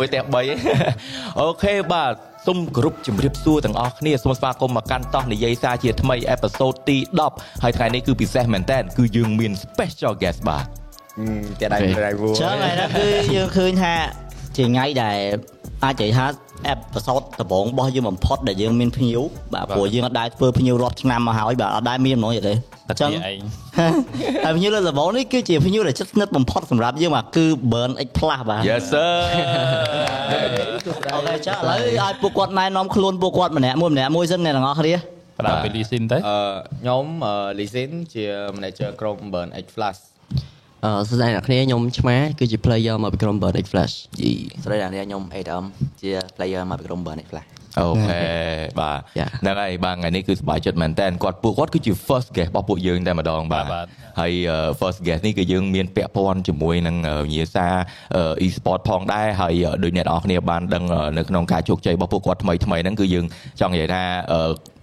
1តែ3អូខេបាទសូមគោរពជំរាបសួរទាំងអស់គ្នាសូមស្វាគមន៍មកកាន់តោះនិយាយសារជាថ្មីអេពីសូតទី10ហើយថ្ងៃនេះគឺពិសេសមែនតើគឺយើងមាន special guest បាទតែដៃ driver ចឹងហើយគឺយើងឃើញថាជាថ្ងៃដែល អាចនិយាយថាអេពីសូតដំបូងរបស់យើងបំផុតដែលយើងមានភ្ញៀវបាទព្រោះយើងអត់ដែរធ្វើភ្ញៀវរាប់ឆ្នាំមកហើយបាទអត់ដែរមានហ្មងយល់ទេតែចឹងឯងហើយភ្ញៀវលើដំបូងនេះគឺជាភ្ញៀវដែលជិតស្និទ្ធបំផុតសម្រាប់យើងបាទគឺ Burn X Plus បាទ Yes sir អូខេចាឥឡូវឲ្យពួកគាត់ណែនាំខ្លួនពួកគាត់ម្នាក់មួយម្នាក់មួយសិនអ្នកទាំងអស់គ្នាផ្ដល់ពេលលីស៊ីនទៅអឺខ្ញុំលីស៊ីនជា manager ក្រុម Burn X Flash អឺសួស្តីអ្នកគ្នាខ្ញុំឆ្មាគឺជា player មកពីក្រុម Burn X Flash យីស្រីអ្នកខ្ញុំ ADM ជា player មកពីក្រុម Burn Flash អូខេបាទ Yeah. ហ្នឹងហើយបាទថ្ងៃនេះគឺសប្បាយចិត្តមែនតើគាត់ពួកគាត់គឺជា first guest របស់ពួកយើងតែម្ដងបាទបាទហើយអឺ first guest នេះគឺយើងមានពាក់ព័ន្ធជាមួយនឹងអឺវិញ្ញាសាអឺ e-sport ផងដែរហើយអឺដូចអ្នកនរគ្នាបានដឹងអឺនៅក្នុងការជោគជ័យរបស់ពួកគាត់ថ្មីថ្មីហ្នឹងគឺយើងចង់និយាយថា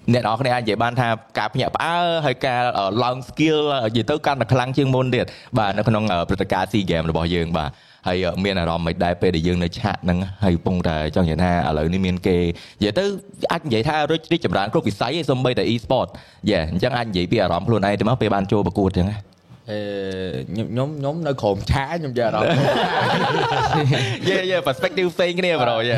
អឺអ្នកនរគ្នាអាចនិយាយបានថាការភ្ញាក់ផ្អើលហើយការអឺឡើង skill និយាយទៅកាន់តែខ្លាំងជាងមុនទៀតបាទនៅក្នុងអឺព្រឹត្តិការណ៍ SEA Games របស់យើងបាទហើយអឺមានអារម្មណ៍មិនដែរពេលដែលយើងនៅឆាកហ្នឹងហើយកំពុងតែចង់និយាយថាឥឡូវនេះមានគេនិយាយទៅអាចនិយាយថារុចរីកចម្រើនគ្រប់វិស័យឯងសូម្បីតែ e-sport យេអញ្ចឹងអាចនិយាយពីអារម្មណ៍ខ្លួនឯងទៅមកពេលបានចូលប្រកួតអញ្ចឹងណា អឺខ្ញុំខ្ញុំនៅក្រុមឆាខ្ញុំយកអារម្មណ៍យេយេ perspective ផ្សេងគ្នាប្រូយេ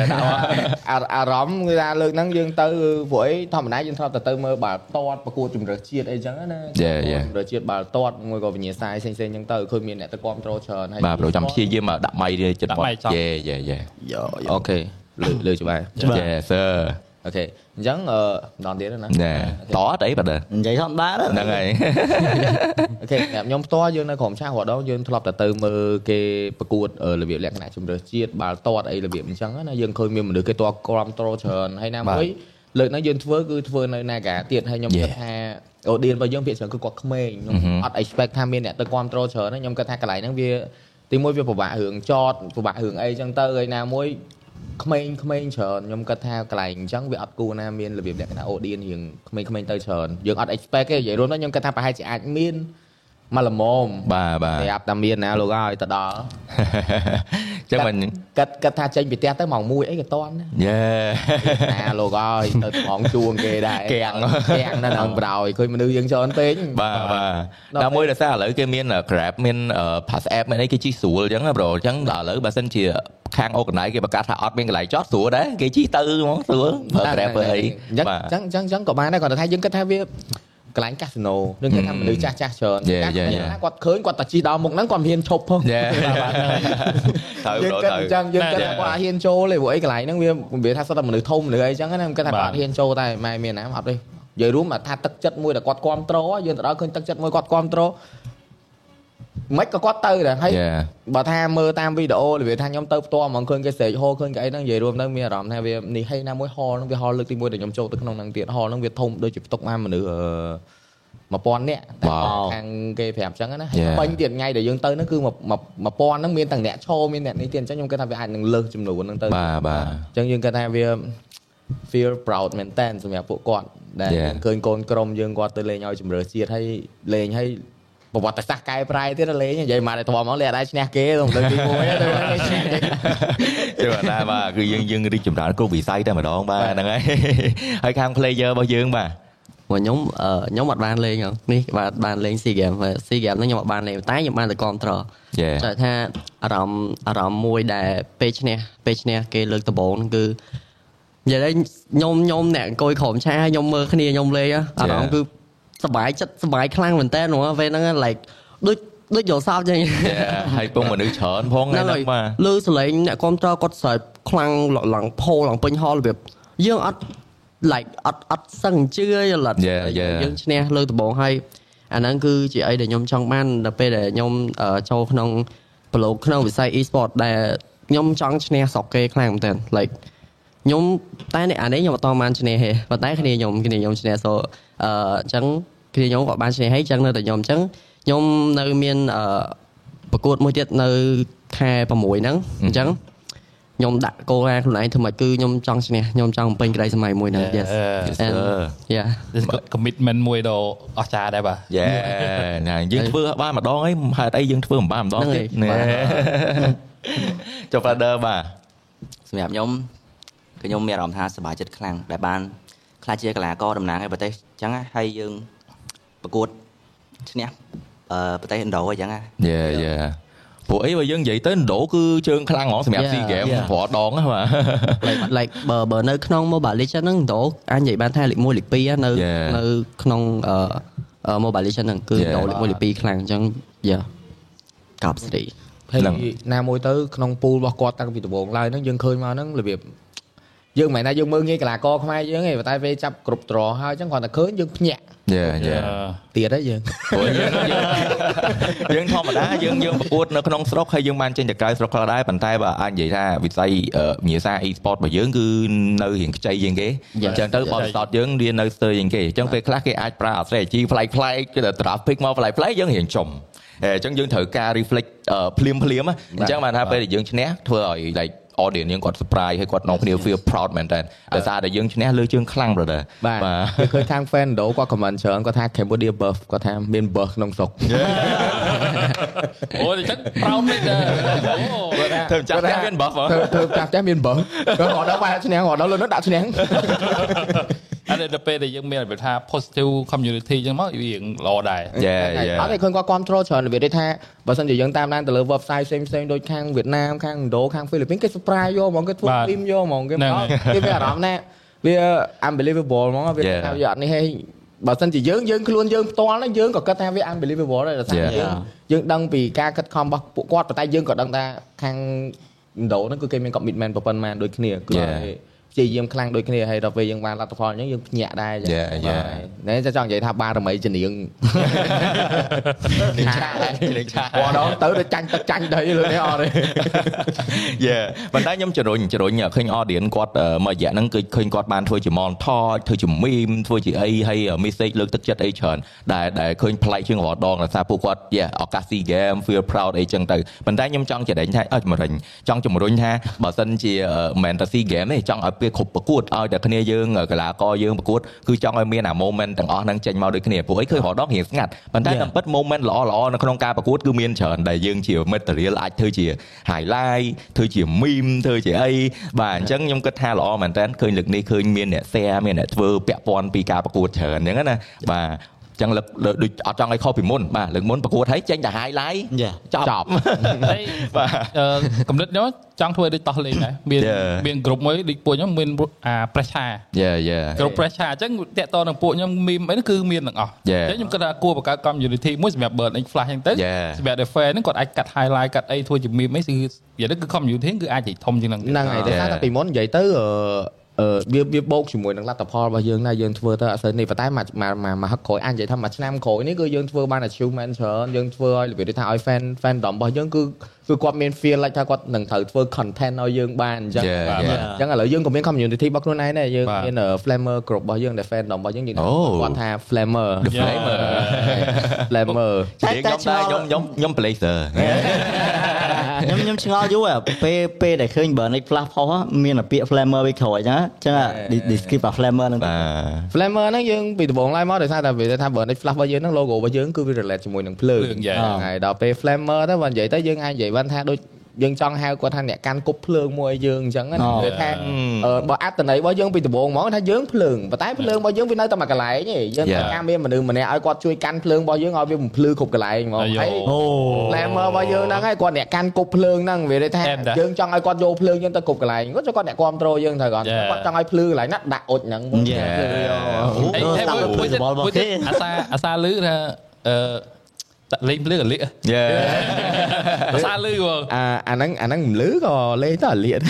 អាអារម្មណ៍គឺថាលើកហ្នឹងយើងទៅព្រោះអីធម្មតាយើងធ្លាប់តែទៅមើលបាល់ទាត់ប្រកួតជំរឿជាតិអីចឹងណា Yeah, yeah. ជំរឿជាតិបាល់ទាត់មួយក៏វិញ្ញាសាផ្សេងផ្សេងៗចឹងទៅឃើញមានអ្នកទៅគ្រប់ត្រូលច្រើនហើយបាទប្រូចាំព្យាយាមមកដាក់ម៉ៃនេះចិត្តគាត់យេយេយេយោអូខេលើលើច្បាស់យេ sir អូខេអញ្ចឹងអឺម្ដងទៀតណាណែតអត់អីបាទនិយាយធម្មតាហ្នឹងហើយអូខេសម្រាប់ខ្ញុំផ្ទាល់យើងនៅក្រុមឆារាល់ដងយើងធ្លាប់តែទៅមើលគេប្រកួតអឺរបៀបលក្ខណៈជំរឿជាតិបាល់ទាត់អីរបៀបអញ្ចឹងណាយើងឃើញមានមនុស្សគេតគ្រប់ត្រូលច្រើនហើយណាមួយលើកហ្នឹងយើងធ្វើគឺធ្វើនៅ Naga ទៀតហើយខ្ញុំគិតថាអូឌៀនរបស់យើងភាគច្រើនគឺគាត់ក្មេងខ្ញុំអត់ expect ថាមានអ្នកទៅគ្រប់ត្រូលច្រើនណាខ្ញុំគិតថាកន្លែងហ្នឹងវាទីមួយវាពិបាករឿងចតពិបាករឿងអីអញ្ចឹងទៅហើយណាមួយ ក្មេងក្មេងច្រើនខ្ញុំគិតថាកន្លែងអញ្ចឹងវាអត់គួរណាមានរបៀបលក្ខណៈអូឌៀនរៀងក្មេងៗទៅច្រើនយើងអត់ expect ទេនិយាយរួមទៅខ្ញុំគិតថាប្រហែលជាអាចមាន មកល្មមបាទបាទប្រាប់តែមានណាលោកឲ្យទៅដល់ចឹងមិនគិតគិតថាចេញពីផ្ទះទៅម៉ោង1អីក៏តន់យេណាលោកឲ្យទៅម៉ោងជួងគេដែរគាំងគាំងនៅក្នុងប្រោយឃើញមនុស្សយើងច្រើនពេកបាទបាទដល់ដល់មួយដោយសារឥឡូវគេមាន Grab មាន Pass App មានអីគេជិះស្រួលអញ្ចឹងណាប្រូអញ្ចឹងដល់ឥឡូវបើសិនជាខាង organize គេប្រកាសថាអត់មានកន្លែងចតស្រួលដែរគេជិះទៅហ្មងស្រួលប្រើ Grab ធ្វើអីអញ្ចឹងអញ្ចឹងអញ្ចឹងក៏បានដែរគាត់ថាយើងគិតថាវា កន្លែងកាស៊ីណូយើងគិតថាមនុស្សចាស់ចាស់ច្រើន Yeah, កាស yeah, ណា yeah. គាត់ឃើញគាត់តែជិះដល់មុខហ្នឹងគាត់មិនហ៊ានឈប់ផងយេត្រូវយើងប្រូគិតត្រូវអញ្ចឹងយើងគិត Yeah. ថាគាត់អត់ហ៊ានចូលទេព្រោះអីកន្លែងហ្នឹងវាវាថាសុទ្ធតែមនុស្សធំមនុស្សអីចឹងណាខ្ញុំគិតថាគាត់អត់ហ៊ានចូលតែម៉ែមានណាអត់ទេនិយាយរួមថាទឹកចិត្តមួយដែលគាត់គ្រប់ត្រូលយើងទៅដល់ឃើញទឹកចិត្តមួយគាត់គ្រប់ត្រូល មិនក៏គាត់ទៅដែរហើយ Yeah. បើថាមើលតាមវីដេអូរបៀបថាខ្ញុំទៅផ្ទាល់ហ្មងឃើញគេស្រែកហូឃើញគេអីហ្នឹងនិយាយរួមទៅមានអារម្មណ៍ថាវានេះហេណាមួយហលហ្នឹងវាហលលើកទី1ដែលខ្ញុំចូលទៅក្នុងហ្នឹងទៀតហលហ្នឹងវាធំដូចជាផ្ទុកបានមនុស្សអឺ1000នាក់តែ Wow. ខាងគេប្រាប់ចឹងណាហើយ Yeah. ពេញទៀតថ្ងៃដែលយើងទៅហ្នឹងគឺ1000ហ្នឹងមានទាំងអ្នកឈរមានអ្នកនេះទៀតអញ្ចឹងខ្ញុំគិតថាវាអាចនឹងលើសចំនួនហ្នឹងទៅបាទបាទអញ្ចឹងយើងគិតថាវា feel proud មែនតើសម្រាប់ពួកគាត់ដែល Yeah. យើងឃើញកូនក្រុមយើងគាត់ទៅលេងឲ្យជំរឿជាតិហើយលេងឲ្យ ប្រវត្តិសាស្ត្រកែប្រែទៀតលេងនិយាយមកតែធំមកលេងអត់ដែរឈ្នះគេទៅលើទី1ទៅលេងឈ្នះគេជឿថាបាទគឺយើងយើងរីកចម្រើនគ្រប់វិស័យតែម្ដងបាទហ្នឹងហើយហើយខាង player របស់យើងបាទព្រោះខ្ញុំអឺខ្ញុំអត់បានលេងហ៎នេះបាទបានលេង SEA Games ហើយ SEA Games ហ្នឹងខ្ញុំអត់បានលេងតែខ្ញុំបានតែគ្រប់ត្រយេតែថាអារម្មណ៍អារម្មណ៍មួយដែលពេលឈ្នះពេលឈ្នះគេលើកដំបូងហ្នឹងគឺនិយាយទៅខ្ញុំខ្ញុំអ្នកអង្គុយក្រុមឆាខ្ញុំមើលគ្នាខ្ញុំលេងហ៎អារម្មណ៍គឺ សប្បាយចិត្តសប្បាយខ្លាំងមែនតើហ្មងពេលហ្នឹង like ដូចដូចយល់សោកចឹងយេហើយពងមនុស្សច្រើនផងហ្នឹងបាទលើសលេងអ្នកគ្រប់ត្រគាត់ស្រែកខ្លាំងឡើងផូឡើងពេញហលរបៀបយើងអត់ like អត់អត់សឹងជឿយល់អត់ Yeah, yeah. យើងឈ្នះលើកដំបូងហើយអាហ្នឹងគឺជាអីដែលខ្ញុំចង់បានដល់ពេលដែលខ្ញុំអឺចូលក្នុងប្រឡូកក្នុងវិស័យ e-sport ដែលខ្ញុំចង់ឈ្នះស្រុកគេខ្លាំងមែនទែន like ខ្ញុំតែនេះអានេះខ្ញុំអត់តបានឈ្នះទេប៉ុន្តែគ្នាខ្ញុំគ្នាខ្ញុំឈ្នះ so អឺអញ្ចឹងគ្នាខ្ញុំក៏បានឈ្នះហើយអញ្ចឹងនៅតែខ្ញុំអញ្ចឹងខ្ញុំនៅមានអឺប្រកួតមួយទៀតនៅខែ6ហ្នឹងអញ្ចឹងខ្ញុំដាក់គោលការណ៍ខ្លួនឯងធ្វើម៉េចគឺខ្ញុំចង់ឈ្នះខ្ញុំចង់បំពេញក្តីសម័យមួយហ្នឹង yes Yeah. and sir. yeah This is commitment មួយដ៏អស្ចារ្យដែរបាទយេណាយើងធ្វើបានម្ដងអីហេតុអីយើងធ្វើមិនបានម្ដងទៀតហ្នឹងហើយចុះ father បាទសម្រាប់ខ្ញុំគឺខ្ញុំមានអារម្មណ៍ថាសប្បាយចិត្តខ្លាំងដែលបាន ខ្លាចជាកីឡាករតំណាងឲ្យប្រទេសអញ្ចឹងណាហើយយើងប្រកួតឈ្នះអឺប្រទេសឥណ្ឌូអញ្ចឹងណាយេយេព្រោះអីបើយើងនិយាយទៅឥណ្ឌូគឺជើងខ្លាំងហ្មងសម្រាប់ Yeah, SEA Games yeah. ប្រដងហ្នឹងបាទ like like បើបើនៅក្នុង Mobile Legends ហ្នឹងដូអាចនិយាយបានថាលេខ1លេខ2ណានៅ Yeah. នៅក្នុងអឺអឺ Mobile Legends ហ្នឹងគឺ Yeah. ដូលេខ1លេខ2ខ្លាំងអញ្ចឹង yeah កោបស្រីហើយហ្នឹងណាមួយទៅក្នុងពូលរបស់គាត់តាំងពីដំបូងឡើយហ្នឹងយើងឃើញមកហ្នឹងរបៀប យើងមិនមែនថាយើងមើលងាយកីឡាករខ្មែរយើងទេប៉ុន្តែពេលចាប់គ្រប់ត្រហើយអញ្ចឹងគាត់តែឃើញយើងភ្ញាក់យេយេទៀតហើយយើងព្រោះយើងយើងយើងធម្មតាយើងយើងប្រកួតនៅក្នុងស្រុកហើយយើងបានចេញទៅក្រៅស្រុកខ្លះដែរប៉ុន្តែបើអាចនិយាយថាវិស័យអឺវិញ្ញាសា e-sport របស់យើងគឺនៅរៀងខ្ចីជាងគេអញ្ចឹងទៅបទពិសោធន៍យើងរៀននៅស្ទើរជាងគេអញ្ចឹងពេលខ្លះគេអាចប្រើអាស្រ័យជីប្លែកប្លែកគេ traffic មកប្លែកប្លែកយើងរៀងចំអញ្ចឹងយើងត្រូវការ reflect អឺភ្លាមភ្លាមៗអញ្ចឹងបានថាពេលដែលយើងឈ្នះធ្វើឲ្យ like audience យើងគាត់ surprise ហើយគាត់នាំគ្នា feel proud មែនតើដោយសារតែយើងឈ្នះលើជើងខ្លាំង brother បាទគេឃើញខាង fan ដូគាត់ comment ច្រើនគាត់ថា Cambodia buff គាត់ថាមាន buff ក្នុងស្រុកអូអញ្ចឹង proud មែនដែរអូធ្វើម្ចាស់ផ្ទះមាន buff ហ៎ធ្វើធ្វើចាស់ចាស់មាន buff គាត់គាត់ដល់បែរឈ្នះគាត់ដល់លើនោះដាក់ឈ្នះ អានេះដល់ពេលដែលយើងមានរបៀបថា positive community អញ្ចឹងមកវារៀងល្អដែរយេយេអត់ទេឃើញគាត់គ្រប់គ្រងច្រើនរបៀបនេះថាបើសិនជាយើងតាមដានទៅលើ website ផ្សេងផ្សេងៗដូចខាងវៀតណាមខាងឥណ្ឌូខាងហ្វីលីពីនគេ surprise យកហ្មងគេធ្វើបាទ film យកហ្មងគេហ្នឹងមកហើយគេមានអារម្មណ៍ណាវា unbelievable ហ្មងវា Yeah. ថាវាអត់នេះហេបើសិនជាយើងយើងខ្លួនយើងផ្ទាល់ហ្នឹងយើងក៏គិតថាវា unbelievable ដែរដោយសារ Yeah. យើងយើងដឹងពីការខិតខំរបស់ពួកគាត់ប៉ុន្តែយើងក៏ដឹងថាខាងឥណ្ឌូហ្នឹងគឺគេមាន commitment ប៉ុណ្ណឹងដូចគ្នាគឺ Yeah. ឲ្យ ព្យាយាមខ្លាំងដូចគ្នាហើយដល់ពេលយើងបានលទ្ធផលអញ្ចឹងយើងភ្ញាក់ដែរអញ្ចឹង Yeah, yeah. ណែចង់និយាយថាបារមីជំនាញនេះឆានេះឆាគាត់ដល់ទៅទៅចាញ់ទឹកចាញ់ដីលើនេះអត់ទេយេប៉ុន្តែខ្ញុំជ្រុញជ្រុញឃើញ audience គាត់អឺមួយរយៈហ្នឹងគឺឃើញគាត់បានធ្វើជា montage ធ្វើជា meme ធ្វើជាអីហើយ message លើកទឹកចិត្តអីច្រើនដែលដែលឃើញប្លែកជាងរាល់ដងដោយសារពួកគាត់យេឱកាស SEA Game feel proud អីចឹងទៅប៉ុន្តែខ្ញុំចង់ចែកថាអត់ជំរុញចង់ជំរុញថាបើសិនជាអឺមិនមែនតែ SEA Game ទេចង់ឲ្យពេលគ្រប់ប្រកួតឲ្យតែគ្នាយើងកីឡាករយើងប្រកួតគឺចង់ឲ្យមានអា moment ទាំងអស់ហ្នឹងចេញមកដូចគ្នាព្រោះអីឃើញរាល់ដងរៀងស្ងាត់ប៉ុន្តែ Yeah. តាមពិត moment ល្អល្អនៅក្នុងការប្រកួតគឺមានច្រើនដែលយើងជា material អាចធ្វើជា highlight ធ្វើជា meme ធ្វើជាអីបាទអញ្ចឹងខ្ញុំគិតថាល្អមែនតើឃើញលើកនេះឃើញមានអ្នក share មានអ្នកធ្វើពាក់ព័ន្ធពីការប្រកួតច្រើនអញ្ចឹងណាបាទអញ្ចឹងលើកលើកដូចអត់ចង់ឲ្យខុសពីមុនបាទលើកមុនប្រកួតហើយចេញតែ highlight Yeah. ចប់ចប់ហើយបាទអឺកំណត់ខ្ញុំចង់ធ្វើដូចតោះលេងដែរមាន Yeah. មានក្រុមមួយដូចពួកខ្ញុំមានអា pressure យេយេក្រុម pressure អញ្ចឹងតាក់តនឹងពួកខ្ញុំមីមអីហ្នឹងគឺមានទាំងអស់ Yeah. អញ្ចឹងខ្ញុំគិតថាគួរបង្កើត community មួយសម្រាប់ bird and flash អញ្ចឹងទៅ Yeah. សម្រាប់ the fan ហ្នឹងគាត់អាចកាត់ highlight កាត់អីធ្វើជាមីមអីគឺនិយាយទៅគឺ community គឺអាចនិយាយធំជាងហ្នឹងហ្នឹងហើយតែ Yeah. ថាពីមុននិយាយទៅអឺ អឺវាវាបូកជាមួយនឹងលទ្ធផលរបស់យើងដែរយើងធ្វើទៅអត់សូវនេះប៉ុន្តែមួយមួយមួយមួយហឹកក្រោយអាចនិយាយថាមួយឆ្នាំក្រោយនេះគឺយើងធ្វើបាន achievement ច្រើនយើងធ្វើឲ្យរបៀបថាឲ្យ fan fandom របស់យើងគឺ គឺគាត់មាន feel like ថាគាត់នឹងត្រូវធ្វើ content ឲ្យយើងបានអញ្ចឹង Yeah, បាទ yeah. អញ្ចឹងឥឡូវយើងក៏មាន community របស់ខ្លួនឯងដែរយើងបាទមាន flamer group របស់យើងដែល fandom របស់យើងយើងអូគាត់ថា flamer The Flamer flamer ជាខ្ញុំដែរខ្ញុំខ្ញុំខ្ញុំ blazer ខ្ញុំខ្ញុំឆ្ងល់យូរអាពេលពេលដែលឃើញ Burnic Flash ផុសមានអាពាក្យ Flamer វាក្រោយអញ្ចឹងអញ្ចឹងអា describe អា Flamer ហ្នឹងបាទ Flamer ហ្នឹងយើងពីដំបូងឡើយមកដោយសារតែវាថា Burnic Flash របស់យើងហ្នឹង logo របស់យើងគឺវា relate ជាមួយនឹងភ្លើងភ្លើង yeah. ហើយដល់ពេល Flamer ទៅបើនិយាយទៅយើងអាចនិយាយបានថាដូចយើងចង់ហៅគាត់ថាអ្នកកាន់គប់ភ្លើងមួយឲ្យយើងអញ្ចឹងណាអូវាថាអឺបើអត្តន័យរបស់យើងពីដំបូងហ្មងថាយើងភ្លើងប៉ុន្តែភ្លើងរបស់យើងវានៅតែមួយកន្លែងទេយើង Yeah. ត្រូវការមានមនុស្សម្នាក់ឲ្យគាត់ជួយកាន់ភ្លើងរបស់យើងឲ្យវាបំភ្លឺគ្រប់កន្លែងហ្មងអាយ៉ូហើយអូ Flamer របស់យើងហ្នឹងហើយគាត់អ្នកកាន់គប់ភ្លើងហ្នឹងវាដូចថាអែមតាយើងចង់ឲ្យគាត់យកភ្លើងយើងទៅគ្រប់កន្លែងគាត់គាត់អ្នកគ្រប់ត្រូលយើងត្រូវគាត់ Yeah. គាត់ចង់ឲ្យភ្លឺកន្លែងណាដាក់អុចហ្នឹង Yeah. ភ្លឺយកអូអីអូហើយតាមមួយមួយទៀតរបស់មួយទៀតគេអាសាអាសាលឺថាអឺ ដាក់លេងភ្លើងអាលៀកយេអាសាលឺបងអាអាហ្នឹងអាហ្នឹងមិនលឺក៏លេងទៅអាលៀត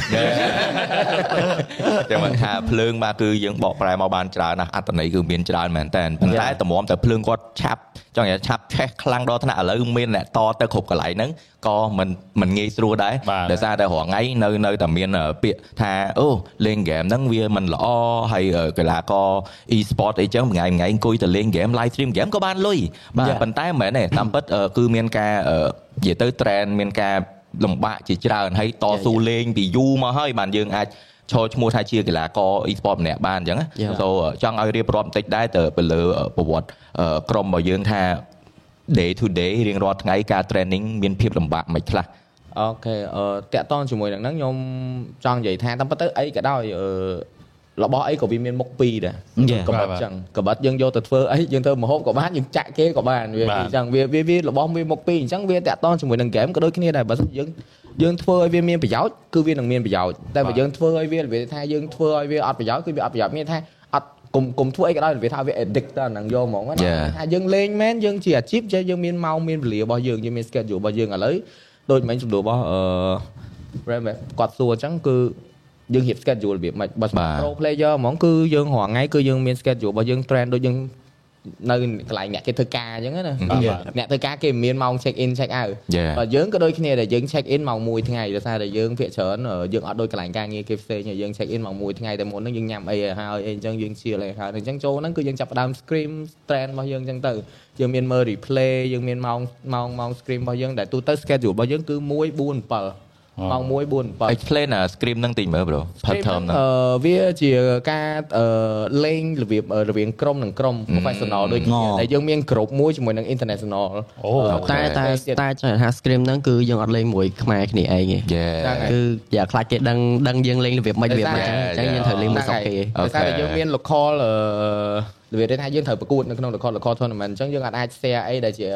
តែមិនថាភ្លើងបាទគឺយើងបកប្រែមកបានច្រើនណាស់អត្តន័យគឺមានច្រើនមែនតើប៉ុន្តែតម្រាំតែភ្លើងគាត់ឆាប់ចង់និយាយឆាប់ឆេះខ្លាំងដល់ថ្នាក់ឥឡូវមានអ្នកតទៅគ្រប់កន្លែងហ្នឹងក៏មិនមិនងាយស្រួលដែរបាទដោយសារតែរាល់ថ្ងៃនៅនៅតែមានអឺពាក្យថាអូលេងហ្គេមហ្នឹងវាមិនល្អហើយកីឡាករ e-sport អីចឹងថ្ងៃថ្ងៃអង្គុយទៅលេងហ្គេម live stream ហ្គេមក៏បានលុយបាទប៉ុន្តែមិនមែនទេតាមពិតអឺគឺមានការអឺនិយាយទៅ trend មានការលំបាកជាច្រើនហើយតស៊ូលេងពីយូរមកហើយបានយើងអាចឈរឈ្មោះថាជាកីឡាករ e-sport ម្នាក់បានអញ្ចឹងណា Yeah. so ចង់ឲ្យរៀបរាប់បន្តិចដែរទៅទៅលើប្រវត្តិអឺក្រុមរបស់យើងថា day to day រៀងរាល់ថ្ងៃការ training មានភាពលំបាកមិនខ្លះអូខេអឺតាក់តងជាមួយនឹងហ្នឹងខ្ញុំចង់និយាយថាតាមពិតទៅអីក៏ដោយអឺ របស់អីក៏វាមានមុខពីរដែរ Yeah. កបិតបាទចឹងកបិតយើងយកទៅធ្វើអីយើងធ្វើមហូបក៏បានយើងចាក់គេក៏បានវាបាទអញ្ចឹងវាវាវារបស់មានមុខពីរអញ្ចឹងវាតាក់តងជាមួយនឹងហ្គេមក៏ដូចគ្នាដែរបើសិនយើងយើងធ្វើឲ្យវាមានប្រយោជន៍គឺវានឹងមានប្រយោជន៍តែបើយើងធ្វើឲ្យវាវាថាយើងធ្វើឲ្យវាអត់ប្រយោជន៍គឺវាអត់ប្រយោជន៍មានថាអត់គុំគុំធ្វើអីក៏ដោយវាថាវា addict ទៅអាហ្នឹងយកហ្មងណា Yeah. ថាយើងលេងមែនយើងជាអាជីពចេះយើងមានម៉ោងមានវេលារបស់យើងយើងមាន schedule របស់យើងឥឡូវដូចមិញសំដៅរបស់អឺ Ram គាត់សួរអញ្ចឹងគឺ យើងរៀប schedule របៀបម៉េចបើសម្រាប់បាទ pro player ហ្មងគឺយើងរាល់ថ្ងៃគឺយើងមាន schedule របស់យើង train ដូចយើងនៅកន្លែងអ្នកគេធ្វើការអញ្ចឹងណាបាទអ្នកធ្វើការគេមិនមានម៉ោង check in check out Yeah. បើយើងក៏ដូចគ្នាដែរយើង check in ម៉ោង1ថ្ងៃដោយសារតែយើងភាកច្រើនអឺយើងអត់ដូចកន្លែងការងារគេផ្សេងយើង check in ម៉ោង1ថ្ងៃតែមុនហ្នឹងយើងញ៉ាំអីឲ្យហើយអីអញ្ចឹងយើងជៀលអីហើយអញ្ចឹងចូលហ្នឹងគឺយើងចាប់ផ្ដើម scream train របស់យើងអញ្ចឹងទៅយើងមានមើល replay យើងមានម៉ោងម៉ោងម៉ោង scream របស់យើងដែលទូទៅ schedule របស់យើងគឺ1 4 7 ម៉ោង1 4 7 explain អា scream ហ្នឹងតិចមើល bro ផាត់ term ហ្នឹងអឺវាជាការអឺលេងរបៀបអឺរវាងក្រុមនិងក្រុម professional ដូចគ្នាអូតែយើងមានក្រុមមួយជាមួយនឹង international អូអឺតែតែទៀតតែចង់ថា scream ហ្នឹងគឺយើងអត់លេងមួយខ្មែរគ្នាឯងទេ Yeah ហ្នឹងហើយគឺយ៉ាខ្លាចគេដឹងដឹងយើងលេងរបៀបម៉េចរបៀបម៉េចអញ្ចឹងអញ្ចឹងយើងត្រូវលេងមួយសក់គេដោយសារតែយើងមាន local អឺរបៀបថាយើងត្រូវប្រកួតនៅក្នុង local local tournament អញ្ចឹងយើងអាចអាច share អីដែលជា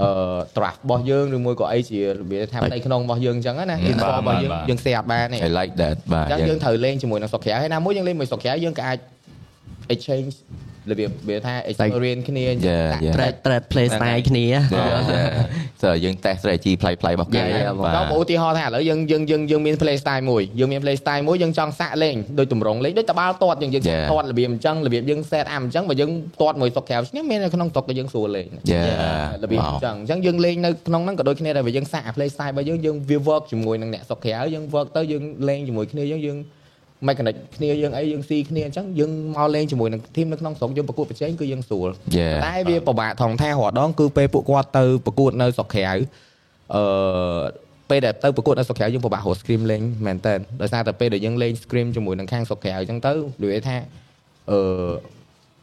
អឺ draft របស់យើងឬមួយក៏អីជារបៀបថាផ្ទៃក្នុងរបស់យើងអញ្ចឹងណា info របស់យើងយើង share អត់បានទេ I like that បាទអញ្ចឹងយើងត្រូវលេងជាមួយនឹងស្រុកក្រៅហើយណាមួយយើងលេងមួយស្រុកក្រៅយើងក៏អាច exchange របៀបវាថា experience គ្នា Yeah, yeah. trade trade play style គ្នាសើយើង test strategy ផ្លៃផ្លៃរបស់គេយ៉ាយ៉ាបាទដល់ឧទាហរណ៍ថាឥឡូវយើងយើងយើងយើងមាន play style មួយយើងមាន play style មួយយើងចង់សាក់លេងដូចតម្រងលេងដូចតបាល់ទាត់យើងយើង Yeah. ទាត់របៀបអញ្ចឹងរបៀបយើង set up អញ្ចឹងបើយើងទាត់មួយស្រុកក្រៅឈ្នះមាននៅក្នុងស្រុកក៏យើងស្រួលលេង Yeah. របៀបអញ្ចឹងអញ្ចឹងយើងលេងនៅក្នុងហ្នឹងក៏ដូចគ្នាដែរបើយើងសាក់ play style របស់យើងយើងវា work ជាមួយនឹងអ្នកស្រុកក្រៅយើង work ទៅយើងលេងជាមួយគ្នាយើងយើង mechanic គ្នាយើងអីយើងស៊ីគ្នាអញ្ចឹងយើងមកលេងជាមួយនឹង team នៅក្នុងស្រុកយើងប្រកួតប្រជែងគឺយើងស្រួល Yeah. តែវាពិបាកថងថារាល់ដងគឺពេលពួកគាត់ទៅប្រកួតនៅស្រុកក្រៅអឺពេលដែលទៅប្រកួតនៅស្រុកក្រៅយើងពិបាករក scream លេងមែនតើដោយសារតែពេលដែលយើងលេង scream ជាមួយនឹងខាងស្រុកក្រៅអញ្ចឹងទៅនិយាយថាអឺ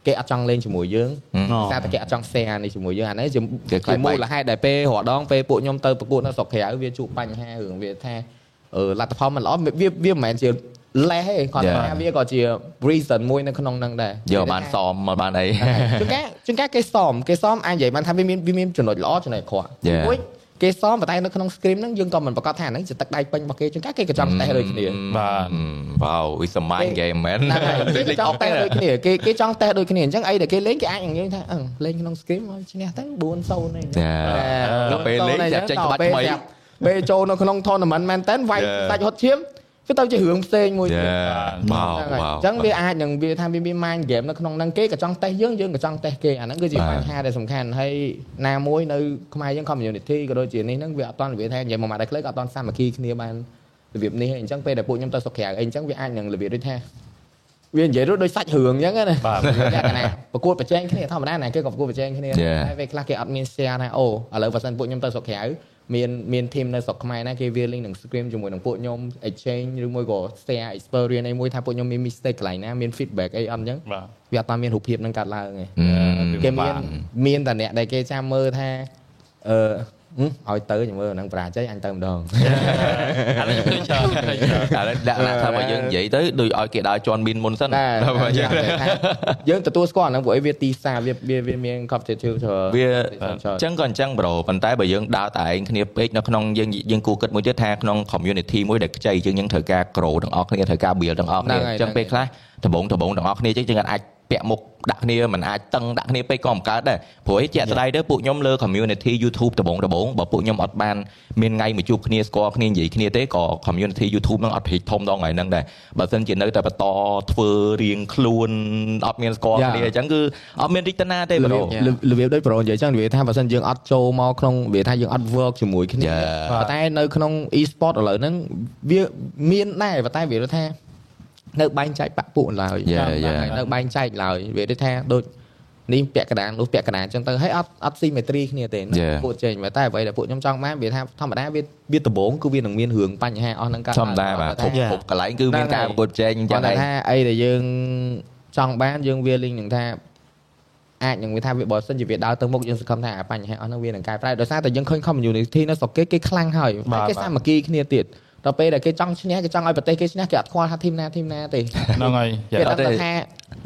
គេអត់ចង់លេងជាមួយយើងហឹមតែតែគេអត់ចង់ share នេះជាមួយយើងអានេះជាគេខ្លាចជាមូលហេតុដែលពេលរាល់ដងពេលពួកខ្ញុំទៅប្រកួតនៅស្រុកក្រៅវាជួបបញ្ហារឿងវាថាអឺលទ្ធផលមិនល្អវាវាមិនមែនជា លេសទេគាត់ Yeah. ថាវាក៏ជា reason មួយនៅក្នុងហ្នឹងដែរយកបានសមមកបានអីជួនកាលជួនកាលគេសមគេសមអាចនិយាយបានថាវាមានវាមានចំណុចល្អចំណុចអាក្រក់ Yeah. មួយគេសមប៉ុន្តែនៅក្នុង screen ហ្នឹងយើងក៏មិនប្រកាសថាហ្នឹងជាទឹកដៃពេញរបស់គេជួនកាលគេក៏ចង់តេស្តដូចគ្នាបាទវ៉ាវ it's a mind game man ហ្នឹងហើយគេក៏ចង់តេស្តដូចគ្នាគេគេចង់តេស្តដូចគ្នាអញ្ចឹងអីដែលគេលេងគេអាចនិយាយថាអឺលេងក្នុង screen មកឈ្នះទៅ4-0នេះ Yeah. ដល់ពេលលេងចាប់ចេញក្បាច់ថ្មីពេលចូលនៅក្នុង tournament មែនតើវាយ Yeah. សាច់ហត់ឈាម វាទៅជារឿងផ្សេងមួយទៀត Yeah. វ៉ាវហ្នឹងហើយវ៉ាវអញ្ចឹងវាអាចនឹងវាថាវាមាន mind game នៅក្នុងហ្នឹងគេក៏ចង់តេស្តយើងយើងក៏ចង់តេស្តគេអាហ្នឹងគឺជាបាទបញ្ហាដែលសំខាន់ហើយណាមួយនៅខ្មែរយើង community ក៏ដូចជានេះហ្នឹងវាអត់តន់របៀបថានិយាយមកមកដែរខ្លីក៏អត់តន់សាមគ្គីគ្នាបានរបៀបនេះហើយអញ្ចឹងពេលដែលពួកខ្ញុំទៅស្រុកក្រៅអីអញ្ចឹងវាអាចនឹងរបៀបដូចថាវានិយាយទៅដូចសាច់រឿងអញ្ចឹងណាបាទលក្ខណៈប្រកួតប្រជែងគ្នាធម្មតាណាគេក៏ប្រកួតប្រជែងគ្នា Yeah. តែពេលខ្លះគេអត់មាន share ថាអូឥឡូវបើសិនពួកខ្ញុំទៅស្រុកក្រៅ មានមាន team នៅស្រុកខ្មែរណាគេវាលេងនឹង scream ជាមួយនឹងពួកខ្ញុំ exchange ឬមួយក៏ share experience អីមួយថាពួកខ្ញុំមាន mistake កន្លែងណាមាន feedback អីអត់អញ្ចឹងបាទវាអត់តាមមានរូបភាពនឹងកាត់ឡើងទេ Ừ. គេមានមានតែអ្នកដែលគេចាំមើលថាអឺហឹម ឲ្យទៅខ្ញុំមើលអាហ្នឹងប្រាជ័យអញទៅម្ដងអានេះខ្ញុំឃើញច្រើនឃើញច្រើនឥឡូវដាក់ដាក់ថាបើយើងនិយាយទៅដូចឲ្យគេដើរជន់មីនមុនសិនតែបើយើងថាយើងទទួលស្គាល់អាហ្នឹងព្រោះអីវាទីផ្សារវាវាវាមាន competitive ច្រើនវាអច្រើនញ្ចឹងក៏អញ្ចឹងប្រូប៉ុន្តែបើយើងដើរតែឯងគ្នាពេកនៅក្នុងយើងយើងគួរគិតមួយទៀតថាក្នុង community មួយដែលខ្ចីជាងយើងត្រូវការ grow ទាំងអស់គ្នាត្រូវការ build ទាំងអស់គ្នាហ្នឹងហើយអញ្ចឹងពេលខ្លះដបងដបងទាំងអស់គ្នាអញ្ចឹងយើងអាច ពាក់មុខដាក់គ្នាមិនអាចតឹងដាក់គ្នាពេកក៏មិនកើតដែរព្រោះឯជាក់ស្ដែងទៅពួកខ្ញុំលើ community YouTube ដបងដបងបើពួកខ្ញុំអត់បានមានថ្ងៃមកជួបគ្នាស្គាល់គ្នានិយាយគ្នាទេក៏ community YouTube ហ្នឹងអត់ព្រីធំដល់ថ្ងៃហ្នឹងដែរបើមិនជានៅតែបន្តធ្វើរៀងខ្លួនអត់មានស្គាល់គ្នាអញ្ចឹងគឺអត់មានរីកតាណាទេរបប្រូៀបរបៀបដូចប្រូនិយាយចឹងនិយាយថាបើសិនយើងអត់ចូលមកក្នុងវាថាយើងអត់ work ជាមួយគ្នា Yeah. ប៉ុន្តែនៅក្នុង e-sport ឥឡូវហ្នឹងវាមានដែរប៉ុន្តែវាថា នៅបែងចែកបាក់ពួកឡើយ Yeah, ហ្នឹង yeah. ហើយនៅបែងចែកឡើយវាដូចថាដូចនេះពាក់កណ្ដាលនោះពាក់កណ្ដាលអញ្ចឹងទៅហើយអត់អត់ symmetry គ្នាទេ Yeah. ពួកចេញតែអ្វីដែលពួកខ្ញុំចង់បានវាថាធម្មតាវាវាដំបូងគឺវានឹងមានរឿងបញ្ហាអស់ហ្នឹងកើតធម្មតាបាទតែគ្រប់គ្រប់កន្លែងគឺមានការប្រកួតប្រជែងអញ្ចឹគាត់ងហើតែយថាអីដែលយើងចង់បានយើងវាលីងនឹងថាអាចនឹងវាថាវាបើសិនជាវាដើរទៅមុខយើងសង្ឃឹមថាអាបញ្ហាអស់ហ្នឹងវានឹងកែប្រែដោយសារតែយើងឃើញ community នៅស្រុកគេគេខ្លាំងហើយបាទគេសាមគ្គីគ្នាទៀត ដល់ពេលដែលគេចង់ឈ្នះគេចង់ឲ្យប្រទេសគេឈ្នះគេអត់ខ្វល់ថាធីមណាធីមណាទេហ្នឹងហើយគេដឹងតែថា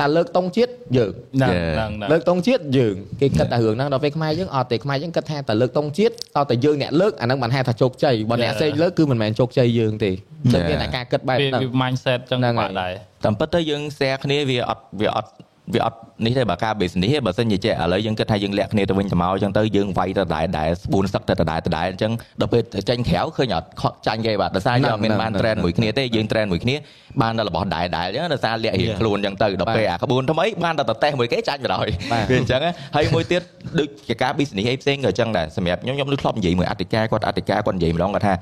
តែលើកតុងជាតិយើងហ្នឹង Yeah. ហ្នឹងហ្នឹងលើកតុងជាតិយើងគេគិតតែរឿងហ្នឹងដល់ពេលខ្មែរយើងអត់ទេខ្មែរយើងគិតថាតែលើកតុងជាតិតើតែយើងអ្នកលើកអាហ្នឹងបានហៅថាជោគជ័យបើអ្នក Yeah. ផ្សេងលើកគឺមិនមែនជោគជ័យយើងទេតែ Yeah. មានតែការគិតបែបវាហ្នឹងវា mindset ចឹងហ្នឹងបាហើយក់ដែរតាមពិតទៅយើង share គ្នាវាអត់វាអត់ វាអត់នេះទេបើការ business ទេបើសិនជាចេះឥឡូវយើងគិតថាយើងលាក់គ្នាទៅវិញទៅមកអញ្ចឹងទៅយើងវាយទៅដែរដែរស្បួនសឹកទៅដែរដែរអញ្ចឹងដល់ពេលចេញក្រៅឃើញអត់ខកចាញ់គេបាទដោយសារយើងអត់មានបាន trend មួយគ្នាទេយើង trend មួយគ្នាបានតែរបស់ដែរដែរអញ្ចឹងដោយសារលាក់រៀងខ្លួនអញ្ចឹងទៅដល់ពេលអាក្បួនថ្មីបានតែតតេះមួយគេចាញ់បណ្ដោយបាទវាអញ្ចឹងហ៎ហើយមួយទៀតដូចជាការ business ឯផ្សេងក៏អញ្ចឹងដែរសម្រាប់ខ្ញុំខ្ញុំដូចធ្លាប់និយាយមួយអតិកាគាត់អតិកាគាត់និយាយម្ដងគាត់ថា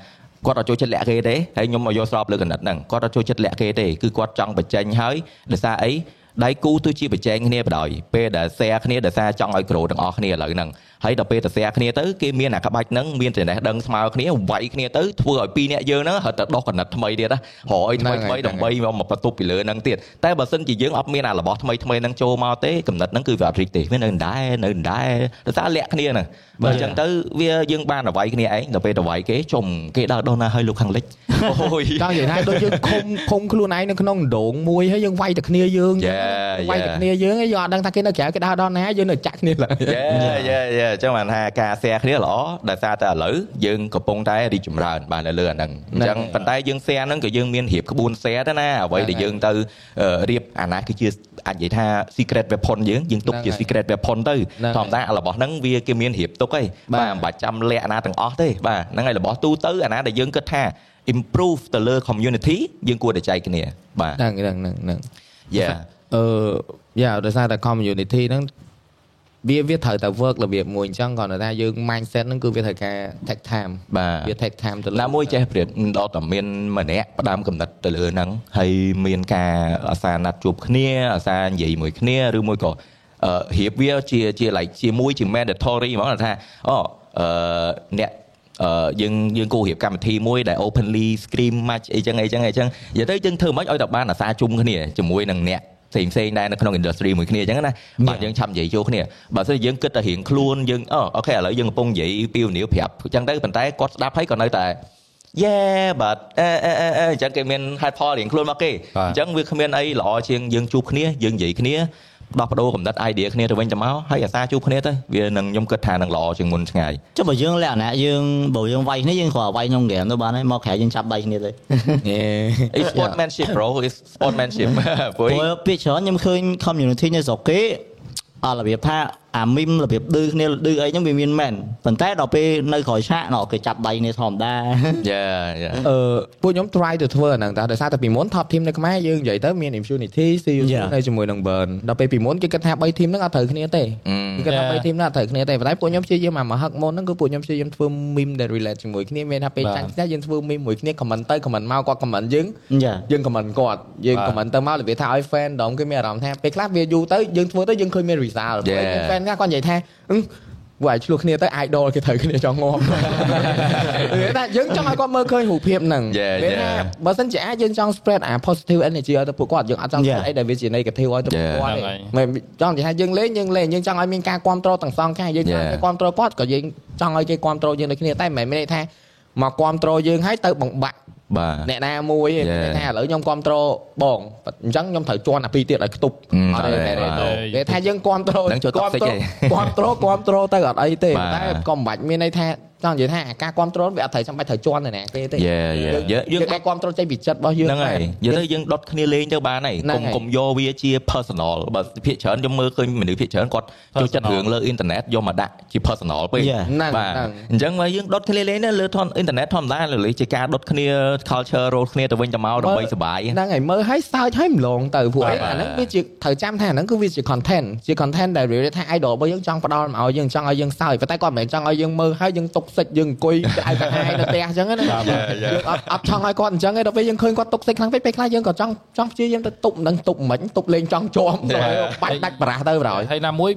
គាត់អត់ចូលចិត្តលាក់គេទេហើយខ្ញុំមកយកស្របលើកណិតហ្នឹងគាត់អត់ចូលចិត្តលាក់គេទេគឺគាត់ចង់បញ្ចេញហើយដោយសារអី ដៃគូទោះជាបញ្ចេញគ្នាបណ្ដោយពេលដែល share គ្នាដោយសារចង់ឲ្យ grow ទាំងអស់គ្នាឥឡូវហ្នឹងហើយដល់ពេលទៅ share គ្នាទៅគេមានអាក្បាច់ហ្នឹងមានចំណេះដឹងស្មើគ្នាវាយគ្នាទៅធ្វើឲ្យពីរអ្នកយើងហ្នឹងហត់ទៅដោះកណិតថ្មីទៀតណារកឲ្យថ្មីថ្មីដើម្បីមកមកបន្ទប់ពីលើហ្នឹងទៀតតែបើសិនជាយើងអត់មានអារបស់ថ្មីថ្មីហ្នឹងចូលមកទេកំណត់ហ្នឹងគឺវាអត់រីកទេវានៅដដែលនៅដដែលដោយសារលាក់គ្នាហ្នឹង បើអញ្ចឹងទៅវាយើងបានរវាយគ្នាឯងដល់ពេលរវាយគេជុំគេដើរដោះណាឲ្យលោកខាងលិចអូយចង់និយាយថាដូចយើងឃុំឃុំខ្លួនឯងនៅក្នុងដងមួយហើយយើងវាយតែគ្នាយើង Yeah, វាយតែ yeah. គ្នាយើងហើយយើងអត់ដឹងថាគេនៅក្រៅគេដើរដល់ណាយើងនៅចាក់គ្នាឡើយយេយេយេអញ្ចឹងបានថាការ share គ្នាល្អដោយសារតែឥឡូវយើងកំពុងតែរីកចម្រើនបាននៅលើអាហ្នឹងអញ្ចឹងប៉ុន្តែយើង share ហ្នឹងក៏យើងមានរៀបក្បួន share ទៅណាអ្វីដែលយើងទៅអឺរៀបអាណាគឺជា អាចនិយាយថា secret weapon យើងយើងទុកជា secret weapon ទៅធម្មតារបស់ហ្នឹងវាគេមានរៀបទុកហើយបាទមិនបាច់ចាំលាក់អាណាទាំងអស់ទេបាទហ្នឹងហើយរបស់ទូទៅអាណាដែលយើងគិតថា improve ទៅលើ community យើងគួរតែចែកគ្នាបាទហ្នឹងហ្នឹងហ្នឹងហ្នឹង yeah អឺយ៉ាដោយសារតែ community ហ្នឹង វាវាត្រូវតែ work របៀបមួយអញ្ចឹងគាត់ថាយើង mindset ហ្នឹងគឺវាត្រូវការ take time បាទវា take time ទៅលើណាមួយចេះព្រាតដល់តែមានម្នាក់ផ្ដាំកំណត់ទៅលើហ្នឹងហើយមានការអាសាណាត់ជួបគ្នាអាសានិយាយមួយគ្នាឬមួយក៏អឺរៀបវាជាជា like ជាមួយជា mandatory ហ្មងថាអូអឺអ្នកអឺយើងយើងគូរៀបកម្មវិធីមួយដែល openly scream match អីចឹងអីចឹងអីចឹងនិយាយទៅយើងធ្វើមិនឲ្យតែបានអាសាជុំគ្នាជាមួយនឹងអ្នក ផ្សេងផ្សេងដែរនៅក្នុង industry មួយគ្នាអញ្ចឹងណាបាទយើងឆាប់និយាយចូលគ្នាបើសិនជាយើងគិតតែរៀងខ្លួនយើងអូអូខេឥឡូវយើងកំពុងនិយាយពីវនីវប្រាប់អញ្ចឹងទៅប៉ុន្តែគាត់ស្ដាប់ហើយក៏នៅតែយេបាទអឺអឺអឺអឺអញ្ចឹងគេមាន head fall រៀងខ្លួនមកគេបាទអញ្ចឹងវាគ្មានអីល្អជាងយើងជួបគ្នាយើងនិយាយគ្នា ដោះបដូរកំណត់ idea គ្នាទៅវិញទៅមកហើយអាសាជួបគ្នាទៅវានឹងខ្ញុំគិតថានឹងល្អជាងមុនឆ្ងាយចុះបើយើងលក្ខណៈយើងបើយើងវាយគ្នាយើងគ្រាន់តែវាយក្នុងហ្គេមទៅបានហើយមកក្រៅយើងចាប់ដៃគ្នាទៅអី sportsmanship bro is sportsmanship ព្រោះព្រោះពាក្យច្រើនខ្ញុំឃើញ community នៅស្រុកគេអត់របៀបថា អាមីមរបៀបឌឺគ្នាឌឺអីហ្នឹងវាមានមែនប៉ុន្តែដល់ពេលនៅក្រោយឆាកណោះគេចាប់ដៃគ្នាធម្មតាយ៉ាយ៉ាអឺពួកខ្ញុំ try ទៅធ្វើអាហ្នឹងតែដោយសារតែពីមុន top team នៅខ្មែរយើងនិយាយទៅមាន impunity ស៊ី Yeah. នៅជាមួយនឹង burn ដល់ពេលពីមុនគេគិតថា3 team ហ្នឹងអត់ត្រូវគ្នាទេគេគាត់ថា Yeah. 3 team ហ្នឹងអត់ត្រូវគ្នាទេប៉ុន្តែពួកខ្ញុំព្យាយាមអាមហឹកមុនហ្នឹងគឺពួកខ្ញុំព្យាយាមធ្វើ meme ដែល relate ជាមួយគ្នាមានថាពេលបាទចាញ់គ្នាយើងធ្វើ meme មួយគ្នា comment ទៅ comment មកគាត់ comment យើងចាយើង comment គាត់យើងបាទ comment ទៅមករបៀបថាឲ្យ fan ដងគេមានអារម្មណ៍ថាពេលខ្លះវាយូរទៅយើងធ្វើទៅយើងឃើញមាន result ពេល Yeah. fan ខ្លះគាត់និយាយថាអឺវាយឆ្លោះគ្នាទៅ idol គេត្រូវគ្នាចង់ងាប់និយាយថាយើងចង់ឲ្យគាត់មើលឃើញរូបភាពហ្នឹង Yeah, ពេលថា yeah. បើសិនជាអាចយើងចង់ spread អា positive energy ឲ្យទៅពួកគាត់យើងអត់ចង់ Yeah. spread អីដែលវាជា negative ឲ្យទៅពួក Yeah. គាត់ទេហ្នឹងហើយមិនចង់និយាយថាយើងលេងយើងលេងយើងចង់ឲ្យមានការគ្រប់គ្រងទាំងសងខាងយើងចង់ឲ្យ Yeah. គេគ្រប់គ្រងគាត់ក៏យើងចង់ឲ្យគេគ្រប់គ្រងយើងដូចគ្នាតែមិនមែនមានន័យថាមកគ្រប់គ្រងយើងហើយទៅបង្បាក់ បាទអ្នកណាមួយទេ Yeah. ថាឥឡូវខ្ញុំគ្រប់គ្រងបងអញ្ចឹងខ្ញុំត្រូវជន់អាពីរទៀតឲ្យខ្ទប់ Mm, អត់ទេ yeah, តែ yeah. គេថាយើងគ្រប់គ្រងហ្នឹងចូល toxic ឯងគ្រប់គ្រងគ្រប់គ្រងទៅអត់អីទេបាទតែក៏មិនបាច់មានន័យថា ចង់និយាយថាអាការគ្រប់គ្រងវាអត់ត្រូវចាំបាច់ត្រូវជន់ទៅណាគេទេ Yeah, yeah. យើងយើងយើងតែគ្រប់គ្រងចេញពីចិត្តរបស់យើងហ្នឹងហើយនិយាយទៅយើងដុតគ្នាលេងទៅបានហើយហ្នឹងកុំហើយកុំយកវាជា personal បើភាគច្រើនខ្ញុំមើលឃើញមនុស្សភាគច្រើនគាត់ចូលចិត្ត Personal រឿងលើអ៊ីនធឺណិតយកមកដាក់ជា personal ពេក Yeah. ហ្នឹងបាទហ្នឹងអញ្ចឹងមកយើងដុតគ្នាលេងទៅលើធនអ៊ីនធឺណិតធម្មតាលើជាការដុតគ្នា culture រោគ្នាទៅវិញទៅមកដើម្បីសុបាយហ្នឹងហើយមើលឲ្យសើចឲ្យម្លងទៅពួកឯងបាទអាហ្នឹងវាជាត្រូវចាំថាអាហ្នឹងគឺវាជា content ជា content ដែល really ថា idol របស់យើងចង់ផ្ដល់មកឲ្យយើងចង់ឲ្យយើងសើចប៉ុន្តែគាត់មិនមែនចង់ឲ្យយើងមើលឲ្យយើងទុកសិចយើងអង្គុយក្តៅកាហាយនៅផ្ទះអញ្ចឹងណាយើងអត់អត់ចង់ឲ្យគាត់អញ្ចឹងទេដល់ពេលយើងឃើញគាត់ទុកសិចខ្លាំងពេកពេលខ្លះយើងក៏ចង់ចង់ព្យាយាមទៅទប់មិនដឹងទប់មិនទប់លេងចង់ជាប់ទៅបាច់ដាច់បារាស់ទៅបណ្ដោយហើយណាមួយ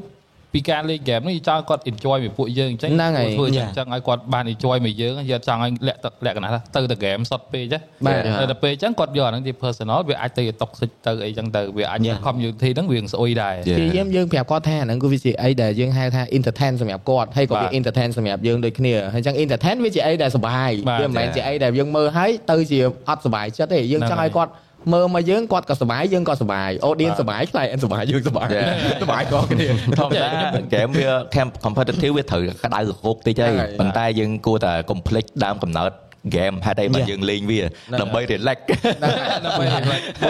ពីការលេងហ្គេមនេះចង់គាត់ enjoy ពីពួកយើងអញ្ចឹងហ្នឹងហើយធ្វើអញ្ចឹងឲ្យគាត់បាន enjoy មួយយើងយើងចង់ឲ្យលក្ខលក្ខណៈថាទៅតែ game សុទ្ធពេកណាបាទតែដល់ពេលអញ្ចឹងគាត់យកអាហ្នឹងជា personal វាអាចទៅ toxic ទៅអីចឹងទៅវាអាច Yeah. community ហ្នឹងវាស្អុយដែរ Yeah. ព្យាយាមយើងប្រាប់គាត់ថាអាហ្នឹងគឺវាជាអីដែលយើងហៅថា entertain សម្រាប់គាត់ហើយក៏វាបាទ entertain សម្រាប់យើងដូចគ្នាហើយអញ្ចឹង entertain វាជាអីដែលសុបាយបាទវាមិនមែនចា៎ជាអីដែលយើងមើលហើយទៅជាអត់សុបាយចិត្តទេយើងហ្នឹងចង់ឲ្យហើយគាត់ មើលមកយើងគាត់ក៏សុបាយយើងក៏សុបាយ audience សុបាយខ្លាយសុបាយយើងសុបាយ Yeah. សុបាយក៏គ្នាធម្មតាហ្គេមវា camp competitive វាត្រូវក្តៅរហូបតិចហើយហ្នឹងហើយប៉ុន្តែយើងគួរតែ complete ដើមកំណើត game ហេតុអីបើយើងលេងវាដើម្បី relax ដើម្បី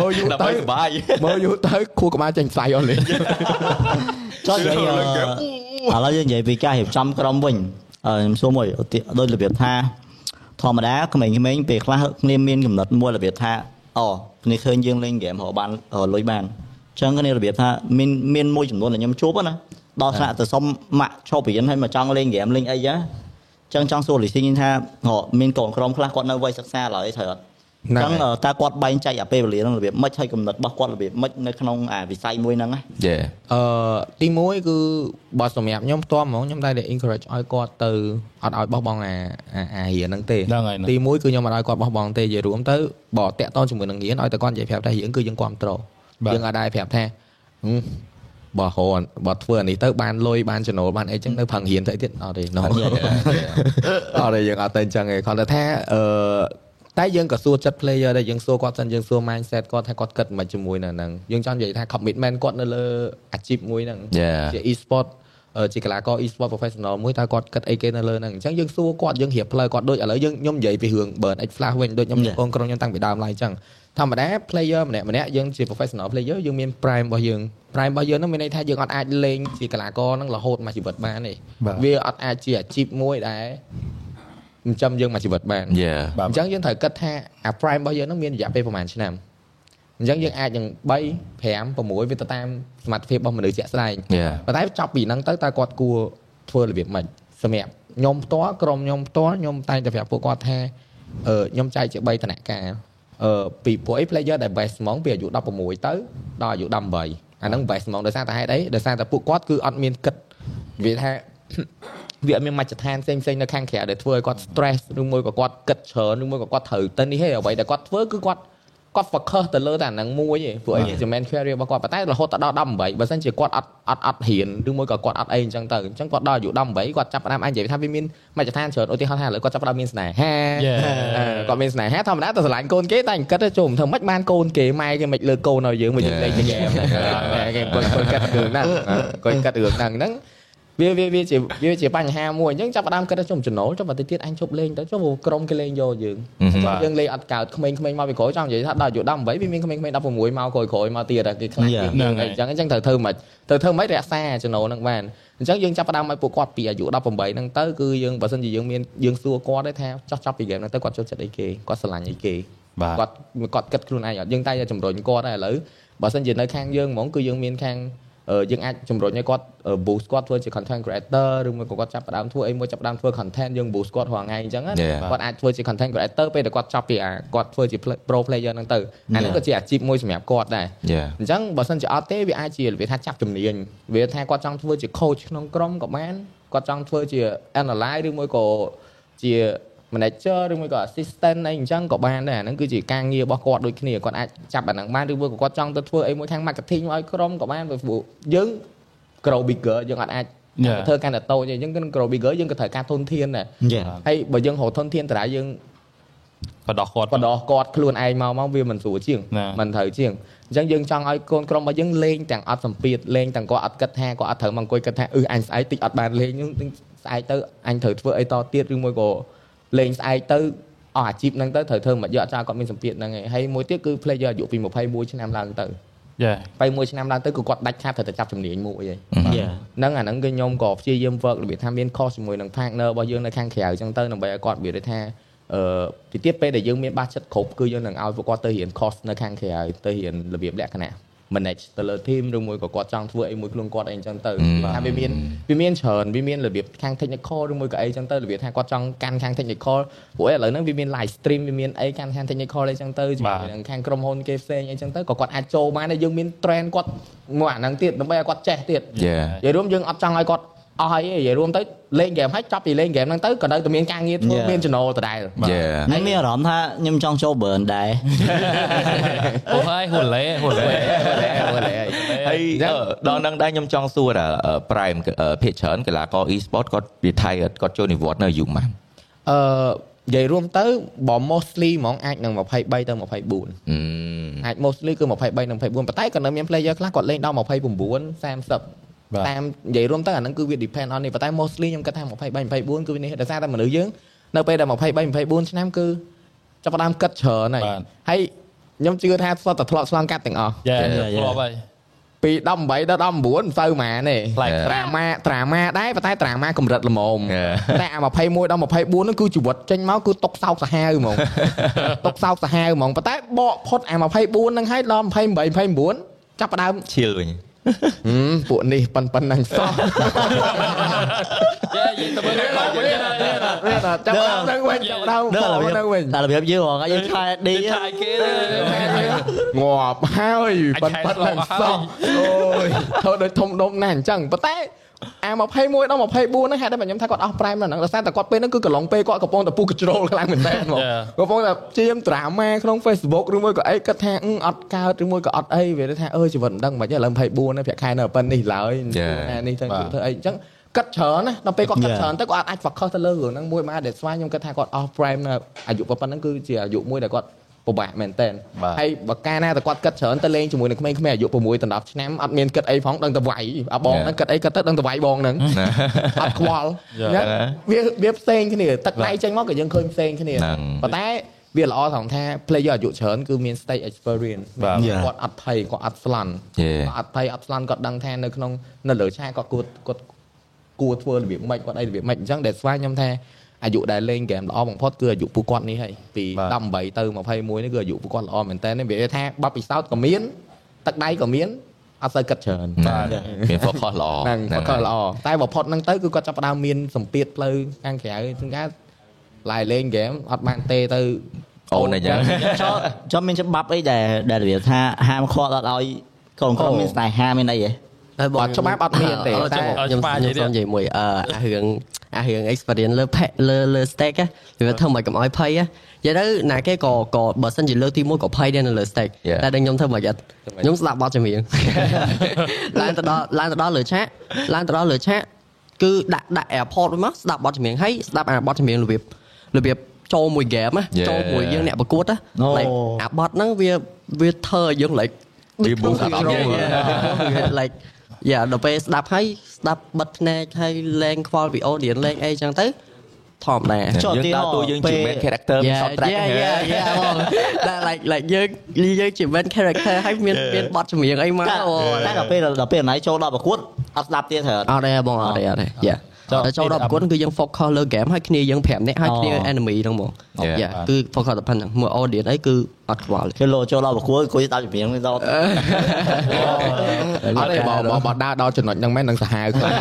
មើលយូរដើម្បីទៅសុបាយមើលយូរទៅខួរក្បាលចេញផ្សាយអស់លេងចុះនិយាយអឺឥឡូវយើងនិយាយពីការរៀបចំក្រុមវិញអឺខ្ញុំសួរមួយឧទាដូចរបៀបថាធម្មតាក្មេងៗពេលខ្លះគ្នាមានកំណត់មួយរបៀបថា អូគ្នាឃើញយើងលេងហ្គេមរកបានរកលុយបានអញ្ចឹងគ្នារបៀបថាមានមានមួយចំនួនដែលខ្ញុំជួបណាដល់ថ្នាក់ទៅសុំម៉ាក់ឈប់រៀនហើយមកចង់លេងហ្គេមលេងអីចឹងអញ្ចឹងចង់សួរលីស៊ីងថាហ៎មានកូនក្រុមខ្លះគាត់នៅវ័យសិក្សាឡើយត្រូវអត់ហ្នឹង អញ្ចឹងហើយតើគាត់បែងចែកអាពេលវេលាហ្នឹងរបៀបម៉េចហើយកំណត់របស់គាត់របៀបម៉េចនៅក្នុងអាវិស័យមួយហ្នឹងណា Yeah អឺទី1គឺបើសម្រាប់ខ្ញុំផ្ទាល់ហ្មងខ្ញុំតែតែ encourage ឲ្យគាត់ទៅអត់ឲ្យបោះបង់អាអាអារៀនហ្នឹងទេហ្នឹងហើយហ្នឹងទី1គឺខ្ញុំអត់ឲ្យគាត់បោះបង់ទេនិយាយរួមទៅបើតាក់តងជាមួយនឹងរៀនឲ្យតែគាត់និយាយប្រាប់ថារៀនគឺយើងគ្រប់ត្រូលបាទយើងអត់ដែរប្រាប់ថាហឹមបើហនបើធ្វើអានេះទៅបានលុយបានចំណូលបានអីចឹងនៅផឹងរៀនទៅទៀតអត់ទេ no អត់ទេយើងអត់ទៅអញ្ចឹងទេគាត់ទៅថាអឺ តែយើងក៏សួរចិត្ត player ដែរយើងសួរគាត់សិនយើងសួរ mindset គាត់ថាគាត់គិតមិនជាមួយនៅហ្នឹងយើងចង់និយាយថា commitment គាត់នៅលើអាជីពមួយហ្នឹង Yeah ជា e-sport អឺជាកីឡាករ e-sport professional មួយតើគាត់គិតអីគេនៅលើហ្នឹងអញ្ចឹងយើងសួរគាត់យើងរៀបផ្លូវគាត់ដូចឥឡូវយើងខ្ញុំនិយាយពីរឿង burn x flash វិញដូចខ្ញុំ Yeah. កូនក្រុមខ្ញុំតាំងពីដើមឡើយអញ្ចឹងធម្មតា player ម្នាក់ម្នាក់យើងជា professional player យើងមាន prime របស់យើង prime របស់យើងហ្នឹងមានន័យថាយើងអត់អាចលេងជាកីឡាករហ្នឹងរហូតមួយជីវិតបានទេបាទវាអត់អាចជាអាជីពមួយដែល ចិញ្ចឹមយើងមួយជីវិតបាន Yeah បាទអញ្ចឹងយើងត្រូវគិតថាអា prime របស់យើងហ្នឹងមានរយៈពេលប្រហែលឆ្នាំអញ្ចឹងយើងអាចនឹង3 5 6វាទៅតាមសមត្ថភាពរបស់មនុស្សជាក់ស្ដែង Yeah ប៉ុន្តែចប់ពីហ្នឹងទៅតើគាត់គួរធ្វើរបៀបម៉េចសម្រាប់ខ្ញុំផ្ទាល់ក្រុមខ្ញុំផ្ទាល់ខ្ញុំតែងតែប្រាប់ពួកគាត់ថាអឺខ្ញុំចែកជា3ឋានៈការអឺពីពួកអី player ដែល best ហ្មងពីអាយុ16ទៅដល់អាយុ18អាហ្នឹង best ហ្មងដោយសារតែហេតុអីដោយសារតែពួកគាត់គឺអត់មានគិតវាថា វាអត់មានមជ្ឈដ្ឋានផ្សេងផ្សេងៗនៅខាងក្រៅដែលធ្វើឲ្យគាត់ stress ឬមួយក៏គាត់គិតច្រើនឬមួយក៏គាត់ត្រូវទៅនេះទេអ្វីដែលគាត់ធ្វើគឺគាត់គាត់ focus ទៅលើតែអាហ្នឹងមួយទេព្រោះអីជា main career របស់គាត់ប៉ុន្តែរហូតដល់18បើសិនជាគាត់អត់អត់អត់ហ៊ានឬមួយក៏គាត់អត់អីអញ្ចឹងទៅអញ្ចឹងគាត់ដល់អាយុ18គាត់ចាប់ផ្ដើមអាចនិយាយថាវាមានមជ្ឈដ្ឋានច្រើនឧទាហរណ៍ថាឥឡូវគាត់ចាប់ផ្ដើមមានស្នេហា Yeah. អឺគាត់មានស្នេហាធម្មតាទៅស្រឡាញ់កូនគេតែគិតទៅជុំធ្វើម៉េចបានកូនគេម៉ែគេមិនលើកូនឲ្យយើងមកយើងលេងហ្គេមគេគាត់គាត់គិតរឿងហ្នឹងគាត់គិតរឿងហ្នឹងហ្នឹង វាវាវាជាវាជាបញ្ហាមួយអញ្ចឹងចាប់ផ្ដើមគិតថាចំចំណូលចុះបើទៅទៀតអញជប់លេងទៅចុះក្រុមគេលេងយកយើងអឺអញ្ចឹងបាទយើងលេងអត់កើតក្មេងៗមកពីក្រោយចង់និយាយថាដល់អាយុ18វាមានក្មេងៗ16មកក្រោយក្រោយមកទៀតតែគេខ្លាច Yeah. យើងហ្នឹងអហើយញ្ចឹងអញ្ចឹងត្រូវធ្វើមិនត្រូវធ្វើមិនរក្សាចំណូលហ្នឹងបានអញ្ចឹងយើងចាប់ផ្ដើមឲ្យពួកគាត់ពីអាយុ18ហ្នឹងទៅគឺយើងបើសិនជាយើងមានយើងសួរគាត់ទេថាចោះចប់ពីហ្គេមហ្នឹងទៅគាត់ចូលចិត្តអីគេគាត់ស្រឡាញ់អីគេបាទគាត់គាត់គិតខ្លួនឯងអត់យើងតែតែជំរុញគាត់ដែរឥឡូវបើសិនជានៅខាងយើងហ្មងគឺយើងមានខាងអឺ យើងអាចជំរុញឲ្យគាត់អឺ boost គាត់ធ្វើជា content creator ឬមួយក៏គាត់ចាប់ផ្ដើមធ្វើអីមួយចាប់ផ្ដើមធ្វើ content យើង boost គាត់រាល់ថ្ងៃអញ្ចឹងណា Yeah. គាត់អាចធ្វើជា content creator ពេលដែលគាត់ចប់ពីអាគាត់ធ្វើជា play- pro player ហ្នឹងទៅអាហ្នឹងក៏ជាអាជីពមួយសម្រាប់គាត់ដែរ Yeah អញ្ចឹងបើសិនជាអត់ទេវាអាចជាវាថាចាប់ជំនាញវាថាគាត់ចង់ធ្វើជា coach ក្នុងក្រុមក៏បានគាត់ចង់ធ្វើជា analyze ឬមួយក៏ជា manager ឬមួយក៏ assistant អីអញ្ចឹងក៏បានដែរអាហ្នឹងគឺជាការងាររបស់គាត់ដូចគ្នាគាត់អាចចាប់អាហ្នឹងបានឬមួយក៏គាត់ចង់ទៅធ្វើអីមួយខាង marketing ឲ្យក្រុមក៏បានព្រោះយើង grow bigger យើងអត់អាច Yeah. ធ្វើកាន់តែតូចទេអញ្ចឹងគឺ grow bigger យើងក៏ត្រូវការធនធានដែរយេហើយបើយើងរកធនធានតារាយើងបដោះគាត់បដោះគាត់ខ្លួនឯងមកមកវាមិនស្រួលជាងណាមិនត្រូវជាងអញ្ចឹងយើងចង់ឲ្យកូនក្រុមរបស់យើងលេងទាំងអត់សម្ពាធលេងទាំងគាត់អត់គិតថាគាត់អត់ត្រូវមកអង្គុយគិតថាអឺអញស្អែកតិចអត់បានលេងហ្នឹងស្អែកទៅអញត្រូវធ្វើអីតទៀតឬមួយក៏ លេងស្អែកទៅអស់អាជីពហ្នឹងទៅត្រូវធ្វើមិនយកអត់ចោលគាត់មានសម្ពាធហ្នឹងឯងហើយមួយទៀតគឺ player អាយុពី21ឆ្នាំឡើងទៅយេ21ឆ្នាំឡើងទៅគឺគាត់ដាច់ខាតត្រូវតែចាប់ជំនាញមួយឯងយេហ្នឹងអាហ្នឹងគឺខ្ញុំក៏ព្យាយាម work របៀបថាមាន cost ជាមួយនឹង partner របស់យើងនៅខាងក្រៅអញ្ចឹងទៅដើម្បីឲ្យគាត់និយាយថាអឺទីទៀតពេលដែលយើងមានបាសចិត្តគ្រប់គឺយើងនឹងឲ្យពួកគាត់ទៅរៀន course នៅខាងក្រៅទៅរៀនរបៀបលក្ខណៈ manage ទៅលើ team ឬមួយក៏គាត់ចង់ធ្វើអីមួយខ្លួនគាត់អីអញ្ចឹងទៅថាវាមានវាមានច្រើនវាមានរបៀបខាង technical ឬមួយក៏អីអញ្ចឹងទៅរបៀបថាគាត់ចង់កាន់ខាង technical ពួកឥឡូវហ្នឹងវាមាន live stream វាមានអីកាន់ខាង technical អីអញ្ចឹងទៅជាមួយនឹងខាងក្រុមហ៊ុនគេផ្សេងអីអញ្ចឹងទៅក៏គាត់អាចចូលបានដែរយើងមាន trend គាត់មួយអាហ្នឹងទៀតដើម្បីឲ្យគាត់ចេះទៀត Yeah និយាយរួមយើងអត់ចង់ឲ្យគាត់ អស់ហើយទេនិយាយរួមទៅលេងហ្គេមហើយចប់ពីលេងហ្គេមហ្នឹងទៅក៏នៅតែមានការងារធ្វើ Yeah. មានចំណូលដដែល Yeah ខ្ញុំមានអារម្មណ៍ថាខ្ញុំចង់ចូល burn ដែរហូហើយហូលេហូលេហើយអឺដល់នឹងដែរខ្ញុំចង់សួរថា Prime ភាគច្រើនកីឡាករ e-sport គាត់ retire គាត់ចូលនិវត្តន៍នៅអាយុប៉ុន្មានអឺនិយាយរួមទៅបើ mostly ហ្មងអាចនឹង23ទៅ24អឺអាច mostly គឺ23និង24ប៉ុន្តែក៏នៅមាន player ខ្លះគាត់លេងដល់29 30 តាមនិយាយរួមទៅអាហ្នឹងគឺវា depend on នេះប៉ុន្តែ mostly ខ្ញុំគិតថា23 24គឺវានេះដោយសារតែមនុស្សយើងនៅពេលដែល23 24ឆ្នាំគឺចាប់ផ្ដើមគិតច្រើនហើយហើយខ្ញុំជឿថាស្ទតែធ្លាប់ឆ្លងកាត់ទាំងអស់យ៉ា Yeah, ធ្លាប់ហើយពី18ដល់19មិនសូវហ្មងទេប្លែកត្រាម៉ាត្រាម៉ាដែរប៉ុន្តែត្រាម៉ាកម្រិតល្មម Yeah. តែអា21ដល់24ហ្នឹងគឺជីវិតចេញមកគឺຕົកសោកសាហាវហ្មងຕົកសោកសាហាវហ្មងប៉ុន្តែបកផុតអា24ហ្នឹងហើយដល់28 29ចាប់ផ្ដើមឈៀលវិញហឹម ពួកនេះប៉ិនប៉ិនហ្នឹងសោះយ៉ាយទៅមើលទៅវិញមានតែចាប់ផ្ដើមហ្នឹងវិញចាប់ផ្ដើមដល់បករបៀបហ្នឹងវិញតែរបៀបយើងហងយើងខែឌីឆាយគេទេងាប់ហើយប៉ិនប៉ិនហ្នឹងសោះអូយធ្វើដូចធំដុំណាស់អញ្ចឹងប៉ុន្តែ អា21ដល់24ហ្នឹងហេតុតែខ្ញុំថាគាត់អស់ prime ដល់ហ្នឹងដោយសារតែគាត់ពេលហ្នឹងគឺកន្លងពេលគាត់កំពុងតែពុះ control ខ្លាំងមែនតើហ្មងកំពុងតែព្យាយាម drama ក្នុង Facebook ឬមួយក៏អីគិតថាអឺអត់កើតឬមួយក៏អត់អីវាថាអើជីវិតមិនដឹងមិនឥឡូវ24ណាប្រាក់ខែនៅប៉ុណ្នេះឡើយ Yeah. ណានេះទៅបាទធ្វើអីអញ្ចឹងគិតច្រើនណាដល់ពេលគាត់គិត Yeah. ច្រើនទៅគាត់អាច focus ទៅលើរឿងហ្នឹងមួយមកដែលស្វាខ្ញុំគិតថាគាត់អស់ prime នៅអាយុប៉ុណ្ណឹងគឺជាអាយុមួយដែលគាត់ ពិបាកមែនតើបាទហើយបើកាលណាតែគាត់គិតច្រើនទៅលេងជាមួយនឹងក្មេងៗអាយុ6ដល់10ឆ្នាំអត់មានគិតអីផងដឹងតែវាយអាបង Yeah. ហ្នឹងគិតអីគិតទៅដឹងតែវាយបងហ្នឹងអត់ខ្វល់ Yeah. ណាវាវាផ្សេងគ្នាទឹកដៃចេញមកក៏យើងឃើញផ្សេងគ្នាហ្នឹងប៉ុន្តែវាល្អត្រង់ថា player អាយុច្រើនគឺមាន stage experience បាទ Yeah. គាត់អត់ភ័យគាត់អត់ស្លន់ Yeah. គាត់អត់ភ័យអត់ស្លន់គាត់ដឹងថានៅក្នុងនៅលើឆាកគាត់គួរគាត់គួរធ្វើរបៀបម៉េចគាត់អីរបៀបម៉េចអញ្ចឹងដែលស្វាខ្ញុំថា អាយុដែលលេងហ្គេមល្អបំផុតគឺអាយុពួកគាត់នេះហើយពីបាទ18ទៅ21នេះគឺអាយុពួកគាត់ល្អមែនតើវាថាបបពិសោធន៍ក៏មានទឹកដៃក៏មានអត់សូវគិតច្រើនបាទមាន focus ល្អហ្នឹងក៏ល្អតែបំផុតហ្នឹងទៅគឺគាត់ចាប់ផ្ដើមមានសម្ពាធផ្លូវខាងក្រៅជាងការឡាយលេងហ្គេមអត់បានទេទៅអូនអញ្ចឹងចូលចូលមានច្បាប់អីដែលដែលរបៀបថាហាមឃាត់អត់ឲ្យកូនកូនមានស្នេហាមានអីហ៎ហើយ បងអត់ច្បាប់អត់មានទេអឺតែខ្ញុំខ្ញុំខ្ញុំសូមនិយាយមួយអឺអារឿងអារឿង experience លើ pet លើលើ stake ណាវាធ្វើមិនកុំឲ្យភ័យណានិយាយទៅណាគេក៏ក៏បើសិនជាលើកទី1ក៏ភ័យដែរនៅលើ stake Yeah. តែដល់ខ្ញុំធ្វើមិនអត់ខ្ញុំស្ដាប់បទចម្រៀងឡើងទៅដល់ឡើងទៅដល់លើឆាកឡើងទៅដល់លើឆាកគឺដាក់ដាក់ airport វិញមកស្ដាប់បទចម្រៀងហើយស្ដាប់អាបទចម្រៀងរបៀបរបៀបចូលមួយ game ណា Yeah. ចូលមួយយើងអ្នកប្រកួតណាអូ like អាបទហ្នឹងវាវាធ្វើឲ្យយើង like វា boost up វាយើង like យ៉ាដល់ពេលស្ដាប់ហើយស្ដាប់បិទភ្នែកហើយលេងខ្វល់ពី audience លេងអីចឹងទៅធម្មតាចុះយើងទីដើរតួយើងជា main character មាន soundtrack យ៉ាយ៉ាយ៉ាបងតែ like like យើងយើងជា main character ហើយមានមានបទចម្រៀងអីមកតែអូតែដល់ពេលដល់ពេលណៃចូលដល់ប្រកួតអត់ស្ដាប់ទៀតត្រូវអត់ទេបងអត់ទេអត់ទេយ៉ាតែ ចូលដល់ប្រកួតគឺយើង focus លើ game ហើយគ្នាយើង5នាក់ហើយគ្នា enemy ហ្នឹងហ្មង Yeah. យ៉ាគឺ focus តែប៉ុណ្្នឹងមួយ audience អីគឺអត់ខ្វល់ទេគេលោចូលដល់ប្រកួតគួយស្ដាប់ចម្រៀងនេះដល់អត់ទេបើបើបើដើរដល់ចំណុចហ្នឹងមែននឹងសាហាវខ្លាំង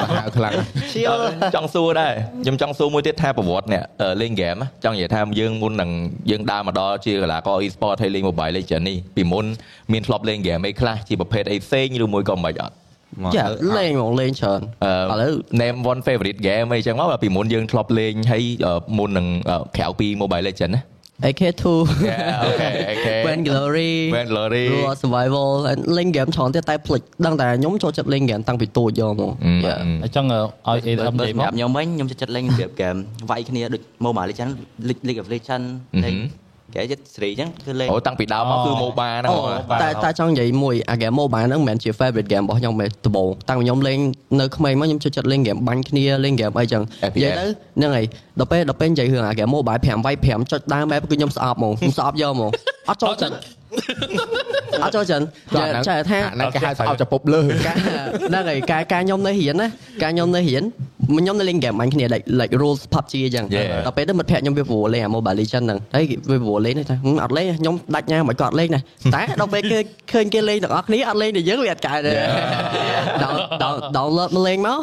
សាហាវខ្លាំងឈៀលចង់សួរដែរខ្ញុំចង់សួរមួយទៀតថាប្រវត្តិអ្នកអឺលេងហ្គេមចង់និយាយថាយើងមុននឹងយើងដើរមកដល់ជាកីឡាករ e-sport ហើយលេង Mobile Legends នេះពីមុនមានធ្លាប់លេងហ្គេមអីខ្លះជាប្រភេទអីផ្សេងឬមួយក៏មិនអត់ យ៉ាលេងហ្មងលេងច្រើនអឺឥឡូវ name one favorite game អីចឹងមកបើពីមុនយើងធ្លាប់លេងហើយអឺមុននឹងអឺក្រៅពី Mobile Legends ណា AK2 Yeah, okay, okay. Brand Glory Brand Glory Raw Survival លេងហ្គេមច្រើនទៀតតែភ្លេចដឹងតែខ្ញុំចូលចិត្តលេងហ្គេមតាំងពីទូចយកហ្មងអឺយ៉ាអញ្ចឹងឲ្យបើ AM បើនិយាយសម្មករាប់ខ្ញុំវិញខ្ញុំចិត្តចិត្តលេងរបៀបហ្គេមវាយគ្នាដូច Mobile Legends League League of Legends លេង គេចិត្តស្រីអញ្ចឹងគឺលេងអូតាំងពីដើមមកគឺ MOBA ហ្នឹងអូហ្មងតែតែចង់និយាយមួយអា game mobile ហ្នឹងមិនមែនជា favorite game របស់ខ្ញុំទេដំបូងតាំងពីខ្ញុំលេងនៅក្មេងមកខ្ញុំចូលចិត្តលេង game បាញ់គ្នាលេង game អីចឹង FPS និយាយទៅហ្នឹងហើយដល់ពេលដល់ពេលនិយាយរឿងអា game mobile 5វាយ5ចុចដើម map គឺខ្ញុំស្អប់ហ្មងខ្ញុំស្អប់យកហ្មងអត់ចូលចិត្ត អត់ចូលចិត្តនិយាយចែកថាអាហ្នឹងគេហៅស្អប់ចពុបលើការហ្នឹងហើយការការខ្ញុំនៅរៀនណាការខ្ញុំនៅរៀនខ្ញុំនៅលេង game អញគ្នា like like rules PUBG អញ្ចឹង Yeah. ដល់ពេលទៅមិត្តភក្តិខ្ញុំវាព្រោះលេងអា Mobile Legends ហ្នឹងហើយវាព្រោះលេងនេះថាហឹមអត់លេងខ្ញុំដាច់ញ៉ាំមិនគាត់លេងណាតែដល់ពេលគេឃើញគេលេងទាំងអស់គ្នាអត់លេងតែយើងវាអត់កើតទេដល់ download មកលេងមក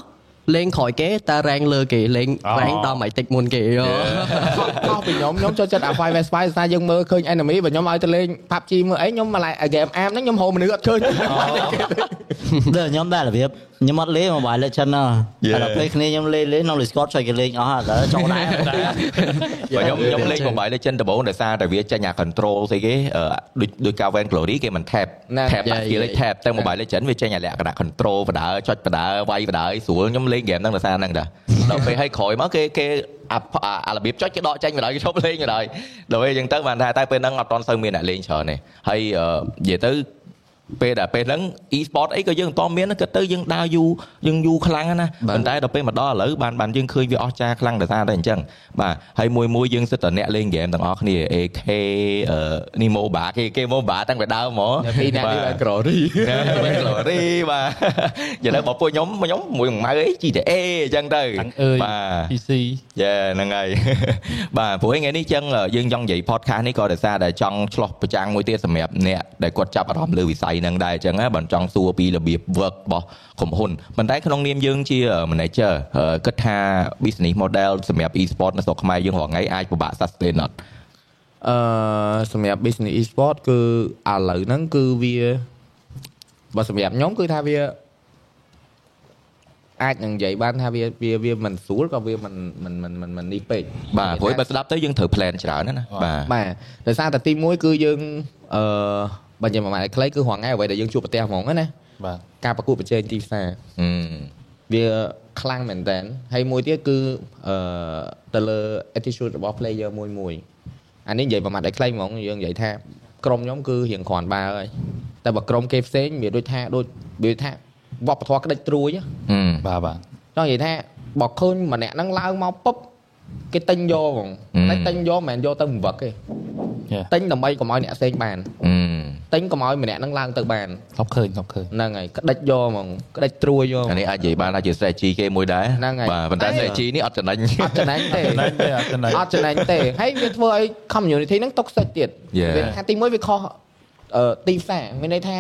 លេងក្រោយគេតែ rank លើគេលេងអូ rank ដល់មិនតិចមុនគេយោខុសពីខ្ញុំខ្ញុំចូលចិត្តអា Five Vs Spy ស្ថាយើងមើលឃើញ enemy បើខ្ញុំឲ្យទៅលេង PUBG មើលអីខ្ញុំមកឡាយ game អាមហ្នឹងខ្ញុំហៅមនុស្សអត់ឃើញដូចខ្ញុំដែររបៀបខ្ញុំអត់លេង Mobile Legends ណាតែដល់ពេលគ្នាខ្ញុំលេងលេងក្នុង Discord ចុចគេលេងអស់ហើយដល់ចូលដែរបើខ្ញុំខ្ញុំលេង Mobile Legends ដំបូងដោយសារតែវាចេញអា control ស្អីគេអឺដូចដូច Calvin Glory គេមិន tap ណា tap ដាក់ skill ឯង tap តែ Mobile Legends វាចេញអាលក្ខណៈ control បដើចុចបដើវាយបដើស្រួលខ្ញុំលេង game ហ្នឹងដោយសារហ្នឹងដែរដល់ពេលឲ្យក្រោយមកគេគេអាអាអារបៀបចុចគេដកចេញបដើគេឈប់លេងបដើដល់ពេលអញ្ចឹងទៅបានថាតែពេលហ្នឹងអត់តន់សូវមានអ្នកលេងច្រើនទេហើយអឺនិយាយទៅ ពេលដែលពេលហ្នឹង e-sport អីក៏យើងមិនតមានគិតទៅយើងដើរយូរយើងយូរខ្លាំងណាស់ប៉ុន្តែដល់ពេលមកដល់ឥឡូវបានបានយើងឃើញវាអស្ចារ្យខ្លាំងដោយសារតែអញ្ចឹងបាទហើយមួយមួយយើងសិតតែអ្នកលេងហ្គេមទាំងអស់គ្នា AK អឺនេះ MOBA គេគេ MOBA តាំងពីដើមហ្មងពីអ្នកនេះបាន Glory បាទ Glory បាទយ៉ាងណាបងពួកខ្ញុំខ្ញុំមួយម៉ៅអី GTA អញ្ចឹងទៅតាំងអើយបាទ PC យ៉ាហ្នឹងហើយបាទព្រោះថ្ងៃនេះចឹងយើងចង់និយាយ podcast នេះក៏ដោយសារតែចង់ឆ្លោះប្រចាំងមួយទៀតសម្រាប់អ្នកដែលគាត់ចាប់អារម្មណ៍លើវិស័យហ្នឹងដែរចឹងណាបើចង់សួរពីរបៀប work របស់ក្រុមហ៊ុនប៉ុន្តែក្នុងនាមយើងជា manager អឺគិតថា business model សម្រាប់ e-sport នៅស្រុកខ្មែរយើងរាល់ថ្ងៃអាចពិបាក sustain អត់អឺសម្រាប់ business e-sport គឺឥឡូវហ្នឹងគឺវាបើសម្រាប់ខ្ញុំគឺថាវាអាចនឹងនិយាយបានថាវាវាវាមិនស្រួលក៏វាមិនមិនមិនមិនមិននេះពេកបាទព្រោះបើស្ដាប់ទៅយើងត្រូវ plan ច្រើនណាស់ណាបាទបាទដោយសារតែទី1គឺយើងអឺ បើនិយាយមួយម៉ាត់ឲ្យខ្លីគឺរងថ្ងៃអ្វីដែលយើងជួបប្រទះហ្មងណាបាទការប្រកួតប្រជែងទីផ្សារអឺវាខ្លាំងមែនតើហើយមួយទៀតគឺអឺទៅលើ attitude របស់ player មួយមួយអានេះនិយាយប្រមាថឲ្យខ្លីហ្មងយើងនិយាយថាក្រុមខ្ញុំគឺរៀងគ្រាន់បើហើយតែបើក្រុមគេផ្សេងវាដូចថាដូចវាថាវប្បធម៌ក្តិចត្រួយហ៎អឺបាទបាទចង់និយាយថាបើឃើញម្នាក់ហ្នឹងឡើងមកពុប គេទិញយកហ្មងតែទិញយកមិនមែនយកទៅបង្វឹកទេ Yeah. ទិញដើម្បីកុំឲ្យអ្នកផ្សេងបានអឺទិញកុំឲ្យម្នាក់ហ្នឹងឡើងទៅបានធ្លាប់ឃើញធ្លាប់ឃើញហ្នឹងហើយក្តិចយកហ្មងក្តិចត្រួយយកអានេះអាចនិយាយបានថាជា strategy គេមួយដែរហ្នឹងហើយបាទប៉ុន្តែ strategy នេះអត់ចំណេញអត់ចំណេញទេចំណេញទេអត់ចំណេញអត់ចំណេញទេហើយវាធ្វើឲ្យ community ហ្នឹងតុកសិចទៀត Yeah. វាថាទីមួយវាខុសអឺទីផ្សារមានន័យថា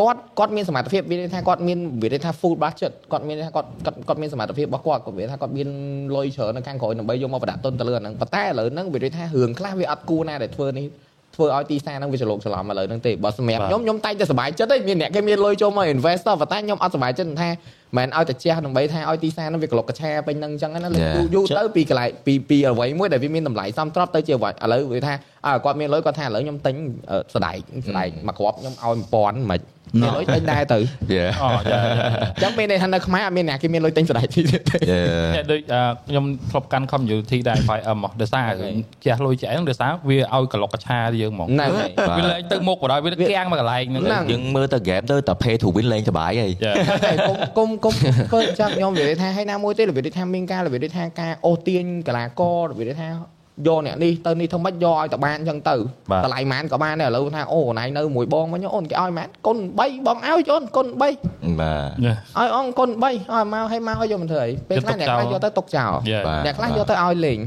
គាត់គាត់មានសមត្ថភាពវាន័យថាគាត់មានវាន័យថា full budget គាត់មានន័យថាគាត់គាត់គាត់មានសមត្ថភាពរបស់គាត់គាត់វាថាគាត់មានលុយច្រើននៅខាងក្រោយដើម្បីយកមកប្រដាក់ទុនទៅលើអាហ្នឹងប៉ុន្តែឥឡូវហ្នឹងវាន័យថារឿងខ្លះវាអត់គួរណាដែលធ្វើនេះធ្វើឲ្យទីផ្សារហ្នឹងវាច្រឡូកច្រឡំឥឡូវហ្នឹងទេបើសម្រាប់ខ្ញុំខ្ញុំតែងតែសប្បាយចិត្តទេមានអ្នកគេមានលុយចូលមក invest ទៅប៉ុន្តែខ្ញុំអត់សប្បាយចិត្តថាមិនឲ្យតែជះដើម្បីថាឲ្យទីផ្សារហ្នឹងវាក្លុកកឆាពេញហ្នឹងអញ្ចឹងណា Yeah. យូរទៅពីកន្លែងពីពីអ្វីមួយដែលវាមានតម្លៃសមទ្របទៅជាអ្វីឥឡូវវាថាអើគាត់មានលុយគាត់ថាឥឡូវខ្ញុំទិញអឺស្ដែកស្ដែកមកគ្រាប់ខ្ញុំឲ្យ1000មិនមានលុយទិញដែរទៅយ៉ាអូយ៉ាអញ្ចឹងមានន័យថានៅខ្មែរអត់មានអ្នកគេមានលុយទិញស្ដែកទៀតទេយ៉ាតែដូចអឺខ្ញុំធ្លាប់កាន់ community ដែរ 5M មកដោយសារហ្នឹងហើយជះលុយចែហ្នឹងដោយសារវាឲ្យកន្លុកកឆាយើងហ្មងហ្នឹងហើយវាលែងទៅមុខបណ្ដោយវាគាំងមកកន្លែងហ្នឹងហ្នឹងយើងមើលទៅ game ទៅតែ pay to win លេងសប្បាយហើយចាហើយកុំកុំកុំធ្វើអញ្ចឹងខ្ញុំនិយាយថាឲ្យណាមួយទេរបៀបដូចថាមានការរបៀបដូចថាការអូសទាញកលាកររបៀបដូចថាយកអ្នកនេះទៅនេះធ្វើម៉េចយកឲ្យតបានអញ្ចឹងទៅតម្លៃម៉ានក៏បានដែរឥឡូវថាអូណៃនៅមួយបងវិញអូនគេឲ្យម៉ានគុណ3បងឲ្យអូនគុណ3បាទឲ្យអងគុណ3ឲ្យមកឲ្យមកឲ្យយកមិនធ្វើអីពេលខ្លះអ្នកខ្លះយកទៅຕົកចោលយ៉ាបាទអ្នកខ្លះយកទៅឲ្យលេង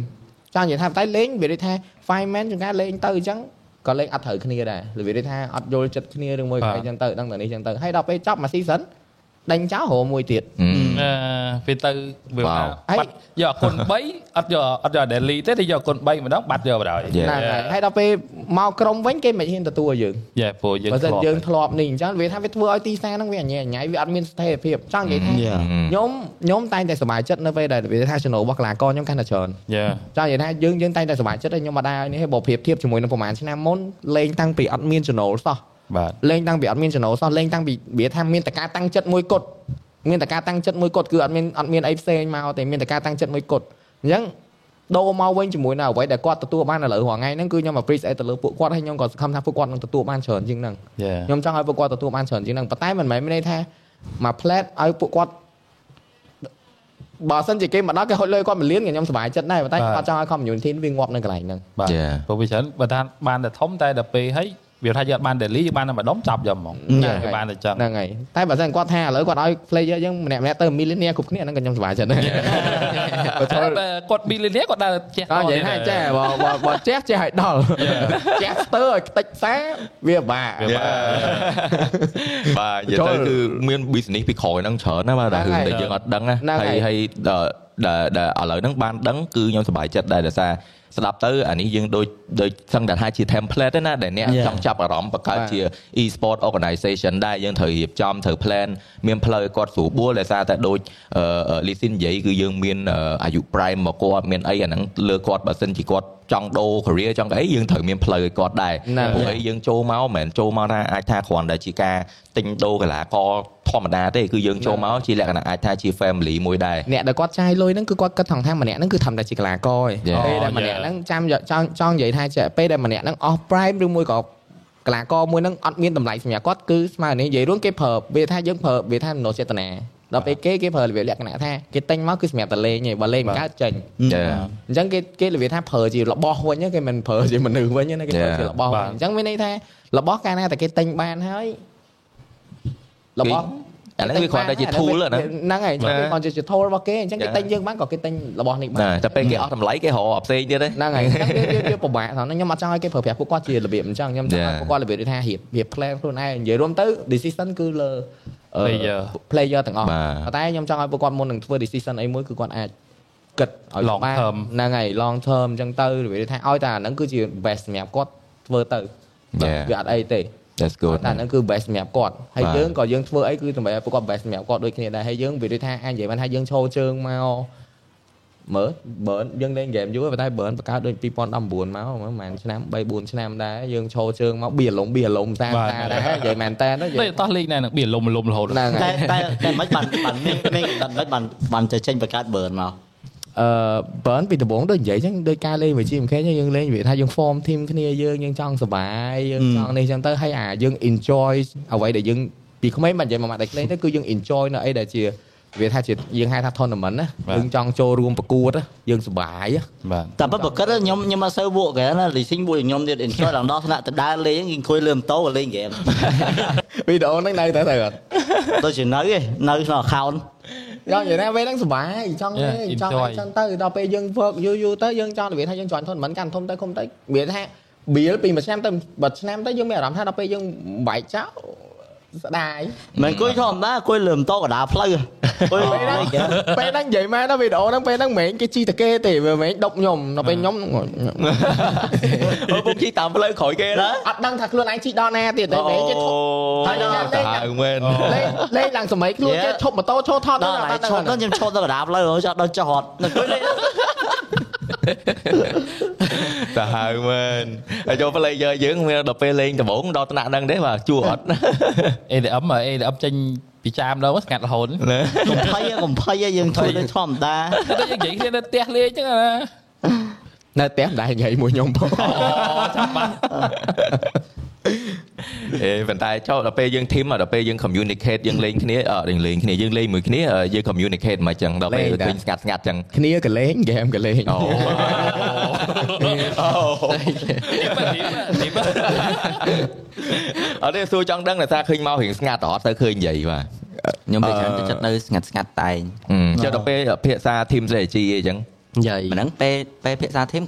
ចង់និយាយថាតែលេងវាដូចថា fine man ជាងការលេងទៅអញ្ចឹងក៏លេងអត់ត្រូវគ្នាដែរវាដូចថាអត់យល់ចិត្តគ្នាឬមួយអីចឹងទៅដឹងតែនេះចឹងទៅហើយដល់ពេលចប់មួយ season ដេញចោលរកមួយទៀតអឺអឺពេលទៅវាវ៉ាវថាបាត់យកគុណ3អត់យកអត់យក daily ទេតែយកគុណ3ម្ដងបាត់យកបណ្ដោយ Yeah. ហ្នឹងហើយហើយដល់ពេលមកក្រុមវិញគេមិនហ៊ានទទួលយើងយ៉ាព្រោះយើងបើធ្មិនលាប់យើងធ្លាប់នេះអញ្ចឹងវាថាវាធ្វើឲ្យទីផ្សារហ្នឹងវាអញ្ញែអញ្ញៃវាអត់មានស្ថិរភាពចង់និយាយថា Yeah. ខ្ញុំខ្ញុំតែងតែសប្បាយចិត្តនៅពេលដែលវាថា channel របស់កីឡាករខ្ញុំកាន់តែច្រើនយ៉ាចង់និយាយថាយើងយើងតែងតែសប្បាយចិត្តហើយខ្ញុំមកដែរនេះហើយបើប្រៀបធៀបជាមួយនឹងប្រហែលឆ្នាំមុនលេងតាំងពីអត់មាន channel សោះ បាទលេងតាំងពីអត់មាន channel សោះលេងតាំងពីវាថាមានតែការតាំងចិត្តមួយគត់មានតែការតាំងចិត្តមួយគត់គឺអត់មានអត់មានអីផ្សេងមកទេមានតែការតាំងចិត្តមួយគត់អញ្ចឹងដូរមកវិញជាមួយនៅអ្វីដែលគាត់ទទួលបានឥឡូវរាល់ថ្ងៃហ្នឹងគឺខ្ញុំ appreciate ទៅលើពួកគាត់ហើយខ្ញុំក៏សង្ឃឹមថាពួកគាត់នឹងទទួលបានច្រើនជាងហ្នឹងយ៉ាខ្ញុំចង់ឲ្យពួកគាត់ទទួលបានច្រើនជាងហ្នឹងប៉ុន្តែមិនមែនមានន័យថាមួយ plate ឲ្យពួកគាត់បើសិនជាគេមកដល់គេហុចលុយគាត់មួយលានខ្ញុំសប្បាយចិត្តដែរប៉ុន្តែគាត់ចង់ឲ្យ community វាងាប់នៅកន្លែងហ្នឹងបាទ Yeah. ព្រោះវាច្រើនបើថាបានតែធំតែដល់ពេលហើយ វាថាយើងអត់បាន daily យើងបានតែម្ដុំចាប់យកហ្មងហ្នឹងហើយគេបានតែចឹងហ្នឹងហើយតែបើសិនគាត់ថាឥឡូវគាត់ឲ្យ player យើងម្នាក់ម្នាក់ទៅ millionaire គ្រប់គ្នាហ្នឹងក៏ខ្ញុំសប្បាយចិត្តដែរបើធ្វើតែគាត់ millionaire គាត់ដើរចេះអត់និយាយថាចេះបើបើបើចេះចេះឲ្យដល់ចេះស្ទើរឲ្យខ្ទេចផ្សារវាពិបាកវាបាក់បាទនិយាយចូលទៅគឺមាន business ពីក្រោយហ្នឹងច្រើនណាស់បាទដែលហ្នឹងរឿងហើយដែលយើងអត់ដឹងណាហ្នឹងហើហើយយហើយដល់ដែលដែលឥឡូវហ្នឹងបានដឹងគឺខ្ញុំសប្បាយចិត្តដែរដោយសារ ស្ដាប់ទៅអានេះយើងដូចដូចសឹងតែថាជា template ទេណាដែលអ្នក Yeah. ចង់ចាប់អារម្មណ៍បង្កើតបាទជា e-sport organization ដែរយើងត្រូវរៀបចំត្រូវ plan មានផ្លូវឲ្យគាត់ស្រួលបួលដោយសារតែដូចលីស៊ីននិយាយគឺយើងមានអឺអាយុ prime មកគាត់មានអីអាហ្នឹងលើគាត់បើសិនជាគាត់ចង់ដូរ career ចង់អីយើងត្រូវមានផ្លូវឲ្យគាត់ដែរហ្នឹងព្រោះអីយើងចូលមកមិនមែនចូលមកថាអាចថាគ្រាន់តែជាការទិញដូរកីឡាករធម្មតាទេគឺយើងចូលមកជាលក្ខណៈអាចថាជា family មួយដែរអ្នកដែលគាត់ចាយលុយហ្នឹងគឺគាត់គិតថងថាម្នាក់ហ្នឹងគឺធម្មតាជាកីឡាករឯង Yeah. ពេលដែលម្នាក់ហ្នឹងចាំយកចង់ចង់និយាយថាចេះពេលដែលម្នាក់ហ្នឹងអស់ prime ឬមួយក៏កីឡាករមួយហ្នឹងអត់មានតម្លៃសម្រាប់គាត់គឺស្មើនេះនិយាយរួមគេប្រើវាថាយើងប្រើវាថាមនោចេតនាដល់ពេលគេគេប្រើរបៀបលក្ខណៈថាគេទិញមកគឺសម្រាប់តែលេងឯងបើលេងមិនកើតចេញចាអញ្ចឹងគេគេរបៀបថាប្រើជារបស់វិញគេមិនប្រើជាមនុស្សវិញណាគេប្រើ Yeah. ជារបស់បាវិញទអញ្ចឹងមានន័យថារបស់កាលណាតែគេទិញបានហើយ របស់អាហ្នឹងវាគ្រាន់តែជា tool ហ្នឹងហ្នឹងហើយគេគ្រាន់តែជា tool របស់គេអញ្ចឹងគេ Yeah. ទិញយើងបានក៏គេទិញរបស់នេះបានណាតែពេលគេអស់តម្លៃគេរកផ្សេងទៀតទេហ្នឹងហើយអញ្ចឹងវាវាវាពិបាកហ្នឹងខ្ញុំអត់ចង់ឲ្យគេប្រើប្រាស់ពួកគាត់ជារបៀបអញ្ចឹងខ្ញុំចង់ឲ្យ Yeah. ពួកគាត់របៀបដូចថារៀបរៀប plan ខ្លួនឯងនិយាយរួមទៅ decision គឺលើអឺ Player player ទាំងអស់បាទប៉ុន្តែខ្ញុំចង់ឲ្យពួកគាត់មុននឹងធ្វើ decision អីមួយគឺគាត់អាចគិតឲ្យ Long បាន term ហ្នឹងហើយ long term អញ្ចឹងទៅរបៀបថាឲ្យតែអាហ្នឹងគឺជា best សម្រាប់គាត់ធ្វើទៅ Yeah. វាអត់អីទេ That's good តែអាហ្នឹងគឺ best សម្រាប់គាត់ហើយបាទយើងក៏យើងធ្វើអីគឺដើម្បីឲ្យពួកគាត់ best សម្រាប់គាត់ដូចគ្នាដែរហើយយើងវាដូចថាអាចនិយាយបានថាយើងឈរជើងមកមើលបើយើងលេងហ្គេមយូរប៉ុន្តែបើបង្កើតដូច2019មកប្រហែលឆ្នាំ3 4ឆ្នាំដែរយើងឈរជើងមកបៀឡុងបៀឡុងតាមបាទតាដែរនិយាយមែនតើទៅនិតែយាយតោះលេងណែនឹងបៀលុំលុំរហូតហ្នឹងហើតែយតែតែមិនបានបានមានមានមិនបានបានទៅចេញបង្កើត burn មក អឺបើពីដំបូងដូចនិយាយចឹងដូចការលេងវិជាមិនខេយើងយើងលេងវាថាយើង form team គ្នាយើងយើងចង់សប្បាយយើងចង់នេះចឹងទៅហើយអាយើង enjoy អ្វីដែលយើងពីក្មេងមិននិយាយមកម៉ាក់តែលេងទៅគឺយើង enjoy នៅអីដែលជាវាថាជាយើងហៅថា tournament ណាយើងចង់ចូលរួមប្រកួតណាយើងសប្បាយណាបាទតែបើប្រកិតខ្ញុំខ្ញុំអត់សូវវក់គេណាលីស៊ីងមួយខ្ញុំទៀត enjoy ដល់ដល់ថ្នាក់ទៅដើរលេងគេអង្គុយលើម៉ូតូលេងហ្គេមវីដេអូហ្នឹងនៅតែទៅអត់ដូចជានៅឯនៅក្នុង account ចង់និយាយថាពេលហ្នឹងសប្បាយចង់លេង Yeah, ចង់ enjoy អីចឹងទៅដល់ពេលយើង work យូរយូរទៅយើងចង់និយាយថាយើង join tournament កាន់ធំទៅគុំទៅវាថា bill ពីមួយឆ្នាំទៅបើឆ្នាំទៅយើងមានអារម្មណ៍ថាដល់ពេលយើងបែកចោល ស្ដាយមិនអង្គុយធម្មតាអង្គុយលើម៉ូតូកណ្ដាលផ្លូវអង្គុយពេលហ្នឹងលេងហ្គេមពេលហ្នឹងនិយាយមែនណាវីដេអូហ្នឹងពេលហ្នឹងមិនមែនគេជីតាគេទេវាមិនមែនដប់ខ្ញុំដល់ពេលខ្ញុំអូពុកជីតាមផ្លូវក្រោយគេណាអត់ដឹងថាខ្លួនឯងជីដល់ណាទៀតតែមិនគេថប់ហើយដល់ទៅហើយមែនលេងលេងឡើងសម័យខ្លួនគេឈប់ម៉ូតូឈរថតដល់ហើយឈប់ទៅខ្ញុំឈប់ទៅកណ្ដាលផ្លូវចោះដល់ចុះហត់អង្គុយលេង ទៅហើយមែនហើយចូល player យើងមានដល់ពេលលេងដំបូងដល់ថ្នាក់ហ្នឹងទេបាទជួអត់ ADM ADM ចេញពីចាមដល់ស្ងាត់រហូតណាកំភៃកំភៃយើងធ្វើដូចធម្មតាតែយើងនិយាយគ្នានៅផ្ទះលេងចឹងណា នៅផ្ទះមិនដែរនិយាយមួយខ្ញុំផងអូចាំបាត់អេប៉ុន្តែចូលដល់ពេលយើង team ដល់ពេលយើង communicate យើងលេងគ្នាអត់យើងលេងគ្នាយើងលេងមួយគ្នាយើង communicate មកចឹងដល់ពេលឃើញស្ងាត់ស្ងាត់ចឹងគ្នាក៏លេងហ្គេមក៏លេងអូអូនេះបាទនេះបាទអត់ទេសួរចង់ដឹងតែថាឃើញមករៀងស្ងាត់អត់ទៅឃើញនិយាយបាទខ្ញុំពេលច្រើនទៅចិត្តនៅស្ងាត់ស្ងាត់តែងចុះដល់ពេលភាសា team strategy អីចឹង និយាយមិនហ្នឹងពេលពេលភាសាធីម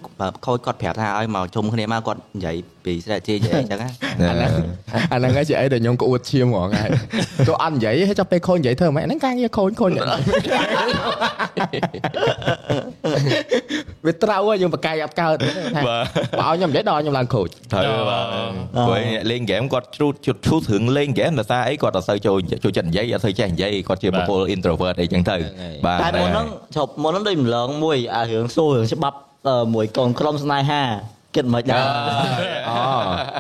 ខូចគាត់ប្រាប់ថាឲ្យមកជុំគ្នាមកគាត់និយាយ ពី strategy និយាយអញ្ចឹងណាអាហ្នឹងអាហ្នឹងឯងជាអីដែលខ្ញុំក្អួតឈាមហ្មងហើយទៅអត់និយាយហើយចាប់ពេលខូចនិយាយធ្វើម៉េចហ្នឹងការងារខូចខូចវាត្រូវហើយយើងបកកាយអត់កើតថាបើឲ្យខ្ញុំនិយាយដល់ខ្ញុំឡើងខូចត្រូវបាទព្រោះអ្នកលេងហ្គេមគាត់ជ្រូតជុតឈូសរឿងលេងហ្គេមដោយសារអីគាត់អត់សូវចូលចូលចិត្តនិយាយអត់សូវចេះនិយាយគាត់ជាបុគ្គល introvert អីចឹងទៅបាទតែមុនហ្នឹងជប់មុនហ្នឹងដូចម្លងមួយអារឿងសួររឿងច្បាប់អឺមួយកូនក្រុមស្នេហា គិតមិនដែរអូ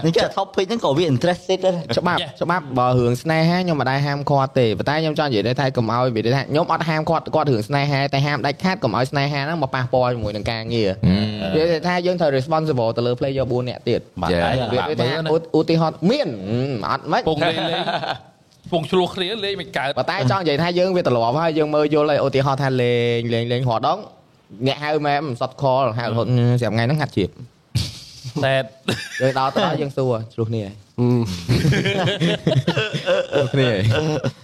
នេះគេ topic ហ្នឹងក៏វា interested ដែរច្បាប់ច្បាប់បើរឿងស្នេហាខ្ញុំមិនដែរហាមគាត់ទេប៉ុន្តែខ្ញុំចង់និយាយដែរថាកុំឲ្យវាថាខ្ញុំអត់ហាមគាត់គាត់រឿងស្នេហាតែហាមដាច់ខាតកុំឲ្យស្នេហាហ្នឹងមកប៉ះពាល់ជាមួយនឹងការងារវាថាយើងត្រូវ responsible ទៅលើ player 4នាក់ទៀតបាទ Yeah. វាវាថាឧទាហរណ៍មានអត់មិនពងលេងលេងពងឆ្លោះគ្នាលេងមិនកើតប៉ុន្តែចង់និយាយថាយើងវាត្រឡប់ហើយយើងមើលយល់ហើយឧទាហរណ៍ថាលេងលេងលេងរាល់ដងអ្នកហៅម៉ែមិនសត់ខលហៅរហូតសម្រាប់ថ្ងៃហ្នឹងហាត់ជៀប តែយើងដល់ទៅដល់យើងសួរឆ្លោះគ្នាគ្នា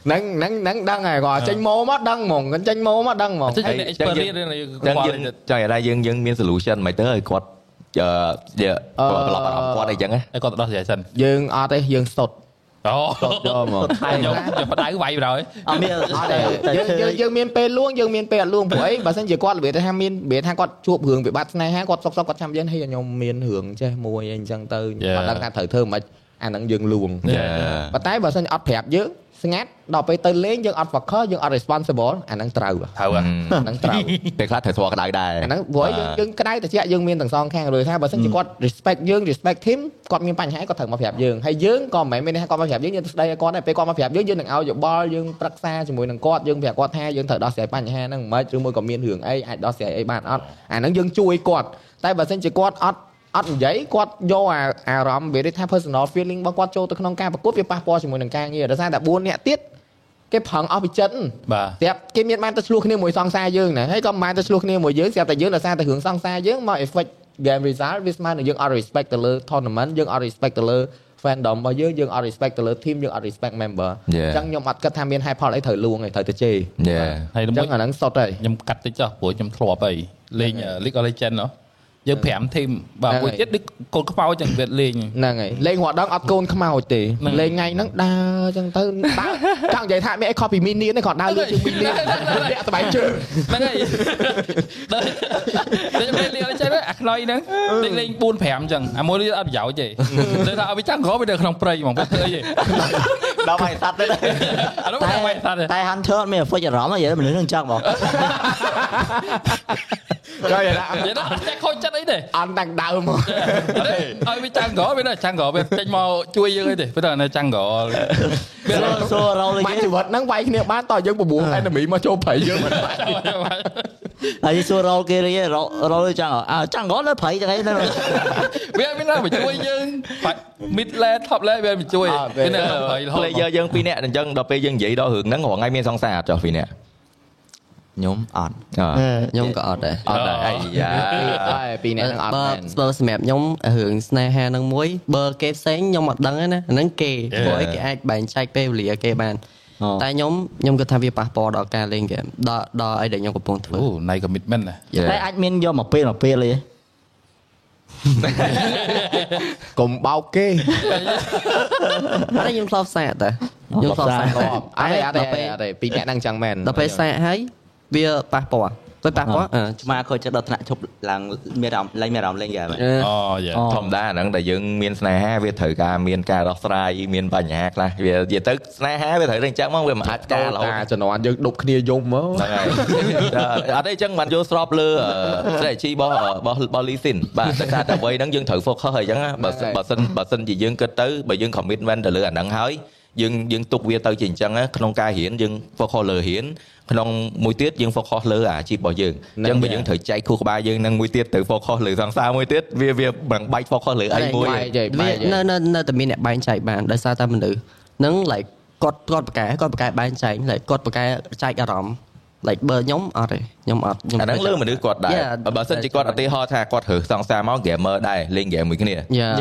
ហ្នឹងហ្នឹងហ្នឹងដឹងហើយគាត់ចេញម៉ូមកដឹងហ្មងគាត់ចេញម៉ូមកដឹងហ្មងចេះតែ experience ចឹងយើងចង់ឲ្យថាយើងយើងមាន solution មិនទៅឲ្យគាត់អឺគាត់ប្រឡប់អារម្មណ៍គាត់អីចឹងណាឲ្យគាត់ទៅដោះស្រាយសិនយើងអត់ទេយើងសុត អូសុតយកហ្មងថៃខ្ញុំខ្ញុំបដៅវាយបណ្ដោយអត់មានអត់ទេយើងយើងយើងមានពេលលួងយើងមានពេលអត់លួងព្រោះអីបើសិនជាគាត់របៀបថាមានរបៀបថាគាត់ជួបរឿងវិបត្តិស្នេហាគាត់សុកសុកគាត់ចាំយើងហេខ្ញុំមានរឿងចេះមួយអីអញ្ចឹងទៅគាត់ដឹងថាត្រូវធ្វើមិនអាហ្នឹងយើងលួងចាប៉ុន្តែបើសិនអត់ប្រាប់យើង ស្ងាត់ដល់ពេលទៅលេងយើងអត់ focus យើងអត់ responsible អាហ្នឹងត្រូវត្រូវអាហ្នឹងត្រូវពេលខ្លះត្រូវស្វក្តៅដែរអាហ្នឹងព្រោះយើងយើងក្តៅតិចយើងមានទាំងសងខាងឬថាបើសិនជាគាត់ respect យើង respect team គាត់មានបញ្ហាគាត់ត្រូវមកប្រាប់យើងហើយយើងក៏មិនមែនមានន័យថាគាត់មកប្រាប់យើងយើងទៅស្ដីឲ្យគាត់ដែរពេលគាត់មកប្រាប់យើងយើងនឹងឲ្យយោបល់យើងប្រឹក្សាជាមួយនឹងគាត់យើងប្រាប់គាត់ថាយើងត្រូវដោះស្រាយបញ្ហាហ្នឹងមិនឬមួយក៏មានរឿងអីអាចដោះស្រាយអីបានអត់អាហ្នឹងយើងជួយគាត់តែបើសិនជាគាត់អត់ អត់និយាយគាត់យកអាអារម្មណ៍វាថា personal feeling របស់គាត់ចូលទៅក្នុងការប្រកួតវាប៉ះពាល់ជាមួយនឹងការងារដោយសារតែ4នាក់ទៀតគេប្រឹងអស់ពីចិត្តបាទស្រាប់គេមានបានទៅឆ្លោះគ្នាមួយសង្សារយើងណាហើយក៏មិនបានទៅឆ្លោះគ្នាមួយយើងស្រាប់តែយើងដោយសារតែរឿងសង្សារយើងមក effect game result វាស្មើនឹងយើងអត់ respect ទៅលើ tournament យើងអត់ respect ទៅលើ fandom របស់យើងយើងអត់ respect ទៅលើ team យើងអត់ respect member អញ្ចឹងខ្ញុំអត់គិតថាមានហេតុផលអីត្រូវលួងអីត្រូវទៅជេរយ៉ាហើយអញ្មួយចឹងអាហ្នឹងសុតហើយខ្ញុំកាត់តិចចុះព្រោះខ្ញុំធ្លាប់ហើយលេង League of Legends ណោះ យើង5ធីមបាទមួយទៀតដូចកូនខ្មោចចឹងវាលេងហ្នឹងហើយលេងរត់ដងអត់កូនខ្មោចទេហ្នឹងលេងថ្ងៃហ្នឹងដើរអញ្ចឹងទៅដើរចង់និយាយថាមានអីខុសពីមីនៀនទេគាត់ដើរលឿនជាងមីនៀនលាក់ស្បែកជើងហ្នឹងហើយដល់ខ្ញុំលេង League of Legends អាខ្នុយហ្នឹងលេងលេង4 5ចឹងអាមួយនេះអត់ប្រយោជន៍ទេលើថាឲ្យវាចាំងក្រវានៅក្នុងព្រៃហ្មងវាធ្វើអីទេដល់ហើយសัตว์ទេអានោះមិនបាច់ថាទេតែ Hunter អត់មាន effect អារម្មណ៍ទេមនុស្សនឹងចឹងបង គាត់និយាយថានិយាយទៅអត់ចេះខូចចិត្តអីទេអត់តាំងដើមមកឲ្យវាចាំងក្រវានៅចាំងក្រវាចេញមកជួយយើងអីទេវាទៅនៅចាំងក្រវាសួររោលេបាញ់ជីវិតហ្នឹងវាយគ្នាបានតើយើងបបួល enemy មកចូលព្រៃយើងមិនបាច់ហើយសួររោគេរីរោរោចឹងអើចឹងរោនៅព្រៃចឹងឯងវាមានណាមកជួយយើង mid lane top lane វាមកជួយវានៅក្នុងព្រៃរហូត player យើងពីរនាក់អញ្ចឹងដល់ពេលយើងនិយាយដល់រឿងហ្នឹងរងថ្ងៃមានសង្សារអត់ចុះពីរនាក់ ខ្ញុំអត់អខ្ញុំក៏អត់ដែរត់ដែរអាយ៉ាហើយពីរនាក់ហ្នឹងអត់បើមែនបើសម្រាប់ខ្ញុំរឿងស្នេហាហ្នឹងមួយបើគេផ្សេងខ្ញុំអត់ដឹងទេណាអាហ្នឹងគេព្រោះអីគេអាចបែងចែកពេលវេលាគេបានតែខ្ញុំខ្ញុំគិតថាវាប៉ះពាល់ដល់ការលេងហ្គេមដល់ដល់អីដែលខ្ញុំកំពុងធ្វើអូណៃ commitment ណាតែអាចមានយកមកពេលមកពេលទេកុំបោកគេតែខ្ញុំធ្លាប់សាកតែខ្ញុំធ្លាប់សាកអត់អត់ទេអត់ទេអត់ទេពីរនាក់ហ្នឹងចឹងមែនដល់ពេលសាកហើយ វាប៉ះពាល់ទៅប៉ះពាល់អឺឆ្មាខូចចិត្តដល់ថ្នាក់ឈប់ឡើងមានអារម្មណ៍ឡើងមានអារម្មណ៍លេងហ្គេមអូយ៉ាធម្មតាអាហ្នឹងដែលយើងមានស្នេហាវាត្រូវការមានការដោះស្រាយមានបញ្ហាខ្លះវានិយាយទៅស្នេហាវាត្រូវតែអញ្ចឹងមកវាមិនអាចការរហូតការជំនាន់យើងដប់គ្នាយំមកហ្នឹងហើយអត់ទេអញ្ចឹងបានយកស្របលើ strategy របស់របស់របស់ Lee Sin បាទតែថាតែអ្វីហ្នឹងយើងត្រូវ focus ហើយអញ្ចឹងបើបើសិនបើសិនជាយើងគិតទៅបើយើង commitment ទៅលើអាហ្នឹងហើយយើងយើងទុកវាទៅជាអញ្ចឹងក្នុងការរៀនយើង focus លើរៀន ក្នុងមួយទៀតយើង focus លើអាជីពរបស់យើងអញ្ចឹងបើយើងត្រូវចែកខួរក្បាលយើងនឹងមួយទៀតទៅ focus លើសង្សារមួយទៀតវាវាមិនបាច់ focus លើអីមួយបាយចៃវាបាយនៅនៅនៅតែមានអ្នកបែងចែកបានដោយសារតែមនុស្សហ្នឹង like គាត់គាត់ប្រកែគាត់ប្រកែបែងចែក like គាត់ប្រកែចែកអារម្មណ៍ like បើខ្ញុំអត់ទេខ្ញុំអត់ខ្ញុំអាហ្នឹងលើមនុស្សគាត់ដែរ Yeah, បើសិនជាគាត់ឧទាហរណ៍ថាគាត់រើសសង្សារមក gamer ដែរលេង game មួយគ្នា Yeah.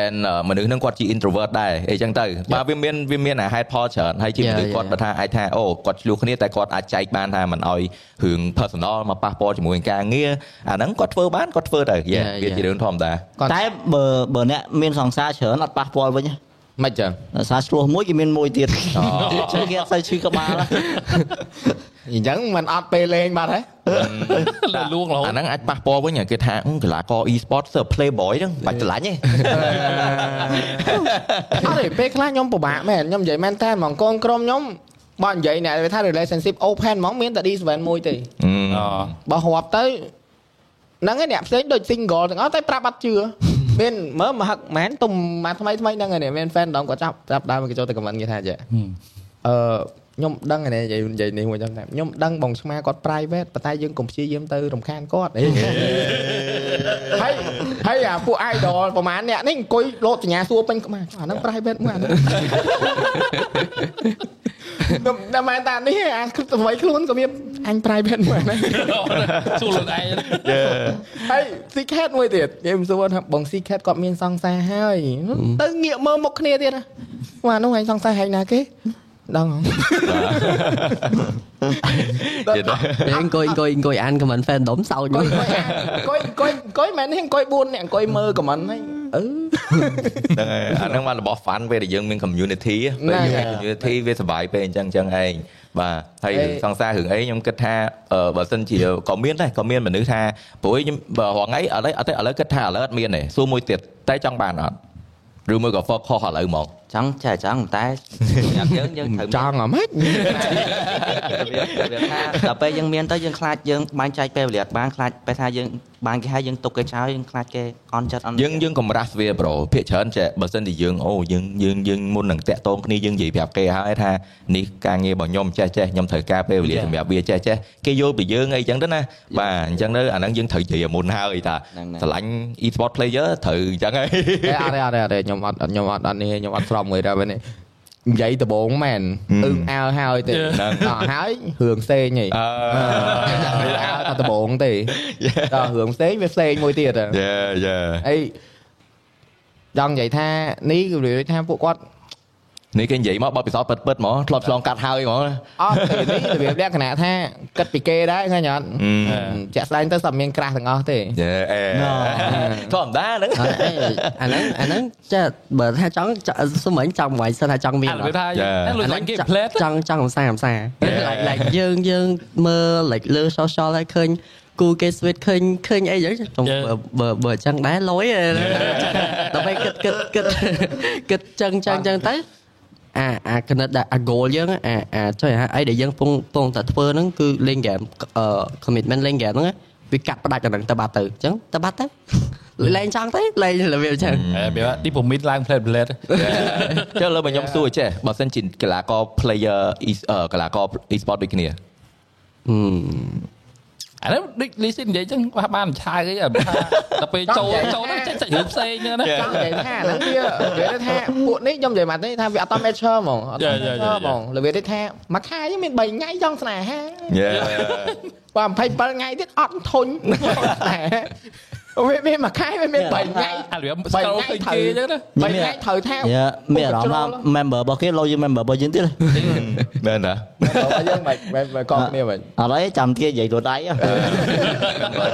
and មនុស្សហ្នឹងគាត់ជា introvert ដែរអីចឹងទៅបើវាមានវាមានអាហេតុផលច្រើនហើយជា Yeah, មនុស្សគាត់ yeah. បើថាអាចថាអូគាត់ឆ្លោះគ្នាតែគាត់អាចចែកបានថាមិនអោយរឿង personal មកប៉ះពាល់ជាមួយនឹងការងារអាហ្នឹងគាត់ធ្វើបានគាត់ធ្វើទៅ Yeah, Yeah, វា yeah. ជារឿងធម្មតាតែបើបើអ្នកមានសង្សារច្រើនអត់ប៉ះពាល់វិញ មិនចឹងដោយសារឆ្លោះមួយគេមានមួយទៀតចឹងគេអត់សូវឈឺក្បាលអញ្ចឹងមិនអត់ពេលលេងបាត់ហ៎លើលួងរហូតអាហ្នឹងអាចប៉ះពាល់វិញគេថាអឺកីឡាករ e-sport សើ playboy ហ្នឹងបាច់ឆ្លាញ់ទេអត់ទេពេលខ្លះខ្ញុំពិបាកមែនខ្ញុំនិយាយមែនតើហ្មងកូនក្រុមខ្ញុំបើនិយាយអ្នកថា relationship open ហ្មងមានតែ D7 មួយទេអូបើរាប់ទៅហ្នឹងឯងអ្នកផ្សេងដូច single ទាំងអស់តែប្រាប់អត់ជឿ មានមើលមកហឹកមែនទុំមកថ្មីថ្មីហ្នឹងឯងមាន fan ដងគាត់ចាប់ចាប់ដើមគេចូលទៅ comment គេថាចេះអឺខ្ញុំដឹងឯនេះនិយាយនិយាយនេះមួយចឹងតែខ្ញុំដឹងបងឆ្មាគាត់ private ប៉ុន្តែយើងកុំព្យាយាមទៅរំខានគាត់អីហើយហើយអាពួក idol ប្រហែលអ្នកនេះអង្គុយលោតសញ្ញាសួរពេញក្បាលអាហ្នឹង private មួយអាហ្នឹង តែមែនតានេះអាអ្វីខ្លួនក៏មានអញ private មែនណាសួរខ្លួនឯងហើយ secret មួយទៀតនិយាយមិនសួរថាបង secret គាត់មានសង្សារហើយទៅងាកមើលមុខគ្នាទៀតណាបាទនោះឯងសង្សារហែងណាគេ ដឹងហ៎ទៀតដែរពេលអង្គុយអង្គុយអង្គុយអាន comment fandom សោចអង្គុមកយអង្គុយអង្គុយអង្គុយមែនទេអង្គុយ4នាក់អង្គុយមើល comment ហើយអឺហ្នឹងហើយអាហ្នឹងបានរបស់ fun ពេលដែលយើងមាន community ពេលយើងមាន community វាសុបាយពេលអញ្ចឹងអញ្ចឹងឯងបាទហើយអេសង្សាររឿងអីខ្ញុំគិតថាអឺបើសិនជាក៏មានដែរក៏មានមនុស្សថាព្រោះខ្ញុំបើរងថ្ងៃឥឡូវអត់ទេឥឡូវគិតថាឥឡូវអត់មានទេសួរមួយទៀតតែចង់បានអត់ឬមួយក៏ focus ឥឡូវហ្មង ចង់ចេះចង់តែសម្រាប់យើងយើងត្រូវចង់អ្ហ្មិចវាថាដល់ពេលយើងមានទៅយើងខ្លាចយើងបែងចែកពេលវេលាអត់បានខ្លាចពេលថាយើងបានគេឲ្យយើងទុកគេចោលយើងខ្លាចគេអន់ចិត្តអន់យើងយើងកម្រាស់វាប្រូភាកច្រើនចេះបើសិនជាយើងអូយើងយើងយើងមុននឹងតាក់ទងគ្នាយើងនិយាយប្រាប់គេហើយថានេះការងាររបស់ខ្ញុំចេះចេះខ្ញុំត្រូវការពេលវេលាសម្រាប់វាចេះចេះគេយល់ពីយើងអីចឹងទៅណាបាទអញ្ចឹងទៅអាហ្នឹងយើងត្រូវនិយាយឲ្យមុនហើយថាស្រឡាញ់ e-sport player ត្រូវអញ្ចឹងហើយអត់ទេអត់ទេអត់ទេខ្ញុំអត់ខ្ញុំអត់អត់នេះខ្ញុំអត់ស្របមួយដែរនេះនិយាយដំបងមែនអឹងអើហើយទេដល់ហើយរឿងផ្សេងហីអឺអើតែដំបងទេដល់រឿងផ្សេងវាផ្សេងមួយទៀតយេយេអីចង់និយាយថានេះគឺនិយាយថាពួកគាត់ នេះគេនិយាយមកបបពិសោធន៍ពិតពិតហ្មងធ្លាប់ឆ្លងកាត់ហើយហ្មងអត់ទេនេះរបៀបលក្ខណៈថាគិតពីគេដែរឃើញអត់ជាក់ស្ដែងទៅសត្វមានក្រាស់ទាំងអស់ទេយេអេធម្មតាហ្នឹងអាហ្នឹងអាហ្នឹងចាបើថាចង់សុំមិញចង់មិនសិនថាចង់មានអាវាថាតែលុយសាញ់គេ play ចង់ចង់កំសាកំសា like like យើងយើងមើល like លើ social ហើយឃើញគូគេ switch ឃើញឃើញអីចឹងបើបើបើចឹងដែរលយដល់ពេលគិតគិតគិតគិតចឹងចឹងចឹងទៅ អាអាកណិតអា goal យើងអាអាចុះអីដែលយើងពងពងតែធ្វើហ្នឹងគឺលេង game អឺ commitment លេង game ហ្នឹងវាកាត់ផ្ដាច់អាហ្នឹងទៅបាត់ទៅអញ្ចឹងទៅបាត់ទៅលេងចង់ទៅលេងរបៀបអញ្ចឹងអេវាឌីពូមីតឡើង play play ចុះលើបើខ្ញុំសួរចេះបើសិនជាកីឡាករ player e កីឡាករ e-sport ដូចគ្នា អានេះដូចលីស៊ីនិយាយចឹងខ្លះបានឆាយអីថាដល់ពេលចូលចូលទៅចេះសាច់រឿងផ្សេងហ្នឹងណាចង់និយាយថាហ្នឹងវានិយាយថាពួកនេះខ្ញុំនិយាយមកទេថាវាអត់ត mature ហ្មងអត់ត mature ហ្មងលើវាទេថាមួយខែមាន3ថ្ងៃចង់ស្នេហាយេបើ27ថ្ងៃទៀតអត់ធុញស្នេហា វាមានមួយខែវាមាន3ថ្ងៃអារបៀបស្គាល់ឃើញគេអញ្ចឹងណា3ថ្ងៃត្រូវថាយ៉ាមានអារម្មណ៍ថា member របស់គេលោយើង member របស់យើងទៀតមែនតាបើយើងមិនមិនមិនកងគ្នាមិនអត់អីចាំទៀតនិយាយខ្លួនដៃខ្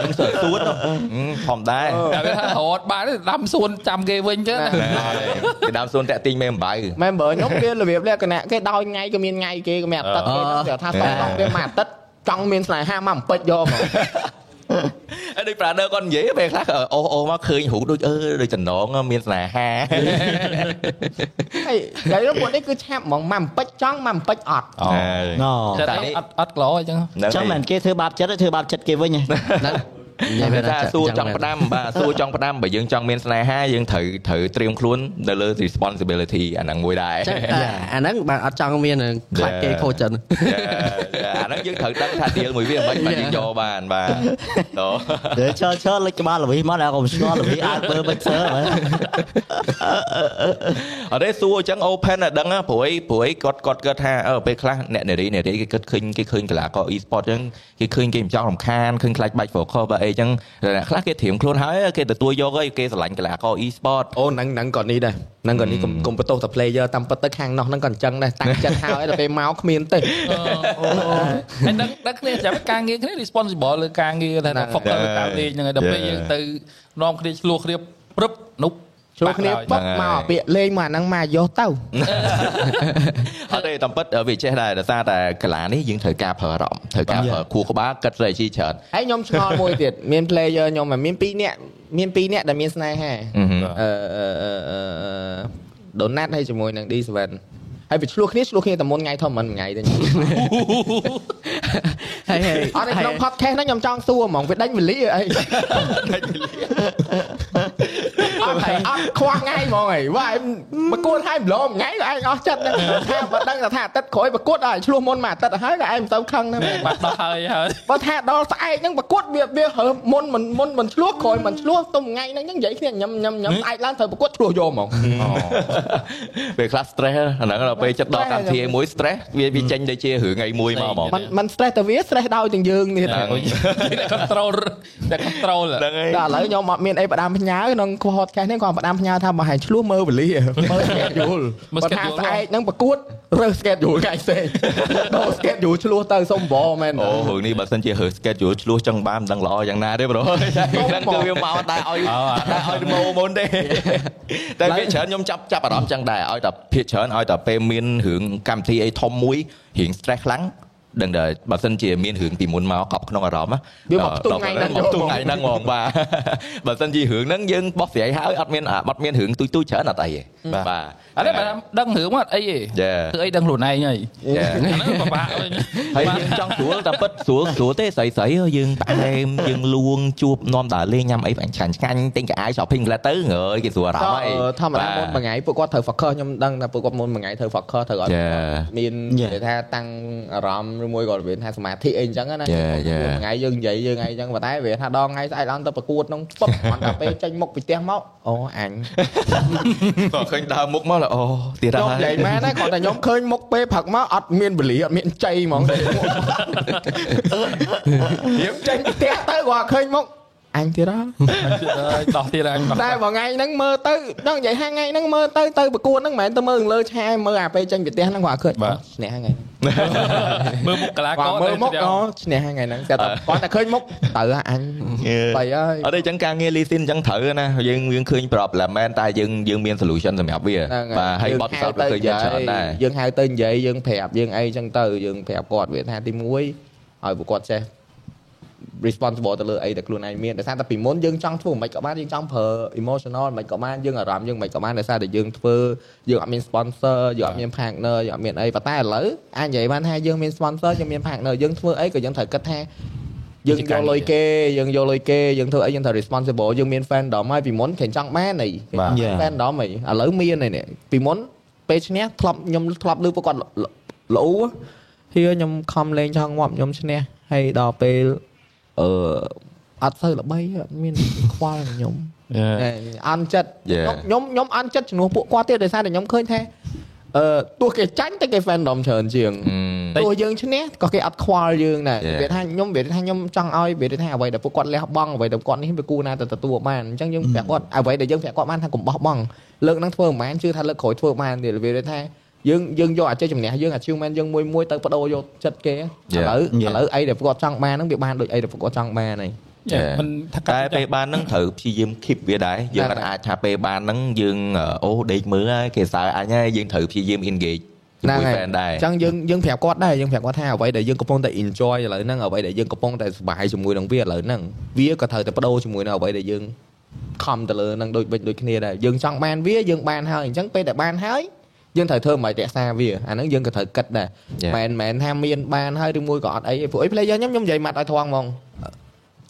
ញុំសើសួនធម្មតាតែវាថារត់បានដាំសួនចាំគេវិញអញ្ចឹងណាគេដើមសួនតាក់ទិញមេអំបៅមែនបើខ្ញុំវារបៀបលក្ខណៈគេដោយថ្ងៃក៏មានថ្ងៃគេក៏មានអាទិត្យគេគេថាសំឡងវាមួយអាទិត្យចង់មានស្នេហាមកអំពេចយកមក អីដូចប្រាដឺគាត់និយាយពេលខ្លះអូអូមកឃើញរូបដូចអឺដូចចំណងមានស្នេហាហើយតែពួកនេះគឺឆាប់ហ្មងមកអំពេចចង់មកអំពេចអត់អូណូតែអត់អត់ក្លោអញ្ចឹងចឹងមិនគេធ្វើបាបចិត្តទេធ្វើបាបចិត្តគេវិញហ្នឹង និយាយថាសួរចង់ផ្ដាំបាទសួរចង់ផ្ដាំបើយើងចង់មានស្នេហាយើងត្រូវត្រូវត្រៀមខ្លួនទៅលើ responsibility អាហ្នឹងមួយដែរចឹងអាហ្នឹងបានអត់ចង់មានខ្លាចគេខូចចិត្តអាហ្នឹងយើងត្រូវដឹងថា deal មួយវាមិនបាច់យើងយកបានបាទតោះទៅឈើឈើលេចក្បាលល្វីមកដល់កុំស្គាល់ល្វីអាចមើលមិនឈើមើលអត់ទេសួរអញ្ចឹង open តែដឹងព្រោះអីព្រោះអីគាត់គាត់គាត់ថាអឺពេលខ្លះអ្នកនារីនារីគេគិតឃើញគេឃើញកីឡាករ e-sport អញ្ចឹងគេឃើញគេមិនចង់រំខានឃើញខ្លាចបាច់ focus បើអីអញ្ចឹងអ្នកខ្លះគេត្រៀមខ្លួនហើយគេទទួលយកហើយគេស្រឡាញ់កីឡាករ e-sport អូហ្នឹងហ្នឹងក៏នេះដែរហ្នឹងក៏នេះកុំកុំបន្ទោសតែ player តាមពិតទៅខាងនោះហ្នឹងក៏អញ្ចឹងដែរតាំងចិត្តហើយដល់ពេលមកគ្មានទេហើយដឹងដឹងគ្នាចាំការងារគ្នា responsible លើការងារថា focus លើការលេងហ្នឹងហើយដល់ពេលយើងទៅនាំគ្នាឆ្លោះគ្នាព្រឹបនោះ ឆ្លោះគ្នាបុកមកពាក្យលេងមកអាហ្នឹងមកយកទៅអត់ទេតាមពិតវាចេះដែរដោយសារតែកីឡានេះយើងត្រូវការប្រើអារម្មណ៍ត្រូវការប្រើខួរក្បាលគិត strategy ច្រើនហើយខ្ញុំឆ្ងល់មួយទៀតមាន player ខ្ញុំមាន2នាក់មាន2នាក់ដែលមានស្នេហាអឺហឹមអឺអឺអឺអឺ Donat ហើយជាមួយនឹង D7 ហើយវាឆ្លោះគ្នាឆ្លោះគ្នាតែមុនថ្ងៃធំមិនថ្ងៃទេខ្ញុំហើយហើយអត់នៅក្នុង podcast ហ្នឹងខ្ញុំចង់សួរហ្មងវាដេញវេលាអីអត់ហើយអត់ខ្វះថ្ងៃហ្មងហីវាឯងប្រកួតឲ្យម្លងថ្ងៃក៏ឯងអស់ចិត្តដែរថាបើដឹងថាអាទិត្យក្រោយប្រកួតដល់ឆ្លោះមុនមួយអាទិត្យទៅហើយក៏ឯងមិនទៅខឹងដែរមែនបាត់ដល់ហើយហើយបើថាដល់ស្អែកហ្នឹងប្រកួតវាវាហើមុនមិនមុនមិនឆ្លោះក្រោយមិនឆ្លោះទុំថ្ងៃហ្នឹងនិយាយគ្នាញ៉ាំញ៉ាំញ៉ាំស្អែកឡើងត្រូវប្រកួតឆ្លោះយកហ្មងពេលខ្លះ stress អាហ្នឹងដល់ពេលចិត្តដល់កម្មវិធីមួយ stress វាវាចេញដូចជារឿងឯមួយមកហ្មងមិនមិន stress ទៅវា stress ដោយទាំងយើងនេះតែ control តែ control ហ្នឹងហើយដល់ឥឡូវខ្ញុំអត់មានអីផ្ដាំផ្ញើក្នុង podcast នេះគាត់ផ្ដាំផ្ញើថាបើហែងឆ្លោះមើលវេលាមើល schedule មើល schedule ស្អែកនឹងប្រកួតរើស schedule កាយសេដល់ schedule ឆ្លោះទៅសុំបងមែនអូរឿងនេះបើសិនជារើស schedule ឆ្លោះចឹងបានមិនដឹងល្អយ៉ាងណាទេប្រូហ្នឹងគឺវាមកតែឲ្យតែឲ្យម៉ូមុនទេតែវាច្រើនខ្ញុំចាប់ចាប់អារម្មណ៍ចឹងដែរឲ្យតែភាកច្រើនឲ្យតែពេលមានរឿងកម្មវិធីអីធំមួយរៀង stress ខ្លាំង ដឹងតែបើសិនជាមានរឿងពីមុនមកកប់ក្នុងអារម្មណ៍វាមកផ្ទុំថ្ងៃហ្នឹងមកផ្ទុំថ្ងៃហ្នឹងហ្មងបាទបើសិនជារឿងហ្នឹងយើងបោះស្រាយហើយអត់មានអត់មានរឿងទុយទុយច្រើនអត់អីទេបាទអត់ទេបើដឹងរឿងមកអត់អីទេចាគឺអីដឹងខ្លួនឯងហើយចាអាហ្នឹងពិបាកវិញហើយយើងចង់ស្រួលតែពិតស្រួលស្រួលទេស្រីស្រីយើងផ្អែមយើងលួងជួបនាំដើរលេងញ៉ាំអីផ្អែមឆ្ងាញ់ឆ្ងាញ់ទិញកាអាវ shopping ផ្លែទៅងើយគេស្រួលអារម្មណ៍ហើយធម្មតាមុនមួយថ្ងៃពួកគាត់ត្រូវ focus ខ្ញុំដឹងថាពួកគាត់មុនមួយថ្ងៃត្រូវ focus ត្រូវអត់ចាមាន Yeah. និយាយថាតាំងអារម្មណ៍ឬមួយក៏វាថាសមាធិអីអញ្ចឹងណា Yeah, yeah. មួយថ្ងៃយើងនិយាយយើងអីអញ្ចឹងប៉ុន្តែវាថាដល់ថ្ងៃស្អែកឡើងទៅប្រកួតហ្នឹងពឹបអត់តែពេលចេញមុខពីផ្ទះមកអូអញក៏ឃើញដើរមុខមកអូទៀតខ្ញុំហើយនិយាយមែនណាគាត់តែខ្ញុំឃើញមុខពេលផឹកមកអត់មានវេលាអត់មានចៃហ្មងរៀបចេញពីផ្ទះទៅគាត់ឃើញមុខ អញទៀតហ៎ហើយដោះទៀតអញដោះតែបើថ្ងៃហ្នឹងមើលទៅដល់និយាយថាថ្ងៃហ្នឹងមើលទៅទៅប្រកួតហ្នឹងមិនមែនទៅមើលលើឆាយមើលអាពេលចេញពីផ្ទះហ្នឹងគាត់ឃើញឈ្នះថ្ងៃមើលមុខកលាគាត់ករមើលមុខអូឈ្នះថ្ងៃហ្នឹងតែគាត់តែឃើញមុខទៅអញបីហើយអត់ទេអញ្ចឹងការងារលីស៊ីនអញ្ចឹងត្រូវណាយើងយើងឃើញ problem មែនតែយើងយើងមាន solution សម្រាប់វាបាទហើយបត់ពិសោធន៍វាឃើញយើងច្រើនដែរយើងហៅទៅនិយាយយើងប្រាប់យើងអីចឹងទៅយើងប្រាប់គាត់វាថាទី1ឲ្យពួកគាត់ចេះ responsible ទៅលើអីដែលខ្លួនឯងមានដោយសារតែពីមុនយើងចង់ធ្វើមិនក៏បានយើងចង់ប្រើ emotional មិនក៏បានយើងអារម្មណ៍យើងមិនក៏បានដោយសារតែយើងធ្វើយើងអត់មាន sponsor យើងអត់មាន partner យើងអត់មានអីប៉ុន្តែឥឡូវអាចនិយាយបានថាយើងមាន sponsor យើងមាន partner យើងធ្វើអីក៏យើងត្រូវគិតថាយើងយកលុយគេយើងយកលុយគេយើងធ្វើអីយើងត្រូវ responsible យើងមាន fandom ហើយពីមុនគេចង់បានអីគេចង់ Yeah. fandom អីឥឡូវមានហើយនេះពីមុនពេលឈ្នះធ្លាប់ខ្ញុំធ្លាប់លើពួកគាត់ល្អហៀខ្ញុំខំលេងឆងងាប់ខ្ញុំឈ្នះហើយដល់ពេល អឺអត់ទៅល្បីអត់មានខ្វល់នឹងខ្ញុំអន់ចិត្ត Yeah. ខ្ញុំខ្ញុំអន់ចិត្តជំនួសពួកគាត់ទៀតដោយសារតែខ្ញុំឃើញថាអឺទោះគេចាញ់តែគេ fandom ច្រើនជាងអឺទោះយើងឈ្នះក៏គេអត់ខ្វល់យើងដែរ Yeah. វាថាខ្ញុំវាថាខ្ញុំចង់ឲ្យវាថាអ្វីដែលពួកគាត់លះបង់អ្វីដែលគាត់នេះវាគួរណាទៅទទួលបានអញ្ចឹងយើងប្រាប់គាត់អ្វីដែលយើងប្រាប់គាត់បានថាកុំបោះបង់លើកហ្នឹងធ្វើមិនបានជឿថាលើកក្រោយធ្វើបានទៀតវាថា យើងយើងយកអាចេះជំនះយើង achievement យើងមួយមួយទៅបដូរយកចិត្តគេឥ Yeah. ឡូវឥ Yeah. ឡូវអីដែលពួកគាត់ចង់បានហ្នឹងវាបានដូចអីដែលពួកគាត់ចង់បានហើយមិនថាតែពេលបានហ្នឹងត្រូវព្យាយាម keep វាដែរយើងមិនអាចថាពេលបានហ្នឹងយើងអូដេកមើលហើយគេសើអញហើយយើងត្រូវព្យាយាម engage ជាមួយ fan ដែរអញ្ចឹងយើងយើងប្រាប់គាត់ដែរយើងប្រាប់គាត់ថាអ្វីដែលយើងកំពុងតែ enjoy ឥឡូវហ្នឹងអ្វីដែលយើងកំពុងតែសប្បាយជាមួយនឹងវាឥឡូវហ្នឹងវាក៏ត្រូវតែបដូរជាមួយនឹងអ្វីដែលយើងខំទៅលើហ្នឹងដូចវិញដូចគ្នាដែរយើងចង់បានវាយើងបានហើយអញ្ចឹងពេលដែលបានហើយ យើងត្រូវធ្វើមិនឲ្យរក្សាវាអាហ្នឹងយើងក៏ត្រូវគិតដែរ Yeah. មិនមែនថាមានបានហើយឬមួយក៏អត់អីទេព្រោះអី player ខ្ញុំខ្ញុំនិយាយម៉ាត់ឲ្យធំហ្មង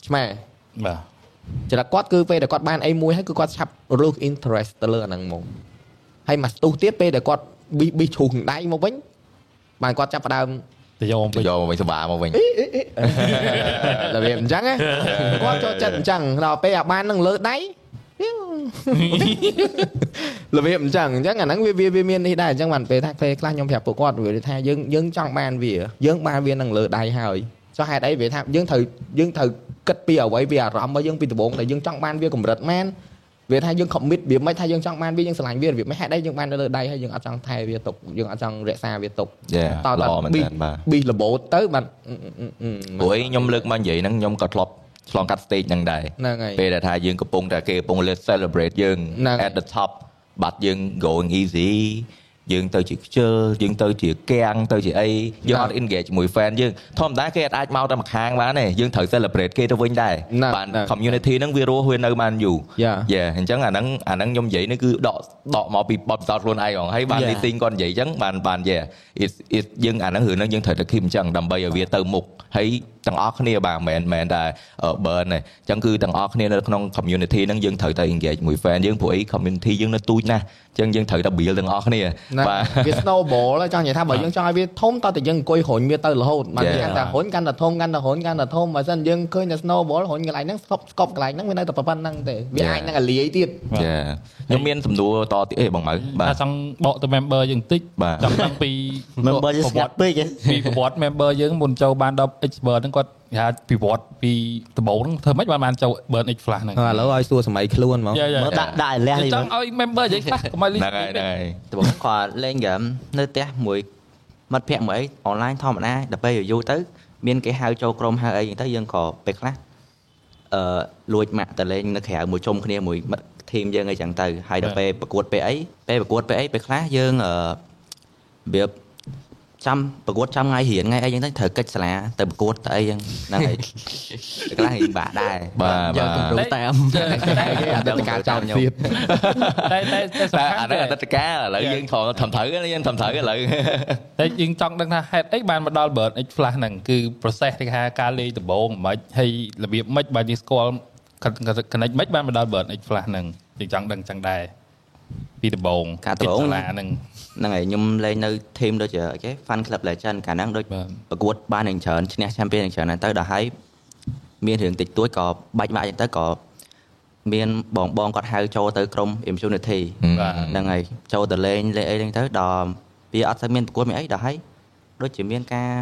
ឆ្មាបាទច្រឡំគាត់គឺពេលដែលគាត់បានអីមួយហើយគឺគាត់ឆាប់រល interest ទៅលើអាហ្នឹងហ្មងហើយមកស្ទុះទៀតពេលដែលគាត់ប៊ីប៊ីឈូសដៃមកវិញបានគាត់ចាប់ផ្ដើមទៅយកទៅយកមកវិញសបាមកវិញរបៀបអញ្ចឹងណាគាត់ចូលចិត្តអញ្ចឹងដល់ពេលអាបាននឹងលើដៃ របៀបអញ្ចឹងអញ្ចឹងអាហ្នឹងវាវាវាមាននេះដែរអញ្ចឹងបានពេលថាពេលខ្លះខ្ញុំប្រាប់ពួកគាត់វាថាយើងយើងចង់បានវាយើងបានវានឹងលើដៃហើយចុះហេតុអីវាថាយើងត្រូវយើងត្រូវគិតពីអ្វីវាអារម្មណ៍របស់យើងពីដំបូងដែលយើងចង់បានវាកម្រិតមែនវាថាយើង commit វាមិនថាយើងចង់បានវាយើងស្រឡាញ់វាវាមិនហេតុអីយើងបាននៅលើដៃហើយយើងអត់ចង់ថែវាទុកយើងអត់ចង់រក្សាវាទុក Yeah តើល្អមែនប៊ីតើបាទប៊ីរបូតទៅបាទព្រោះអីខ្ញុំលើកមកនិយាយហ្នឹងខ្ញុំក៏ធ្លាប់ ឆ្លងកាត់ stage ហ្នឹងដែរហ្នឹងហើយពេលដែលថាយើងកំពុងតែគេកំពុងលើ celebrate យើងហ្នឹងហើយ at the top បាត់យើង going easy យើងទៅជាខ្ជិលយើងទៅជាកាំងទៅជាអីយើងអត់ engage ជាមួយ fan យើងធម្មតាគេអត់អាចមកតែម្ខាងបានទេយើងត្រូវ celebrate គេទៅវិញដែរហ្នឹងបានហ្នឹង community ហ្នឹងវារស់វានៅបានយូរ Yeah. យេអញ្ចឹងអាហ្នឹងអាហ្នឹងខ្ញុំនិយាយនេះគឺដកដកមកពីបទពិសោធន៍ខ្លួនឯងហ្មងហើយបាន Yeah. leasing គាត់និយាយអញ្ចឹងបានបានយេ is is យើងអាហ្នឹងរឿងហ្នឹងយើងត្រូវតែ keep អញ្ចឹងដើម្បីឲ្យវាទៅមុខហើយ ទាំងអស់គ្នាបាទមិនមែនតែ burn ទេអញ្ចឹងគឺទាំងអស់គ្នានៅក្នុង community ហ្នឹងយើងត្រូវតែ engage ជាមួយ fan យើងព្រោះអី community យើងនៅទូចណាស់អញ្ចឹងយើងត្រូវតែ build ទាំងអស់គ្នាបាទវា snowball ហើយចង់និយាយថាបើយើងចង់ឲ្យវាធំតើតែយើងអង្គុយរុញវាទៅរហូតបានវាកាន់តែរុញកាន់តែធំកាន់តែរុញកាន់តែធំបើមិនយើងឃើញតែ snowball រុញកន្លែងហ្នឹងស្កប់ស្កប់កន្លែងហ្នឹងវានៅតែប៉ុណ្្នឹងទេវាអាចនឹងអាលាយទៀតចាខ្ញុំមានសំណួរតទៀតអេបងម៉ៅបាតែទចង់បកទៅ member យើងបន្តិចបាទចង់ដឹងពី member យើងស្ងាត់ពេកហ៎ពីប្រវត្តិ member យើងមុនចូលបានដល់ expert ហ្នឹងគាត់គេហៅពីប្រវត្តិពីដំបូងហ្នឹងធ្វើម៉េចបានបានចូល burn x flash ហ្នឹងឥឡូវឲ្យសួរសម័យខ្លួនហ្មងយ៉ាយ៉ាមើលដាក់ដាក់ឲ្យលះនេះចង់ឲ្យ member យើងខ្លះកុំឲ្យលីហ្នឹងហើយហ្នឹងហើយដំបូងគាត់លេងហ្គេមនៅផ្ទះមួយមិត្តភ័ក្តិមួយអីអនឡាញធម្មតាដល់ពេលយូរទៅមានគេហៅចូលក្រុមហៅអីហ្នឹងទៅយើងក៏ពេលខ្លះអឺលួចម៉ាក់ទៅលេងនៅក្រៅមួយជុំគ្នាមួយមិត្តធីមយើងអីចឹងទៅហើយដល់ពេលប្រកួតពេលអីពេលប្រកួតពេលអីពេលខ្លះយើងអឺរបៀប ចាំប្រកួតចាំថ្ងៃរៀនថ្ងៃអីចឹងទៅត្រូវកិច្ចសាលាទៅប្រកួតទៅអីចឹងហ្នឹងហើយពេលខ្លះរៀងបាក់ដែរបាទយកបាទគំរូតាមគេអតីតកាលចោលទៀតតែតែតែសំតែខាន់អានេះអតីតកាលឥឡូវយើងខំធ្វើត្រូវយើងធ្វើត្រូវឥឡូវតែយើងចង់ដឹងថាហេតុអីបានមកដល់ burn x flash ហ្នឹងគឺ process គេហៅការលេងដំបូងមិនហើយរបៀបម៉េចបើយើងស្គាល់ connect ម៉េចបានមកដល់ burn x flash ហ្នឹងយើងចង់ដឹងចឹងដែរពីដំបូងការដំបូងសាលាហ្នឹង ហ្នឹងហើយខ្ញុំលេងនៅ team ដូចជាអីគេ Fan Club Legend កាលហ្នឹងដូចបាទប្រកួតបានយ៉ាងច្រើនឈ្នះ champion យ៉ាងច្រើនហ្នឹងទៅដល់ហើយមានរឿងតិចតួចក៏បាច់បាក់យ៉ាងទៅក៏មានបងបងគាត់ហៅចូលទៅក្រុម Immunity បាទហ្នឹងហើយចូលទៅលេងលេងអីហ្នឹងទៅដល់វាអត់ស្មានប្រកួតមានអីដល់ហើយដូចជាមានការ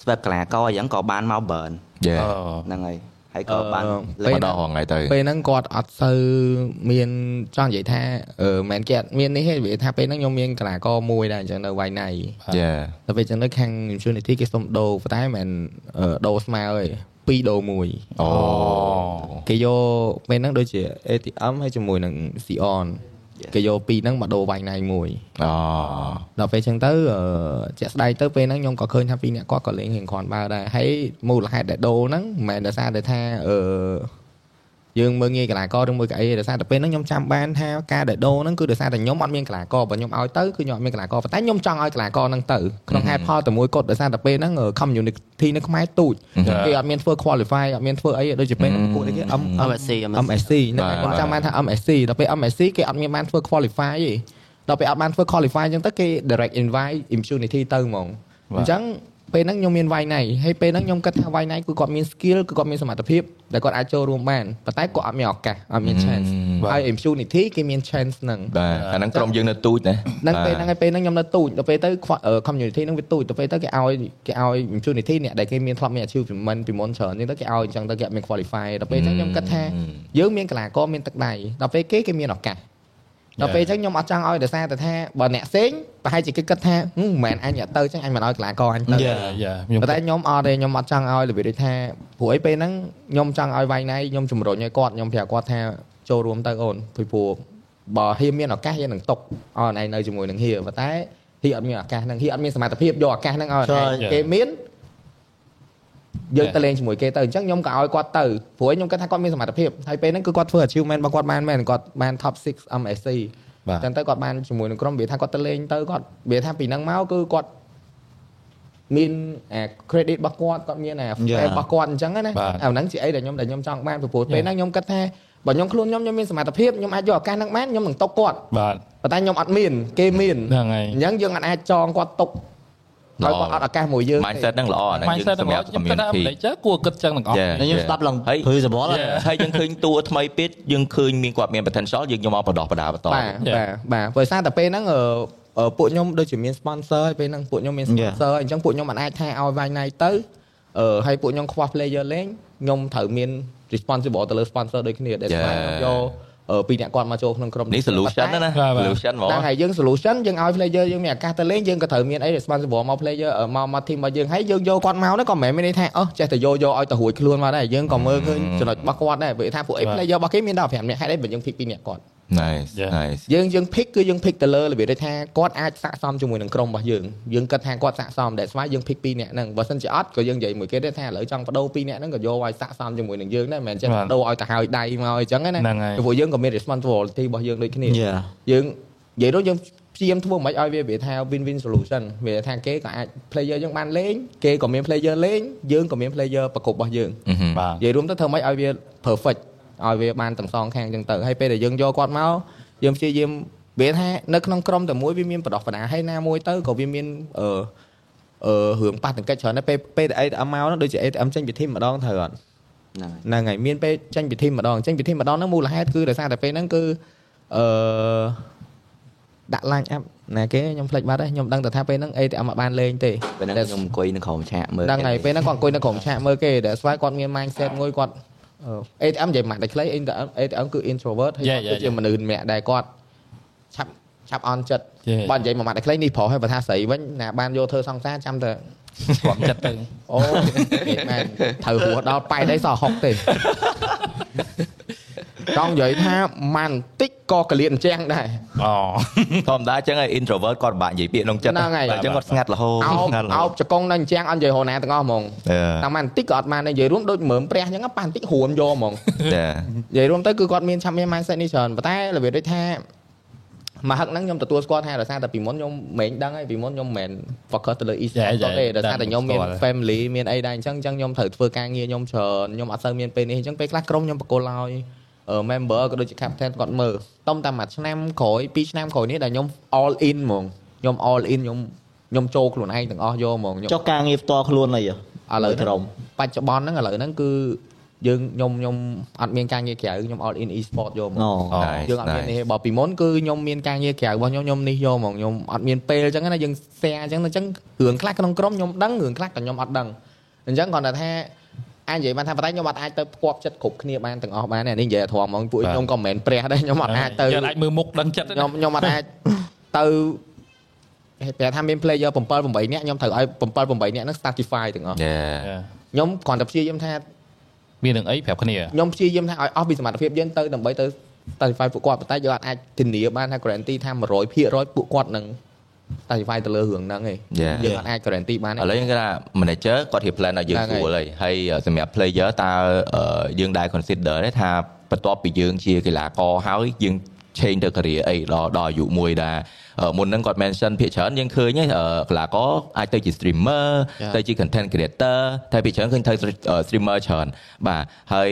swap កីឡាករអញ្ចឹងក៏បានមក burn យេអូហ្នឹងហើយ ហើយក៏បានអឺលេងមកដល់រងថ្ងៃទៅពេលហ្នឹងគាត់អត់សូវមានចង់និយាយថាអឺមិនគេអត់មាននេះទេវាថាពេលហ្នឹងខ្ញុំមានកន្លាករមួយដែរអញ្ចឹងនៅវៃណៃយេដល់ពេលអញ្ចឹងទៅខាង Infinity គេសុំដូរប៉ុន្តែមិនមែនអឺដូរស្មើទេ2ដូរ1អូគេយកពេលហ្នឹងដូចជា ATM ហើយជាមួយនឹង Sion គេយកពីរហ្នឹងមកដូរវៃណៃមួយអូដល់ពេលអញ្ចឹងទៅអឺជាក់ស្ដែងទៅពេលហ្នឹងខ្ញុំក៏ឃើញថាពីរអ្នកគាត់ក៏លេងរៀងគ្រាន់បើដែរហើយមូលហេតុដែលដូរហ្នឹងមិនមែនដោយសារតែថាអឺ យើងមើលងាយកីឡាករឬមើលកៅអីទេដោយសារតែពេលហ្នឹងខ្ញុំចាំបានថាការដែលដូរហ្នឹងគឺដោយសារតែខ្ញុំអត់មានកីឡាករបើខ្ញុំឲ្យទៅគឺខ្ញុំអត់មានកីឡាករប៉ុន្តែខ្ញុំចង់ឲ្យកីឡាករហ្នឹងទៅក្នុងហេតុផលតែមួយគត់ដោយសារតែពេលហ្នឹង community នៅខ្មែរទូចគេអត់មានធ្វើ qualify អត់មានធ្វើអីដូចជាពេលហ្នឹងពួកនេះគេ M MSC MSC ហ្នឹងហើយខ្ញុំចាំបានថា MSC ដល់ពេល MSC គេអត់មានបានធ្វើ qualify ទេដល់ពេលអត់បានធ្វើ qualify អញ្ចឹងទៅគេ direct invite immunity ទៅហ្មងអញ្ចឹង ពេលហ្នឹងខ្ញុំមានវាយណៃហើយពេលហ្នឹងខ្ញុំគិតថាវាយណៃគឺគាត់មាន skill គឺគាត់មានសមត្ថភាពដែលគាត់អាចចូលរួមបានប៉ុន្តែគាត់អត់មានឱកាសអត់មាន chance ហើយ immunity គេមាន chance ហ្នឹងបាទអាហ្នឹងក្រុមយើងនៅទូចណាហ្នឹងពេលហ្នឹងហើយពេលហ្នឹងខ្ញុំនៅទូចដល់ពេលទៅខ្វះអឺ community ហ្នឹងវាទូចដល់ពេលទៅគេឲ្យគេឲ្យ immunity អ្នកដែលគេមានធ្លាប់មាន achievement ពីមុនច្រើនអញ្ចឹងទៅគេឲ្យអញ្ចឹងទៅគេអត់មាន qualify ដល់ពេលអញ្ចឹងខ្ញុំគិតថាយើងមានកីឡាករមានទឹកដៃដល់ពេលគេគេមានឱកាស ដល់ពេលអញ្ចឹងខ្ញុំអត់ចង់ឲ្យដោយសារតែថាបើអ្នកផ្សេងប្រហែលជាគេគិតថាហឹមមិនមែនអញយកទៅអញ្ចឹងអញមិនឲ្យកីឡាករអញទៅយ៉ាយ៉ាខ្ញុំប៉ុន្តែខ្ញុំអត់ទេខ្ញុំអត់ចង់ឲ្យរបៀបដូចថាព្រោះអីពេលហ្នឹងខ្ញុំចង់ឲ្យវាយណៃខ្ញុំជំរុញឲ្យគាត់ខ្ញុំប្រាប់គាត់ថាចូលរួមទៅអូនពីព្រោះបើហ៊ីមានឱកាសហ៊ីនឹងຕົកអូនឯងនៅជាមួយនឹងហ៊ីប៉ុន្តែហ៊ីអត់មានឱកាសហ្នឹងហ៊ីអត់មានសមត្ថភាពយកឱកាសហ្នឹងឲ្យចុះឯងគេមាន យើងទៅលេងជាមួយគេទៅអញ្ចឹងខ្ញុំក៏ឲ្យគាត់ទៅព្រោះខ្ញុំគិតថាគាត់មានសមត្ថភាពហើយពេលហ្នឹងគឺគាត់ធ្វើ achievement របស់គាត់បានមែនគាត់បាន top 6 MSC បាទចឹងទៅគាត់បានជាមួយនឹងក្រុមវាថាគាត់ទៅលេងទៅគាត់វាថាពីហ្នឹងមកគឺគាត់មានអា credit របស់គាត់គាត់មានអា Yeah. fame របស់គាត់អញ្ចឹងណាបាទអាហ្នឹងជាអីដែលខ្ញុំដែលខ្ញុំចង់បានពីព្រោះពេលហ្នឹងខ្ញុំគិតថាបើខ្ញុំខ្លួនខ្ញុំខ្ញុំមានសមត្ថភាពខ្ញុំអាចយកឱកាសហ្នឹងបានខ្ញុំនឹងຕົកគាត់បាទប៉ុន្តែខ្ញុំអត់មានគេមានហ្នឹងហើយអញ្ចឹងយើងអត់អាចចងគាត់ຕົក ហើយគាត់អត់ឱកាសមួយយើងទេ mindset ហ្នឹងល្អអាហ្នឹងយើង mindset សម្រាប់ខ្ញុំគិតថា community មិនចេះគួរគិតចឹងទាំងអស់ Yeah. ខ្ញុំស្ដាប់ឡើងហើយព្រឺសបល់ Yeah. ហើយយើងឃើញតួថ្មីពេកយើងឃើញមានគាត់មាន potential យើងយកមកបដោះបដាបន្តបាទ Yeah. បាទបាទព្រោះសារតែពេលហ្នឹងអឺអឺពួកខ្ញុំដូចជាមាន sponsor ហើយពេលហ្នឹងពួកខ្ញុំមាន sponsor អញ្ចឹងពួកខ្ញុំមិនអាចថាឲ្យវាយណៃទៅអឺហើយពួកខ្ញុំខ្វះ player លេងខ្ញុំត្រូវមាន responsible ទៅលើ sponsor ដូចគ្នាដែល Yeah. ស្វែងយកអឺ ពីអ្នកគាត់មកចូលក្នុងក្រុមនេះ solution ណាណាបាទបាទ solution ហ្មងហ្នឹងហើយយើង solution យើងឲ្យ player យើងមានឱកាសទៅលេងយើងក៏ត្រូវមានអី responsible មក player អឺមកមក team របស់យើងហើយយើងយកគាត់មកហ្នឹងក៏មិនមែនមានន័យថាអោះចេះតែយកយកឲ្យទៅរួចខ្លួនមកដែរយើងក៏មើលឃើញចំណុចរបស់គាត់ដែរព្រោះថាពួកអីបាទ player របស់គេមានដល់5នាក់ហេតុអីបើយើង pick ពីអ្នកគាត់ nice Yeah. nice យើងយើង pick គឺយើង pick ទៅលើរបៀបដូចថាគាត់អាចស័ក្តិសមជាមួយនឹងក្រុមរបស់យើងយើងគិតថាគាត់ស័ក្តិសមដែលស្វ័យយើង pick ពីរនាក់ហ្នឹងបើសិនជាអត់ក៏យើងនិយាយមួយគេដែរថាឥឡូវចង់បដូរពីរនាក់ហ្នឹងក៏យកឲ្យស័ក្តិសមជាមួយនឹងយើងដែរមិនមែនចេះបាទបដូរឲ្យទៅហើយដៃមកអញ្ចឹងណាហ្នឹងហើយព្រោះយើងក៏មាន responsibility របស់យើងដូចគ្នាយ៉ាយើងនិយាយទៅយើងព្យាយាមធ្វើមិនឲ្យវាវាថា win win solution វាថាគេក៏អាច player យើងបានលេងគេក៏មាន player លេងយើងក៏មាន player ប្រកបរបស់យើងបាទនិយាយរួមទៅធ្វើម៉េចឲ្យវា perfect ឲ្យវាបានទាំងសងខាងអញ្ចឹងទៅហើយពេលដែលយើងយកគាត់មកយើងព្យាយាមវាថានៅក្នុងក្រុមតែមួយវាមានបដោះបដាហើយណាមួយទៅក៏វាមានអឺអឺរឿងប៉ះទង្គិចច្រើនដែរពេលពេលដែល ATM មកនោះដូចជា ATM ចេញពីធីមម្ដងត្រូវអត់ហ្នឹងហើយហ្នឹងហើយមានពេលចេញពីធីមម្ដងចេញពីធីមម្ដងហ្នឹងមូលហេតុគឺដោយសារតែពេលហ្នឹងគឺអឺដាក់ line up ណាគេខ្ញុំភ្លេចបាត់ហើយខ្ញុំដឹងតែថាពេលហ្នឹង ATM អត់បានលេងទេពេលហ្នឹងខ្ញុំអង្គុយនៅក្រោមឆាកមើលហ្នឹងហើយពេលហ្នឹងគាត់អង្គុយនៅក្រុមឆាកមើលគេតែស្វ័យគាត់មាន mindset មួយគាត់អឺ ATM និយាយមកតែខ្លី ATM គឺ introvert ហើយ Yeah, គាត់ yeah, គឺជា yeah. មនុស្សម្នាក់ដែលគាត់ឆាប់ឆាប់អន់ចិត្ត Yeah. បើនិយាយមកមកតែខ្លីនេះប្រុសហើយបើថាស្រីវិញណាបានយកធ្វើសង្សារចាំតែស្គាល់ចិត្តទៅអូនិយាយមែនត្រូវរស់ដល់ប៉ែតអីសោះហុកទេ ចង់និយាយថាម៉ាន់តិចក៏កលៀនអញ្ចឹងដែរអូធម្មតាអញ្ចឹងឯ introvert គាត់ពិបាកនិយាយពាក្យក្នុងចិត្តហ្នឹងហើយតែអញ្ចឹងគាត់ស្ងាត់រហូតអោបស្ងាត់រហូអោតបចកងនៅអញ្ចឹងអត់និយាយរហូតណាទាំងអស់ហ្មងអឺតាមម៉ាន់តិចក៏អត់បានដែរនិយាយរួមដូចមើមព្រះអញ្ចឹងប៉ះបន្តិចរួនយកហ្មងចានិយាយរួមទៅគឺគាត់មានឆាប់មាន mindset នេះច្រើនប៉ុន្តែរបៀបដូចថាមកហឹកហ្នឹងខ្ញុំទទួលស្គាល់ថាដោយសារតែពីមុនខ្ញុំមិនដឹងហើយពីមុនខ្ញុំមិនមែន focus ទៅលើ e-sport Yeah, yeah, ទេដោយសារតែខ្ញុំមានស្គាល់ family មានអីដែរអញ្ចឹងអញ្ចឹងខ្ញុំត្រូវធ្វើការងារខ្ញុំច្រើនខ្ញុំអត់សូវមានពេលនេះអញ្ចឹងពេលខ្លះក្រុមខ្ញុំបកគលឲ្យអឺ member ក៏ដូចជា captain គាត់មើលតំតែមួយឆ្នាំក្រោយ2ឆ្នាំក្រោយនេះដែលខ្ញុំ all in ហ្មងខ្ញុំ all in ខ្ញុំខ្ញុំចូលខ្លួនឯងទាំងអស់យកហ្មងខ្ញុំចុះការងារផ្ទាល់ខ្លួនអីឥឡូវក្រុមបច្ចុប្បន្នហ្នឹងឥឡូវហ្នឹងគឺយើងខ្ញុំខ្ញុំអត់មានការងារក្រៅខ្ញុំ all in e-sport យកហ្មងអូ Nice, យើងអត់មាន nice. នេះទេបើពីមុនគឺខ្ញុំមានការងារក្រៅរបស់ខ្ញុំខ្ញុំនេះយកហ្មងខ្ញុំអត់មានពេលអញ្ចឹងណាយើង share អញ្ចឹងអញ្ចឹងរឿងខ្លះក្នុងក្រុមខ្ញុំដឹងរឿងខ្លះក៏ខ្ញុំអត់ដឹងអញ្ចឹងគាត់ថា អាចនិយាយបានថាប៉ុន្តែខ្ញុំអត់អាចទៅផ្គាប់ចិត្តគ្រប់គ្នាបានទាំងអស់បានទេនេះនិយាយឲ្យធំហ្មងពួកខ្ញុំក៏មិនមែនព្រះដែរខ្ញុំអត់អាចទៅយើងអាចមើលមុខដឹងចិត្តទេខ្ញុំខ្ញុំអត់អាចទៅប្រហែលថាមាន player 7 8នាក់ខ្ញុំត្រូវឲ្យ7 8នាក់ហ្នឹង statify ទាំងអស់ចាខ្ញុំគ្រាន់តែព្យាយាមថាមាននឹងអីប្រាប់គ្នាខ្ញុំព្យាយាមថាឲ្យអស់ពីសមត្ថភាពយើងទៅដើម្បីទៅ satisfy ពួកគាត់ប៉ុន្តែយើងអត់អាចធានាបានថា guarantee ថា100%ពួកគាត់នឹង satisfy ទៅលើរឿងហ្នឹងឯង Yeah. យើងអត់អាច guarantee បានឥឡូវយើងគេថា manager គាត់រៀប plan ឲ្យយើងហ្នឹងស្ហើយរួលហើយហើយសម្រាប់ player តើអឺយើងដែរ consider ទេថាបន្ទាប់ពីយើងជាកីឡាករហើយយើង change ទៅ career អីដល់ដល់អាយុមួយដែរអឺមុនហ្នឹងគាត់ mention ភាគច្រើនយើងឃើញហ៎អឺកីឡាករអាចទៅជា streamer ទៅជា content creator តែភាគច្រើនឃើញទៅ streamer ច្រើនបាទហើយ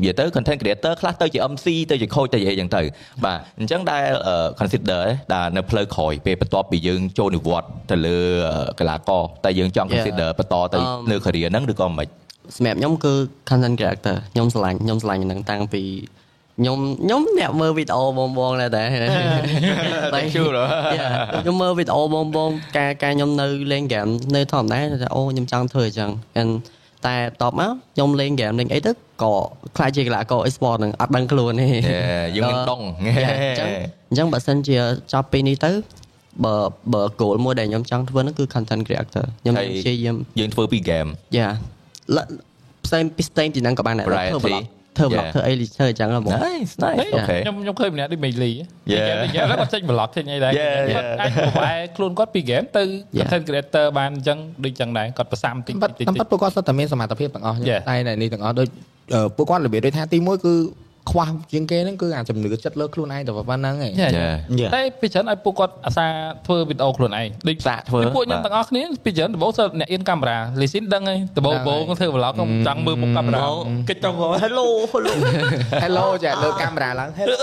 និយាយទៅ content creator ខ្លះទៅជា MC ទៅជា coach ទៅជាអីចឹងទៅបាទអញ្ចឹងដែល consider ដែរនៅផ្លូវក្រោយពេលបន្ទាប់ពីយើងចូលនិវត្តន៍ទៅលើកីឡាករតែយើងចង់ Yeah. consider បន្តទៅ Um, នៅ career ហ្នឹងឬក៏មិនសម្រាប់ខ្ញុំគឺ content creator ខ្ញុំស្រឡាញ់ខ្ញុំស្រឡាញ់នឹងតាំងពី ខ្ញុំខ្ញុំអ្នកមើលវីដេអូបងបងដែរតែតែជូរខ្ញុំមើលវីដេអូបងបងការការខ្ញុំនៅលេងហ្គេមនៅធម្មតាតែអូខ្ញុំចង់ធ្វើអញ្ចឹង and តែបន្ទាប់មកខ្ញុំលេងហ្គេមលេងអីទៅក៏ខ្លាចជាកីឡាករ e-sport នឹងអត់ដឹងខ្លួនទេយើងមានដងអញ្ចឹងអញ្ចឹងបើសិនជាចប់ពេលនេះទៅបើបើ goal មួយដែលខ្ញុំចង់ធ្វើហ្នឹងគឺ content creator ខ្ញុំព្យាយាមយើងធ្វើពី game យ៉ាផ្សេងពីផ្សេងពីហ្នឹងក៏បានដែរធ្វើ blog ធ្វើ vlog Yeah. ធ្វើអីធ្វើអញ្ចឹងហ្មង nice nice អូខេខ្ញុំខ្ញុំឃើញម្នាក់ដូចមេលី Yeah. យ៉ាងហ្នឹងគាត់ចេញ vlog ចេញអីដែរ Yeah, គាត់ yeah. អាចប្រហែលខ្លួនគាត់ពី game ទៅ Yeah. content creator បានអញ្ចឹងដូចអញ្ចឹងដែរគាត់ប្រសាំតិចបាត់តិចតាមតិពិចតពួកគាត់សុទ្ធតែមានសមត្ថភាពទាំងអស់ Yeah. តែនេះទាំងអស់ដូចអឺពួកគាត់របៀបដូចថាទីមួយគឺ ខ្វះជាងគេហ្នឹងគឺអាជំនឿចិត្តលើខ្លួនឯងតែប៉ុណ្្នឹងឯង Yeah, Yeah. Yeah. តែពីច្រើនឲ្យពួកគាត់អាសាធ្វើវីដេអូខ្លួនឯងដូចសាកធ្វើដូចពួកខ្ញុំបាទទាំងអស់គ្នាពីច្រើនដំបូងសើអ្នកអៀនកាមេរ៉ាលីស៊ីនដឹងហើយដំបូងដំបូងធ្វើ vlog ខ្ញុំចង់មើលមុខកាមេរ៉ាកិច្ចចង់ Hello hello Hello ចាលើកាមេរ៉ាឡើង Hello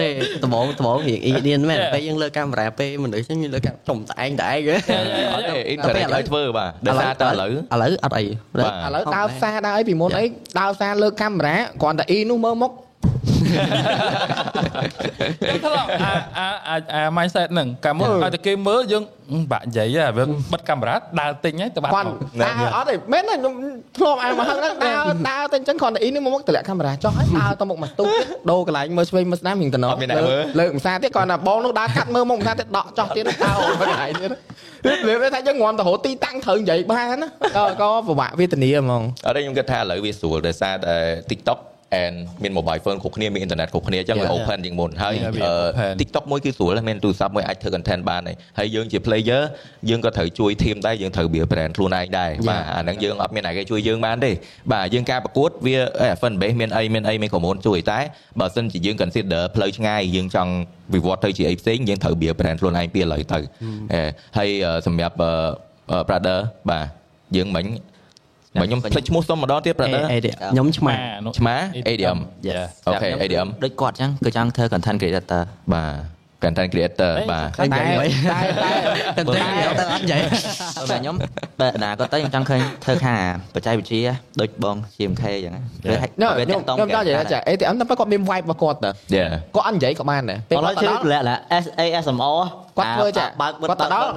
ទេដំបងដំបងរៀងអ៊ីឌៀនមែនពេលយើងលើកាមេរ៉ាពេលមនុស្សខ្ញុំលើកាចំតែឯងតែឯងអត់ទេ internet ឲ្យធ្វើបាទដោយសារតែឥឡូវឥឡូវអត់អីបាទឥឡូវដើរផ្សារដើរអីពីមុនអីដើរផ្សារលើកាមេរ៉ាគ្រាន់តែអ៊ីនោះមើលមុខធ្លាប់អាអាអាអា mindset ហ្នឹងកាលមុនឲ្យតែគេមើលយើងហឹមបាក់និយាយហ៎វាបិទកាមេរ៉ាដើរទិញហើយទៅបាត់គាត់មកដើរអត់ទេមែនទេខ្ញុំធ្លាប់អាយមកហឹងហ្នឹងដើរដើរទៅអញ្ចឹងគ្រាន់តែអ៊ីនេះមកមុខតម្លាក់កាមេរ៉ាចុះហើយដើរទៅមុខមកទូទៀតដូរកន្លែងមើលឆ្វេងមើលស្ដាំរៀងតំណអត់មានអ្នកមើលលើកម្សាទៀតគ្រាន់តែបងនោះដើរកាត់មើលមុខកម្សាទៀតដកចុះទៀតដើរអូនមកកន្លែងទៀតវាវាថាយើងងំទៅរកទីតាំងត្រូវនិយាយបានណាក៏ក៏ពិបាកវេទនាហ្មងអត់ទេខ្ញុំគិតថាឥឡូវវាស្រួលដោយសារតែ TikTok and មាន mobile phone គ្រប់គ្នាមាន internet គ្រប់គ្នាអញ្ចឹងវា Yeah. open ជាងមុនហើយ Yeah, វាអឺ open TikTok មួយគឺស្រួលមានទូរស័ព្ទមួយអាចធ្វើ content បានហើយហើយយើងជា player យើងក៏ត្រូវជួយ team ដែរយើងត្រូវ build brand ខ្លួនឯងដែរបាទអាហ្នឹងយើងអត់មានអ្នកគេជួយយើងបានទេបាទយើងការប្រកួតវាអេ fan base មានអីមានអីមាន common ជួយតែបើសិនជាយើង consider ផ្លូវឆ្ងាយយើងចង់វិវត្តទៅជាអីផ្សេងយើងត្រូវ build brand ខ្លួនឯងពីឥឡូវទៅអេហើយអឺសម្រាប់អឺអឺ brother បាទយើងមិញ បើខ្ញុំភ្លេចឈ្មោះសុំម្ដងទៀត brother អេខ្ញុំឆ្មាឆ្មា ADM Yes អូខេ ADM ដូចគាត់អញ្ចឹងគឺចង់ធ្វើ content creator បាទ content creator បាទតែតែតែតែតែតែអត់និយាយតែខ្ញុំបើអនាគតទៅខ្ញុំចង់ឃើញធ្វើខាងបច្ចេកវិទ្យាដូចបង GMK អញ្ចឹងឬហេតុខ្ញុំវាខ្ញុំតាក់ទងខ្ញុំដល់និយាយថា ATM តែគាត់មាន vibe របស់គាត់តើ Yeah គាត់អត់និយាយក៏បានដែរពេលឥឡូគាត់វទៅជឿដល់លក្ខណៈ ASMR គាត់ធ្វើចាបើកបិទគាត់ទៅដល់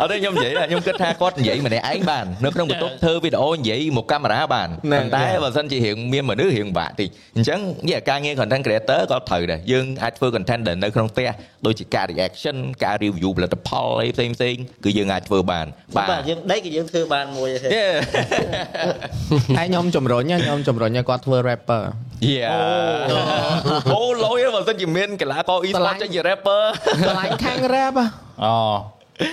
អត់ទេខ្ញុំនិយាយថាខ្ញុំគិតថាគាត់និយាយម្នាក់ឯងបាននៅក្នុងបន្ទប់ធ្វើវីដេអូនិយាយមកកាមេរ៉ាបានហ្នឹងប៉ុន្តែបើសិនជារៀងមានមនុស្សរៀងបាក់តិចអញ្ចឹងនិយាយការងារ content creator ក៏ត្រូវដែរយើងអាចធ្វើ content ដែលនៅក្នុងផ្ទះដូចជាការ reaction ការ review ផលិតផលអីផ្សេងផ្សេងៗគឺយើងអាចធ្វើបានបាទបាទយើងដេកក៏យើងធ្វើបានមួយទេ Yeah ហើយខ្ញុំជំរុញណាខ្ញុំជំរុញឲ្យគាត់ធ្វើ rapper Yeah អូលយបើសិនជាមានកីឡាករ e-sport ចេញជា rapper ឆ្លាញ់ខាង rap ហ៎អូ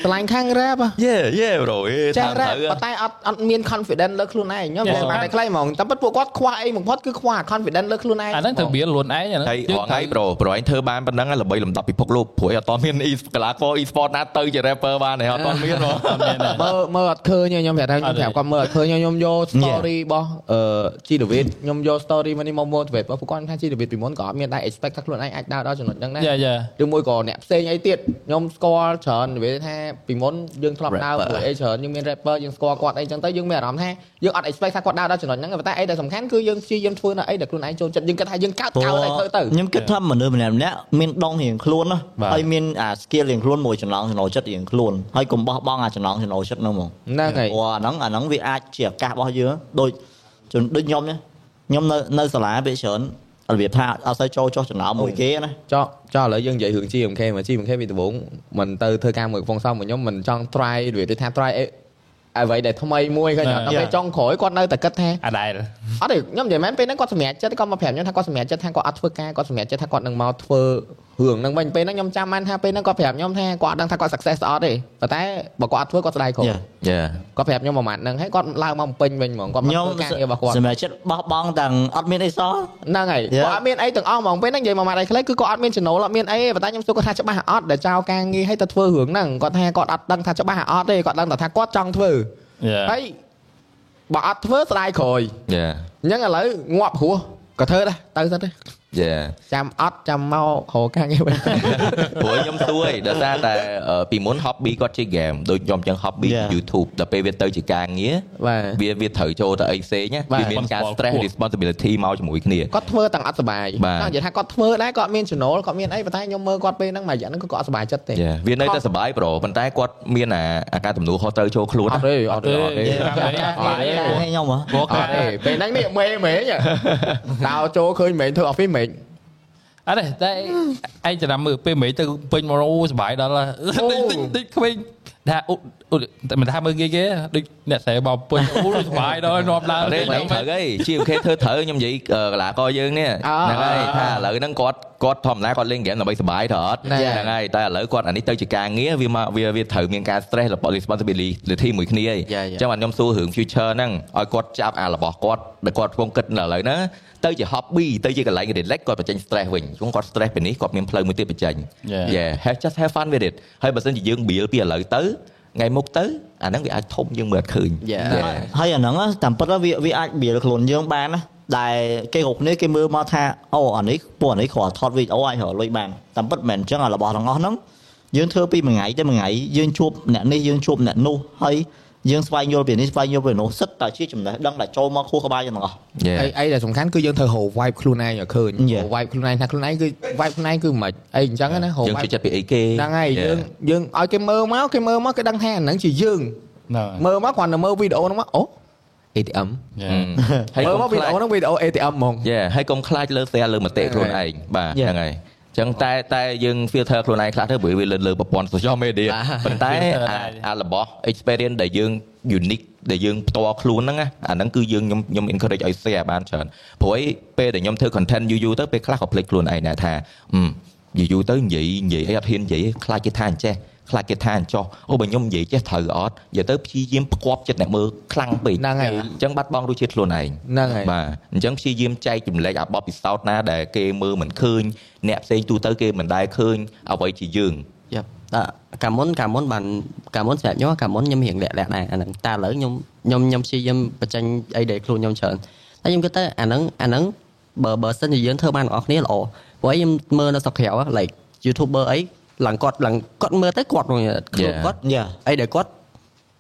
ឆ្លាញ់ខាង rap ហ៎ Yeah yeah bro ចេះតាម rap ត្រូវប៉ុន្តែអត់អត់មាន confidence លើខ្លួនឯងខ្ញុំនិយាយ Yeah. បានតែខ្លីហ្មងតែពិតពួកគាត់ខ្វះអីបំផុតគឺខ្វះ confidence លើខ្លួនឯងអាហ្នឹងត្រូវបៀលខ្លួនឯងអាហ្នឹងហើយរងថ្ងៃប្រូប្រូឯងធ្វើបានប៉ុណ្ណឹងហើយល្បីលំដាប់ពិភពលោកព្រោះអត់តមាន e កីឡាករ e-sport ណាទៅជា rapper បានទេអត់តមានហ៎អត់មានទេមើលមើលអត់ឃើញទេខ្ញុំប្រាប់ថាខ្ញុំអត់ទេប្រាប់គាត់មើលអត់ឃើញទេខ្ញុំយក story របស់អឺ G David ខ្ញុំយក story មកនេះមក motivate ព្រោះពួកគាត់ថា G David ពីមុនក៏អត់មានដែរ expect ថាខ្លួនឯងអាចដើរដល់ចំណុចហ្នឹងដែរយ៉ាយ៉ាឬមួយក៏អ្នកផ្សេងអីទៀតខ្ញុំស្គាល់ច្រើននិយាយថាពីមុនយើងធ្លាប់ដើរ Rapper ពួកអីច្រើនយើងមាន rapper យើងស្គាល់គាត់អីចឹងទៅយើងមានអារម្មណ៍ថាយើងអត់ expect ថាគាត់ដើរដល់ចំណុចហ្នឹងទេប៉ុន្តែអីដែលសំខាន់គឺយើងព្យាយាមធ្វើនៅអីដែលខ្លួនឯងចូលចិត្តយើងគិតថាយើងកើតកោតឲ្យធ្វើទៅខ្ញុំគិតថាមនុស្សម្នាក់ម្នាក់មានដងរៀងខ្លួនណាបាទហើយមានអា skill រៀងខ្លួនមួយចំណងចំណូលចិត្តរៀងខ្លួនហើយកុំបោះបង់អាចំណងចំណូលចិត្តហ្នឹងហ្មងហ្នឹងហើយព្រោះអាហ្នឹងអាហ្នឹងវាអាចជាឱកាសរបស់យើងដូចជនដូចខ្ញុំណាខ្ញុំនៅនៅសាលាពេលច្រើន របៀបថាអត់សូវចូលចុះចំណោមមួយគេណាចោះចោះឥឡូវយើងនិយាយរឿង GMK មក GMK ពីដំបូងមិនទៅធ្វើការមួយកំពង់សោមមកខ្ញុំមិនចង់ try និយាយទៅថា try អីអ្វីដែលថ្មីមួយឃើញអត់ Yeah. ដល់ពេលចុងក្រោយគាត់នៅតែគិតថាអាដែលអត់ទេខ្ញុំនិយាយមែនពេលហ្នឹងគាត់សម្រេចចិត្តគាត់មកប្រាប់ខ្ញុំថាគាត់សម្រេចចិត្តថាគាត់អត់ធ្វើការគាត់សម្រេចចិត្តថាគាត់នឹងមកធ្វើ រឿងហ្នឹងវិញពេលហ្នឹងខ្ញុំចាំបានថាពេលហ្នឹងគាត់ប្រាប់ខ្ញុំថាគាត់អត់ដឹងថាគាត់ success អត់ទេប៉ុន្តែបើគាត់អត់ធ្វើគាត់ស្ដាយគ្រប់ Yeah. Yeah គាត់ប្រាប់ខ្ញុំប្រហែលហ្នឹងហើយគាត់ឡើងមកបំពេញវិញហ្មងគាត់មកខ្ញុំធ្វើការងាររបស់គាត់សម្រាប់ចិត្តបោះបង់ទាំងអត់មានអីសោះហ្នឹងហើយ Yeah. គាត់អត់មានអីទាំងអស់ហ្មងពេលហ្នឹងនិយាយមកម៉ាត់អីខ្លីគឺគាត់អត់មានចំណូលអត់មានអីទេប៉ុន្តែខ្ញុំសួរគាត់ថាច្បាស់អត់ដែលចោលការងារឲ្យទៅធ្វើរឿងហ្នឹងគាត់ថាគាត់អត់ដឹងថាច្បាស់អត់ទេគាត់ដឹងតែថាគាត់ចង់ធ្វើយ៉ាហើយបើអត់ធ្វើស្ដាយក្រោយ Yeah អញ្ចឹងឥឡូវងាប់ព្រោះក៏ធ្វើដែរទៅសិនទេ Yeah ចាំអត់ចាំមករកការងារវិញព្រោះខ្ញុំសួរឯងដោយសារតែអឺពីមុន hobby គាត់ជា game ដូចខ្ញុំចឹង hobby Yeah. YouTube ដល់ពេលវាទៅជាការងារបាទវាវាត្រូវចូលទៅអីផ្សេងណាបាទវាមានការ stress responsibility មកជាមួយគ្នាគាត់ធ្វើទាំងអត់សុបាយបាទចង់និយាយថាគាត់ធ្វើដែរគាត់មានចំណូលគាត់មានអីប៉ុន្តែខ្ញុំមើលគាត់ពេលហ្នឹងមួយរយៈហ្នឹងគឺគាត់អត់សុបាយចិត្តទេ Yeah វានៅតែសុបាយប្រូប៉ុន្តែគាត់មានអាអាការទំនួលខុសត្រូវចូលខ្លួនអត់ទេអត់ទេអត់ទេទេតាមនេះអត់បាយទេឲ្យខ្ញុំហ៎ព្រោះអកាត់ទេពេលហ្នឹងនេះមេមេងដល់ចូលឃើញមេងធ្វើ office មេងអត់ទេតែឯងចំណាំមើលពេលមិនទៅពេញមកអូសុបាយដល់ហើយតិចតិចក្មេងថាអូអូតែ មិនថាមើលគេគេដូចអ្នកស្រែមកពេញអូសុបាយដល់ហើយនាំឡើងអត់ទេតែត្រូវអី GMK ធ្វើត្រូវខ្ញុំនិយាយកីឡាករយើងនេះហ្នឹងហើយថាឥឡូវហ្នឹងគាត់គាត់ធម្មតាគាត់លេងហ្គេមដើម្បីសុបាយទៅអត់ហ្នឹងហើយតែឥឡូវគាត់អានេះទៅជាការងារវាមកវាវាត្រូវមានការ stress របស់ responsibility មួយគ្នាឯង Yeah, អ yeah. ញ្ចឹងបាទខ្ញុំសួររឿង future ហ្នឹងឲ្យគាត់ចាប់អារបស់គាត់ដែលគាត់កំពុងគិតនៅឥឡូវហ្នឹងទៅជា hobby ទៅជាកន្លែង relax គាត់បញ្ចេញ stress វិញព្រោះគាត់ stress ពីនេះគាត់មានផ្លូវមួយទៀតបញ្ចេញ Yeah. yeah have just have fun with it ហើយបើសិនជាយើង build ពីឥឡូវទៅ ថ្ងៃមុខទៅអាហ្នឹងវាអាចធំយើងមើលអត់ឃើញ Yeah. Yeah. ហើយអាហ្នឹងណាតាមពិតទៅវាវាអាចបៀលខ្លួនយើងបានណាដែលគេគ្រប់គ្នាគេមើលមកថាអូអានេះពួកអានេះគ្រាន់ថតវីដេអូអាចរកលុយបានតាមពិតមិនមែនអញ្ចឹងអារបស់ទាំងអស់ហ្នឹងយើងធ្វើពីមួយថ្ងៃទៅមួយថ្ងៃយើងជួបអ្នកនេះយើងជួបអ្នកនោះហើយ យើងស្វែងយល់ពីនេះស្វែងយល់ពីនោះសិតតែជាចំណេះដឹងដែលចូលមកខួរក្បាលយើងទាំងអស់ Yeah. អីអីដែលសំខាន់គឺយើងត្រូវរក vibe ខ្លួនឯងឲ្យឃើញ Yeah. រក vibe ខ្លួនឯងថាខ្លួនឯងគឺ vibe ខ្លួនឯងគឺមិនអីអញ្ចឹងណារកយើង vibe ជួយចិត្តពីអីគេហ្នឹងហើយ Yeah. យើងយើងឲ្យគេមើលមកគេមើលមកគេដឹងថាអាហ្នឹងជាយើងហ្នឹងមើលមកគ្រាន់តែមើលវីដេអូហ្នឹងមកអូ ATM ហឹមហើយកុំមើលមកវីខ្ដេលាចអូហ្នឹងវីដេអូ ATM ហ្មងយេហើយកុំខ្លាចលើ share លើមតិខ្លួនឯងបាទ Yeah. ហ្នឹងហើយ ចឹងតែតែយើង filter ខ្លួនឯងខ្លះទៅព្រោះវាលើលើប្រព័ន្ធ social media ប៉ុន្តែ filter អាដែរអារបស់ experience ដែលយើង unique ដែលយើងផ្ទាល់ខ្លួនហ្នឹងណាអាហ្នឹងគឺយើងខ្ញុំខ្ញុំ encourage ឲ្យ share បានច្រើនព្រោះឯពេលដែលខ្ញុំធ្វើ content យូរយូរទៅពេលខ្លះក៏ភ្លេចខ្លួនឯងដែរថាអឺយូរយូរទៅនិយាយនិយាយអីអត់ហ៊ាននិយាយខ្លាចគេថាអញ្ចេះ ខ្លាចគេថាអញ្ចោះអូបើខ្ញុំនិយាយចេះត្រូវអត់និយាយទៅព្យាយាមផ្គប់ចិត្តអ្នកមើលខ្លាំងពេកហ្នឹងហើយអញ្ចឹងបាត់បង់រសជាតិខ្លួនឯងហ្នឹងហើយបាទអញ្ចឹងព្យាយាមចែកចម្លែកអាបបពិសោធន៍ណាដែលគេមើលមិនឃើញអ្នកផ្សេងទូទៅគេមិនដែលឃើញអ្វីជាយើងយ៉ាតែកាលមុនកាលមុនបានកាលមុនសម្រាប់ខ្ញុំកាលមុនខ្ញុំរៀងលាក់លាក់ដែរអាហ្នឹងតែឥឡូវខ្ញុំខ្ញុំខ្ញុំព្យាយាមបញ្ចេញអីដែលខ្លួនខ្ញុំច្រើនតែខ្ញុំគិតទៅអាហ្នឹងអាហ្នឹងបើបើសិនជាយើងធ្វើបានទាំងអស់គ្នាល្អព្រោះអីខ្ញុំមើលនៅស្រុកក្រៅ like YouTuber អី ឡើងគាត់ឡើងគាត់មើលទៅគាត់ខ្លួនគាត់យ៉ាអីដែលគាត់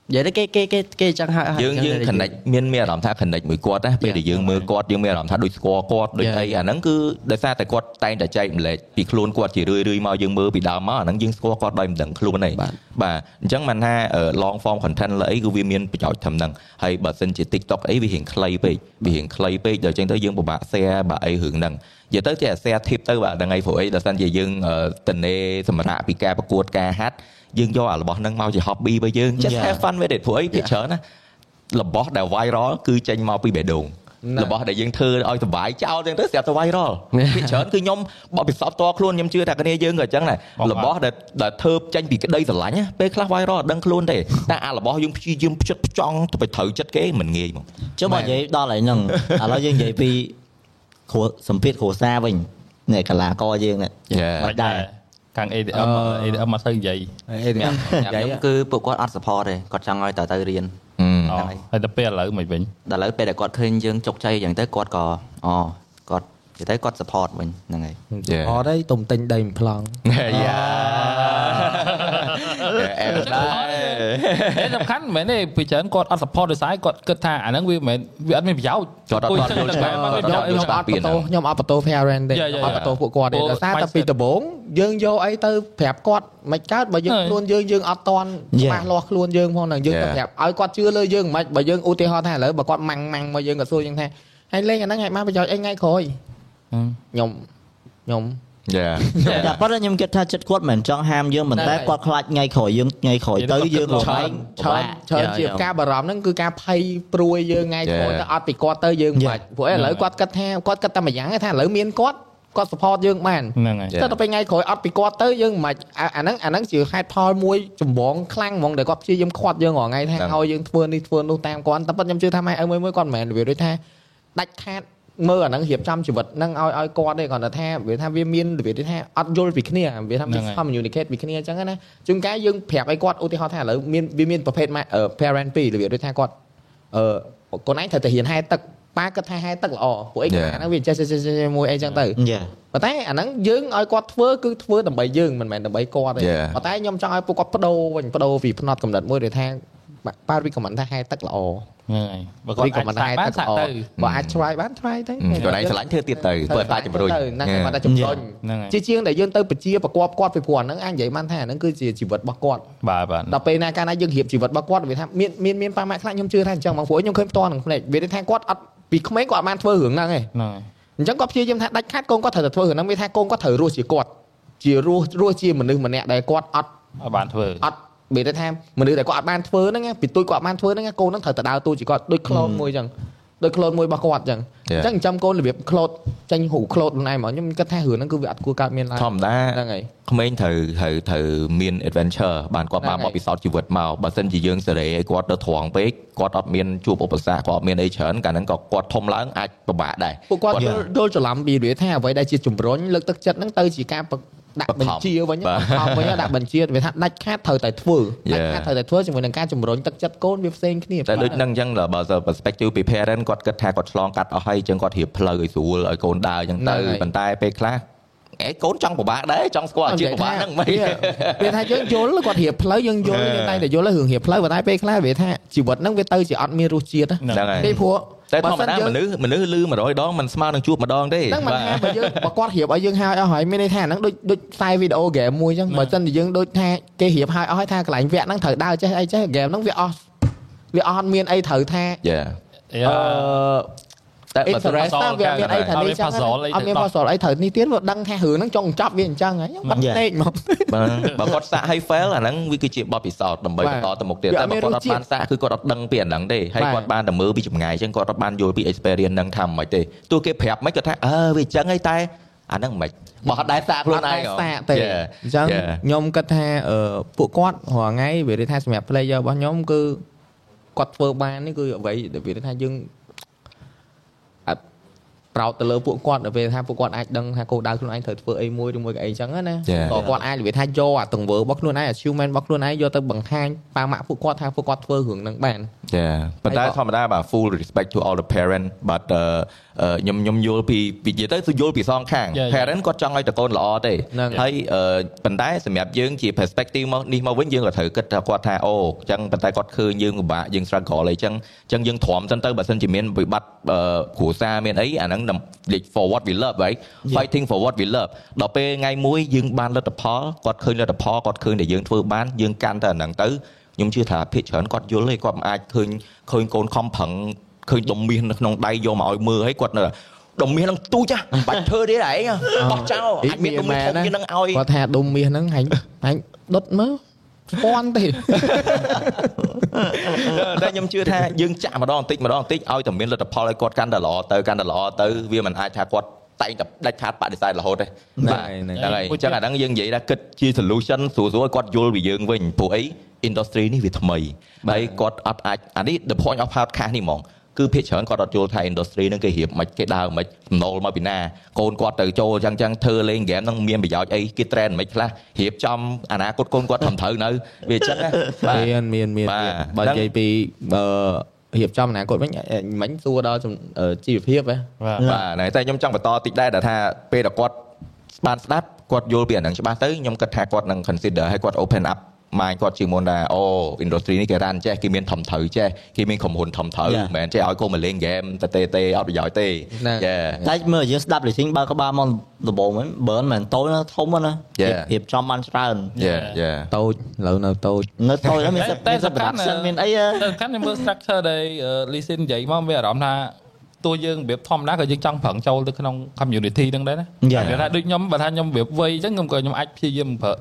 និយាយទៅគេគេគេគេចឹងហៅយើងយើង connect មានមានអារម្មណ៍ថា connect មួយគាត់ណាពេលដែលយើងមើលគាត់យើងមានអារម្មណ៍ថាដូចស្គាល់គាត់ដូច Yeah. អីអាហ្នឹងគឺដោយសារតែគាត់តែងតែចែកម្លែកពីខ្លួនគាត់ជារឿយរឿយៗមកយើងមើលពីដើមមកអាហ្នឹងយើងស្គាល់គាត់ដោយមិនដឹងខ្លួនទេបាទបាទអញ្ចឹងមិនថាអឺ long form content លើអីគឺវាមានប្រយោជន៍ធំហ្នឹងហើយបើសិនជា TikTok អីវារៀងខ្លីពេកវារៀងខ្លីពេកដល់អញ្ចឹងទៅយើងពិបាក share បាទអីរឿងហ្នឹង និយាយទៅចេះ share tip ទៅបាទហ្នឹងហើយព្រោះអីដល់សិនជាយើងអឺតនេសម្រាប់ពីការប្រកួតការហាត់យើងយកអារបស់ហ្នឹងមកជា hobby របស់យើង just Yeah. have fun with it ព្រោះអីភាគច្រើនណារបស់ដែល viral គឺចេញមកពីបេះដូងណារបស់ដែលយើងធ្វើឲ្យសុបាយចោលចឹងទៅស្រាប់តែ viral ភាគច្រើនគឺខ្ញុំបបពិសោធន៍តខ្លួនខ្ញុំជឿថាគ្នាយើងក៏អញ្ចឹងដែរបងបាទរបស់ដែលដែលធ្វើចេញពីក្តីស្រឡាញ់ណាពេលខ្លះ viral អត់ដឹងខ្លួនទេតែអារបស់យើងព្យាយាមផ្ចិតផ្ចង់ទៅទៅត្រូវចិត្តគេមិនងាយហ្មងចុះបើនិយាយដល់ហើយហ្នឹងឥឡូវយើងនិយាយពីគ្រួ សម្ពាធគ្រួសារវិញនេះកលាករយើងនេះ Yeah. មិនដែរខាង ATM ATM មកទៅនិយាយអីទេខ្ញុំខ្ញុំគឺពួកគាត់អត់ support ទេគាត់ចង់ឲ្យតើទៅរៀនអូហ្នឹងហើយហើយទៅពេលឥឡូវមិនវិញដល់ឥឡូវពេលដែលគាត់ឃើញយើងជោគជ័យយ៉ាងទៅគាត់ក៏អូគាត់និយាយទៅគាត់ support វិញហ្នឹងហើយ Yeah. អត់ទេទុំទិញដីមួយប្លង់យ៉ាអែដែរ តែសំខាន់មិនមែនទេពីច្រើនគាត់អត់ support ដោយសារគាត់គិតថាអាហ្នឹងវាមិនមែនវាអត់មានប្រយោជន៍គាត់អត់គួរគាត់យល់ច្បាស់អត់មានប្រយោជន៍ខ្ញុំអត់បន្ទោសខ្ញុំអត់បន្ទោស parent ទេ Yeah, yeah, អត់បន្ទោសពួកគាត់ទេ yeah. ដោយសារតែ mindset ពីដំបូងយើងយកអីទៅប្រាប់គាត់មិនកើតបើយើងហើយខ្លួនយើងយើងអត់តន់ Yeah. ច្បាស់លាស់ខ្លួនយើងផងហ្នឹងយើងទៅ Yeah. ប្រាប់ឲ្យគាត់ជឿលើយើងមិនបើយើងឧទាហរណ៍ថាឥឡូវបើគាត់ម៉ាំងម៉ាំងមកយើងក៏សួរយើងថាហើយលេងអាហ្នឹងឲ្យបានប្រយោជន៍អីថ្ងៃក្រោយខ្ញុំខ្ញុំ យ៉ាតែប៉ុន្តែខ្ញុំគិតថាចិត្តគាត់មិនចង់ហាមយើងប៉ុន្តែហ្នឹងហើយគាត់ខ្លាចថ្ងៃក្រោយយើងថ្ងៃក្រោយនិទៅយាយទៅយើងគាត់រគិតមែងច្រើនច្រើនជាការបារម្ភហ្នឹងគឺការភ័យព្រួយយើងថ្ងៃក្រោយទៅអត់ពីគាត់ទៅយើងមិនបាច់ព្រោះឥឡូវគាត់គិតថាគាត់គិតតែម្យ៉ាងឯងថាឥឡូវមានគាត់គាត់ support យើងបានហ្នឹងហើយ Yeah. តែដល់ពេលថ្ងៃក្រោយអត់ពីគាត់ទៅយើងមិនអាអាហ្នឹងអាហ្នឹងជាហេតុផលមួយចម្បងខ្លាំងហ្មងដែលគាត់ព្យាយាមខាត់យើងរាល់ថ្ងៃថាហ្នឹងឲ្យយើងធ្វើនេះធ្វើនោះតាមគាត់តែប៉ុតខ្ញុំជឿថាម៉ែឪមួយមួយគាត់មិនមែនរបៀបដូចថាដាច់ខាត មើលអាហ្នឹងរៀបចំជីវិតហ្នឹងឲ្យឲ្យគាត់ទេគាត់តែថាវាថាវាមានរបៀបដូចថាអត់យល់ពីគ្នាវាថាហ្នឹងហើយ communicate ពីគ្នាអញ្ចឹងណាជួនកាលយើងប្រាប់ឲ្យគាត់ឧទាហរណ៍ថាឥឡូវមានវាមានប្រភេទម៉ែអឺ parent ពីររបៀបដូចថាគាត់អឺកូនឯងត្រូវតែរៀនហែទឹកប៉ាគិតថាហែទឹកល្អពួកអី Yeah. អាហ្នឹងវាចេះចេះចេះចេះមួយអីចឹងទៅយ៉ាប៉ុន្តែអាហ្នឹងយើងឲ្យគាត់ធ្វើគឺធ្វើដើម្បីយើងមិនមែនដើម្បីគាត់ទេ Yeah. ប៉ុន្តែខ្ញុំចង់ឲ្យពួកគាត់បដូរវិញបដូរពីផ្នត់កំណត់មួយដែលថាប៉ារីកមិនថាហែទឹកល្អ ហ្នឹងហើយបើគាត់រីកមិនថាអាចហែបានទឹកសាក់ល្អទៅបើអាច try បាន try ទៅគាត់ឯងឆ្លាញ់ធ្វើទៀតទៅធ្វើតែជំរុញហ្នឹងហើយគាត់តែជំរុញហ្នឹងហើយជាជាងដែលយើងទៅបជាប្រកបគាត់ពីព្រោះអាហ្នឹងអាចនិយាយបានថាអាហ្នឹងគឺជាជីវិតរបស់គាត់បាទបាទដល់ពេលណាកាលណាយើងរៀបជីវិតរបស់គាត់វាថាមានមានមានប៉ាម៉ាក់ខ្លះខ្ញុំជឿថាអញ្ចឹងបងព្រោះខ្ញុំឃើញផ្ទាល់នឹងភ្នែកវាថាគាត់អត់ពីក្មេងគាត់អត់បានធ្វើរឿងហ្នឹងទេហ្នឹងហើយអញ្ចឹងគាត់ព្យាយាមថាដាច់ខាតកូនគាត់ត្រូវតែធ្វើរឿងហ្នឹងវាថាកូនគាត់ត្រូវរស់ជាគាត់ជារស់រស់ជាមនុស្សម្នាក់ដែលគាត់អត់អត់បានធ្វើអត់មា នន័យថាមនុស្សដែលគាត់អត់បានធ្វើហ្នឹងណាពីទួយគាត់អត់បានធ្វើហ្នឹងណាកូនហ្នឹងត្រូវតែដើរតួជាគាត់ដូចក្លូនមួយអញ្ចឹងដូចក្លូនមួយរបស់គាត់អញ្ចឹងអ Yeah. ញ្ចឹងចិញ្ចឹមកូនរបៀបក្លូតចេញរូបក្លូតខ្លួនឯងមកខ្ញុំគិតថារឿងហ្នឹងគឺវាអត់គួរកើតមានឡើយធម្មតាហ្នឹងហើយក្មេងត្រូវត្រូវត្រូវមាន adventure បានគាត់បានហ្នឹងបហើយបពិសោធន៍ជីវិតមកបើសិនជាយើងសេរីឲ្យគាត់ទៅត្រង់ពេកគាត់អត់មានជួបឧបសគ្គគាត់អត់មានអីច្រើនកាលហ្នឹងក៏គាត់ធំឡើងអាចពិបាកដែរពួកគាត់គាត់យល់យល់ច្រឡំពីវាថាអ្វីដែលជាជំរុញលើកទឹកចិត្តហ្នឹងទៅជាការបង្ដាក់បង្ខំបញ្ជាវិញបាទបង្ខំវិញដាក់បញ្ជាវាថាដាច់ខាតត្រូវតែធ្វើដាច់ Yeah. ខាតត្រូវតែធ្វើជាមួយនឹងការជំរុញទឹកចិត្តកូនវាផ្សេងគ្នាតែដូចហ្នឹងអញ្ចឹងបើសិន perspective ពី parent គាត់គិតថាគាត់ឆ្លងកាត់អស់ហើយអញ្ចឹងគាត់រៀបផ្លូវឲ្យស្រួលឲ្យកូនដើរអញ្ចឹងហ្នឹងទៅហើយប៉ុន្តែពេលខ្លះ អេកូនចង់ពិបាកដែរចង់ស្គាល់អាជីពពិបាកហ្នឹងមិនវាវាថាយើងយល់គាត់រៀបផ្លូវយើងយល់យើងតែតែយល់រឿងរៀបផ្លូវប៉ុន្តែពេលខ្លះវាថាជីវិតហ្នឹងវាទៅជាអត់មានរសជាតិណាហ្នឹងហើយពីព្រោះតែធម្មតាបើសិនយើងមនុស្សមនុស្សលឺ100ដងមិនស្មើនឹងជួបម្ដងទេហ្នឹងមិនបាទថាបើយើងបើគាត់រៀបឲ្យយើងហើយអស់ហើយមានន័យថាហ្នឹងដូចដូចខ្សែវីដេអូហ្គេមមួយអញ្ចឹងបើមិនជាយើងដូចថាគេរៀបឲ្យអស់ហើយថាកន្លែងវគ្គហ្នឹងត្រូវដើរចេះអីចេះហ្គេមហ្នឹងវាអស់វាអត់មានអីត្រូវថាយ៉ាអឺ តែបើសិន interest តាវាមានអីថានេះចឹងអត់មាន puzzle អីត្រូវនេះទៀតវាដឹងថារឿងហ្នឹងចង់ចាប់វាអញ្ចឹងហើយបាត់ពេកមកបើបើគាត់សាក់ឲ្យ fail អាហ្នឹងវាគឺជាបទពិសោធន៍ដើម្បីបាទបន្តទៅមុខទៀតវាតែអត់មានបើគាត់អត់រសជាតិបានសាក់គឺគាត់អត់ដឹងពីអាហ្នឹងទេហើយបាទគាត់បានតែមើលពីចម្ងាយអញ្ចឹងគាត់អត់បានយល់ពី experience ហ្នឹងថាមិនទេទោះគេប្រាប់មិនគាត់ថាអឺវាអញ្ចឹងហើយតែអាហ្នឹងមិនបើអត់ដែរសាក់ខ្លួនឯងអត់ហ៎សាកទេ Yeah. អញ្ចឹង Yeah. ខ្ញុំគិតថាអឺពួកគាត់រាល់ថ្ងៃវានិយាយថាសម្រាប់ player របស់ខ្ញុំគឺគាត់ធ្វើបាននេះគឺអ្វីដែលវានិយាយថាយើងអត់ ប្រោតទៅលើពួកគាត់ដល់ពេលថាពួកគាត់អាចដឹងថាគោលដៅខ្លួនឯងត្រូវធ្វើអីមួយឬមួយក៏អីចឹងណា Yeah. ក៏គាត់អាចនិយាយថាយកអាទង្វើរបស់ខ្លួនឯង achievement របស់ខ្លួនឯងយកទៅបង្ហាញប៉ាម៉ាក់ពួកគាត់ថាពួកគាត់ធ្វើរឿងហ្នឹងបានចាប៉ុន្តែហើយក៏ធម្មតាបាទ full respect to all the parent but អឺអឺ ខ្ញុំខ្ញុំយល់ពីពីនិយាយទៅគឺយល់ពីសងខាង Yeah, yeah. parent គាត់ចង់ឲ្យតកូនល្អទេហ្នឹងហើយអឺប៉ុន្តែសម្រាប់យើងជា perspective មកនេះមកវិញយើងក៏ត្រូវគិតថាគាត់ថាអូអញ្ចឹងប៉ុន្តែគាត់ឃើញយើងពិបាកយើង struggle អីចឹងអញ្ចឹងយើងទ្រាំសិនទៅបើសិនជាមានវិបត្តិអឺគ្រួសារមានអីអាហ្នឹងដើម្បី for what we love right fighting for what we love ដល់ពេលថ្ងៃមួយយើងបានលទ្ធផលគាត់ឃើញលទ្ធផលគាត់ឃើញតែយើងធ្វើបានយើងកាន់តែអាហ្នឹងទៅខ្ញុំជឿថាភាគច្រើនគាត់យល់ទេគាត់មិនអាចឃើញឃើញកូនខំប្រឹង ឃើញដុំមាសនៅក្នុងដៃយកមកឲ្យមើលហើយគាត់នៅដុំមាសហ្នឹងទូចហ៎បាច់ធ្វើទេឯងបោះចោលអាចមានដុំមាសធំជាងហ្នឹងឲ្យគាត់ថាដុំមាសហ្នឹងហាញ់ហាញ់ដុតមើលស្ពាន់ទេតែខ្ញុំជឿថាយើងចាក់ម្ដងបន្តិចម្ដងបន្តិចឲ្យតែមានលទ្ធផលឲ្យគាត់កាន់តែល្អទៅកាន់តែល្អទៅវាមិនអាចថាគាត់តែងតែដាច់ខាតបដិសេធរហូតទេបាទហ្នឹងហ្នឹងហើយអញ្ចឹងអាហ្នឹងយើងនិយាយថាគិតជា solution ស្រួលៗឲ្យគាត់យល់ពីយើងវិញព្រោះអី industry នេះវាថ្មីហើយគាត់អត់អាចអានេះ the point of podcast នេះហ្មង គឺភាគច្រើនគាត់អត់យល់ថា industry ហ្នឹងគេរៀបមិនគេដើរមិនចំណូលមកពីណាកូនគាត់ទៅចូលអញ្ចឹងអញ្ចឹងធ្វើលេងហ្គេមហ្នឹងមានប្រយោជន៍អីគេ trend មិនខ្លះរៀបចំអនាគតកូនគាត់ត្រឹមត្រូវនៅវាអញ្ចឹងណាបាទមានមានមានបាទមានបើហ្នឹងនិយាយពីអឺរៀបចំអនាគតវិញអឺមិញសួរដល់ចំអឺជីវភាពហ៎បាទបាទហ្នឹងហើយតែខ្ញុំចង់បន្តតិចដែរដែលថាពេលដែលគាត់បានស្ដាប់គាត់យល់ពីអាហ្នឹងច្បាស់ទៅខ្ញុំគិតថាគាត់នឹង consider ឲ្យគាត់ open up mind គាត់ជាមុនថាអូ industry នេះគេរ៉ាន់ចេះគេមានធំត្រូវចេះគេមានក្រុមហ៊ុនធំត្រូវ Yeah. មិនមែនចេះឲ្យកុំមកលេង game តែទេទេអត់ប្រយោជន៍ទេហ្នឹង Yeah តែមើលយើងស្ដាប់លេស៊ីងបើក្បាលមកដំបូងហ្នឹងបើមិនមែនតូចណាធំណា Yeah. រៀបចំបានច្រើន yeah yeah តូចឥឡូវនៅតូចនៅតូចហ្នឹងមានសិទ្ធតែមានសិទ្ធសំខាន់ production មានអីតែសំខាន់ខ្ញុំមើល structure ដែល listen និយាយមកមានអារម្មណ៍ថាតួយើងរបៀបធម្មតាក៏យើងចង់ប្រឹងចូលទៅក្នុង community ហ្នឹងដែរណា Yeah. គេថាដូចខ្ញុំបើថាខ្ញុំរបៀបវ័យអញ្ចឹងខ្ញុំក៏ខ្ញុំអាចព្យាយាមប្រើ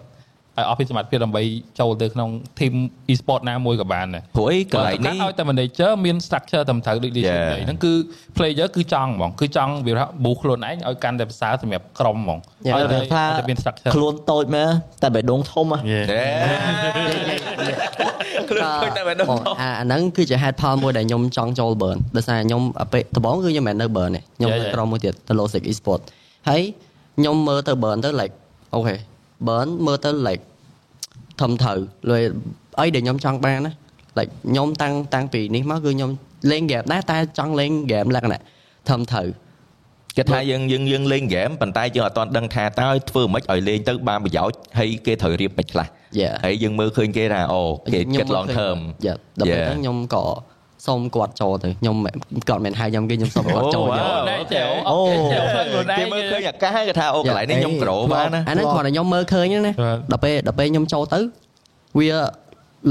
ឲ្យអស់ពីសមត្ថភាពដើម្បីចូលទៅក្នុង team e-sport ណាមួយក៏បានដែរព្រោះអីកន្លែងនេះនេះឲ្យតែ manager មាន structure ត្រឹមត្រូវដូច listen Yeah. និយាយហ្នឹងគឺ player គឺចង់ហ្មងគឺចង់វាថា boost ខ្លួនឯងឲ្យកាន់តែប្រសើរសម្រាប់ក្រុមហ្មង Yeah. ឲ្យតែថាឲ្យតែមាន structure ខ្លួនតូចមែនតែបេះដូងធំហ៎ខ្លួនឃើញតែម្ដងបងអាអាហ្នឹងគឺជាហេតុផលមួយដែលខ្ញុំចង់ចូល burn ដោយសារខ្ញុំអាពេលដំបូងគឺខ្ញុំមិនមែននៅ burn ទេខ្ញុំ Yeah, នៅ yeah. ក្រុមមួយទៀតទៅ Logic Esport ហើយខ្ញុំមើលទៅ burn ទៅ like អូខេ burn មើលទៅ like ធំត្រូវលើអីដែលខ្ញុំចង់បានណា like ខ្ញុំតាំងតាំងពីនេះមកគឺខ្ញុំលេង game ដែរតែចង់លេង game លក្ខណៈធំត្រូវគេថាយើងយើងយើងលេង game ប៉ុន្តែយើងអត់ទាន់ដឹងថាតើធ្វើមិនឲ្យលេងទៅបានប្រយោជន៍ហើយគេត្រូវរៀបមិនខ្លះ Yeah. ហើយយើងមើលឃើញគេថាអូគេខ្ញុំគិត long term យ៉ាដល់ពេល Yeah. ហ្នឹងខ្ញុំក៏ សូមគាត់ចូលទៅខ្ញុំគាត់មិនហៅខ្ញុំគេខ្ញុំសូមគាត់ចូល Oh, យក wow. ណែចែវអូចែវខ្លួនឯងគេមើលឃើញអាកាសគេថាអូកន្លែងនេះខ្ញុំក្រូបានណាអាហ្នឹងគ្រាន់តែខ្ញុំមើលឃើញហ្នឹងណាបាទដល់ពេលដល់ពេលខ្ញុំចូលទៅវា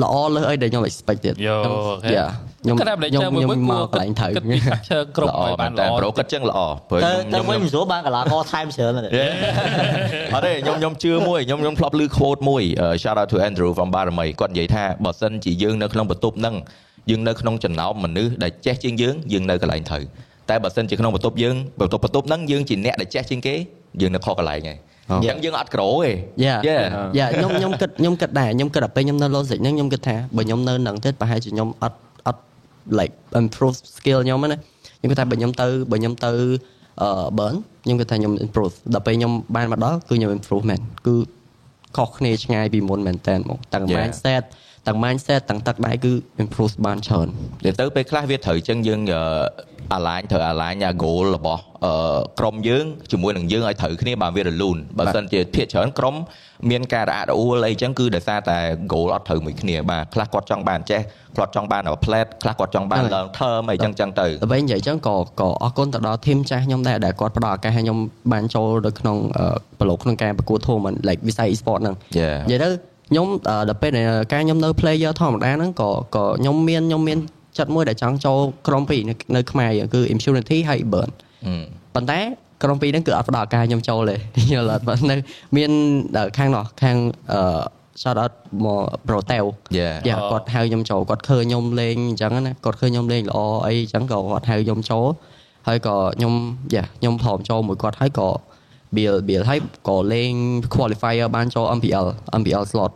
ល្អលើសអីដែលខ្ញុំ expect ទៀតយោខ្ញុំអូខេយ៉ាខ្ញុំគិតថាខ្ញុំ manager មួយខ្ញុំមួយមកកន្លែងត្រូវគិតពី structure គ្រប់ល្អឲ្យមែបាននតែល្អប្រូគិតចឹងល្អព្រោះទៅខ្ញុំទៅវិញខ្ញុំមិនស្រួលបានកន្លងថែមច្រើនណាស់អត់ទេខ្ញុំខ្ញុំជឿមួយខ្ញុំខ្ញុំធ្លាប់ឮ quote មួយអឺ shout out to Andrew from Barami គាត់និយាយថាបើសិនជាយើងនៅក្នុងបន្ទប់ហ្នឹង យើងនៅក្នុងចំណោមមនុស្សដែលចេះជាងយើងយើងនៅកន្លែងត្រូវតែបើសិនជាក្នុងបន្ទប់យើងបន្ទប់បន្ទប់ហ្នឹងយើងជាអ្នកដែលចេះជាងគេយើងនៅខុសកន្លែងហើយអញ្ចឹងយើងអត់ក្រូទេយ៉ា Yeah. យ៉ាខ្ញុំខ្ញុំគិតខ្ញុំគិតដែរខ្ញុំគិតដល់ពេលខ្ញុំនៅ logic ហ្នឹងខ្ញុំគិតថាបើខ្ញុំនៅនឹងទៀតប្រហែលជាខ្ញុំអត់អត់ like improve skill ខ្ញុំហ្នឹងណាខ្ញុំគិតថាបើខ្ញុំទៅបើខ្ញុំទៅអឺ burn ខ្ញុំគិតថាខ្ញុំ improve ដល់ពេលខ្ញុំបានមកដល់គឺខ្ញុំ improve មែនគឺខុសគ្នាឆ្ងាយពីមុនមែនតើមកទាំង Yeah. mindset ទាំង mindset ទាំងទឹកដៃគឺ improve បានច្រើនទៅទៅពេលខ្លះវាត្រូវអញ្ចឹងយើងអាឡាញត្រូវអាឡាញអា goal របស់អឺក្រុមយើងជាមួយនឹងយើងឲ្យត្រូវគ្នាបើវារលូនបើមិនជាភាគច្រើនក្រុមមានការរអាក់រអួលអីអញ្ចឹងគឺដោយសារតែ goal អត់ត្រូវមួយគ្នាបាទខ្លះគាត់ចង់បានចេះគាត់ចង់បាន plate ខ្លះគាត់ចង់បាន long term អីអញ្ចឹងអញ្ចឹងទៅដល់ពេលនិយាយចឹងក៏ក៏អរគុណទៅដល់ team ចាស់ខ្ញុំដែរដែលគាត់ផ្ដល់ឱកាសឲ្យខ្ញុំបានចូលទៅក្នុងអឺប្រឡូកក្នុងការប្រកួត tournament like វិស័យ e-sport ហ្នឹង Yeah. និយាយទៅ ខ្ញុំអឺដល់ពេលដែលការខ្ញុំនៅ player ធម្មតាហ្នឹងក៏ក៏ខ្ញុំមានខ្ញុំមានចិត្តមួយដែលចង់ចូលក្រុមពីរនៅនៅខ្មែរយើងគឺ Impunity ហើយ Burn ប៉ុន្តែក្រុមពីរហ្នឹងគឺអត់ផ្ដល់ឱកាសខ្ញុំចូលទេយល់អត់បើនៅមានដល់ខាងនោះខាងអឺ shout out មក Protel Yeah. យ៉ាគាត់ហៅខ្ញុំចូលគាត់ឃើញខ្ញុំលេងអញ្ចឹងណាគាត់ឃើញខ្ញុំលេងល្អអីអញ្ចឹងក៏គាត់ហៅខ្ញុំចូលហើយក៏ខ្ញុំយ៉ាខ្ញុំព្រមចូលមួយគាត់ហើយក៏ build build ហើយក៏លេង qualifier បានចូល MPL MPL slot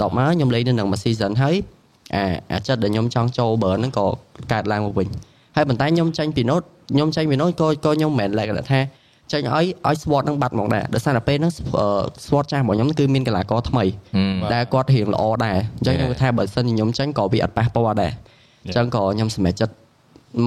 ដល់មកខ្ញុំលេងនៅនឹងមួយ season ហើយអាអាចិត្តដែលខ្ញុំចង់ចូល burn ហ្នឹងក៏កើតឡើងមកវិញហើយប៉ុន្តែខ្ញុំចាញ់ពីនោះខ្ញុំចាញ់ពីនោះក៏ក៏ខ្ញុំមិនមែនលក្ខណៈថាចាញ់ឲ្យឲ្យ SWOT ហ្នឹងបាត់ហ្មងដែរដោយសារតែពេលហ្នឹង SWOT ចាស់របស់ខ្ញុំគឺមានកីឡាករថ្មីដែលគាត់រៀងល្អដែរអញ្ចឹងខ្ញុំគិតថាបើសិនជាខ្ញុំចាញ់ក៏វាអត់ប៉ះពាល់ដែរអញ្ចឹងក៏ខ្ញុំសម្រេចចិត្ត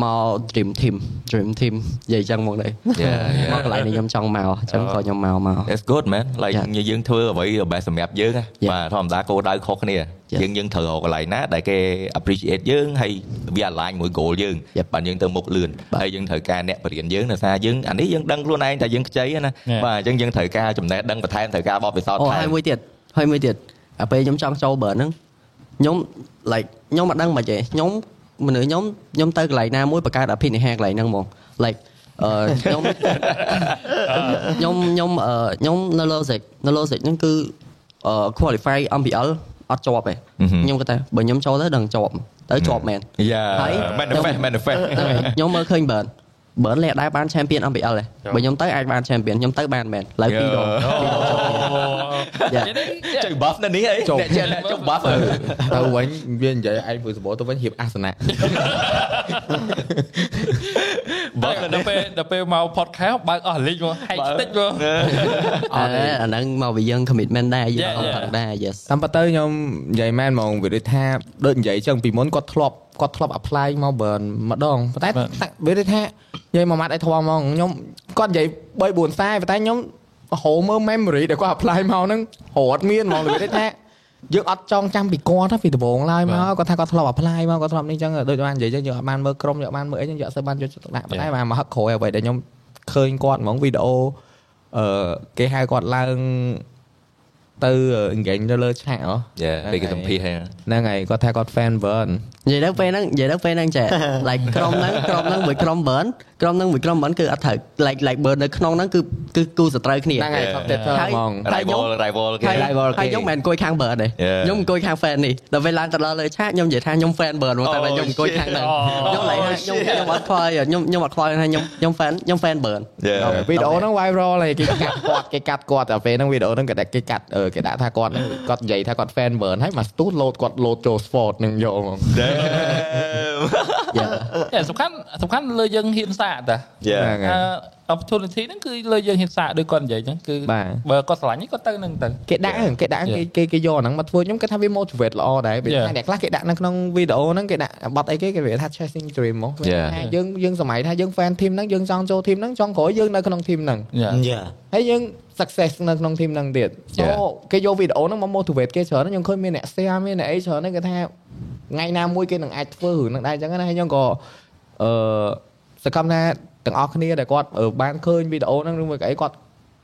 មក Dream Team Dream Team និយាយអញ្ចឹងមកដែរ Yeah, yeah. មកកន្លែងនេះខ្ញុំចង់មកអញ្ចឹងក៏ខ្ញុំមកមក It's good man like Yeah. យើងធ្វើអ្វី best សម្រាប់យើងណា Yeah. បាទធម្មតាគោលដៅខុសគ្នា Yeah. យើងយើងត្រូវរកកន្លែងណាដែលគេ appreciate យើងហើយវា align មួយ goal យើង Yep. បាទយើងទៅមុខលឿនបាទហើយយើងត្រូវការអ្នកបរៀនយើងដោយសារយើងអានេះយើងដឹងខ្លួនឯងថាយើងខ្ចីណា Yeah. បាទអញ្ចឹងយើងត្រូវការចំណេះដឹងបន្ថែមត្រូវការបទពិសោធន៍អូថែហើយមមួយទៀតហើយមួយទៀតអាពេលខ្ញុំចង់ចូល burn ហ្នឹងខ្ញុំ like ខ្ញុំអត់ដឹងមិនទេខ្ញុំ មនុស្សខ្ញុំខ្ញុំទៅកន្លែងណាមួយបង្កើតអភិនិហេកន្លែងហ្នឹងហ្មង like អឺខ្ញុំខ្ញុំខ្ញុំអឺខ្ញុំនៅ logic នៅ logic ហ្នឹងគឺអឺ qualify MPL អត់ជាប់ទេ Mhm. ខ្ញុំគាត់ថាបើខ្ញុំចូលទៅដឹងជាប់ទៅជាប់មែន Yeah ហើយ manifest manifest ហ្នឹងហើយខ្ញុំមើលឃើញ burn burn លេខដែរបាន champion MPL ទេបើខ្ញុំទៅអាចបាន champion ខ្ញុំទៅបានមែនឡើយពីរដងយ៉ា ចុយ buff នៅនេះអីចុះអ្នកជាអ្នកចុះ buff ហើយទៅវិញវានិយាយឯងមួយសបោទៅវិញហៀបអាសនៈ buff នៅដល់នេះពេលដល់ពេលមក podcast បើកអស់លីងមកហែកតិចមកអត់ទេអាហ្នឹងមកពីយើង commitment ដែរយើង Yeah, អត់ yeah. ផឹកដែរ yes តាមពិតទៅខ្ញុំនិយាយមែនហ្មងវាដូចថាដូចនិយាយចឹងពីមុនគាត់ធ្លាប់គាត់ធ្លាប់ apply មក burn ម្ដងប៉ុន្តែបាទតាវាដូចថានិយាយមួយម៉ាត់ឲ្យធំហ្មងខ្ញុំគាត់និយាយ3 4ខ្សែប៉ុន្តែខ្ញុំ ហៅមើល memory ដែលគាត់ apply មកហ្នឹងរត់មានហ្មងវាដូចថាយើងអត់ចងចាំពីគាត់ណាពីដំបូងឡើយមកគាត់ថាគាត់ធ្លាប់ apply មកគាត់ធ្លាប់នេះចឹងដូចបាននិយាយចឹងយើងអត់បានមើលក្រុមយើងអត់បានមើលអីចឹងយើងអត់សូវបានយកចិត្តទុកដាក់ប៉ុន្តែបានមកហឹកក្រោយអ្វីដែលខ្ញុំឃើញគាត់ហ្មងវីដេអូអឺគេហៅគាត់ឡើង ទៅ engage ទៅលើឆាកហ៎ Yeah ពេលគេសម្ភាសហើយហ្នឹងហើយគាត់ថាគាត់ fan burn និយាយទៅពេលហ្នឹងនិយាយទៅពេលហ្នឹងចេះ like ក្រុមហ្នឹងក្រុមហ្នឹងមួយក្រុម burn ក្រុមហ្នឹងមួយក្រុម burn គឺអត់ត្រូវ like like burn នៅក្នុងហ្នឹងគឺគឺគូសត្រូវគ្នាហ្នឹងហើយ competitor ហើយហ្មងហើយខ្ញុំ rival rival គេហើយ rival គេហើយខ្ញុំមិនអង្គុយខាង burn ទេ Yeah. ខ្ញុំអង្គុយខាង fan នេះដល់ពេលឡើងទៅដល់លើឆាកខ្ញុំនិយាយថាខ្ញុំ fan burn ហ្មងតែ Oh, ខ្ញុំអង្គុយខាងហ្នឹង shit. ខ្ញុំឡៃថាខ្ញុំខ្ញុំអត់ខ្វល់ខ្ញុំខ្ញុំអត់ខ្វល់ថាខ្ញុំខ្ញុំ fan ខ្ញុំ fan burn Yeah. វីដេអូហ្នឹង viral ហើយគេកាត់គាត់គេកាត់គាត់តែពេលហ្នឹងវីដេអូហ្នឹងគេដាក់គេកាត់អឺគេដាក់ថាគាត់ហ្នឹងគាត់និយាយថាគាត់ fan burn ហើយមកស្ទូតលោតគាត់លោតចូល sport ហ្នឹងយកហ្មង Damn យ៉ាតែសំខាន់សំខាន់លើយើងហ៊ានសាកតា Yeah ហ្នឹងហើយអ opportunity ហ្នឹងគឺលើយើងហ៊ានសាកដូចគាត់និយាយហ្នឹងគឺបាទបើគាត់ស្រឡាញ់ហ្នឹងគាត់ទៅនឹងទៅគេដាក់ហ្នឹងគេដាក់គេគេគេយកហ្នឹងមកធ្វើខ្ញុំគិតថាវា motivate ល្អដែរពេល Yeah. ថាអ្នកខ្លះគេដាក់នៅក្នុងវីដេអូហ្នឹងគេដាក់បတ်អីគេគេវាថា chasing dream មកវា Yeah. ថាយើងយើងសម័យថាយើង fan team ហ្នឹងយើងចង់ចូល team ហ្នឹងចង់ក្រោយយើងនៅក្នុង team ហ្នឹង Yeah. យ៉ាហើយយើង success នៅក្នុង team ហ្នឹងទៀត Yeah. so គេយកវីដេអូហ្នឹងមក motivate គេច្រើនខ្ញុំឃើញមានអ្នក share មានអ្នកអីច្រើនហ្នឹងគេថា ថ្ងៃណាមួយគេនឹងអាចធ្វើរឿងហ្នឹងដែរអញ្ចឹងណាហើយខ្ញុំក៏អឺសកម្មថាទាំងអស់គ្នាដែលគាត់អឺបានឃើញវីដេអូហ្នឹងឬមួយក៏អីគាត់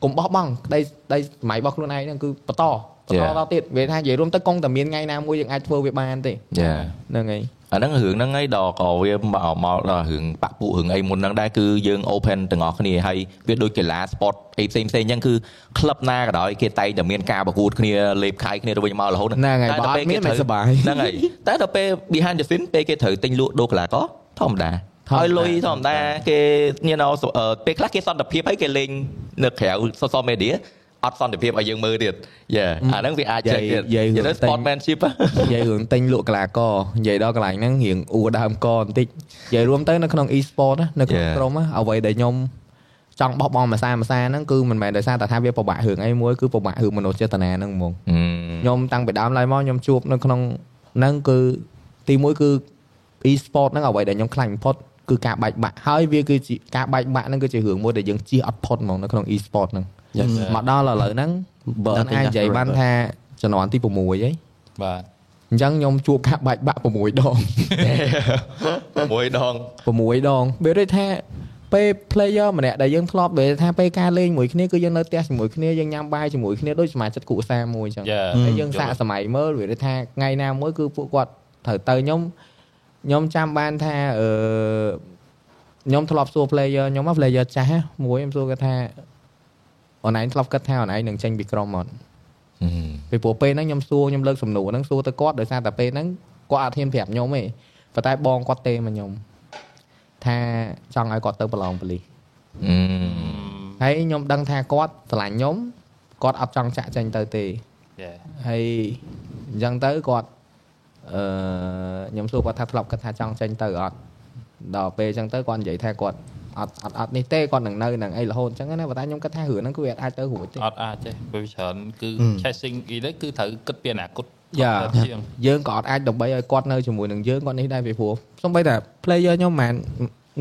កុំបោះបង់ក្តីក្តីសម័យរបស់ខ្លួនឯងហ្នឹងគឺបន្តបន្ត Yeah. តទៀតវាថានិយាយរួមទៅកុងតែមានថ្ងៃណាមួយយើងអាចធ្វើវាបានទេ Yeah ហ្នឹងហើយ អាហ្នឹងរឿងហ្នឹងឯងដល់ក៏វាមកមកដល់រឿងបាក់ពួករឿងអីមុនហ្នឹងដែរគឺយើង open ទាំងអស់គ្នាហើយវាដូចកីឡា sport អីផ្សេងផ្សេងអញ្ចឹងគឺក្លឹបណាក៏ដោយគេតែងតែមានការប្រកួតគ្នាលេបខាយគ្នាទៅវិញមករហូតហ្នឹងហើយតែបើអដល់ពេលត់មានគេមិនត្រូវសប្បាយហ្នឹងហើយតែដល់ពេល behind the scene ពេលគេត្រូវទិញលក់ដូរកីឡាករធម្មតាធម្មតាហើយលុយធម្មតាគេ you know អឺពេលខ្លះគេសន្តិភាពហើយគេលេងនៅក្រៅ social media អត់សន្តិភាពឲ្យយើងមើលទៀតយ៉ាអាហ្នឹងវាអាចចេះទៀតនិយាយនិយាយទៅតែ sportmanship ហ៎និយាយរឿងទិញលក់កីឡាករនិយាយដល់កន្លែងហ្នឹងរៀងអួរដើមកបន្តិចនិយាយរួមទៅនៅក្នុង e-sport ណានៅក្នុង Yeah. ក្រុមណាអ្វីដែលខ្ញុំចង់បោះបង់មួយសាមួយសាហ្នឹងគឺមិនមែនដោយសារតែថាវាពិបាករឿងអីមួយគឺពិបាករឿងមនោចេតនាហ្នឹងហ្មងខ្ញុំតាំងពីដើមឡើយមកខ្ញុំជួបនៅក្នុងហ្នឹងគឺទីមួយគឺ e-sport ហ្នឹងអ្វីដែលខ្ញុំខ្លាចបំផុតគឺការបែកបាក់ហើយវាគឺជាការបែកបាក់ហ្នឹងគឺជារឿងមួយដែលយើងជៀសអត់ផុតហ្មងនៅក្នុង e-sport ហ្នឹង មកដល់ឥឡូវហ្នឹងបើអាចនិយាយបានថាជំនាន់ទី6ហីបាទអញ្ចឹងខ្ញុំជួបការបែកបាក់6ដងមួយដង6ដងវាដូចថាពេល player ម្នាក់ដែលយើងធ្លាប់ពេលថាពេលការលេងមួយគ្នាគឺយើងនៅផ្ទះជាមួយគ្នាយើងញ៉ាំបាយជាមួយគ្នាដូចសមាជិកគ្រួសារមួយអញ្ចឹង Yeah. ហើយយើងសាកសម័យមើលវាដូចថាថ្ងៃណាមួយគឺពួកគាត់ត្រូវទៅខ្ញុំខ្ញុំចាំបានថាអឺខ្ញុំធ្លាប់សួរ player ខ្ញុំមក player ចាស់ណាមួយខ្ញុំសួរគាត់ថា អនឡាញធ្លាប់គិតថាអនឡាញនឹងចេញពីក្រុមអត់ហឹមពីព្រោះពេលហ្នឹងខ្ញុំសួរខ្ញុំលើកសំណួរហ្នឹងសួរទៅគាត់ដោយសារតែពេលហ្នឹងគាត់អត់ហ៊ានប្រាប់ខ្ញុំទេប៉ុន្តែបងគាត់ទេមកខ្ញុំថាចង់ឲ្យគាត់ទៅប្រឡងប៉ូលីសអឺហើយខ្ញុំដឹងថាគាត់ស្រឡាញ់ខ្ញុំគាត់អត់ចង់ចាក់ចេញទៅទេ Yeah. ហើយអញ្ចឹងទៅគាត់អឺខ្ញុំសួរគាត់ថាធ្លាប់គាត់ថាចង់ចេញទៅអត់ដល់ពេលអញ្ចឹងទៅគាត់និយាយថាគាត់ អត់អត់អត់នេះទេគាត់នឹងនៅនឹងអីរហូតអញ្ចឹងណាប៉ុន្តែខ្ញុំគិតថារឿងហ្នឹងគឺវាអាចទៅរួចទេអត់អាចទេពេលច្រើនគឺ chasing អីទៅគឺត្រូវគិតពីអនាគតយ៉ាជាងយើងក៏អត់អាចដើម្បីឲ្យគាត់នៅជាមួយនឹងយើងគាត់នេះដែរពីព្រោះសូម្បីតែ player ខ្ញុំមិន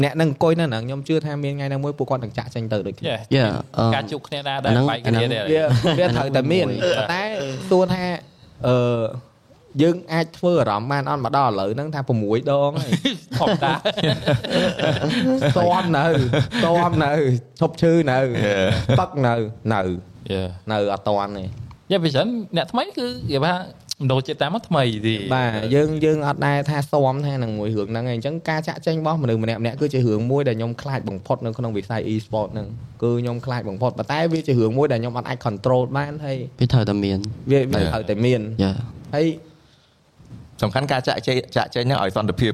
អ្នកនឹងអង្គុយនៅហ្នឹងខ្ញុំជឿថាមានថ្ងៃណាមួយពួកគាត់នឹងចាក់ចេញទៅដូចគ្នា Yeah. Yeah អឺការជួបគ្នាដែរអាដែរហ្នឹងបែកអាគ្នាហ្នឹងដែរវាវាត្រូវតែមានមួយប៉ុន្តែសួរថាអឺ យើងអាចធ្វើអារម្មណ៍បានអត់មកដល់ឥឡូវហ្នឹងថា6ដងហើយធម្មតាស្ទាំនៅស្ទាំនៅឈប់ឈឺនៅពឹកនៅនៅ Yeah. នៅអត់តាន់ទេយ៉ាពីច្រើនអ្នកថ្មីគឺគេថាមណ្ឌលចិត្តតាមមកថ្មីទីបាទយើងយើងអត់ដែរថាស្ទាំថានឹងមួយរឿងហ្នឹងឯងអញ្ចឹងការចាក់ចេញរបស់មនុស្សម្នាក់ម្នាក់គឺជារឿងមួយដែលខ្ញុំខ្លាចបំផុតនៅក្នុងវិស័យ e-sport ហ្នឹងគឺខ្ញុំខ្លាចបំផុតប៉ុន្តែវាជារឿងមួយដែលខ្ញុំអត់អាច control បានហើយវាត្រូវតែមានវាវាត្រូវតែមានយ៉ាហើយ សំខាន់ការចាក់ចេញចាក់ចេញហ្នឹងឲ្យសន្តិភាព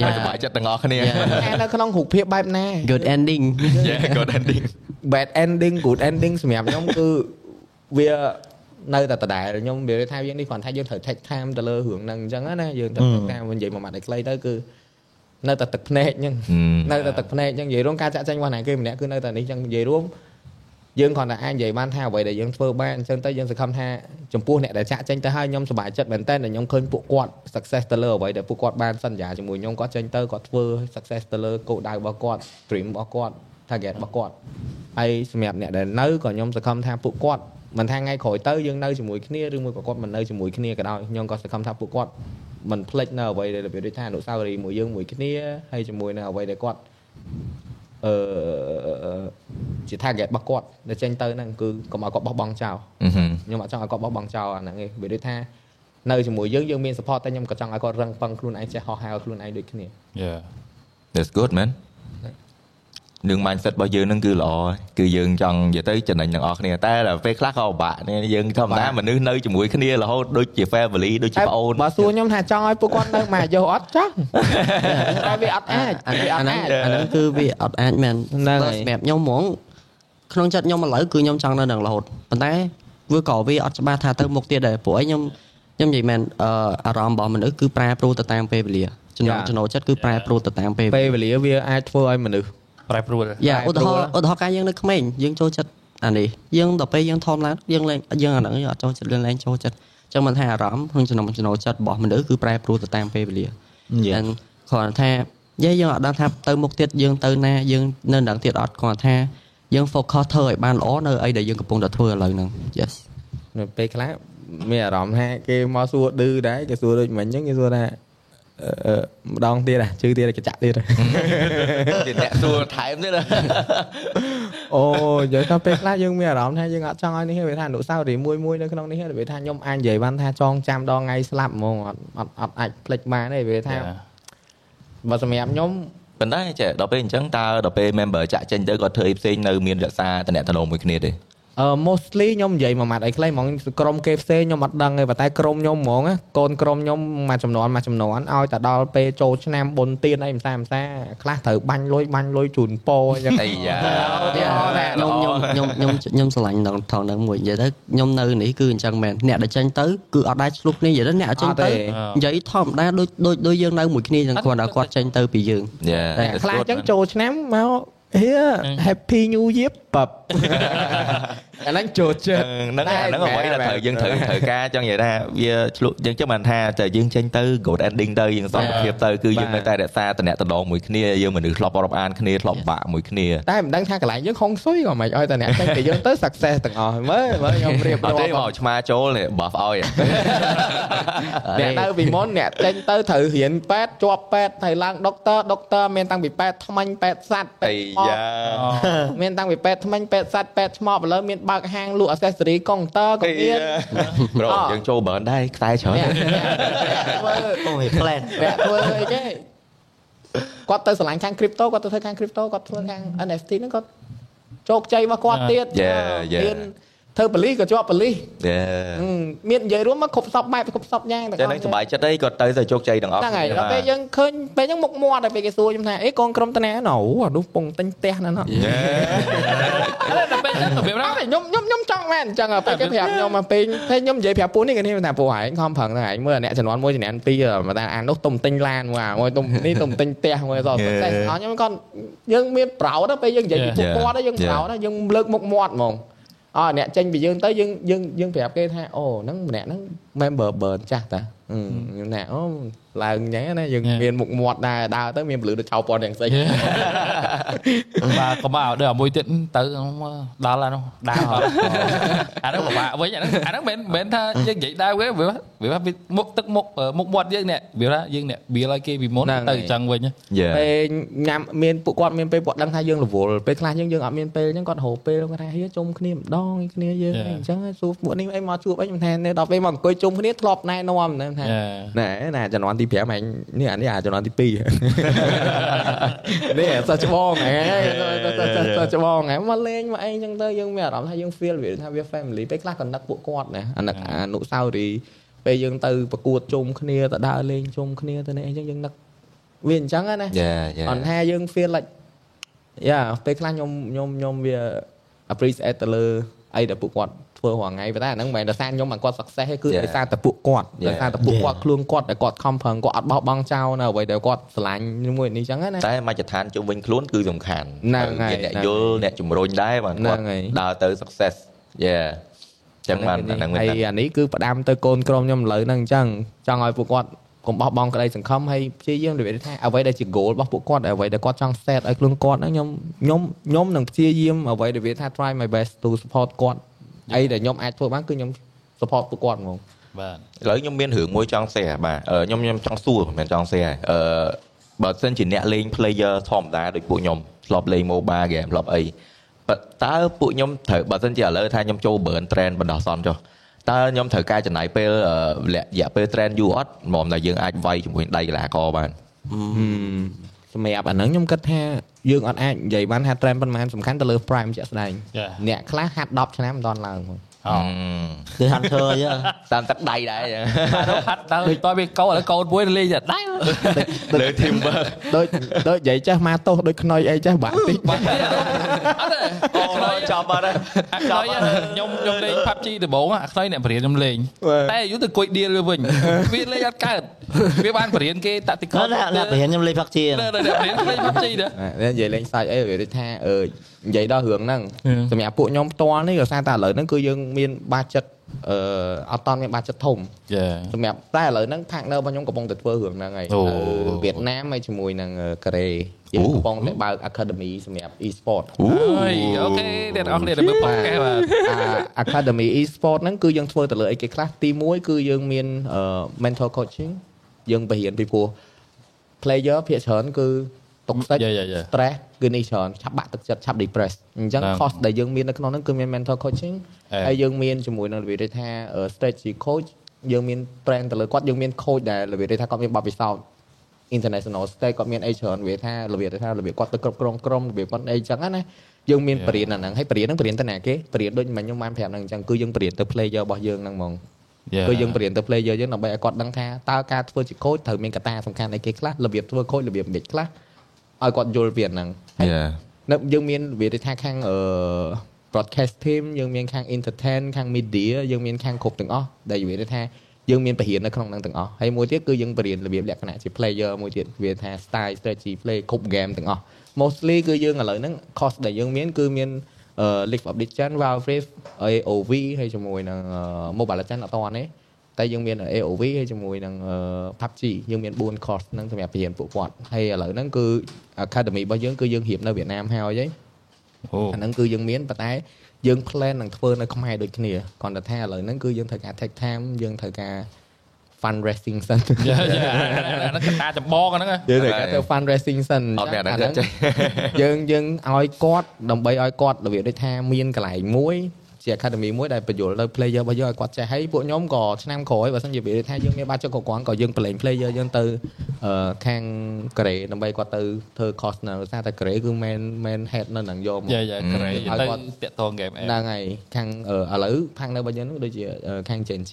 យ៉ាឲ្យសុបាយចិត្តទាំងអស់គ្នា Yeah. ថានៅក្នុងរូបភាពបែបណា good ending Yeah good ending bad ending good ending សម្រាប់ខ្ញុំគឺវានៅតែដដែលខ្ញុំនិយាយថាយើងនេះគ្រាន់ថាយើងត្រូវ take time ទៅលើរឿងហ្នឹងអញ្ចឹងណាយើងត្រូវ take time និយាយមួយម៉ាត់ឲ្យខ្លីទៅគឺនៅតែទឹកភ្នែកអញ្ចឹងហឹមនៅតែទឹកភ្នែកអញ្ចឹងនិយាយរួមការចាក់ចេញរបស់ណាគេម្នាក់គឺនៅតែនេះអញ្ចឹងនិយាយរួម យើងគ្រាន់តែអាចនិយាយបានថាអ្វីដែលយើងធ្វើបានអញ្ចឹងទៅយើងសង្ឃឹមថាចំពោះអ្នកដែលចាក់ចេញទៅហើយខ្ញុំសប្បាយចិត្តមែនតើដែលខ្ញុំឃើញពួកគាត់ success ទៅលើអ្វីដែលពួកគាត់បានសន្យាជាមួយខ្ញុំគាត់ចេញទៅគាត់ធ្វើ success ទៅលើគោលដៅរបស់គាត់ dream របស់គាត់ target របស់គាត់ហើយសម្រាប់អ្នកដែលនៅក៏ខ្ញុំសង្ឃឹមថាពួកគាត់មិនថាថ្ងៃក្រោយទៅយើងនៅជាមួយគ្នាឬមួយក៏គាត់មិននៅជាមួយគ្នាក៏ដោយខ្ញុំក៏សង្ឃឹមថាពួកគាត់មិនភ្លេចនៅអ្វីដែលរបៀបដូចថាអនុស្សាវរីយ៍មួយយើងមួយគ្នាហើយជាមួយនៅអ្វីដែលគាត់ អឺជា target របស់គាត់ដែលចេញទៅហ្នឹងគឺកុំឲ្យគាត់បោះបង់ចោលហឹមខ្ញុំអត់ចង់ឲ្យគាត់បោះបង់ចោលអាហ្នឹងឯងវាដូចថានៅជាមួយយើងយើងមាន support តែខ្ញុំក៏ចង់ឲ្យគាត់រឹងប៉ឹងខ្លួនឯងចេះហោះហើរខ្លួនឯងដូចគ្នា Yeah. That's good man នឹង mindset របស់យើងហ្នឹងគឺល្អគឺយើងចង់និយាយទៅចំណេញទាំងអស់គ្នាតែដល់ពេលខ្លះក៏ពិបាកនេះយើងធម្មតាមនុស្សនៅជាមួយគ្នារហូតដូចជា family ដូចជាតែប្អូនបើសួរខ្ញុំថាចង់ឲ្យពួកគាត់នៅមកយកអត់ចង់តែវាអត់អាចអាវាអអាត់ហ្នឹងអាចអាហ្នឹងគឺវាអត់អាចមែនហ្នឹងហើយសម្រាប់ខ្ញុំហ្មងក្នុងចិត្តខ្ញុំឥឡូវគឺខ្ញុំចង់នៅនឹងរហូតប៉ុន្តែវាក៏វាអត់ច្បាស់ថាទៅមុខទៀតដែរព្រោះអីខ្ញុំខ្ញុំនិយាយមែនអឺអារម្មណ៍របស់មនុស្សគឺប្រែប្រួលទៅតាមពេលវេលាចំណង Yeah. ចំណូលចិត្តគឺប្រែប្រួលទៅតាមពេលវេលាពេលវេលាវាអាចធ្វើឲ្យមនុស្ស ប្រែប្រួលយ៉ាប្រែឧទាហរណ៍ប្រួលឧទាហរណ៍ការយើងនៅក្មេងយើងចូលចិត្តអានេះយើងដល់ពេលយើងធំឡើងយើងលែងយើងអាហ្នឹងយើងអត់ចូលចិត្តយើងលែងចូលចិត្តអញ្ចឹងមិនថាអារម្មណ៍ក្នុងចំណុចចំណូលចិត្តរបស់មនុស្សគឺប្រែប្រួលទៅតាមពេលវេលា Yeah. តែគ្រាន់តែថាយាយយើងអត់ដឹងថាទៅមុខទៀតយើងទៅណាយើងនៅដល់ទៀតអត់គ្រាន់តែថាយើង focus ធ្វើឲ្យបានល្អនៅអីដែលយើងកំពុងតែធ្វើឥឡូវហ្នឹង yes នៅពេលខ្លះមានអារម្មណ៍ថាគេមកសួរឌឺដែរគេសួរដូចមិញអញ្ចឹងគេសួរថាអឺអឺ ម្ដងទៀតហ่ะជឿទៀតគេចាក់ទៀតហ่ะជាអ្នកសួរថែមទៀតណាអូនិយាយថាពេលខ្លះយើងមានអារម្មណ៍ថាយើងអត់ចង់ឲ្យនេះទេវាថាអនុស្សាវរីយ៍មួយមួយនៅក្នុងនេះទេវាថាខ្ញុំអាចនិយាយបានថាចងចាំដល់ថ្ងៃស្លាប់ហ្មងអត់អត់អត់អាចភ្លេចបានទេវាថាបើសម្រាប់ខ្ញុំប៉ុន្តែចេះដល់ពេលអញ្ចឹងតើដល់ពេល member ចាក់ចេញទៅគាត់ធ្វើអីផ្សេងនៅមានរក្សាតំណែងមួយគ្នាទេអឺ mostly ខ្ញុំនិយាយមួយម៉ាត់អីខ្លីហ្មងក្រុមគេផ្សេងខ្ញុំអត់ដឹងទេប៉ុន្តែក្រុមខ្ញុំហ្មងណាកូនក្រុមខ្ញុំមួយចំនួនមួយចំនួនឲ្យតែដល់ពេលចូលឆ្នាំបុណ្យទានអីមិនសាមិនសាខ្លះត្រូវបាញ់លុយបាញ់លុយជូនពោអញ្ចឹងអីយ៉ាខ្ញុំខ្ញុំខ្ញុំខ្ញុំខ្ញុំស្រឡាញ់ដល់ថងហ្នឹងមួយនិយាយទៅខ្ញុំនៅនេះគឺអញ្ចឹងមែនអ្នកដែលចេញទៅគឺអត់ដែរឆ្លុះគ្នានិយាយទៅអ្នកដែលចេញទៅនិយាយធម្មតាដូចដូចដូចយើងនៅមួយគ្នាអញ្ចឹងគាត់តែគាត់ចេញទៅពីយើងយ៉ាតែខ្លះអញ្ចឹងចូលឆ្នាំមក here happy new year បប អាហ្នឹងចូលចិត្ត ហ្នឹងហើយអាហ្នឹងអ្វីដែលត្រូវយើងត្រូវត្រូវការចង់និយាយថាវាឆ្លុះយើងចាំបានថាតែយើងចេញទៅ good ending ទៅយើងសន្តិភាពទៅគឺយើងនៅតែរក្សាតំណែងតំណងមួយគ្នាយើងមនុស្សធ្លាប់រាប់អានគ្នាធ្លាប់បាក់មួយគ្នា តែមិនដឹងថាកន្លែងយើងហុងស៊ុយក៏មិនឲ្យតែអ្នកចេញពីយើងទៅ success ទាំងអស់មើលមើលខ្ញុំរៀប អត់ទេ រាប់ មកឆ្មាចូលនេះ buff ឲ្យ អ្នកនៅពីមុនអ្នកចេញទៅត្រូវរៀនពេទ្យជាប់ពេទ្យត្រូវឡើងដុកទ័រដុកទ័រមានតាំងពីពេទ្យថ្មិញពេទ្យសัตว์ពេ អី ទ្យឆ្មប យ៉ា មានតាំងពីពេទ្យថ្មិញពេទ្យសัตว์ពេទ្យឆ្មបឥឡូវមាន បើកហាងលក់ accessory កុងទ័រក៏អីមានយ៉ាប្រូយើងចូល burn ដែរខ្សែច្រើនអ្នកអ្នកធ្វើអូយ plan អ្នកធ្វើអីគេគាត់ទៅឆ្លាញ់ខាង crypto គាត់ទៅធ្វើខាង crypto គាត់ធ្វើខាង NFT ហ្នឹងគាត់ជោគជ័យរបស់គាត់ទៀត Yeah, yeah. មាន ធ្វើបលិសក៏ជាប់បលិសយេហឹមមាននិយាយរួមមកគ្រប់សពបែបគ្រប់សពយ៉ាងទាំងចឹងអស់នឹងសុបាយចិត្តអីគាត់ទៅទៅជោគជ័យទាំងអស់ហ្នឹងហើយដល់ពេលយើងឃើញពេលហ្នឹងមុខមាត់ដល់ពេលគេសួរខ្ញុំថាអេកូនក្រុមតាណាណូអានោះពងទិញផ្ទះណាណោះដល់ពេលហ្នឹងរបៀបណាអត់ទេខ្ញុំខ្ញុំខ្ញុំចង់មែនអញ្ចឹងពេលគេប្រាប់ខ្ញុំមកពេលពេលខ្ញុំនិយាយប្រាប់ពូនេះគេនេះថាពូហែងខំប្រឹងទៅហែងមើលអ្នកជំនាន់មួយជំនាន់ពីរមកថាអានោះទុំទិញឡានមួយអាមួយទុំនេះទុំទិញផ្ទះមួយសោះតែខ្ញុំគាត់យើងមានប្រោតដល់ពេលយើងនិយាយពីពួកគាត់យើងប្រោតយើងលើកមុខមាត់ហ្មង អើអ្នកចេញពីយើងទៅយើងយើងយើងប្រាប់គេថាអូហ្នឹងម្នាក់ហ្នឹង member burn ចាស់តាខ្ញុំថាអូឡើងអញ្ចឹងណាយើងមានមុខមាត់ដែរដើរទៅមានពលឺទៅចោលពណ៌ទាំងស្អីបាទកុំឲ្យដល់មួយទៀតទៅដល់អានោះដើរអានោះពិបាកវិញអានោះអានោះមិនមែនថាយើងនិយាយដើរវិញវាវាមុខទឹកមុខមុខមាត់យើងនេះវាថាយើងនេះបៀលឲ្យគេពីមុនទៅអញ្ចឹងវិញយេពេលញ៉ាំមានពួកគាត់មានពេលគាត់ដឹងថាយើងរវល់ពេលខ្លះយើងយើងអត់មានពេលអញ្ចឹងគាត់ហៅពេលគាត់ថាហៀជុំគ្នាម្ដងគ្នាយើងអញ្ចឹងសួរពួកនេះអីមកជួបអីមិនថាដល់ពេលមកអង្គុយជុំគ្នាធ្លាប់ណែនាំហ្នឹងថាណែណាជំនាន់ទី5អញនេះអានេះអាជំនាន់ទី2នេះសោះច្បងហ៎សោះច្បងហ៎មកលេងមកអីអញ្ចឹងទៅយើងមានអារម្មណ៍ថាយើង feel វាថាវា family ពេលខ្លះក៏នឹកពួកគាត់ណាអានឹកអនុស្សាវរីយ៍ពេលយើងទៅប្រកួតជុំគ្នាទៅដើរលេងជុំគ្នាទៅនេះអីចឹងយើងនឹកវាអញ្ចឹងណាយេយេអត់ថាយើង feel like យ៉ាពេលខ្លះខ្ញុំខ្ញុំខ្ញុំវា appreciate ទៅលើអីដែលពួកគាត់ ធ្វើរាល់ថ្ងៃប៉ុន្តែអាហ្នឹងមិនមែនដោយសារខ្ញុំមកគាត់ success ទេគឺដោយសារតែពួកគាត់ដោយសារតែពួកគាត់ខ្លួនគាត់ដែលគាត់ខំប្រឹងគាត់អត់បោះបង់ចោលនៅអ្វីដែលគាត់ស្រឡាញ់មួយនេះអញ្ចឹងណាតែមជ្ឈដ្ឋានជុំវិញខ្លួនគឺសំខាន់ហ្នឹងហើយមានអ្នកហ្នឹងយល់អ្នកជំរុញដែរបាទហ្នឹងគាត់ហើយដើរទៅ success យេចឹងបានអាហ្នឹងមែនហើយតើអានេះគឺផ្ដាំទៅកូនក្រុមខ្ញុំឥឡូវហ្នឹងអញ្ចឹងចង់ឲ្យពួកគាត់កុំបោះបង់ក្តីសង្ឃឹមហើយព្យាយាមនិយាយថាអ្វីដែលជា goal របស់ពួកគាត់អ្វីដែលគាត់ចង់ set ឲ្យខ្លួនគាត់ហ្នឹងខ្ញុំខ្ញុំខ្ញុំនឹងព្យាយាមអ្វីដែលវាថា try my best to support គាត់ អីដែលខ្ញុំអាចធ្វើបានគឺខ្ញុំ support ពួកគាត់ហ្មងបាទឥឡូវខ្ញុំមានរឿងមួយចង់ share បាទអឺខ្ញុំខ្ញុំចង់សួរមិនមែនចង់ share អឺបើសិនជាអ្នកលេង player ធម្មតាដូចពួកខ្ញុំធ្លាប់លេង MOBA game ធ្លាប់អីបើតើពួកខ្ញុំត្រូវបើសិនជាឥឡូវថាខ្ញុំចូល burn trend បណ្ដោះអាសន្នចុះតើខ្ញុំត្រូវការចំណាយពេលអឺរយៈពេល trend យូរអត់មកតែយើងអាចវាយជាមួយដៃកីឡាករបាន សម្រាប់អាហ្នឹងខ្ញុំគិតថាយើងអត់អាចនិយាយបានថា trend ប៉ុន្មានសំខាន់ទៅលើ prime ជាក់ស្ដែងចាអ្នកខ្លះហាត់10ឆ្នាំមិនដល់ឡើងហ្មង អូគឺ hunter អញ្ចឹងតាមទឹកដៃដែរចឹងបាទហាត់ទៅតើវាកោឥឡូវកោមួយលេងតែដៃលើ teamwork ដូចដូចនិយាយចេះមកទោសដូចខ្នុយអីចេះបាក់តិចបាទអត់ទេអូចាប់បាត់ហើយអាខ្នុយខ្ញុំខ្ញុំលេង PUBG ដំបូងអាខ្នុយអ្នកបរៀនខ្ញុំលេងតែយូរទៅគួយឌៀលវាវិញវាលេងអត់កើតវាបានបរៀនគេតាក់ទីកគាត់អ្នកអ្នកបរិញ្ញាខ្ញុំលេង PUBG អ្នកបរៀនលេង PUBG ដែរនិយាយលេងសាច់អីវាដូចថាអឺនិយាយដល់រឿងហ្នឹងហឹមសម្រាប់ពួកខ្ញុំផ្ទាល់នេះក៏សារតែឥឡូវហ្នឹងគឺយើងមានបាចិត្តអឺអត់តន់មានបាចិត្តធំចាសម្រាប់តែឥឡូវហ្នឹង partner របស់ខ្ញុំកំពុងតែធ្វើរឿងហ្នឹងហើយអូនៅវៀតណាមហើយជាមួយនឹងអឺកូរ៉េយើងកំពុងតែបើក academy សម្រាប់ e-sport អើយអូខេអ្នកនរគ្នាដែលមើល podcast បាទអា academy e-sport ហ្នឹងគឺយើងធ្វើទៅលើអីគេខ្លះទី1គឺយើងមានអឺ mental coaching យើងបរៀនពីព្រោះ player ភាគច្រើនគឺទុកសិចយ៉ាយ៉ាយ៉ា stress គឺនេះច្រើនឆាប់បាក់ទឹកចិត្តឆាប់ depress អញ្ចឹងបាទ cost ដែលយើងមាននៅក្នុងហ្នឹងគឺមាន mental coaching អេហើយយើងមានជាមួយនឹងរបៀបដូចថាអឺ strategy coach យើងមាន train ទៅលើគាត់យើងមាន coach ដែលរបៀបដូចថាគាត់មានបទពិសោធន៍ international stage គាត់មានអីច្រើនវាថារបៀបដូចថារបៀបគាត់ទៅគ្រប់គ្រងក្រុមរបៀបគាត់អីចឹងណាយើងមានបរិញ្ញាអាហ្នឹងហើយបរិញ្ញាហ្នឹងបរិញ្ញាទៅណាគេបរិញ្ញាដូចមិនខ្ញុំបានប្រាប់ហ្នឹងអញ្ចឹងគឺយើងបរិញ្ញាទៅ player របស់យើងហ្នឹងហ្មងគឺយើងបរៀនទៅ player យើងដើម្បីឲ្យគាត់ដឹងថាតើការធ្វើជា coach ត្រូវមានកត្តាសំខាន់អីគេខ្លះរបៀបធ្វើ coach របៀបមិនខ្លះ ឲ្យគាត់យល់ពីអាហ្នឹងហើយយ៉ានៅយើងមានវាដូចថាខាងអឺ broadcast team យើងមានខាង entertain ខាង media យើងមានខាងគ្រប់ទាំងអស់ដែលវាដូចថាយើងមានបរិញ្ញានៅក្នុងហ្នឹងទាំងអស់ហើយមួយទៀតគឺយើងបរៀនរបៀបលក្ខណៈជា player មួយទៀតវាថា style strategy play គ្រប់ game ទាំងអស់ mostly គឺយើងឥឡូវហ្នឹង cost ដែលយើងមានគឺមានអឺ League of Legends Wild Rift AOV ហើយជាមួយនឹងអឺ Mobile Legends អត់តទេ តែយើងមាន AOV ហើយជាមួយនឹងអឺ PUBG យើងមាន4 course ហ្នឹងសម្រាប់បរៀនពួកគាត់ហើយឥឡូវហ្នឹងគឺ academy របស់យើងគឺយើងរៀបនៅវៀតណាមហើយហីអូអាហ្នឹងគឺយើងមានប៉ុន្តែយើង plan នឹងធ្វើនៅខ្មែរដូចគ្នាគ្រាន់តែថាឥឡូវហ្នឹងគឺយើងត្រូវការ take time យើងត្រូវការ fundraising សិនយ៉ាយ៉ាអាហ្នឹងកត្តាចម្បងអាហ្នឹងយើងត្រូវការធ្វើ fundraising សិនអត់មានអាអាហ្នឹងចេះយើងយើងឲ្យគាត់ដើម្បីឲ្យគាត់របៀបដូចថាមានកន្លែងមួយ ជាជា academy មួយដែលបញ្យល់ទៅ player របស់យើងឲ្យគាត់ចេះហើយពួកខ្ញុំក៏ឆ្នាំក្រោយបើសិនជាវាថាយើងមានបាច់ចុះក៏គាត់ក៏យើង play player យើងទៅខាងកូរ៉េដើម្បីគាត់ទៅធ្វើ cost នៅសារតែកូរ៉េគឺ main main head នៅនឹងយកមកយ៉ាយ៉ាក្រេទៅតាក់តងហ្គេមអេហ្នឹងហើយខាងឥឡូវខាងនៅរបស់យើងនោះដូចជាខាង Gen G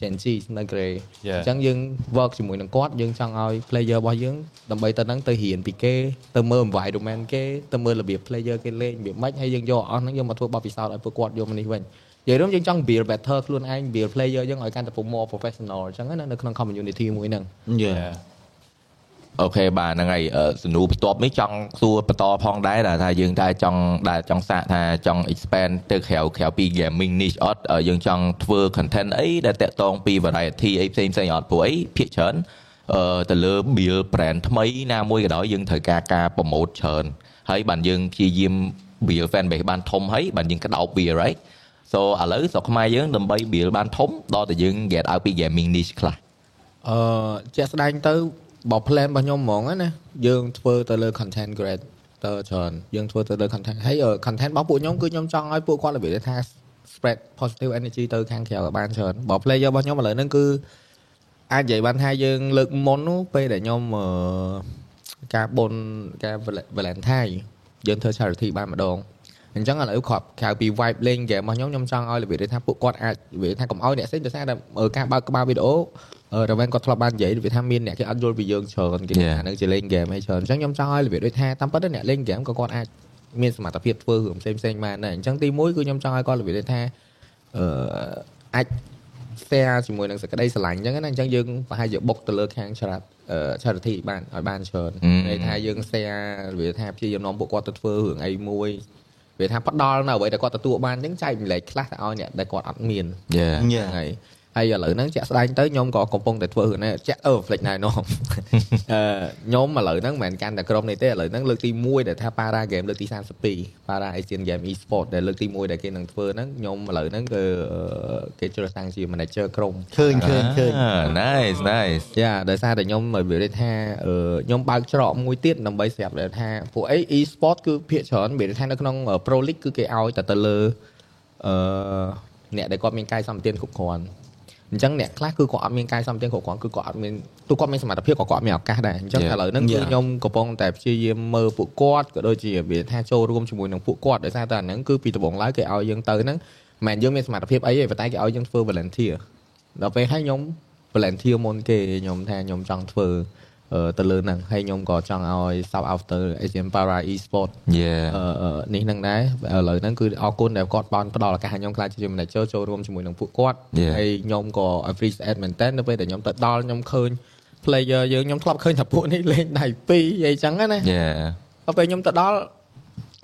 Gen G នៅក្រេអញ្ចឹងយើង work ជាមួយនឹងគាត់យើងចង់ឲ្យ player របស់យើងដើម្បីទៅហ្នឹងទៅរៀនពីគេទៅមើល environment គេទៅមើលរបៀប player គេលេងរបៀបម៉េចហើយយើងយកអស់ហ្នឹងយកមកធ្វើបទពិសោធន៍ឲ្យពួកគាត់យកមកនេះវិញនិយាយរួមយើងចង់ build better ខ្លួនឯង build player យើងឲ្យកាន់តែ more professional អញ្ចឹងណានៅក្នុង community មួយហ្នឹងយ៉ា អូខេបាទហ្នឹងហើយអឺសំណួរបន្ទាប់នេះចង់សួរបន្តផងដែរដែលថាយើងតែចង់ដែលចង់សាកថាចង់ expand ទៅក្រៅក្រៅពី gaming niche អត់អឺយើងចង់ធ្វើ content អីដែលតាក់ទងពី variety អីផ្សេងផ្សេងអត់ព្រោះអីភាគច្រើនអឺទៅលើ build brand ថ្មីណាមួយក៏ដោយយើងត្រូវការការ promote ច្រើនហើយបានយើងព្យាយាម build fan base បានធំហើយបានយើងក្តោបវា right so ឥឡូវស្រុកខ្មែរយើងដើម្បី build បានធំដល់តែយើង get out ពី gaming niche ខ្លះអឺជាក់ស្ដែងទៅ បើ plan របស់ខ្ញុំហ្មងណាយើងធ្វើទៅលើ content creator ច្រើនយើងធ្វើទៅលើ content ហើយ content របស់ពួកខ្ញុំគឺខ្ញុំចង់ឲ្យពួកគាត់របៀបថា spread positive energy ទៅខាងក្រៅឲ្យបានច្រើនបើ player របស់ខ្ញុំឥឡូវហ្នឹងគឺអាចនិយាយបានថាយើងលើកមុននោះពេលដែលខ្ញុំអឺការបុណ្យការ Valentine យើងធ្វើ charity បានម្ដងអញ្ចឹងឥឡូវគាត់ក្រៅពី vibe លេង game របស់ខ្ញុំខ្ញុំចង់ឲ្យរបៀបថាពួកគាត់អាចរបៀបថាកុំឲ្យអ្នកផ្សេងដោយសារតែការបើកក្បាលវីដេអូ រវែងគាត់ធ្លាប់បាននិយាយវាថាមានអ្នកគេអត់យល់ពីយើងច្រើនគេថានឹងជាលេងហ្គេមហើយច្រើនអញ្ចឹងខ្ញុំចង់ឲ្យរបៀបដូចថាតាមពិតអ្នកលេងហ្គេមក៏គាត់អាចមានសមត្ថភាពធ្វើរឿងផ្សេងផ្សេងបានដែរអញ្ចឹងទី1គឺខ្ញុំចង់ឲ្យគាត់របៀបដូចថាអឺអាច share ជាមួយនឹងសក្តីស្រឡាញ់អញ្ចឹងណាអញ្ចឹងយើងប្រហែលជាបុកទៅលើខាងច្រាត់ charity បានឲ្យបានច្រើនន័យថាយើង share របៀបថាព្យាយាមនាំពួកគាត់ទៅធ្វើរឿងអីមួយវាថាផ្ដល់នៅអ្វីដែលគាត់ទទួលបានអញ្ចឹងចែកម្លែកខ្លះទៅឲ្យអ្នកដែលគាត់អត់មាន Yeah ហ្នឹងហើយ ហើយឥឡូវហ្នឹងជាក់ស្ដែងទៅខ្ញុំក៏កំពុងតែធ្វើរឿងនេះចាក់អឺ flex ណែនាំអឺខ្ញុំឥឡូវហ្នឹងមិនមែនកាន់តែក្រុមនេះទេឥឡូវហ្នឹងលើកទី1ដែលថា Para Game លើកទី32 Para Asian Game Esport ដែលលើកទី1ដែលគេនឹងធ្វើហ្នឹងខ្ញុំឥឡូវហ្នឹងគឺគេជ្រើសតាំងជា manager ក្រុមឃើញឃើញឃើញ nice nice យ៉ាដោយសារតែខ្ញុំនិយាយថាខ្ញុំបើកច្រកមួយទៀតដើម្បីស្រាប់ដែលថាពួកអី e-sport គឺភាគច្រើននិយាយថានៅក្នុង Pro League គឺគេឲ្យតែទៅលើអឺអ្នកដែលគាត់មានកាយសម្បទានគ្រប់គ្រាន់ អញ្ចឹងអ្នកខ្លះគឺគាត់អត់មានកាយសម្បទានគ្រប់គ្រាន់គឺគាត់អត់មានទូគាត់មានសមត្ថភាពក៏គាត់មានឱកាសដែរអញ្ចឹងឥឡូវហ្នឹងគឺខ្ញុំកំពុងតែព្យាយាមមើលពួកគាត់ក៏ដូចជាវាថាចូលរួមជាមួយនឹងពួកគាត់ដោយសារតែអាហ្នឹងគឺពីដំបូងឡើយគេឲ្យយើងទៅហ្នឹងមិនមែនយើងមានសមត្ថភាពអីទេប៉ុន្តែគេឲ្យយើងធ្វើ volunteer ដល់ពេលហើយខ្ញុំ volunteer មុនគេខ្ញុំថាខ្ញុំចង់ធ្វើ ទៅលើហ្នឹងហើយខ្ញុំក៏ចង់ឲ្យ South After Asian Para Esport យេនេះហ្នឹងដែរឥឡូវហ្នឹងគឺអរគុណដែលគាត់បានផ្ដល់ឱកាសឲ្យខ្ញុំខ្លាចជា manager ចូលរួមជាមួយនឹងពួកគាត់ហើយខ្ញុំក៏ appreciate មែនតើនៅពេលដែលខ្ញុំទៅដល់ខ្ញុំឃើញ player យើងខ្ញុំធ្លាប់ឃើញថាពួកនេះលេងដៃពីរអីចឹងណាយេដល់ពេលខ្ញុំទៅដល់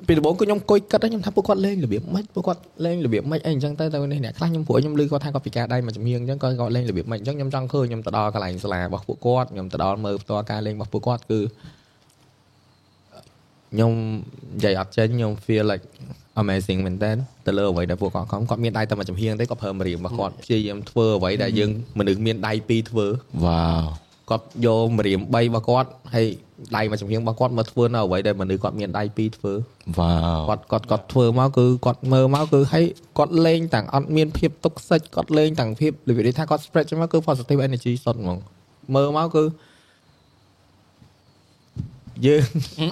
ពីដំបូងគឺខ្ញុំអង្គុយគិតខ្ញុំថាពួកគាត់លេងរបៀបម៉េចពួកគាត់លេងរបៀបម៉េចអីអញ្ចឹងទៅទៅនេះអ្នកខ្លះខ្ញុំព្រោះខ្ញុំឮគាត់ថាគាត់ពិការដៃមួយជំនាញអញ្ចឹងគាត់គាត់លេងរបៀបម៉េចអញ្ចឹងខ្ញុំចង់ឃើញខ្ញុំទៅដល់កន្លែងសាលារបស់ពួកគាត់ខ្ញុំទៅដល់មើលផ្ទាល់ការលេងរបស់ពួកគាត់គឺខ្ញុំនិយាយអត់ចេញខ្ញុំ feel like amazing មែនតើទៅលើអ្វីដែលពួកគាត់ខំគាត់មានដៃតែមួយចំហៀងទេគាត់ប្រើម្រាមរបស់គាត់ព្យាយាមធ្វើអ្វីដែលយើងមនុស្សមានដៃពីរធ្វើវ៉ាវ គាត់យកម្រាម3របស់គាត់ហើយដៃមួយចំហៀងរបស់គាត់មកធ្វើនៅអ្វីដែលមនុស្សគាត់មានដៃពីរធ្វើវ៉ាវគាត់គាត់គាត់ធ្វើមកគឺគាត់មើលមកគឺហើយគាត់លេងទាំងអត់មានភាពទុកសិចគាត់លេងទាំងភាពរបៀបថាគាត់ spread ចឹងមកគឺ positive energy សុទ្ធហ្មងមើលមកគឺយើង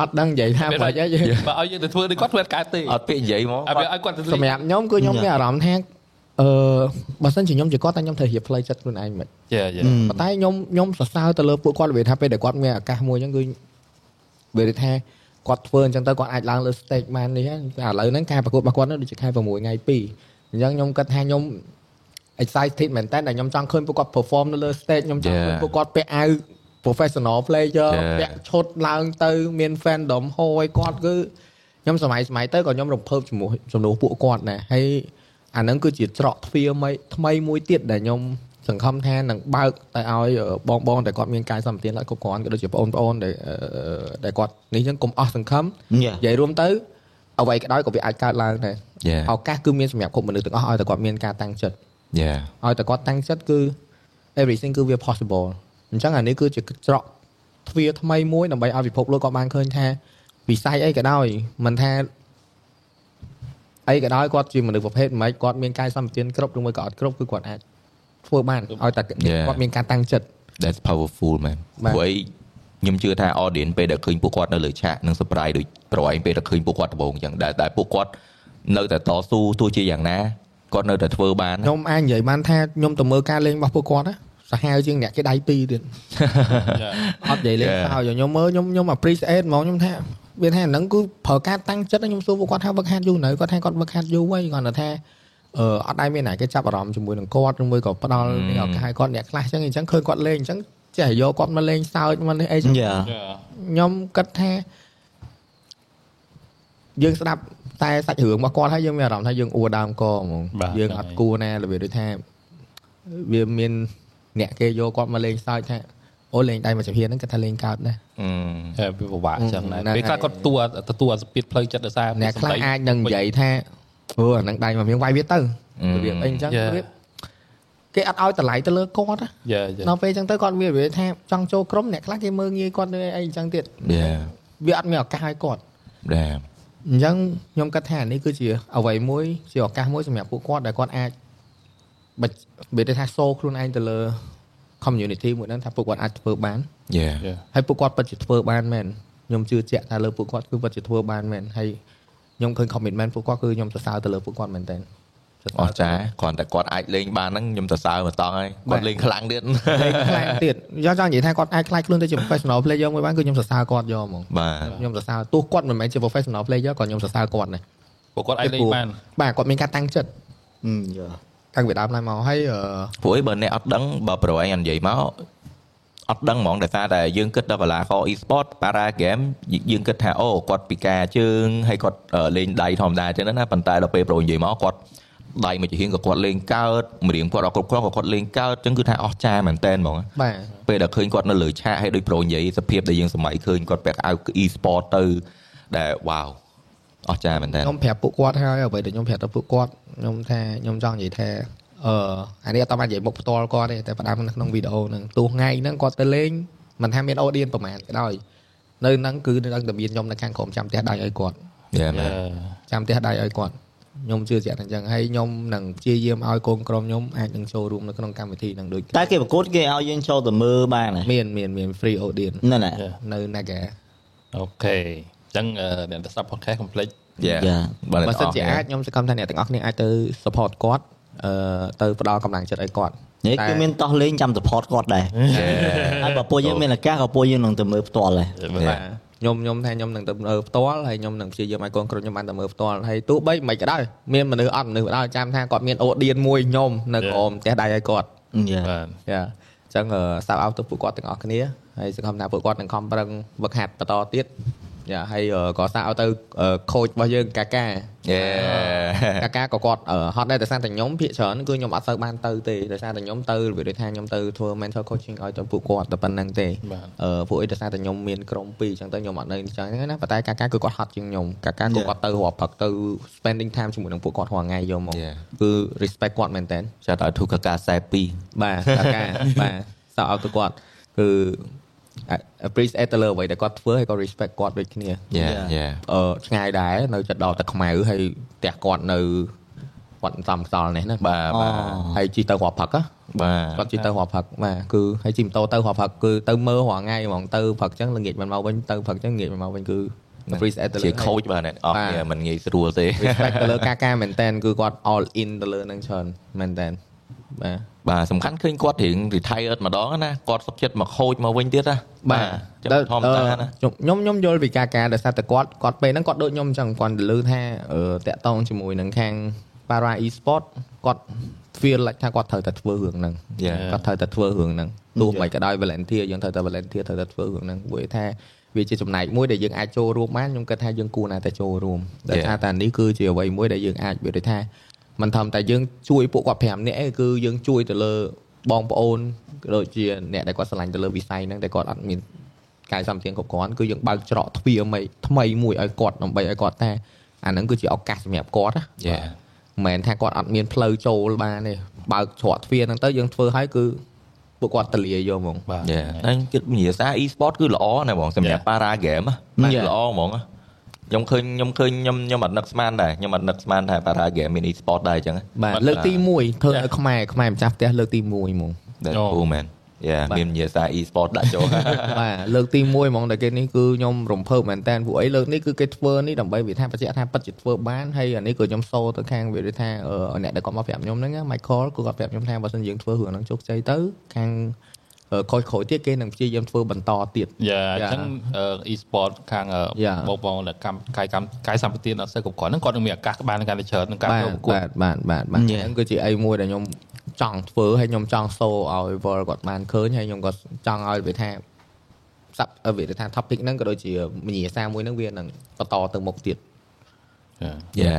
អត់ដឹងនិយាយថាបាច់ហើយយើងបើឲ្យយើងទៅធ្វើដូចគាត់ធ្វើអត់កើតទេអត់ពាក្យនិយាយមកឲ្យវាឲ្យគាត់ទៅសម្រាប់ខ្ញុំគឺខ្ញុំមានអារម្មណ៍ថា អឺបើសិនជាខ្ញុំជាគាត់តែខ្ញុំត្រូវរៀបផ្លូវចិត្តខ្លួនឯងមិនយ៉ាយ៉ាប៉ុន្តែខ្ញុំខ្ញុំសរសើរទៅលើពួកគាត់និយាយថាពេលដែលគាត់មានឱកាសមួយអញ្ចឹងគឺវាថាគាត់ធ្វើអញ្ចឹងទៅគាត់អាចឡើងលើ stage បាននេះហើយឥឡូវហ្នឹងការប្រកួតរបស់គាត់នោះដូចជាខែ6ថ្ងៃ2អញ្ចឹងខ្ញុំគិតថាខ្ញុំ excited មែនតើដែលខ្ញុំចង់ឃើញពួកគាត់ perform នៅលើ stage ខ្ញុំចង់ឃើញពួកគាត់ពាក់អាវ professional player ពាក់ឈុតឡើងទៅមាន fandom ហួយគាត់គឺខ្ញុំសម័យសម័យទៅក៏ខ្ញុំរំភើបជាមួយចំនួនពួកគាត់ដែរហើយ អាហ្នឹងគឺជាច្រកទ្វារមួយថ្មីមួយទៀតដែលខ្ញុំសង្ឃឹមថានឹងបើកទៅឲ្យបងបងដែលគាត់មានកាយសម្បទានឲ្យគ្រប់គ្រាន់ក៏ដូចជាបងប្អូនដែលដែលគាត់នេះចឹងកុំអស់សង្ឃឹមនិយាយរួមទៅអ្វីក៏ដោយក៏វាអាចកើតឡើងដែរយេឱកាសគឺមានសម្រាប់គ្រប់មនុស្សទាំងអស់ឲ្យតែគាត់មានការតាំងចិត្តយេឲ្យតែគាត់តាំងចិត្តគឺ everything គឺវា possible អញ្ចឹងអានេះគឺជាច្រកទ្វារថ្មីមួយដើម្បីឲ្យពិភពលោកគាត់បានឃើញថាវិស័យអីក៏ដោយមិនថា អីក៏ដោយគាត់ជាមនុស្សប្រភេទមិនគាត់មានកាយសម្បទានគ្រប់ឬមួយក៏អត់គ្រប់គឺគាត់អាចធ្វើបានឲ្យតែគាត់មានការតាំងចិត្ត that's powerful man បាទព្រោះអីខ្ញុំជឿថា audience ពេលដែលឃើញពួកគាត់នៅលើឆាកនឹង surprise ដូចប្រឯងពេលដែលឃើញពួកគាត់ដំបូងអញ្ចឹងដែលតែពួកគាត់នៅតែតស៊ូទោះជាយ៉ាងណាគាត់នៅតែធ្វើបានណាខ្ញុំអាចនិយាយបានថាខ្ញុំទៅមើលការលេងរបស់ពួកគាត់ណាសាហាវជាងអ្នកគេដៃពីរទៀតអត់និយាយលេង Yeah. សើចខ្ញុំមើលខ្ញុំខ្ញុំ appreciate ហ្មងខ្ញុំថា វាថាហ្នឹងគឺប្រើការតាំងចិត្តខ្ញុំសួរពួកគាត់ថាវឹកហាត់យូរនៅគាត់ថាគាត់វឹកហាត់យូរហើយគាត់ថាអឺអត់ដែរមានណាគេចាប់អារម្មណ៍ជាមួយនឹងគាត់ឬមួយក៏ផ្ដល់នេះឱកាសឲ្យគាត់អ្នកខ្លះអញ្ចឹងអញ្ចឹងឃើញគាត់លេងអញ្ចឹងចេះយកគាត់មកលេងសើចមកនេះអីចឹងយ៉ាខ្ញុំគិតថាយើងស្ដាប់តែសាច់រឿងរបស់គាត់ហើយយើងមានអារម្មណ៍ថាយើងអួរដើមកហ្មងបាទយើងហ្នឹងអត់ហើយគួរណារបៀបដូចថាវាមានអ្នកគេយកគាត់មកលេងសើចថា អូលេងដៃមកចំហៀនហ្នឹងគាត់ថាលេងកើតណាអឺហេវាពិបាកចឹងដែរហ្នឹងពេលខ្លះហើយគាត់ទួទទួលអាសម្ពាធផ្លូវចិត្តដោយសារអ្នកខ្លះអាចនឹងនិយាយថាអូអាហ្នឹងដៃមកមានវាយវាទៅអឺរបៀបអីអញ្ចឹង Yeah. របៀបគេអត់ឲ្យតម្លៃទៅលើគាត់ណាយ៉ាយ៉ាដល់ពេលអញ្ចឹងទៅគាត់វារបៀបថាចង់ចូលក្រុមអ្នកខ្លះគេមើងងាយគាត់នៅអីអញ្ចឹងទៀត yeah វាអត់មានឱកាសឲ្យគាត់ damn អញ្ចឹងខ្ញុំគិតថានេះគឺជាអ្វីមួយជាឱកាសមួយសម្រាប់ពួកគាត់ដែលគាត់អាចបិទវាទៅថាសូខ្លួនឯងទៅលើ community មួយហ្នឹងថាពួកគាត់អាចធ្វើបាន yeah យ៉ាហើយពួកគាត់ពិតជាធ្វើបានមែនខ្ញុំជឿជាក់ថាលើពួកគាត់គឺពិតជាធ្វើបានមែនហើយខ្ញុំឃើញ commitment ពួកគាត់គឺខ្ញុំសរសើរទៅលើពួកគាត់មែនតើអស្ចារ្យគ្រាន់តែគាត់អាចលេងបានហ្នឹងខ្ញុំសរសើរមកតង់ហើយបាគាទត់លេងខ្លាំងទៀតលេងខ្លាំងទៀតយកចង់និយាយថាគាត់អាចខ្លាយខ្លួនទៅជា professional player មួយបានគឺខ្ញុំសរសើរគាត់យកហ្មងបាទខ្ញុំសរសើរទោះគាត់មិនមែនជា professional player ក៏ខ្ញុំសរសើរគាត់ដែរពួកគាត់អាចលេងបានបាទគាត់មានការតាំងចិត្តយ៉ា តាំងពីដើមឡើយមកហើយអឺព្រោះអីបើអ្នកអត់ដឹងបើប្រឯងអត់និយាយមកអត់ដឹងហ្មងដោយសារតែយើងគិតដល់កីឡាករ e-sport para game យើងគិតថាអូគាត់ពិការជើងហើយគាត់អឺលេងដៃធម្មតាអញ្ចឹងណាប៉ុន្តែដល់ពេលប្រូនិយាយមកគាត់ដៃមួយជាហៀងក៏គាត់លេងកើតម្រៀងគាត់អត់គ្រប់គ្រាន់ក៏គាត់លេងកើតអញ្ចឹងគឺថាអស្ចារ្យមែនតើហ្មងបាទពេលដែលឃើញគាត់នៅលើឆាកហើយដូចប្រូនិយាយសភាពដែលយើងសម័យឃើញគាត់ពាក់អាវ e-sport ទៅដែលវ៉ាវ អស្ចារ្យមែនតើខ្ញុំប្រាប់ពួកគាត់ហើយអ្វីដែលខ្ញុំប្រាប់ទៅពួកគាត់ខ្ញុំថាខ្ញុំចង់និយាយថាអឺអានេះអត់តបាននិយាយមុខផ្ទាល់គាត់ទេតែផ្ដាំនៅក្នុងវីដេអូហ្នឹងទោះថ្ងៃហ្នឹងគាត់ទៅលេងមិនថាមានអូឌៀនប្រហែលក៏ដោយនៅហ្នឹងគឺនៅតែមានខ្ញុំនៅខាងក្រុមចាំផ្ទះដៃឲ្យគាត់យ៉ាមែនចាំផ្ទះដៃឲ្យគាត់ខ្ញុំជឿជាក់ថាអញ្ចឹងហើយខ្ញុំនឹងព្យាយាមឲ្យកូនក្រុមខ្ញុំអាចនឹងចូលរួមនៅក្នុងកម្មវិធីហ្នឹងដូចតែគេប្រកួតគេឲ្យយើងចូលទៅមើលបានហ៎មានមានមាន free audience ហ្នឹងណានៅ Naga អូខេអញ្ចឹងអឺអ្នកដែលស្ដាប់ podcast complete យ៉ាយ៉ាបើបើសិនជាអាចខ្ញុំសង្ឃឹមថាអ្នកទាំងអស់គ្នាអាចទៅ support គាត់អឺទៅផ្ដល់កម្លាំងចិត្តឲ្យគាត់នេះតែគឺមានតោះលេងចាំ support គាត់ដែរហើយបើពួកយើងមានឱកាសក៏ពួកយើងនឹងទៅមើលផ្ទាល់ដែរបាទខ្ញុំខ្ញុំថាខ្ញុំនឹងទៅមើលផ្ទាល់ហើយខ្ញុំនឹងព្យាយាមឲ្យកូនក្រុមខ្ញុំបានទៅមើលផ្ទាល់ហើយទោះបីមិនក៏ដោយមានមនុស្សអត់មនុស្សក៏ដោយចាំថាគាត់មានអូឌៀនមួយខ្ញុំនៅក្រុមផ្ទះដៃឲ្យគាត់យ៉ាបាទយ៉ាអញ្ចឹងសៅអោទៅពួកគាត់ទាំងអស់គ្នាហើយសង្ឃឹមថាពួកគាត់នឹងខំប្រឹងវឹកហាត់បន្តទៀត យ៉ាហើយក៏សៅអោទៅខូចរបស់យើងកាកាយេកាកាក៏គាត់អឺហត់ដែរដោយសារតែខ្ញុំភាកច្រើនគឺខ្ញុំអត់សូវបានទៅទេដោយសារតែខ្ញុំទៅរបៀបដូចថាខ្ញុំទៅធ្វើ mental coaching ឲ្យទៅពួកគាត់តែប៉ុណ្្នឹងទេបាទអឺពួកអីដោយសារតែខ្ញុំមានក្រុមពីរអញ្ចឹងទៅខ្ញុំអត់នៅអញ្ចឹងណាប៉ុន្តែកាកាគឺគាត់ហត់ជាងខ្ញុំកាកាគឺគាត់ទៅរាប់ផឹកទៅ spending time ជាមួយនឹងពួកគាត់រាល់ថ្ងៃយកមក Yeah. គឺ respect គាត់មែនតើចាត់ឲ្យធូកកា42បាទកាកាបាទសោកឲ្យទៅគាត់គឺ appreciate ទៅលើអ្វីដែលគាត់ធ្វើហើយក៏ respect គាត់ដូចគ្នាយ៉ាយ៉ាអឺឆ្ងាយដែរនៅចិត្តដល់ទឹកខ្មៅហើយផ្ទះគាត់នៅគាត់សំខ្សល់នេះណាបាទបាទហើយជិះទៅរាប់ផឹកណាបាទគាត់ជិះទៅរាប់ផឹកបាទគឺហើយជិះម៉ូតូទៅរាប់ផឹកគឺទៅមើលរាល់ថ្ងៃហ្មងទៅផឹកអញ្ចឹងល្ងាចមិនមកវិញទៅផឹកអញ្ចឹងល្ងាចមិនមកវិញគឺ appreciate ទៅលើជាខូចបាទអ្នកអស់គ្នាមិនងាយស្រួលទេ respect ទៅលើការការមែនតើគឺគាត់ all in ទៅលើនឹងច្រើនមែនតើ បាទបាទសំខាន់ឃើញគាត់រៀង retired ម្ដងណាគាត់សុខចិត្តមកខូចមកវិញទៀតណាបាទចាំធម្មតាណាខ្ញុំខ្ញុំខ្ញុំយល់ពីការការដោយសារតែគាត់គាត់ពេលហ្នឹងគាត់ដូចខ្ញុំអញ្ចឹងគាត់ទៅលើថាអឺតាក់តងជាមួយនឹងខាង Para e-sport គាត់ feel like ថាគាត់ត្រូវតែធ្វើរឿងហ្នឹង Yeah. គាត់ត្រូវតែធ្វើរឿងហ្នឹងទោះបីក៏ដោយ volunteer យើងត្រូវតែ volunteer ត្រូវតែធ្វើរឿងហ្នឹងព្រោះថាវាជាចំណែកមួយដែលយើងអាចចូលរួមបានខ្ញុំគិតថាយើងគួរណាស់តែចូលរួមដោយ Yeah. សារតែនេះគឺជាអ្វីមួយដែលយើងអាចវាដូចថា មិនធម្មតាយើងជួយពួកគាត់5នាក់ឯងគឺយើងជួយទៅលើបងប្អូនដូចជាអ្នកដែលគាត់ឆ្លាញ់ទៅលើវិស័យហ្នឹងតែគាត់អត់មានកាយសម្បទានគ្រប់គ្រាន់គឺយើងបើកច្រកទ្វារមួយថ្មីមួយឲ្យគាត់ដើម្បីឲ្យគាត់ថាអាហ្នឹងគឺជាឱកាសសម្រាប់គាត់ណា Yeah. មិនមែនថាគាត់អត់មានផ្លូវចូលបានទេបើកច្រកទ្វារហ្នឹងទៅយើងធ្វើឲ្យគឺពួកគាត់តលាយកហ្មងបាទយ៉ាហើយគិតវិញ្ញាសា e-sport គឺល្អណាស់បងសម្រាប់ Yeah. para game ណា Yeah. ល្អហ្មងណា ខ្ញុំឃើញខ្ញុំឃើញខ្ញុំខ្ញុំអត់នឹកស្មានដែរខ្ញុំអត់នឹកស្មានថា para game មាន e-sport ដែរអញ្ចឹងបាទលើកទី1ធ្វើនៅខ្មែរខ្មែរម្ចាស់ផ្ទះលើកទី1ហ្មង That's អូ cool man yeah បាទមានវិញ្ញាសា e-sport ដាក់ចូលបាទលើកទី1ហ្មងដែលគេនេះគឺខ្ញុំរំភើបមែនតើពួកអីលើកនេះគឺគេធ្វើនេះដើម្បីវាថាបញ្ជាក់ថាពិតជាធ្វើបានហើយអានេះក៏ខ្ញុំសូទៅខាងវាថាអឺអ្នកដែលគាត់មកប្រាប់ខ្ញុំហ្នឹងណា Michael គឺគាត់ប្រាប់ខ្ញុំថាបើសិនយើងធ្វើរឿងហ្នឹងជោគជ័យទៅខាង អឺខូចក្រោយទៀតគេនឹងព្យាយាមធ្វើបន្តទៀតយ៉ាអញ្ចឹងអឺ e-sport ខាងអឺយ៉ាបងបងដែលកម្មកាយកម្មកាយសម្បត្តិអត់សូវគ្រប់គ្រាន់ហ្នឹងគាត់នឹងមានឱកាសបានកាន់តែច្រើនក្នុងការបាទចូលប្រកួតបាទបាទបាទបាទហ្នឹងគឺជាអីមួយដែលខ្ញុំចង់ធ្វើហើយខ្ញុំចង់សូឲ្យ World គាត់បានឃើញហើយខ្ញុំក៏ចង់ឲ្យវាថាសាប់វាថា topic ហ្នឹងក៏ដូចជាមញ្ញាសាមួយហ្នឹងវានឹងបន្តទៅមុខទៀតយ៉ា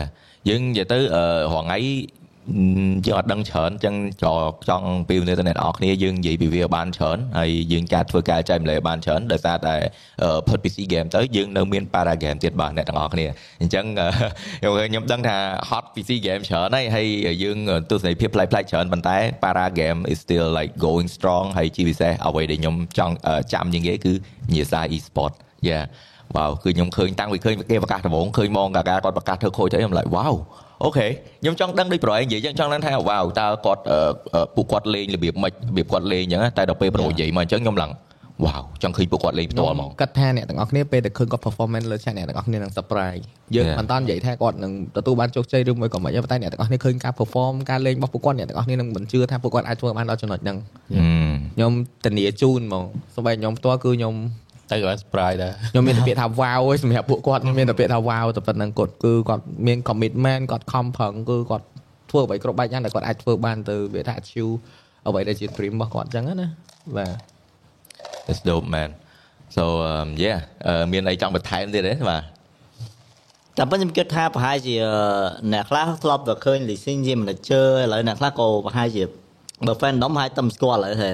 យើងនិយាយទៅអឺរងថ្ងៃ យើងអត់ដឹងច្រើនអញ្ចឹងចចង់ពីនៅទៅអ្នកនរគ្នាយើងនិយាយពីវាបានច្រើនហើយយើងការធ្វើការចែកម្លែកបានច្រើនដោយសារតែផុត PC game ទៅយើងនៅមាន para game ទៀតបាទអ្នកទាំងអស់គ្នាអញ្ចឹងខ្ញុំដឹងថា hot PC game ច្រើនហើយហើយយើងទស្សនីយភាពប្លែកៗច្រើនប៉ុន្តែ para game is still like going strong ហើយជាពិសេសអ្វីដែលខ្ញុំចង់ចាំជាងគេគឺញាសា e-sport yeah វ៉ាវគឺខ្ញុំឃើញតាំងពីឃើញគេប្រកាសដំបូងឃើញមកកាកាគាត់ប្រកាសធ្វើខូចទៅខ្ញុំ like វ៉ាវ អូខេខ្ញុំចង់ដឹងដូចប្រហែលនិយាយចឹងចង់ដឹងថាវ៉ាវតើគាត់ពួកគាត់លេងរបៀបម៉េចរបៀបគាត់លេងចឹងតែដល់ពេលប្រូនិយាយមកអញ្ចឹងខ្ញុំឡើងវ៉ាវចង់ឃើញពួកគាត់លេងផ្ទាល់ហ្មងគិតថាអ្នកទាំងអស់គ្នាពេលតែឃើញគាត់ performance លើ channel អ្នកទាំងអស់គ្នានឹង surprise យើង Yeah. មិនតាន់និយាយថាគាត់នឹងទទួលបានជោគជ័យឬមួយក៏មិនទេប៉ុន្តែអ្នកទាំងអស់គ្នាឃើញការ perform ការលេងរបស់ពួកគាត់អ្នកទាំងអស់គ្នានឹងមិនជឿថាពួកគាត់អាចធ្វើបានដល់ចំណុចហ្នឹងហឹមខ្ញុំធានាជូនហ្មងសូម្បីខ្ញុំផ្ទាល់គឺខ្ញុំ ទៅឲ្យ surprise ដែរខ្ញុំមានតែពាក្យថា wow ឯងសម្រាប់ពួកគាត់ខ្ញុំមានតែពាក្យថា wow តែប៉ុណ្្នឹងគាត់គឺគាត់មាន commitment គាត់ខំប្រឹងគឺគាត់ធ្វើអ្វីគ្រប់បែបយ៉ាងដែលគាត់អាចធ្វើបានទៅវាថា achieve អ្វីដែលជា dream របស់គាត់អញ្ចឹងណាបាទ That's dope man so um yeah អឺមានអីចង់បន្ថែមទៀតទេបាទតែប៉ុន្តែខ្ញុំគិតថាប្រហែលជាអ្នកខ្លះធ្លាប់តែឃើញ leasing ជា manager ឥឡូវអ្នកខ្លះក៏ប្រហែលជាបើ fandom ហើយតែមិនស្គាល់ឥឡូវហេ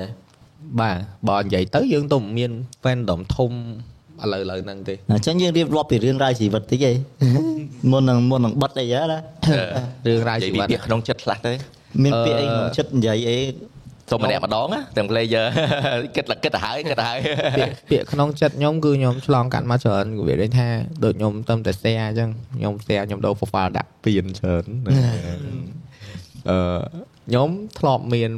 បាទបើនិយាយទៅយើងទៅមិនមាន fandom ធំឥឡូវឥឡូវហ្នឹងទេអញ្ចឹងយើងរៀបរាប់ពីរឿងរ៉ាវជីវិតតិចឯងមុននឹងមុននឹងបិទអីហ៎ណារឿងរ៉ាវនិយាយជីពីវិតពាក្យក្នុងចិត្តខ្លះទៅមានពាក្យអីក្នុងចិត្តនិយាយអីសូមម្នាក់ម្ដងណាទាំង player គិតគិតទៅហើយគិតទៅហើយពាក្យពាក្យក្នុងចិត្តខ្ញុំគឺខ្ញុំឆ្លងកាត់មកច្រើនវាដូចថាដូចខ្ញុំទៅតែ share អញ្ចឹងខ្ញុំ share ខ្ញុំដូរ profile ដាក់ពៀនច្រើនអឺខ្ញុំធ្លាប់មាន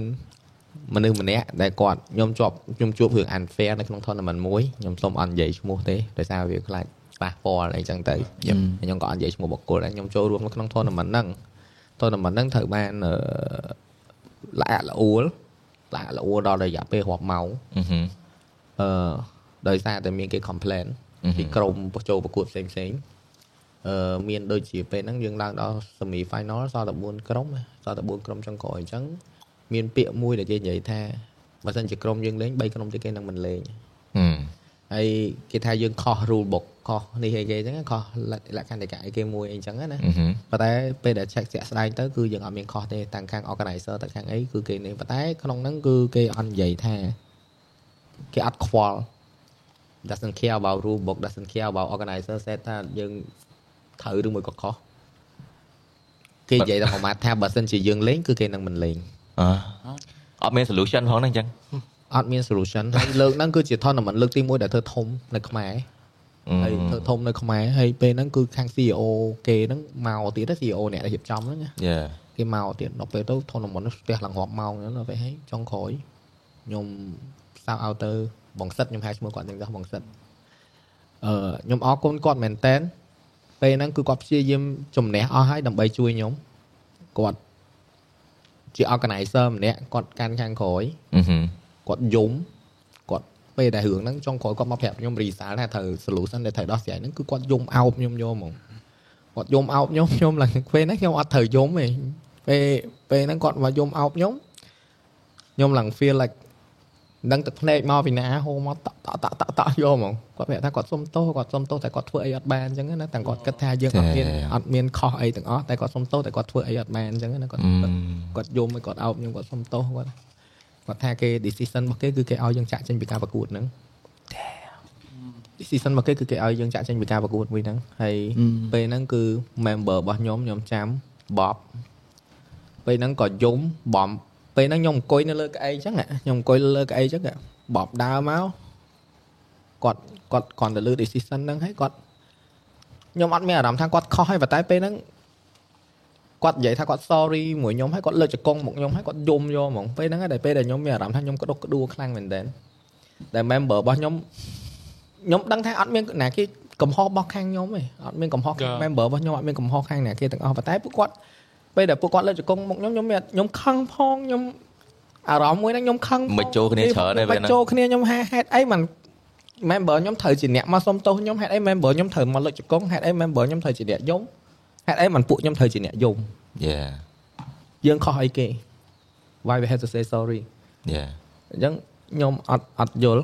មនុស្សម្នាក់ដែលគាត់ខ្ញុំជាប់ខ្ញុំជួបរឿង unfair នៅក្នុង tournament មួយខ្ញុំសូមអត់និយាយឈ្មោះទេដោយសារវាខ្លាចប៉ះពាល់អីចឹងទៅខ្ញុំក៏អត់និយាយឈ្មោះបុគ្គលដែរខ្ញុំចូលរួមនៅក្នុង tournament ហ្នឹង tournament ហ្នឹងត្រូវបានអឺល្អាក់ល្អួលល្អាក់ល្អួលដល់រយៈពេលរាប់ម៉ោងអឺហឹមអឺដោយសារតែមានគេ complain អឺហឹមពីក្រុមចូលប្រកួតផ្សេងផ្សេងៗអឺមានដូចជាពេលហ្នឹងយើងឡើងដល់ semi final សល់តែ4ក្រុមសល់តែ4ក្រុមចុងក្រោយអញ្ចឹង មានពាក្យមួយដែលគេនិយាយថាបើសិនជាក្រុមយើងលេង3ក្រុមទៀតគេនឹងមិនលេងហឹមហើយគេថាយើងខុស rule book ខុសនេះអីគេអញ្ចឹងខុសលក្ខន្តិកៈអីគេមួយអីអញ្ចឹងណាអឺហឹមប៉ុន្តែពេលដែល check ជាក់ស្ដែងទៅគឺយើងអត់មានខុសទេទាំងខាង organizer ទាំងខាងអីគឺគេនេះប៉ុន្តែក្នុងហ្នឹងគឺគេអត់និយាយថាគេអត់ខ្វល់ doesn't care about rule book doesn't care about organizer set ថាយើងត្រូវឬមួយក៏ខុសគេនិយាយតែប្រមាថថាបើសិនជាយើងលេងគឺគេនឹងមិនលេង អឺអត់មាន solution ផងហ្នឹងអញ្ចឹងអត់មាន solution ហើយលើកហ្នឹងគឺជា tournament លើកទី1ដែលធ្វើធំនៅខ្មែរហើយធ្វើធំនៅខ្មែរហើយពេលហ្នឹងគឺខាង CEO គេហ្នឹងមកទៀត CEO អ្នកដែលរៀបចំហ្នឹងណា Yeah គេមកទៀតដល់ពេលទៅ tournament នោះស្ទះឡើងរាប់ម៉ោងហ្នឹងដល់ពេលហើយចុងក្រោយខ្ញុំសៅឲ្យទៅបងសិតខ្ញុំហៅឈ្មោះគាត់ទាំងដោះបងសិតអឺខ្ញុំអរគុណគាត់មែនតែនពេលហ្នឹងគឺគាត់ព្យាយាមជំនះអស់ហើយដើម្បីជួយខ្ញុំគាត់ ជា organizer ម្នាក់គាត់កាន់ខាងក្រោយអឺហឹមគាត់យំគាត់ពេលដែលរឿងហ្នឹងចុងក្រោយគាត់មកប្រាប់ខ្ញុំរីសាលថាត្រូវ solution ដែលត្រូវដោះស្រាយហ្នឹងគឺគាត់យំអោបខ្ញុំយកហ្មងគាត់យំអោបខ្ញុំខ្ញុំឡើងពេលហ្នឹងខ្ញុំអត់ត្រូវយំទេពេលពេលហ្នឹងគាត់មកយំអោបខ្ញុំខ្ញុំឡើង feel like ដឹងទឹកភ្នែកមកពីណាហូរមកតក់តក់តក់តក់តក់យកហ្មងគាត់ប្រាប់ថាគាត់សុំទោសគាត់សុំទោសតែគាត់ធ្វើអីអត់បានអញ្ចឹងណាតែគាត់គិតថាយើងអត់មានអត់មានខុសអីទាំងអស់តែគាត់សុំទោសតែគាត់ធ្វើអីអត់បានអញ្ចឹងណាគាត់គាត់គាត់យំហើយគាត់អោបខ្ញុំគាត់សុំទោសគាត់គាត់ថាគេ decision របស់គេគឺគេឲ្យយើងចាក់ចេញពីការប្រកួតហ្នឹង decision របស់គេគឺគេឲ្យយើងចាក់ចេញពីការប្រកួតមួយហ្នឹងហើយពេលហ្នឹងគឺ member របស់ខ្ញុំខ្ញុំចាំ Bob ពេលហ្នឹងក៏យំបំ ពេលហ្នឹងខ្ញុំអង្គុយនៅលើកៅអីអញ្ចឹងខ្ញុំអង្គុយលើកៅអីអញ្ចឹង Bob ដើរមកគាត់គាត់គាត់ទៅលើ decision ហ្នឹងហើយគាត់ខ្ញុំអត់មានអារម្មណ៍ថាគាត់ខុសហើយប៉ុន្តែពេលហ្នឹងគាត់និយាយថាគាត់ sorry មួយខ្ញុំហើយគាត់លើកជង្គង់មកខ្ញុំហើយគាត់យំយកហ្មងពេលហ្នឹងហើយដែលពេលដែលខ្ញុំមានអារម្មណ៍ថាខ្ញុំក្តុកក្តួលខ្លាំងមែនតើដែល member របស់ខ្ញុំខ្ញុំដឹងថាអត់មានណាគេកំហុសរបស់ខាងខ្ញុំទេអត់មានកំហុសខាង member របស់ខ្ញុំអត់មានកំហុសខាងណាគេទាំងអស់ប៉ុន្តែពួកគាត់ ពេលដែលពួកគាត់លើកជង្គង់មកខ្ញុំខ្ញុំមានខ្ញុំខឹងផងខ្ញុំអារម្មណ៍មួយហ្នឹងខ្ញុំខឹងផងមិនចូលគ្នាច្រើនទេពេលហ្នឹងមិនចូលគ្នាខ្ញុំហាហេតុអីមិន member ខ្ញុំត្រូវជាអ្នកមកសុំទោសខ្ញុំហេតុអី member ខ្ញុំត្រូវមកលើកជង្គង់ហេតុអី member ខ្ញុំត្រូវជាអ្នកយំហេតុអីមិនពួកខ្ញុំត្រូវជាអ្នកយំ Yeah យើងខុសអីគេ why we have to say sorry Yeah អញ្ចឹងខ្ញុំអត់អត់យល់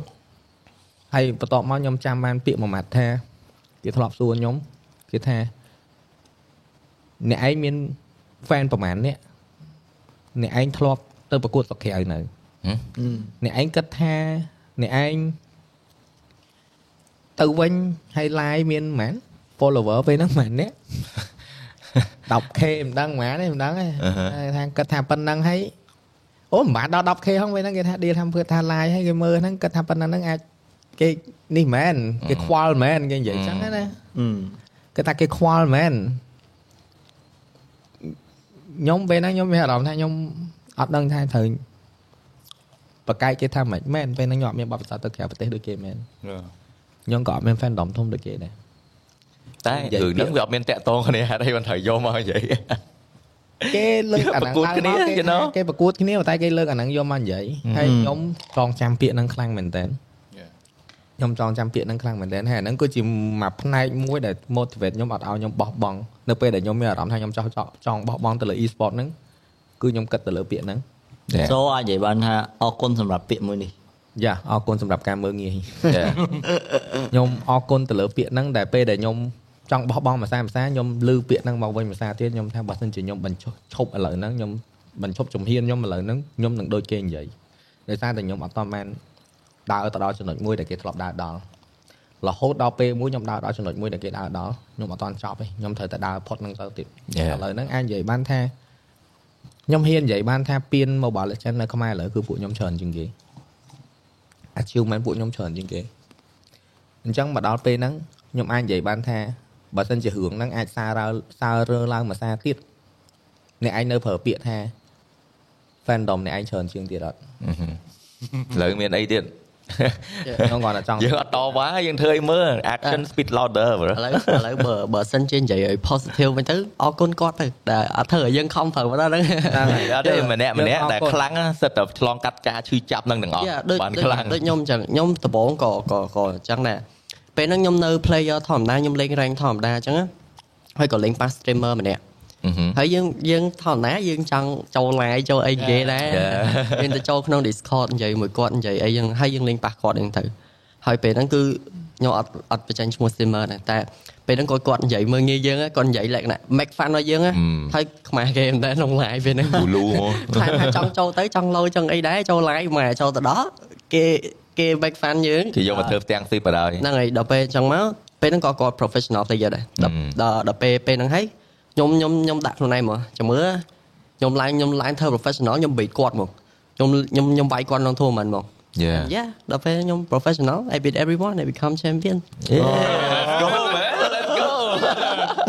ហើយបន្ទាប់មកខ្ញុំចាំបានពាក្យមួយម៉ាត់ថាគេធ្លាប់សួរខ្ញុំគេថាអ្នកឯងមាន fan ប្រហែលអ្នកអ្នកឯងធ្លាប់ទៅប្រកួតស្រុកក្រៅនៅហឹមអ្នកឯងគិតថាអ្នកឯងទៅវិញហើយ live មានប៉ុន្មាន follower ពេលហ្នឹងប៉ុន្មានអ្នក 10k មិនដឹងប៉ុន្មានទេមិនដឹងទេអឺហឺហើយថាគិតថាប៉ុណ្ណឹងហើយអូមិនបានដល់ 10k ហ្នឹងពេលហ្នឹងគេថា deal ថាធ្វើថា live ហើយគេមើលហ្នឹងគិតថាប៉ុណ្ណឹងហ្នឹងអាចគេនេះមែនគេខ្វល់មែនគេនិយាយអញ្ចឹងណាអឺគេថាគេខ្វល់មែន ខ្ញុំពេលហ្នឹងខ្ញុំមានអារម្មណ៍ថាខ្ញុំអត់ដឹងថាត្រូវបកកាយគេថាមិនមែនពេលហ្នឹងខ្ញុំអត់មានបទពិសោធន៍ទៅក្រៅប្រទេសដូចគេមែនខ្ញុំក៏អត់មាន fandom ធំដូចគេដែរតែនិយាយរឿងហ្នឹងវាអត់មានតាក់ទងគ្នាហេតុអីមិនត្រូវយកមកនិយាយគេលើកអាប្រហ្នឹងកួតគ្នាឡើងមកគេ you know ថាគេប្រកួតគ្នាប៉ុន្តែគេលើកអាហ្នឹងយកមកនិយាយហើយខ្ញុំចងចាំពាក្យហ្នឹងខ្លាំងមែនតើ ខ្ញុំចងចាំពាក្យហ្នឹងខ្លាំងមែនតើហើយអាហ្នឹងគឺជាមួយផ្នែកមួយដែល motivate ខ្ញុំអត់ឲ្យខ្ញុំបោះបង់នៅពេលដែលខ្ញុំមានអារម្មណ៍ថាខ្ញុំចង់ចង់ចង់បោះបង់ទៅលើ e-sport ហ្នឹងគឺខ្ញុំគិតទៅលើពាក្យហ្នឹង Yeah. សូអាចនិយាយបានថាអរគុណសម្រាប់ពាក្យមួយនេះយ៉ាអរគុណសម្រាប់ការមើលងាយ Yeah. ខ្ញុំអរគុណទៅលើពាក្យហ្នឹងដែលពេលដែលខ្ញុំចង់បោះបង់ភាសាភាសាខ្ញុំលឺពាក្យហ្នឹងមកវិញភាសាទៀតខ្ញុំថាបើសិនជាខ្ញុំបញ្ឈប់ឈប់ឥឡូវហ្នឹងខ្ញុំបញ្ឈប់ជំហានខ្ញុំឥឡូវហ្នឹងខ្ញុំនឹងដូចគេនិយាយដោយសារតែខ្ញុំអត់តបាន ដើរទៅដល់ចំណុចមួយដែលគេធ្លាប់ដើរដល់រហូតដល់ពេលមួយខ្ញុំដើរដល់ចំណុចមួយដែលគេដើរដល់ខ្ញុំអត់តចប់ទេខ្ញុំត្រូវតែដើរផុតហ្នឹងទៅទៀត Yeah. ឥឡូវហ្នឹងអាចនិយាយបានថាខ្ញុំហ៊ាននិយាយបានថាពៀន Mobile Legends នៅខ្មែរឥឡូវគឺពួកខ្ញុំច្រើនជាងគេ achievement ពួកខ្ញុំច្រើនជាងគេអញ្ចឹងមកដល់ពេលហ្នឹងខ្ញុំអាចនិយាយបានថាបើសិនជារឿងហ្នឹងអាចសាររើសាររើឡើងមួយសារទៀតអ្នកឯងនៅប្រើពាក្យថា fandom អ្នកឯងច្រើនជាងទៀតអត់ឥឡូវមានអីទៀត ខ្ញុំគាត់តែចង់យើងអត់តវ៉ាយើងធ្វើអីមើល action speed louder បឥឡូវឥឡូវបើបើសិនជានិយាយឲ្យ positive វិញទៅអរគុណគាត់ទៅដែលអត់ធ្វើឲ្យយើងខំប្រើមកដល់ហ្នឹងអត់ទេម្នាក់ម្នាក់ដែលខ្លាំងណាសិតតែឆ្លងកាត់ការឈឺចាប់នឹងទាំងអស់ Yeah, ដូចបានដូចខ្លាំងដូចខ្ញុំអញ្ចឹងខ្ញុំដំបូងក៏ក៏ក៏អញ្ចឹងដែរពេលហ្នឹងខ្ញុំនៅ player ធម្មតាខ្ញុំលេង rank ធម្មតាអញ្ចឹងណាហើយក៏លេង pass streamer ម្នាក់អឺ ហឹមហើយយើងយើងធម្មតាយើងចង់ចូល live ចូលអីនិយាយដែរ Yeah. មានទៅចូលក្នុង Discord និយាយមួយគាត់និយាយអីយ៉ាងហើយយើងលេងប៉ះគាត់ហ្នឹងទៅហើយពេលហ្នឹងគឺខ្ញុំអត់អត់បញ្ចេញឈ្មោះ streamer ដែរតែពេលហ្នឹងគាត់គាត់និយាយមើងងាយយើងគាត់និយាយលក្ខណៈ make fun ឲ្យយើងណា Hmm. ហើយខ្មែរគេមិនដែរក្នុង live ពេលហ្នឹងគូលូហ្មងខ្លាចថាចង់ចូលទៅចង់លោចង់អីដែរចូល live មកចូលទៅដល់គេគេ make fun យើងគេយកមកធ្វើផ្ទាំងស៊ីបដ ாய் ហ្នឹងហើយដល់ពេលអញ្ចឹងមកពេលហ្នឹងក៏គាត់ professional player ដែរដល់ Hmm. ដល់ដល់ពេលពេលហ្នឹងហើយ ខ្ញុំខ្ញុំខ្ញុំដាក់ខ្លួនឯងមកចាំមើលខ្ញុំឡើងខ្ញុំឡើងធ្វើ professional ខ្ញុំ beat គាត់មកខ្ញុំខ្ញុំខ្ញុំវាយគាត់ក្នុង tournament មក Yeah Yeah ដល់ពេលខ្ញុំ professional I beat everyone I become champion go man let's go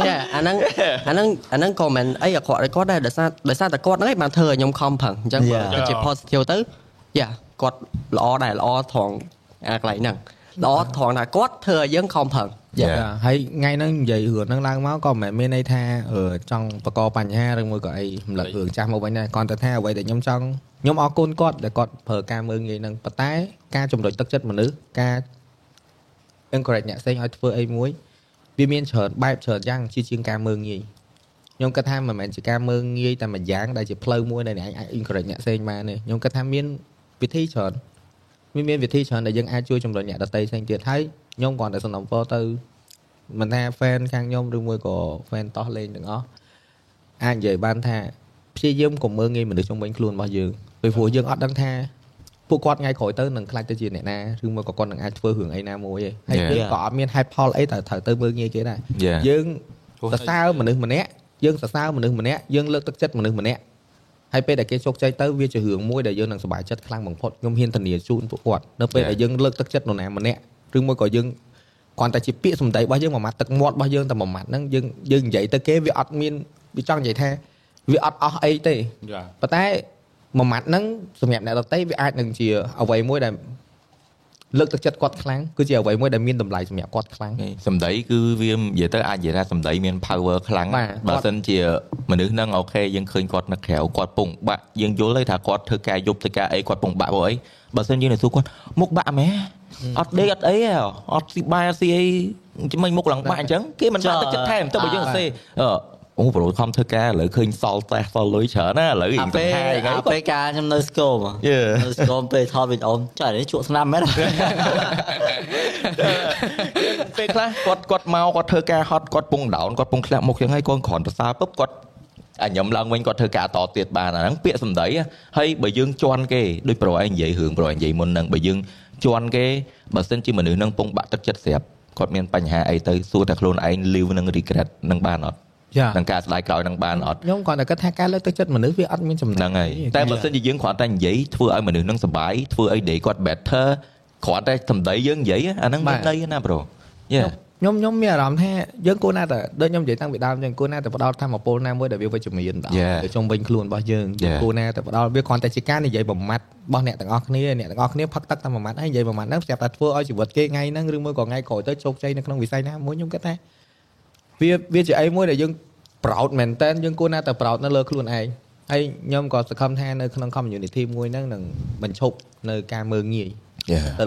Yeah អាហ្នឹងអាហ្នឹងអាហ្នឹងក៏មិនអីអាក្រក់ឲ្យគាត់ដែរដោយសារដោយសារតែគាត់ហ្នឹងឯងបានធ្វើឲ្យខ្ញុំខំប្រឹងអញ្ចឹងបើ Yeah. ទៅជា positive ទៅ Yeah គាត់ល្អដែរល្អត្រង់អាកន្លែងហ្នឹង ល្អត្រង់ថាគាត់ធ្វើឲ្យយើងខំប្រឹង Yeah. ចាហើយថ្ងៃហ្នឹងនិយាយរឿងហ្នឹងឡើងមកក៏មិនមែនមានន័យថាអឺចង់បកបញ្ហាឬមួយក៏អីរំលឹករឿងចាស់មកវិញដែរគាត់តែថាអ្វីដែលខ្ញុំចង់ខ្ញុំអរគុណគាត់ដែលគាត់ប្រើការមើងងាយហ្នឹងប៉ុន្តែការជំរុញទឹកចិត្តមនុស្សការ encourage អ្នកផ្សេងឲ្យធ្វើអីមួយវាមានច្រើនបែបច្រើនយ៉ាងជាជាងការមើងងាយខ្ញុំគិតថាមិនមែនជាការមើងងាយតែមួយយ៉ាងដែលជាផ្លូវមួយដែលអ្នកអាច encourage អ្នកផ្សេងបានទេខ្ញុំគិតថាមានវិធីច្រើន មានមានវិធីច្រើនដែលយើងអាចជួយជំរុញអ្នកដទៃផ្សេងទៀតហើយខ្ញុំគ្រាន់តែសំណូមពរទៅមិនថា fan ខាងខ្ញុំឬមួយក៏ fan តោះលេងទាំងអស់អាចនិយាយបានថាព្យាយាមកុំមើងងាយមនុស្សជុំវិញខ្លួនរបស់យើងពីព្រោះយើងអត់ដឹងថាពួកគាត់ថ្ងៃក្រោយទៅនឹងខ្លាចទៅជាអ្នកណាឬមួយក៏គាត់នឹងអាចធ្វើរឿងអីណាមួយទេហើយ Yeah. យើងក៏អត់មានហេតុផលអីតែត្រូវទៅមើងងាយគេដែរ Yeah យើងសរសើរមនុស្សម្នាក់យើងសរសើរមនុស្សម្នាក់យើងលើកទឹកចិត្តមនុស្សម្នាក់ ហើយពេលដែលគេជោគជ័យទៅវាជារឿងមួយដែលយើងនឹងសប្បាយចិត្តខ្លាំងបំផុតខ្ញុំហ៊ានធានាជូនពួកគាត់នៅពេល Yeah. ដែលយើងលើកទឹកចិត្តនរណាម្នាក់ឬមួយក៏យើងគ្រាន់តែជាពាក្យសម្ដីរបស់យើងមួយម៉ាត់ទឹកមាត់របស់យើងតែមួយម៉ាត់ហ្នឹងយើងយើងនិយាយទៅគេវាអត់មានវាចង់និយាយថាវាអត់អស់អីទេយ៉ាប៉ុន្តែមួយម៉ាត់ហ្នឹងសម្រាប់អ្នកដទៃវាអាចនឹងជាអ្វីមួយដែល លើកទឹកចិត្តគាត់ខ្លាំងគឺជាអ្វីមួយដែលមានតម្លៃសម្រាប់គាត់ខ្លាំងសម្ដីគឺវានិយាយទៅអាចនិយាយថាសម្ដីមាន power ខ្លាំងបាទបើគាត់សិនជាមនុស្សហ្នឹងអូខេយើងឃើញគាត់នៅក្រៅគាត់ពងបាក់យើងយល់ហើយថាគាត់ធ្វើការយប់ធ្វើការអីគាត់ពងបាក់ព្រោះអីបើសិនយើងទៅសួរគាត់មុខបាក់មែនអត់ដេកអត់អីហ៎អត់ស៊ីបាយអត់ស៊ីអីជំនាញមុខឡើងបាក់អញ្ចឹងគេមិនបាក់ទឹកចិត្តថែមទៅបើយើងសេអឺ អូប្រូខំធ្វើការឥឡូវឃើញសល់តែសល់លុយច្រើនណាឥឡូវរៀអាងពេលទៅហាយហ្នឹងអាពេលការខ្ញុំនៅស្គម Yeah. នៅស្គមពេលថតវីដេអូចុះនេះជក់ស្នាមមែនពេលខ្លះគាត់គាត់មកគាត់ធ្វើការហត់គាត់ពងដោនគាត់ពងធ្លាក់មុខចឹងហើយគាត់គ្រាន់ប្រសើរពុបគាត់អាញឹមឡើងវិញគាត់ធ្វើការតទៀតបានអាហ្នឹងពាក្យសម្ដីហ៎ហើយបើយើងជន់គេដូចប្រូឯងនិយាយរឿងប្រូឯងនិយាយមុនហ្នឹងបើយើងជន់គេបើសិនជាមនុស្សហ្នឹងពងបាក់ទឹកចិត្តស្រាប់គាត់មានបញ្ហាអីទៅសួរតែខ្លួនឯង live នឹង regret នឹងបានអត់យ៉ា នឹងការស្ដាយក្រោយនឹងបានអត់ខ្ញុំគាត់តែគិតថាការលើកទឹកចិត្តមនុស្សវាអត់មានចំណហ្នឹងហើយតែបើសិនជាយើងគ្រាន់តែនិយាយធ្វើឲ្យមនុស្សហ្នឹងសុបាយធ្វើឲ្យ day គាត់ better គ្រាន់តែសម្ដីយើងនិយាយអាហ្នឹងមានន័យណាប្រូយេខ្ញុំខ្ញុំមានអារម្មណ៍ថាយើងគួរណាតែដូចខ្ញុំនិយាយតាំងពីដើមចឹងគួរណាតែផ្ដោតថាមកពលណាមួយដែលវាវិជ្ជមានដល់ Yeah. ទៅជុំវិញខ្លួនរបស់យើង Yeah. គួរណាតែផ្ដោតវាគ្រាន់តែជាការនិយាយបំមាត់របស់អ្នកទាំងអស់គ្នាអ្នកទាំងអស់គ្នាផឹកទឹកតែមួយម៉ាត់ហើយនិយាយមួយម៉ាត់ហ្នឹងស្រាប់តែធ្វើឲ្យជីវិតគេថ្ងៃហ្នឹងឬមួយក៏ថ្ងៃក្រោយទៅជោគជ័យនៅក្នុងវិស័យណាមួយខ្ញុំគិតថា វាវាជាអីមួយដែលយើង proud មែនតើយើងគួរណាតែ proud នៅលើខ្លួនឯងហើយខ្ញុំក៏សង្ឃឹមថានៅក្នុង community មួយហ្នឹងនឹងបញ្ឈប់នៅការមើងងាយយេអឺ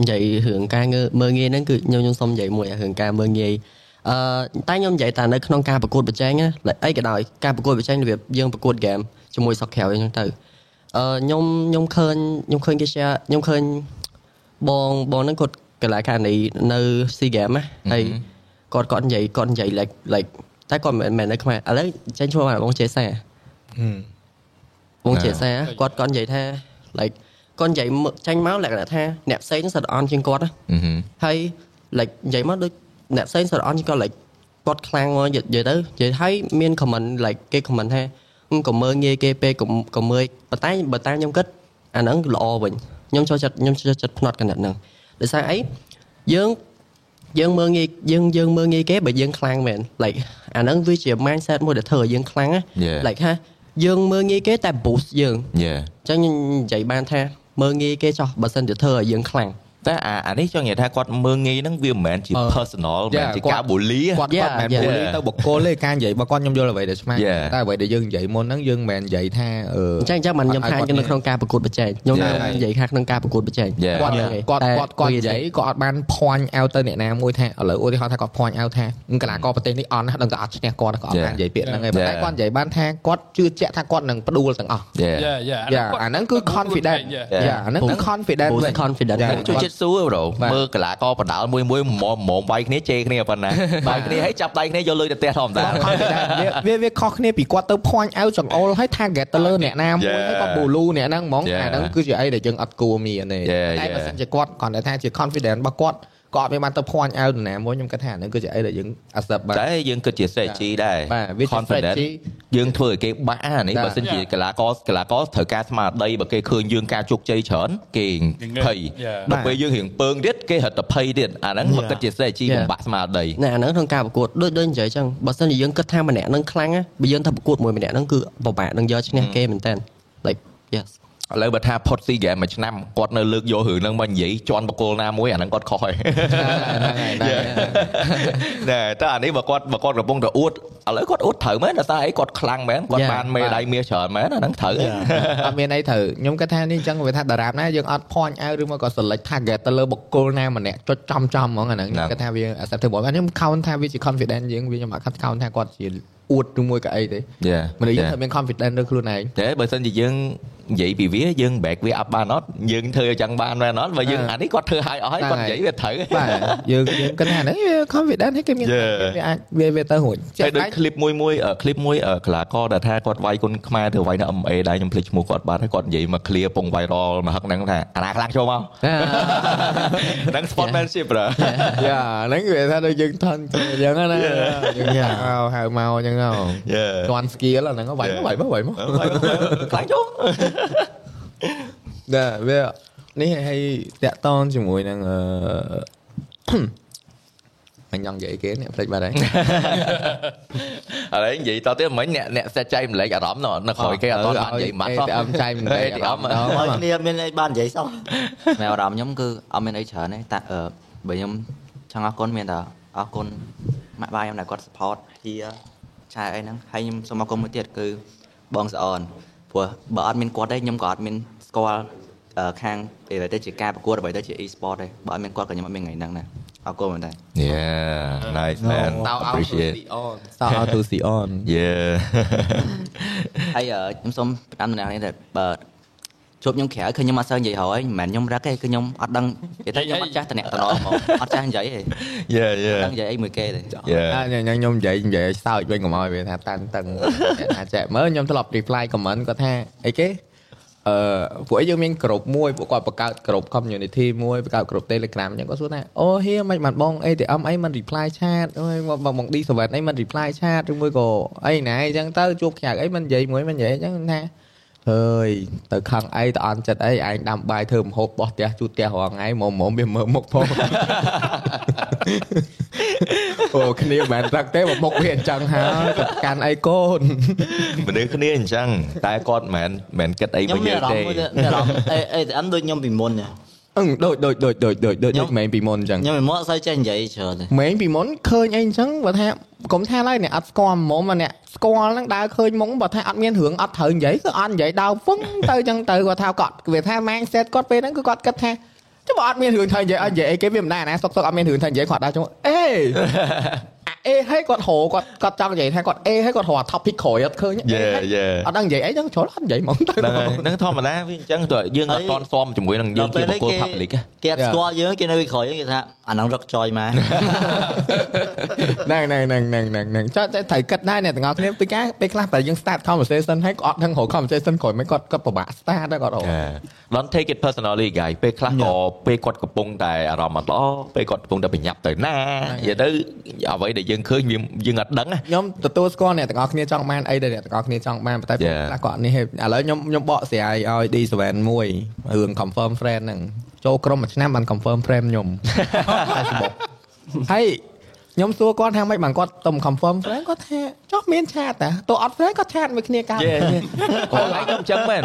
និយាយរឿងការងើមើងងាយហ្នឹងគឺខ្ញុំខ្ញុំសុំនិយាយមួយរឿងការមើងងាយអឺតែខ្ញុំនិយាយថានៅក្នុងការប្រកួតប្រជែងណាអីក៏ដោយការប្រកួតប្រជែងរបៀបយើងប្រកួតហ្គេមជាមួយសកក្រៅអញ្ចឹងទៅអឺខ្ញុំខ្ញុំឃើញខ្ញុំឃើញគេ share ខ្ញុំឃើញបងបងហ្នឹងគាត់កន្លែងខាងនេះនៅ SEA Game ណាហើយ គាត់គាត់និយាយគាត់និយាយ like like តែគាត់មិនមែននៅខ្មែរឥឡូវចេញឈ្មោះមកបងចេសាវងជាសាគាត់គាត់និយាយថា like គាត់និយាយមកចាញ់មកលក្ខណៈថាអ្នកផ្សេងហ្នឹងសិតអន់ជាងគាត់ណាអឺហឹមហើយ like និយាយមកដូចអ្នកផ្សេងសិតអន់ជាងគាត់ like គាត់ខ្លាំងមកនិយាយនិយាយទៅនិយាយហើយមាន comment like គេ comment ថាអឺកុំមើលងាយគេពេកកុំកុំមើលប៉ុន្តែបើតាមខ្ញុំគិតអាហ្នឹងល្អវិញខ្ញុំចូលចិត្តខ្ញុំចូលចិត្តផ្នត់កណ្ដាត់ហ្នឹងដោយសារអីយើង យើងមើលងាយយើងយើងមើលងាយគេបើយើងខ្លាំងមែន like អាហ្នឹងវាជា mindset មួយដែលធ្វើឲ្យយើងខ្លាំងណា Yeah. like ថាយើងមើលងាយគេតែ boost យើងយេអញ្ចឹងខ្ញុំនិយាយបានថាមើងងាយគេចោះបើសិនជាធ្វើឲ្យយើងខ្លាំង តែអាអានេះចង់និយាយថាគាត់មើងងាយហ្នឹងវាមិនមែនជាអឺ personal មិន Yeah, មែនជាគាត់ការបូលីគាត់ Yeah, គាត់មិន yeah. មែនបូលីទៅបុគ្គលទេការនិយាយរបស់គាត់ខ្ញុំយល់អ្វីដែលឆ្មាស់ Yeah. តែអ្វីដែលយើងនិយាយមុនហ្នឹងយើងមិនមែននិយាយថាអឺអញ្ចឹងអញ្ចឹងមិនខ្ញុំថានៅក្នុងការប្រកួតប្រជែងខ្ញុំ Yeah. និយាយថាក្នុងការប្រកួតប្រជែង Yeah. គាត់ Yeah. គាត់តែគាត់គាត់វានិយាយគាត់អត់បាន point out ទៅអ្នកណាមួយថាឥឡូវឧទាហរណ៍ថាគាត់ point out ថាកីឡាករប្រទេសនេះអន់ណាស់ដឹងតែអត់ឈ្នះគាត់គាត់អត់ Yeah. បាននិយាយពាក្យហ្នឹងទេប៉ុន្តែ Yeah. គាត់និយាយបានថាគាត់ជឿជាក់ថាគាត់នឹងផ្ដួលទាំងអស់យេយ៉ាយ៉ាយ៉ាអាហ្នឹងគឺ confident យ៉ាអាហ្នឹងគឺ confident boost វិញ confidence យ៉ាជួយចិត្តសួរប្រូបាទមើលកីឡាករបដាល់មួយមួយមុំមុំវាយគ្នាជេរគ្នាប៉ុណ្ណាវាយគ្នាហើយចាប់ដៃគ្នាយកលុយទៅផ្ទះធម្មតាវាវាវាខុសគ្នាពីគាត់ទៅ point out ចង្អុលហើយ target ទៅលើអ្នកណាមួយ Yeah. ហើយគាត់ blue អ្នកហ្នឹងហ្មង Yeah. អាហ្នឹងគឺជាអីដែលយើងអត់គួរមានទេ Yeah, តែ yeah. បើសិនជាគាត់គាត់តែថាជា confident របស់គាត់ គាត់អត់មានបានទៅ point out នរណាមួយខ្ញុំគិតថាអាហ្នឹងគឺជាអីដែលយើង accept បានតែយើងគិតជា strategy ដែរបាទវាជា confident strategy យើងធ្វើឲ្យគេបាក់អានេះបាទបើសិនជាកីឡាករកីឡាករត្រូវការស្មារតីបើគេឃើញយើងការជោគជ័យច្រើនគេភ័យ Yeah. ដល់ពេលយើងរៀងពើងទៀតគេរត់តែភ័យទៀតអាហ្នឹងមកគិតជា strategy Yeah. បំបាក់ស្មារតីណែអាហ្នឹងក្នុងការប្រកួតដូចដូចនិយាយអញ្ចឹងបើសិនជាយើងគិតថាម្នាក់ហ្នឹងខ្លាំងណាបើយើងទៅប្រកួតមួយម្នាក់ហ្នឹងគឺពិបាកនឹងយកឈ្នះគេមែនតើ like yes ឥឡូវបើថាផុត SEA Games មួយឆ្នាំគាត់នៅលើកយករឿងហ្នឹងមកនិយាយជន់បកគលណាមួយអាហ្នឹងគាត់ខុសហើយហ្នឹងហើយហ្នឹងហើយណែតែអានេះបើគាត់បើគាត់កំពុងតែអួតឥឡូវគាត់អួតត្រូវមែនដោយសារអីគាត់ខ្លាំងមែនគាត់ Yeah. បានមេដាយមាសច្រើនមែនអាហ្នឹងត្រូវហើយអត់មានអីត្រូវខ្ញុំគិតថានេះអញ្ចឹងវាថាតារាបណាយើងអត់ point out ឬមកក៏ select target ទៅលើបុគ្គលណាម្នាក់ចុចចំចំហ្មងអាហ្នឹងខ្ញុំគិតថាវា acceptable ខ្ញុំ count ថាវាជា confident យើងវាខ្ញុំអត់ count ថាគាត់ជាអួតឬមួយក៏អីទេ Yeah. មនុស្សយើង Yeah. ត្រូវមាន confident លើខ្លួនឯងតែបើសិនជាយើង និយាយពីវាយើង back វា up បានអត់យើងធ្វើឲ្យចឹងបានមែនអត់បើយើងបាទអានេះគាត់ធ្វើឲ្យអស់ហើយគាត់និយាយវាត្រូវបាទយើងយើងគិតថាហ្នឹងវា confident ហើយគេមាន Yeah. វាអាចវាវាទៅរួចហើយដូច clip មួយមួយអឺ clip មួយអឺកីឡាករដែលថាគាត់វាយគុណខ្មែរទៅវាយនៅ MMA ដែរខ្ញុំភ្លេចឈ្មោះគាត់បាត់ហើយគាត់និយាយមក clear ពង viral មកហឹកហ្នឹងថាអាណាខ្លាំងចូលមកហ្នឹង sportsmanship ប្រយ៉ាហ្នឹងវាថាដូចយើងថនអញ្ចឹងណាយើងហៅហៅមកអញ្ចឹងហ៎ Yeah. ជន់ skill អាហ្នឹងវាយមកវាយមកវាយមកខ្លាំងចូលដែរវានេះឲ្យតាក់តងជាមួយនឹងអឺអញចង់និយាយគេនេះភ្លេចបាត់ហើយឥឡូវនិយាយតទៀតមិញអ្នកអ្នកសេចចៃម្លែកអារម្មណ៍នៅនៅក្រោយគេអត់ទាន់បាននិយាយម៉ាត់សោះអមចៃមិនទេអមដហើយងគ្នាមានអីបាននិយាយសោះមែនអារម្មណ៍ខ្ញុំគឺអត់មានអីច្រើនទេតែអឺបើខ្ញុំចង់អរគុណមានតែអរគុណម៉ាក់បាយខ្ញុំដែលគាត់ support ហៀឆែអីហ្នឹងហើយខ្ញុំសូមអរគុណមួយទៀតគឺបងស្អន ព្រោះបើអត់មានគាត់ទេខ្ញុំក៏អត់មានស្គាល់អឺខាងពេលទៅជាការប្រកួតដើម្បីទៅជា e-sport ទេបើអត់មានគាត់ក៏ខ្ញុំអត់មានថ្ងៃហ្នឹងដែរអរគុណមែនតើ Yeah nice man តោ appreciate អូតោអត់ទូស៊ីអន Yeah ហើយអឺខ្ញុំសូមផ្ដាំតំណែងនេះតែបើ ជួបខ្ញុំក្រៅគឺខ្ញុំអត់សូវនិយាយហើយមិនមែនខ្ញុំរឹកទេគឺខ្ញុំអត់ដឹងនិយាយថាខ្ញុំអត់ចាស់តំណែងតំណងហ្មងអត់ចាស់និយាយទេ Yeah អត់ yeah ដឹងនិយាយអីមួយគេទេ Yeah អញខ្ញុំនិយាយនិយាយឲ្យសើចវិញកុំឲ្យវាថាតានតឹងថាចែកមើលខ្ញុំធ្លាប់ reply comment គាត់ថាអីគេអឺពួកឯងយើងមានក្រុមមួយពួកគាត់បង្កើតក្រុម community មួយបង្កើតក្រុម Telegram អញ្ចឹងគាត់សួរថាអូហៀមិនបានបង ATM អីមិន reply chat អូយមកបង D7 អីមិន reply chat ឬមួយក៏អីណាអញ្ចឹងទៅជួបខ្ញាក់អីមិននិយាយមួយមិននិយាយអញ្ចឹងថា អើយទៅខឹងអីទៅអន់ចិត្តអីឯងដាំបាយធ្វើម្ហូបបោះផ្ទះជូតផ្ទះរាល់ថ្ងៃមកមកវាមើលមុខផងអូគ្នាមិនមែនរឹកទេមកមុខវាអញ្ចឹងហើយទៅកាន់អីកូនមនុស្សគ្នាអញ្ចឹងតែគាត់មិនមែនគិតអីខ្ញុំវិញមានអារម្មទេណ៍មួយទៀតមានអារម្មណ៍អេអេអានដូចខ្ញុំពីមុនទេអឹង ដូចដូចដូចដូចដូចដូចខ្ញុំដូចមែនពីមុនអញ្ចឹងខ្ញុំពីមុនអត់សូវចេះនិយាយច្រើនទេមែនពីមុនឃើញអីអញ្ចឹងបើថាកុំថាឡើយអ្នកអត់ស្គាល់ហ្មងមកអ្នកស្គាល់ហ្នឹងដើរឃើញមុងបើថាអត់មានរឿងអត់ត្រូវនិយាយគឺអត់និយាយដើរវឹងទៅអញ្ចឹងទៅគាត់ថាគាត់វាថា mindset គាត់ពេលហ្នឹងគឺគាត់គិតថាចុះបើអត់មានរឿងត្រូវនិយាយអត់និយាយអីគេវាមិនដែរណាសុកសុកអត់មានរឿងត្រូវនិយាយគាត់ដើរចូលអេ អាអេឲ្យគាត់ហៅគាត់គាត់ចង់និយាយថាគាត់អេឲ្យគាត់រក topic ក្រោយអត់ឃើញ Yeah yeah អត់ដឹងនិយាយអីចឹងចូលអត់និយាយហ្មងទៅហ្នឹងហើយហ្នឹងធម្មតាវាអញ្ចឹងទៅយើងអត់តន់ស៊ាំជាមួយនឹងយើងជាបុគ្គល public ហ៎គេអត់ស្គាល់យើងគេនៅពីក្រោយយើងគេថាអាហ្នឹងរឹកចយមកហ្នឹងហ្នឹងហ្នឹងហ្នឹងហ្នឹងហ្នឹងចុះតែត្រូវគិតដែរអ្នកទាំងអស់គ្នាពីការពេលខ្លះតែយើង start conversation ហើយគាត់អត់ដឹងរក conversation ក្រោយមិនគាត់គាត់ពិបាក start ដែរគាត់រក Don't take it personally guys ពេលខ្លះក៏ពេលគាត់កំពុងតែអារម្មណ៍អត់ល្អពេលគាត់កំពុងតែបញ្ញាប់ទៅណានិយាយទៅអ្វីដែលយើងឃើញវាយើងអត់ដឹងណាខ្ញុំទទួលស្គាល់អ្នកទាំងអស់គ្នាចង់បានអីដែលអ្នកទាំងអស់គ្នាចង់បានប៉ុន្តែពេល Yeah. ខ្លះគាត់នេះឥឡូវខ្ញុំខ្ញុំបកស្រាយឲ្យ D7 មួយរឿង confirm friend ហ្នឹងចូលក្រុមមួយឆ្នាំបាន confirm friend ខ្ញុំ Facebook ហើយ ខ្ញុំសួរគាត់ថាម៉េចបានគាត់ទុំ confirm friend គាត់ថាចុះមានឆាតតាតើអត់ friend គាត់ឆាតមួយគ្នាកើត Yeah គាត់ឡាយខ្ញុំអញ្ចឹងមែន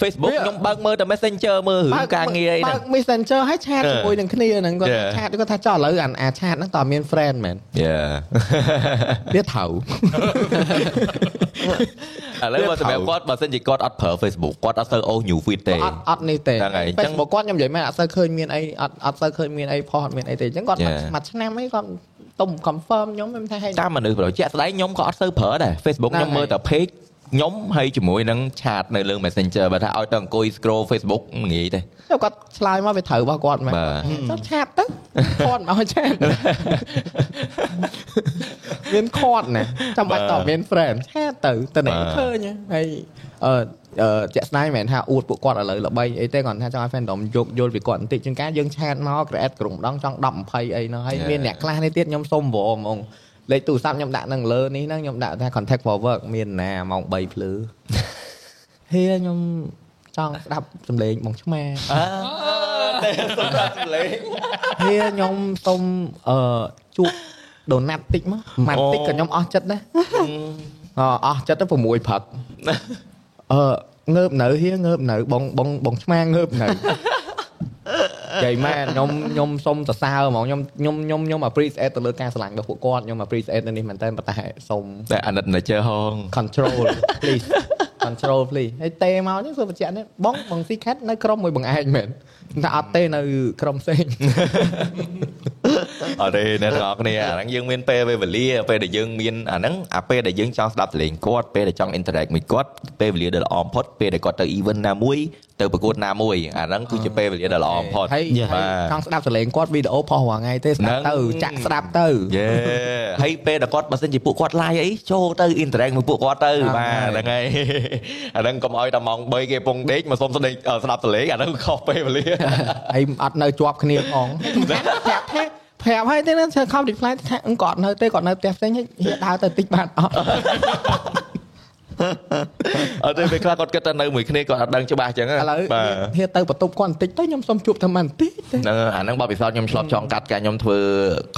Facebook ខ្ញុំបើកមើលតែ Messenger មើលរឿងការងារអីហ្នឹងបើក Messenger ហើយឆាត Yeah. ជាមួយនឹងគ្នាហ្នឹងគាត់ Yeah. ឆាតគាត់ថាចុះឥឡូវអាអាឆាតហ្នឹងតើមាន friend មែន Yeah វាត្រូវឥឡូវបើសម្រាប់គាត់បើសិនជាគាត់អត់ប្រើ Facebook គាត់អត់សូវអូស new feed ទេអត់អត់នេះទេហ្នឹងហើយអញ្ចឹង Facebook គាត់ខ្ញុំនិយាយមែនអត់សូវឃើញមានអីអត់អត់សូវឃើញមានអីផុសអត់មានអីទេអញ្ចឹងគាត់ Yeah. មួយឆ្នាំអីគាត់ ទុំ confirm ខ្ញុំខ្ញុំថាហេតាមមនុស្សប្រជាក់ស្ដែងខ្ញុំក៏អត់សូវប្រើដែរ Facebook ខ្ញុំមើលតែ page ខ្ញុំហើយជាមួយនឹងឆាតនៅលើ Messenger បើថាឲ្យទៅអង្គុយ scroll Facebook មិនងាយទេចុះគាត់ឆ្លើយមកវាត្រូវរបស់គាត់មែនបាទចុះឆាតទៅគាត់មកឆាតមានគាត់ណាចាំបាច់តមាន friend ឆាតទៅទៅណែឃើញហើយ អឺអឺជាក់ស្ដែងមិនមែនថាអួតពួកគាត់ឥឡូវល្បីអីទេគាត់ថាចង់ឲ្យ fandom យកយល់ពីគាត់បន្តិចជាងការយើងឆាតមក create ក្រុមម្ដងចង់10 20អីនោះហើយមានអ្នកខ្លះនេះទៀតខ្ញុំសុំវល់ហ្មងលេខទូរស័ព្ទខ្ញុំដាក់នឹងលើនេះហ្នឹងខ្ញុំដាក់ថា contact for work មានណាម៉ោង3ភ្លឺហេខ្ញុំចង់ស្ដាប់សំឡេងបងឆ្មាហេខ្ញុំសុំអឺជួបដូណាត់តិចមកម៉ាត់តិចក៏ខ្ញុំអស់ចិត្តដែរអអស់ចិត្តទៅ6ព្រឹក អឺងើបនៅហៀងើបនៅបងបងបងឆ្មាងើបនៅចៃម៉ែខ្ញុំខ្ញុំសុំសរសើរហ្មងខ្ញុំខ្ញុំខ្ញុំខ្ញុំ appreciate ទៅលើការស្រឡាញ់របស់ពួកគាត់ខ្ញុំ appreciate នៅនេះមែនតើប៉ុន្តែសុំតែអាណិត nature ហង control please control please ហើយតេមកនេះគឺបញ្ជាក់នេះបងបង secret នៅក្រុមមួយបងឯងមែន តែអត់ទេនៅក្រុមផ្សេងអត់ទេអ្នកទាំងអស់គ្នាអាហ្នឹងយើងមានពេលវេលាពេលដែលយើងមានអាហ្នឹងអាពេលដែលយើងចង់ស្ដាប់សលេងគាត់ពេលដែលចង់ interact មួយគាត់ពេលវេលាដែលល្អបំផុតពេលដែលគាត់ទៅ event ណាមួយ ទៅប្រកួតណាមួយអាហ្នឹងគឺជាពេលវេលាដែលល្អបំផុតហើយបាទចង់ស្ដាប់សលេងគាត់វីដេអូផុសរាល់ថ្ងៃទេស្ដាប់ហ្នឹងទៅចាក់ស្ដាប់ទៅយេហើយពេលដែលគាត់បើសិនជាពួកគាត់ live អីចូលទៅ interact មួយពួកគាត់ទៅហ្នឹងបាទហើយហ្នឹងហើយអាហ្នឹងកុំឲ្យតែម៉ោង3គេពងដេកមកសុំស្ដេកស្ដាប់សលេងអាហ្នឹងខុសពេលវេលាហើយអត់នៅជាប់គ្នាផងប្រាប់ថាប្រាប់ហើយទេណាខំ reply ថាអឺគាត់នៅទេគាត់នៅផ្ទះផ្សេងហើយហៀដើរទៅតិចបានអត់ អត់ទេពេលខ្លះគាត់គិតថានៅមួយគ្នាគាត់អត់ដឹងច្បាស់អញ្ចឹងឥឡូវបាទហៀទៅបន្ទប់គាត់បន្តិចទៅខ្ញុំសុំជួបតែមិនបន្តិចទេហ្នឹងអាហ្នឹងបបពិសោធន៍ខ្ញុំឆ្លប់ចង់កាត់ការខ្ញុំធ្វើ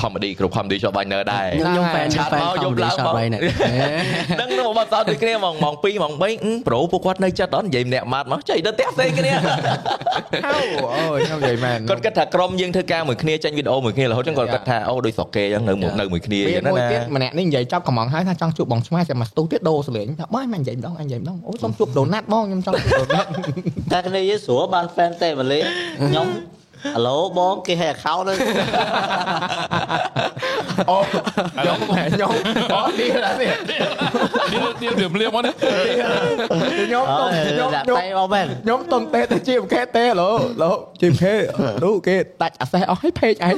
comedy គ្រប់ comedy shop បាញ់នៅដែរខ្ញុំខ្ញុំហ្វេនឆាតហ្វេនមកយប់ comedy ឡើង shop មកហើយហ្នឹងហ្នឹងនៅបបពិសោធន៍ដូចគ្នាម៉ោងម៉ោង2ម៉ោង3ប្រូពួកគាត់នៅចិត្តអត់និយាយម្នាក់ម៉ាត់មកចៃទៅផ្ទះផ្សេងគ្នាហៅអូយខ្ញុំនិយាយមែនគាត់គិតថាក្រុមយើងធ្វើការមួយគ្នាចេញវីដេអូមួយគ្នារហូតចឹងគាត់គិតថាអូដូចស្រុកគេចឹងនៅមួយនៅមួយគ្នាវាចឹងណាមួយណាទៀតម្នាក់នេះនិយាយចាប់កំងហើយថាចង់ជួបបងឆ្មាតែមកស្ទុះទៀតដូរសលេងថាបងមិននិយាយម្ដងអញនិយាយម្ដងអូសុំជួបដូណាត់បងខ្ញុំចង់ជួបដូណាត់តែគ្នាយើងស្រួលបាន fan ទេមកលេងខ្ញុំហៅឡូបងគេឲ្យ account ទៅអូខ្ញុំខ្ញុំអូនេះដែរនេះទៀលទៀលលៀមមកនេះខ្ញុំតុំខ្ញុំដាក់ខ្ញុំតែមកមែនខ្ញុំតុំទេទៅជាមខេទេឡូឡូជាមខេឌូគេដាច់អាសេះអស់ឲ្យពេកឯង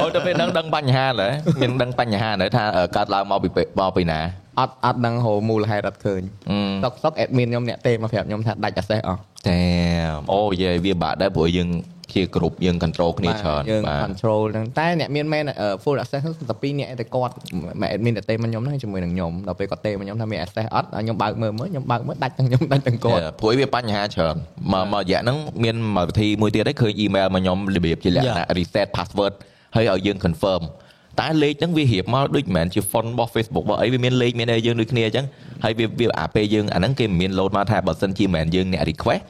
អូទៅពេលហ្នឹងដឹងបញ្ហាលើមានដឹងបញ្ហាលើថាអឺកើតឡើងមកពីពេលមកពីណា អត់អត់ដឹងហៅមូលហេតុអត់ឃើញអឺសុកសុក admin ខ្ញុំអ្នកទេមកប្រាប់ខ្ញុំថាដាច់អាសេះអស់តែអូយេវាបាក់ដែរព្រោះយើងជាគ្រប់យើង control គ្នាច្រើនយើងបាទ control ហ្នឹងតែអ្នកមាន main អឺ full access ហ្នឹងតែពីរអ្នកឯងតែគាត់មក admin តែទេមកខ្ញុំហ្នឹងជាមួយនឹងខ្ញុំដល់ពេលគាត់ទេមកខ្ញុំថាមាន access អត់ហើយខ្ញុំបើកមើលមើលខ្ញុំបើកមើលដាច់ទាំងខ្ញុំដាច់ទាំងគាត់ព្រោះវាបញ្ហាច្រើនមកមករយៈហ្នឹងមានមកវិធីមួយទៀតឯងឃើញ email មកខ្ញុំរបៀបជាលក្ខណៈ reset password ហើយឲ្យយើង confirm តែលេខហ្នឹងវារៀបមកដូចមិនមែនជា font របស់ Facebook របស់អីវាមានលេខមានអីយើងដូចគ្នាអញ្ចឹងហើយវាវាអាពេលយើងអាហ្នឹងគេមិនមាន load មកថាបើសិនជាមិនមែនយើងអ្នក request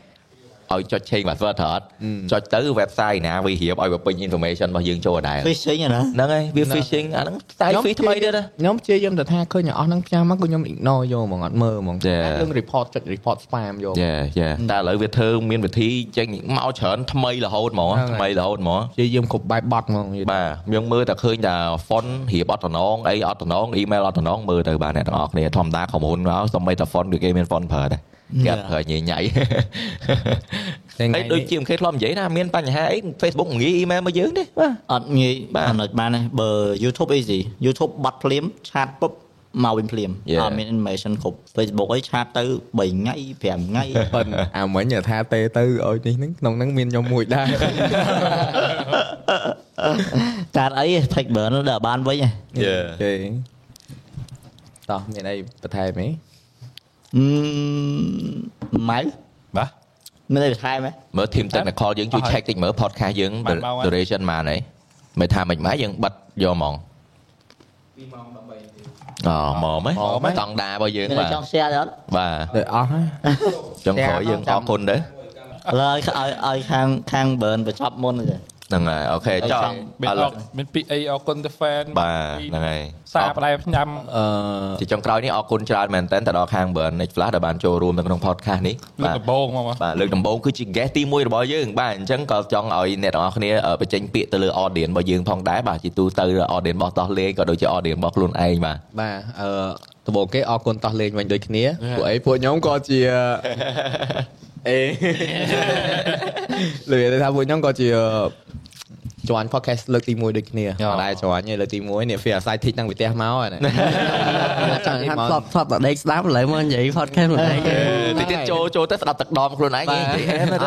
ឲ្យចុច change password ត្រូវអត់ចុចទៅ website ណាវារៀបឲ្យវាពេញ information របស់យើងចូលដែរ fishing ណាហ្នឹងហើយវា phishing អាហ្នឹង style fish ថ្មីទៀតណាខ្ញុំព្យាយាមទៅថាឃើញតែអស់ហ្នឹងផ្ញើមកគឺខ្ញុំ ignore យកហ្មងអត់មើលហ្មងចា៎រឿង report ចុច report spam យកយេយេតែឥឡូវវាធ្វើមានវិធីចេញមកច្រើនថ្មីរហូតហ្មងហ្នឹងហើយថ្មីរហូតហ្មងព្យាយាមគ្រប់បែបបត់ហ្មងនិយាយបាទយើងមើលតែឃើញតែ font រៀបអត់តំណងអីអត់តំណង email អត់តំណងមើលទៅបាទអ្នកទាំងអស់គ្នាធម្មតាក្រុមហ៊ុនមកសំបីតែ font គឺគេមាន font ប្រើដែរ គេអត់ប្រើញ៉ៃញ៉ៃតែថ្ងៃហើយដូចនេះជាមគេធ្លាប់និយាយថាមានបញ្ហាអី Facebook ងាយ email មកយើងទេបាទអត់ងាយបាទអាណិតបានទេបើ YouTube easy YouTube បាត់ភ្លាមឆាតពុបមកវិញភ្លាម Yeah. អត់មាន animation គ្រប់ Facebook អីឆាតទៅ3ថ្ងៃ5ថ្ងៃប៉ិនអាមិញថាទេទៅឲ្យនេះហ្នឹងក្នុងហ្នឹងមានខ្ញុំមួយដែរកាតអី take burn ដល់បានវិញហ៎ទេតោះមានអីបន្ថែមទេអឺ ម៉ៅបាទមានអីបន្ថែមហ៎មើល team technical យើងជួយអស់ហើយ check តិចមើល podcast យើងបានមកហើយ duration ប៉ុន្មានហីមិនថាមិនម៉េចយើងបិទយកហ្មងអូមកហ្មងស្តង់ដារបស់យើងមានអីបាទចង់ share ទេអត់បាទទៅអស់ហើយចុងក្រោយយើងអរគុណទៅឥឡូវឲ្យឲ្យឲ្យខាងខាង burn បញ្ចប់មុនទេ ហ្នឹងហើយអូខេចង់មានឥអឡូរវមានពីអីអរគុណទៅ fan បាទហ្នឹងហើយសាផ្លែផ្ញ៉ាំអឺជាចុងក្រោយនេះអរគុណច្រើនមែនតើទៅដល់ខាង Burn Next Flash ដែលបានចូលរួមនៅក្នុង podcast នេះលើកដំបូងមកមកបាទលើកដំបូងគឺជា guest ទី1របស់យើងបាទអញ្ចឹងក៏ចង់ឲ្យអ្នកទាំងអស់គ្នាអឺបញ្ចេញពាក្យទៅលើ audience របស់យើងផងដែរបាទជាទូទៅ audience របស់តោះលេងក៏ដូចជា audience របស់ខ្លួនឯងបាទបាទអឺដំបូងគេអរគុណតោះលេងវិញដូចគ្នាពួកអីពួកខ្ញុំក៏ជាអេលើកថាពួកខ្ញុំក៏ជា ជាន់ podcast លើកទី1ដូចគ្នាអត់ដែរជាន់ទេលើកទី1នេះ Fear Aside ធីកតាំងពីផ្ទះមកហើយណាចាំហាត់ធ្លាប់ធ្លាប់តែដេកស្ដាប់ឥឡូវមកនិយាយ podcast មួយដេកតិចទៀតចូលចូលទៅស្ដាប់ទឹកដមខ្លួនឯងបាទនិយាយអែមអទៅត់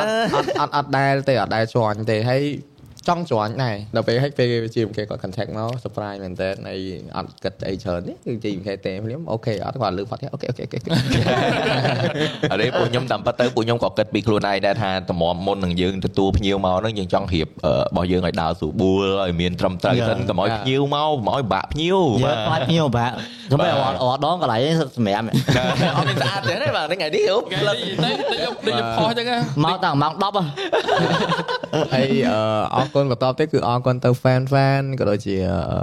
អត់អត់ដែលទេអត់ដែលជាន់ទេហើយ ចង់ជាន់ដែរដល់ពេលហិចពេលជាមគេគាត់ contact មក surprise មែនតើហើយអត់គិតអីច្រើនទេគឺជាមគេទេភ្លាមអូខេអត់គាត់លើ podcast អូខេអូខេអូខេអរេពួកខ្ញុំតាមពិតទៅពួកខ្ញុំក៏គិតពីខ្លួនឯងដែរថាតម្រាំមុននឹងយើងទទួលភ្ញៀវមកហ្នឹងយើងចង់រៀបអឺរបស់យើងឲ្យដើរស្រួលបួលឲ្យមានត្រឹមត្រូវសិនកុំឲ្យភ្ញៀវមកកុំឲ្យបាក់ភ្ញៀវយើបាទខ្លាចញៀវបាក់ទៅបែរអត់អត់ដងកន្លែងនេះសម្រាប់អត់មានស្អាតទេបាទថ្ងៃនេះអូគេនេះទៅទៅយកទៅយកផុសចឹងណាមកតាំងម៉ោង10ហ៎ហើយអឺអរគុណបន្តទៀតគឺអរគុណទៅ fan fan ក៏ដូចជាអឺ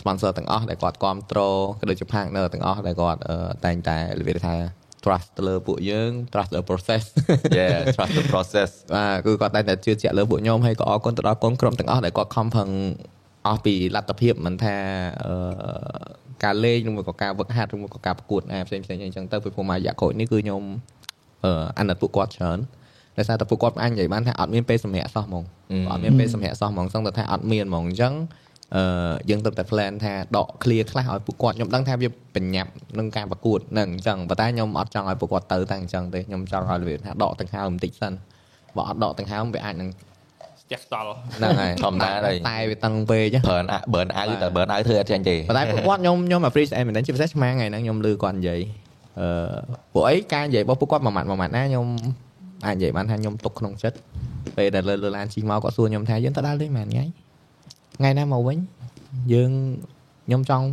sponsor ទាំងអស់ដែលគាត់គ្រប់គ្រងក៏ដូចជា partner ទាំងអស់ដែលគាត់អឺតែងតែនិយាយថា trust ទៅលើពួកយើង trust លើ process Yeah trust the process បាទគឺគាត់តែងតែជឿជាក់លើពួកខ្ញុំហើយក៏អរគុណទៅដល់កូនក្រុមទាំងអស់ដែលគាត់ខំប្រឹងអស់ពីលទ្ធភាពមិនថាអឺការលេងឬមួយក៏ការវឹកហាត់ឬមួយក៏ការប្រកួតអាផ្សេងផ្សេងអីចឹងទៅពីព្រោះមករយៈកូចនេះគឺខ្ញុំអឺអាណិតពួកគាត់ច្រើន ដោយសារតែពួកគាត់អាចនិយាយបានថាអត់មានពេលសម្រាប់សោះហ្មងអត់មានពេលសម្រាប់សោះហ្មងសឹងតែថាអត់មានហ្មងអញ្ចឹងអឺយើងត្រូវតែ plan ថាដក clear ខ្លះឲ្យពួកគាត់ខ្ញុំដឹងថាវាបញ្ញាប់នឹងការប្រកួតនឹងអញ្ចឹងប៉ុន្តែខ្ញុំអត់ចង់ឲ្យពួកគាត់ទៅតែអញ្ចឹងទេខ្ញុំចង់ឲ្យវាថាដកទាំងហើមបន្តិចសិនបើអត់ដកទាំងហើមវាអាចនឹងស្ទះខ្សល់ហ្នឹងហើយធម្មតាហើយតែវាតឹងពេក burn out burn out តែ burn out ធ្វើអត់ចាញ់ទេប៉ុន្តែពួកគាត់ខ្ញុំខ្ញុំ appreciate មែនទែនជាពិសេសឆ្មាថ្ងៃហ្នឹងខ្ញុំលឺគាត់និយាយអឺពួកអីការនិយាយរបស់ពួកគាត់មួយម៉ាត់មួយម៉ាត់ណាខ្ញុំ អាចនិយាយបានថាខ្ញុំទុកក្នុងចិត្តពេលដែលលើលើឡានជិះមកគាត់សួរខ្ញុំថាយើងទៅដល់ទេមែនថ្ងៃថ្ងៃណាមកវិញយើងខ្ញុំចង់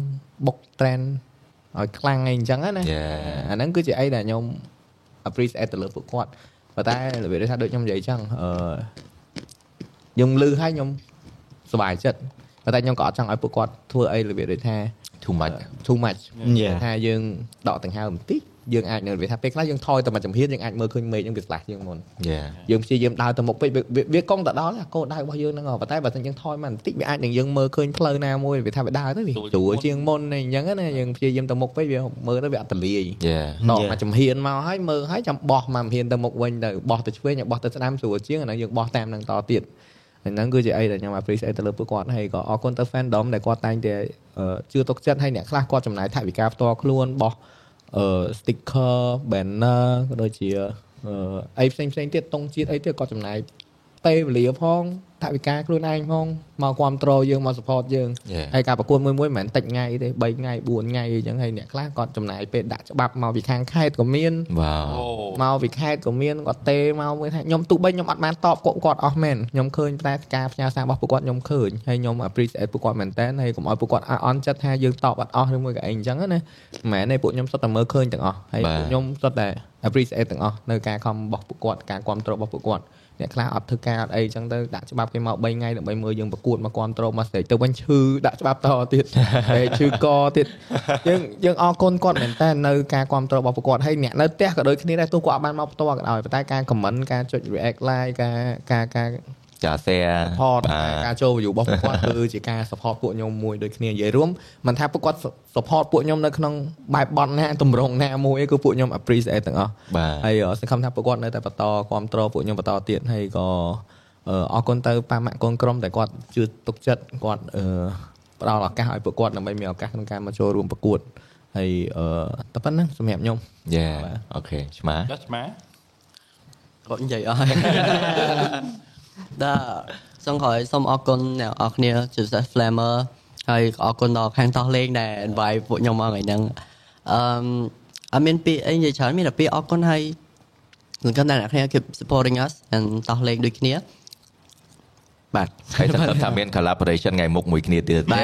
បុក trend ឲ្យខ្លាំងអីអញ្ចឹងណាយ៉ាអាហ្នឹងគឺជាអីដែលខ្ញុំ appreciate ទៅលើពួកគាត់ប៉ុន្តែរបៀបដូចថាដូចខ្ញុំនិយាយអញ្ចឹងអឺខ្ញុំលឺឲ្យខ្ញុំសប្បាយចិត្តប៉ុន្តែខ្ញុំក៏អត់ចង់ឲ្យពួកគាត់ធ្វើអីរបៀបដូចថា too much too much Yeah. ថាយើងដកដង្ហើមបន្តិច យើងអាចនៅរបៀបថាពេលខ្លះយើងថយទៅមួយចំហៀនយើងអាចមើលឃើញមេឃយើងវាស្លាស់ជាងមុនយ៉ាយើងព្យាយាមដើរទៅមុខពេកវាវាវាកង់ទៅដល់អាគោលដៅរបស់យើងហ្នឹងហ៎ប៉ុន្តែបើមិនយើងថយមកបន្តិចវាអាចនឹងយើងមើលឃើញផ្លូវណាមួយវាថាវាដើរទៅវាស្រួលជាងមុនអីអញ្ចឹងណាយើងព្យាយាមទៅមុខពេកវាមើលទៅវាអត់ទលាយយ៉ាដកមកចំហៀនមកហើយមើលហើយចាំបោះមកចំហៀនទៅមុខវិញទៅបោះទៅឆ្វេងហើយបោះទៅស្ដាំស្រួលជាងអាហ្នឹងយើងបោះតាមនឹងតទៀតហ្នឹងគឺជាអីដែលខ្ញុំ appreciate ទៅលើពួកគាត់ហើយក៏អរគុណទៅ fandom ដែលគាត់តែងតែអឺជឿទុកចិត្តហើយអ្នកខ្លះគាត់ចំណាយថវិកាផ្ទាល់ខ្លួនបោះអឺ sticker banner ក៏ដូចជាអឺអីផ្សេងផ្សេងទៀតតុងជាតិអីទៀតគាត់ចំណាយ ពេលវេលាផងថវិកាខ្លួនឯងផងមកគ្រប់គ្រងយើងមក support យើង Yeah. ហើយការប្រកួតមួយមួយមិនមែនតិចថ្ងៃទេ3ថ្ងៃ4ថ្ងៃអីចឹងហើយអ្នកខ្លះគាត់ចំណាយពេលដាក់ច្បាប់មកពីខាងខេត្តក៏មានវ៉ាវមកពីខេត្តក៏មានគាត់ទេមកមួយថាខ្ញុំទូបីខ្ញុំអត់បានតបគាត់គាត់អស់មែនខ្ញុំឃើញតែការផ្ញើសាររបស់ពួកគាត់ខ្ញុំឃើញហើយខ្ញុំ appreciate ពួកគាត់មែនតើហើយកុំឲ្យពួកគាត់អន់ចិត្តថាយើងតបអត់អស់ឬមួយក៏អីអញ្ចឹងណាមិនមែនទេពួកខ្ញុំសុទ្ធតែមើលឃើញទាំងអស់ហើយពួកខ្ញុំសុទ្ធតែ appreciate ទាំងអស់នៅការខំរបស់ពួកគាត់ការគ្រប់គ្រងរបស់ពួកគាត់ អ្នកខ្លះអត់ធ្វើការអត់អីចឹងទៅដាក់ច្បាប់គេមក3ថ្ងៃដើម្បីមើលយើងប្រកួតមកគ្រប់គ្រងមកស្ទេទៅវិញឈឺដាក់ច្បាប់តទៀតហើយឈឺកទៀតយើងយើងអរគុណគាត់មែនតើនៅការគ្រប់គ្រងរបស់ពួកគាត់ហើយអ្នកនៅផ្ទះក៏ដូចគ្នាដែរទោះគាត់អត់បានមកផ្ទាល់ក៏ដោយប៉ុន្តែការ comment ការចុច react like ការការការ ចា share support បាទការចូល view របស់ពួកគាត់គឺជាការ support ពួកខ្ញុំមួយដូចគ្នានិយាយរួមមិនថាពួកគាត់ support ពួកខ្ញុំនៅក្នុងបែបបត់ណាតម្រងណាមួយឯងគឺពួកខ្ញុំ appreciate ទាំងអស់បាទហើយអឺសង្ឃឹមថាពួកគាត់នៅតែបន្តគ្រប់គ្រងពួកខ្ញុំបន្តទៀតហើយក៏អឺអរគុណទៅប៉ាម៉ាក់កូនក្រុមដែលគាត់ជឿទុកចិត្តគាត់អឺផ្ដល់ឱកាសឲ្យពួកគាត់ដើម្បីមានឱកាសក្នុងការមកចូលរួមប្រកួតហើយអឺតែប៉ុណ្្នឹងសម្រាប់ខ្ញុំយ៉ាអូខេឆ្មាចាស់ឆ្មាគាត់និយាយអស់ហើយ បាទសូមក្រោយសូមអរគុណអ្នកនរគ្នាជាពិសេស Flamer ហើយក៏អរគុណដល់ខាងតោះលេងដែល invite ពួកខ្ញុំមកថ្ងៃហ្នឹងអឺអត់មានពាក្យអីនិយាយច្រើនមានតែពាក្យអរគុណហើយសង្ឃឹមថាអ្នកគ្នា keep supporting us and តោះលេងដូចគ្នាបាទហើយសង្ឃឹមថាមាន collaboration ថ្ងៃមុខមួយគ្នាទៀតឡ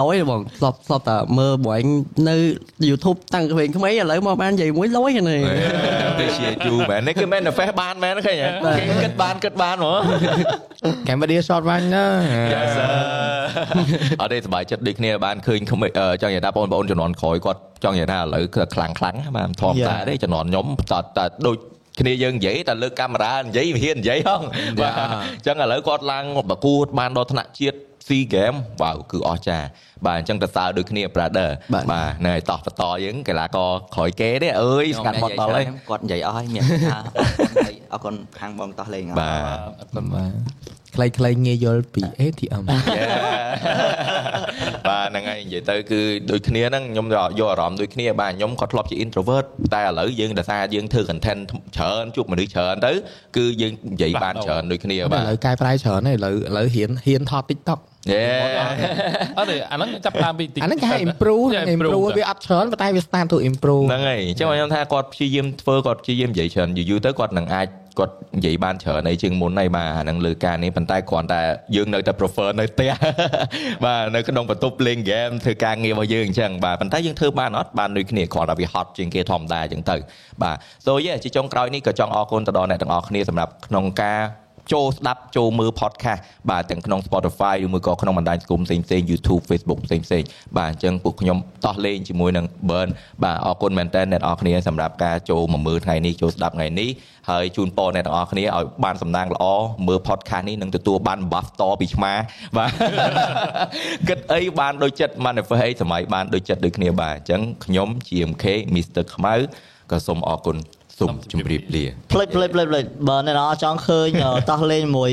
ឡយបងស្បស្បតែមើលបងឯងនៅ YouTube តាំងក្មេងៗឥឡូវមកបាននិយាយមួយលយហ្នឹង appreciate you មែននេះគឺ manifest បានមែនឃើញហ៎គេគិតបានគិតបានហ្មង Cambodia short វិញណា Yes sir អត់ទេសប្បាយចិត្តដូចគ្នាបានឃើញក្មេងអឺចង់និយាយថាបងប្អូនជំនាន់ក្រោយគាត់ចង់និយាយថាឥឡូវគឺខ្លាំងខ្លាំងណាបាទធម្មតា Yeah. ទេជំនាន់ខ្ញុំតតែដូចគ្នាយើងនិយាយតែលើកកាមេរ៉ានិយាយវាហ៊ាននិយាយហងបាទអញ្ចឹងឥឡូវគាត់ឡើងប្រកួតបានដល់ថ្នាក់ជាតិ SEA Game បាទគឺអស្ចារ្យបាទអញ្ចឹងទៅសើដូចគ្នា brother បាទបាទនៅឲ្យតោះបន្តយើងកីឡាករក្រោយគេទេអើយស្កាត់បត់ដល់ហើយគាត់និយាយអស់ហើយមានថាអរគុណខាងបងតោះលេងអស់បាទបាទខ្លីៗងាយយល់ពី ATM បាទហ្នឹងហើយនិយាយទៅគឺដូចគ្នាហ្នឹងខ្ញុំយកអារម្មណ៍ដូចគ្នាបាទខ្ញុំក៏ធ្លាប់ជា introvert តែឥឡូវយើងដោយសារយើងធ្វើ content ច្រើនជួបមនុស្សច្រើនទៅគឺយើងនិយាយបានច្រើនដូចគ្នាឥបាទឡូវកែប្រែច្រើនហើយឥឡូវឥឡូវហ៊ានហ៊ានថត TikTok យេអត់ទេអាហ្នឹងចាប់តាមពីអាហ្នឹងគេហៅ improve ចា improve វាអត់ច្រើនប៉ុន្តែវា start to improve ហ្នឹងហើយអញ្ចឹងខ្ញុំថាគាត់ព្យាយាមធ្វើគាត់ព្យាយាមនិយាយច្រើនយូរយូរទៅគាត់នឹងអាចគាត់និយាយបានច្រើនអីជាងមុនហើយបាទអាហ្នឹងលើការនេះប៉ុន្តែគ្រាន់តែយើងនៅតែ prefer នៅផ្ទះបាទនៅក្នុងបន្ទប់លេង game ធ្វើការងាររបស់យើងអញ្ចឹងបាទប៉ុន្តែយើងធ្វើបានអត់បានដូចគ្នាគ្រាន់តែវាហត់ជាងគេធម្មតាអញ្ចឹងទៅបាទ so yeah ជាចុងក្រោយនេះក៏ចង់អរគុណទៅដល់អ្នកទាំងអស់គ្នាសម្រាប់ក្នុងការ ចូលស្ដាប់ចូលមើល podcast បាទទាំងក្នុង Spotify ឬមួយក៏ក្នុងបណ្ដាញសង្គមផ្សេងផ្សេង YouTube Facebook ផ្សេងផ្សេងបាទអញ្ចឹងពួកខ្ញុំតោះលេងជាមួយនឹង Burn បាទអរគុណមែនតើអ្នកទាំងអស់គ្នាសម្រាប់ការចូលមកមើលថ្ងៃនេះចូលស្ដាប់ថ្ងៃនេះហើយជូនពរអ្នកទាំងអស់គ្នាឲ្យបានសំណាងល្អមើល podcast នេះនឹងទទួលបាន buff តពីឆ្មាបាទគិតអីបានដូចចិត្ត manifest អីសម័យបានដូចចិត្តដូចគ្នាបាទអញ្ចឹងខ្ញុំ GMK Mr ខ្មៅក៏សូមអរគុណ សូមជម្រាបលាផ្លេចផ្លេចផ្លេចផ្លេចបើអ្នកនរចង់ឃើញអឺតោះលេងមួយ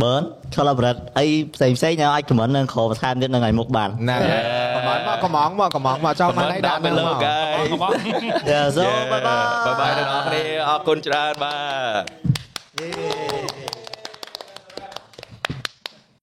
burn collaborate អីផ្សេងផ្សេងអាច comment នៅក្រោមបន្ថែមទៀតនៅថ្ងៃមុខបានណាកំងមកកំងមកកំងមកចង់បានអីដាក់នៅលើមកកហើយ Yeah so bye bye បាយបាយអ្នកនរគ្នាអរគុណច្រើនបាទ Yeah.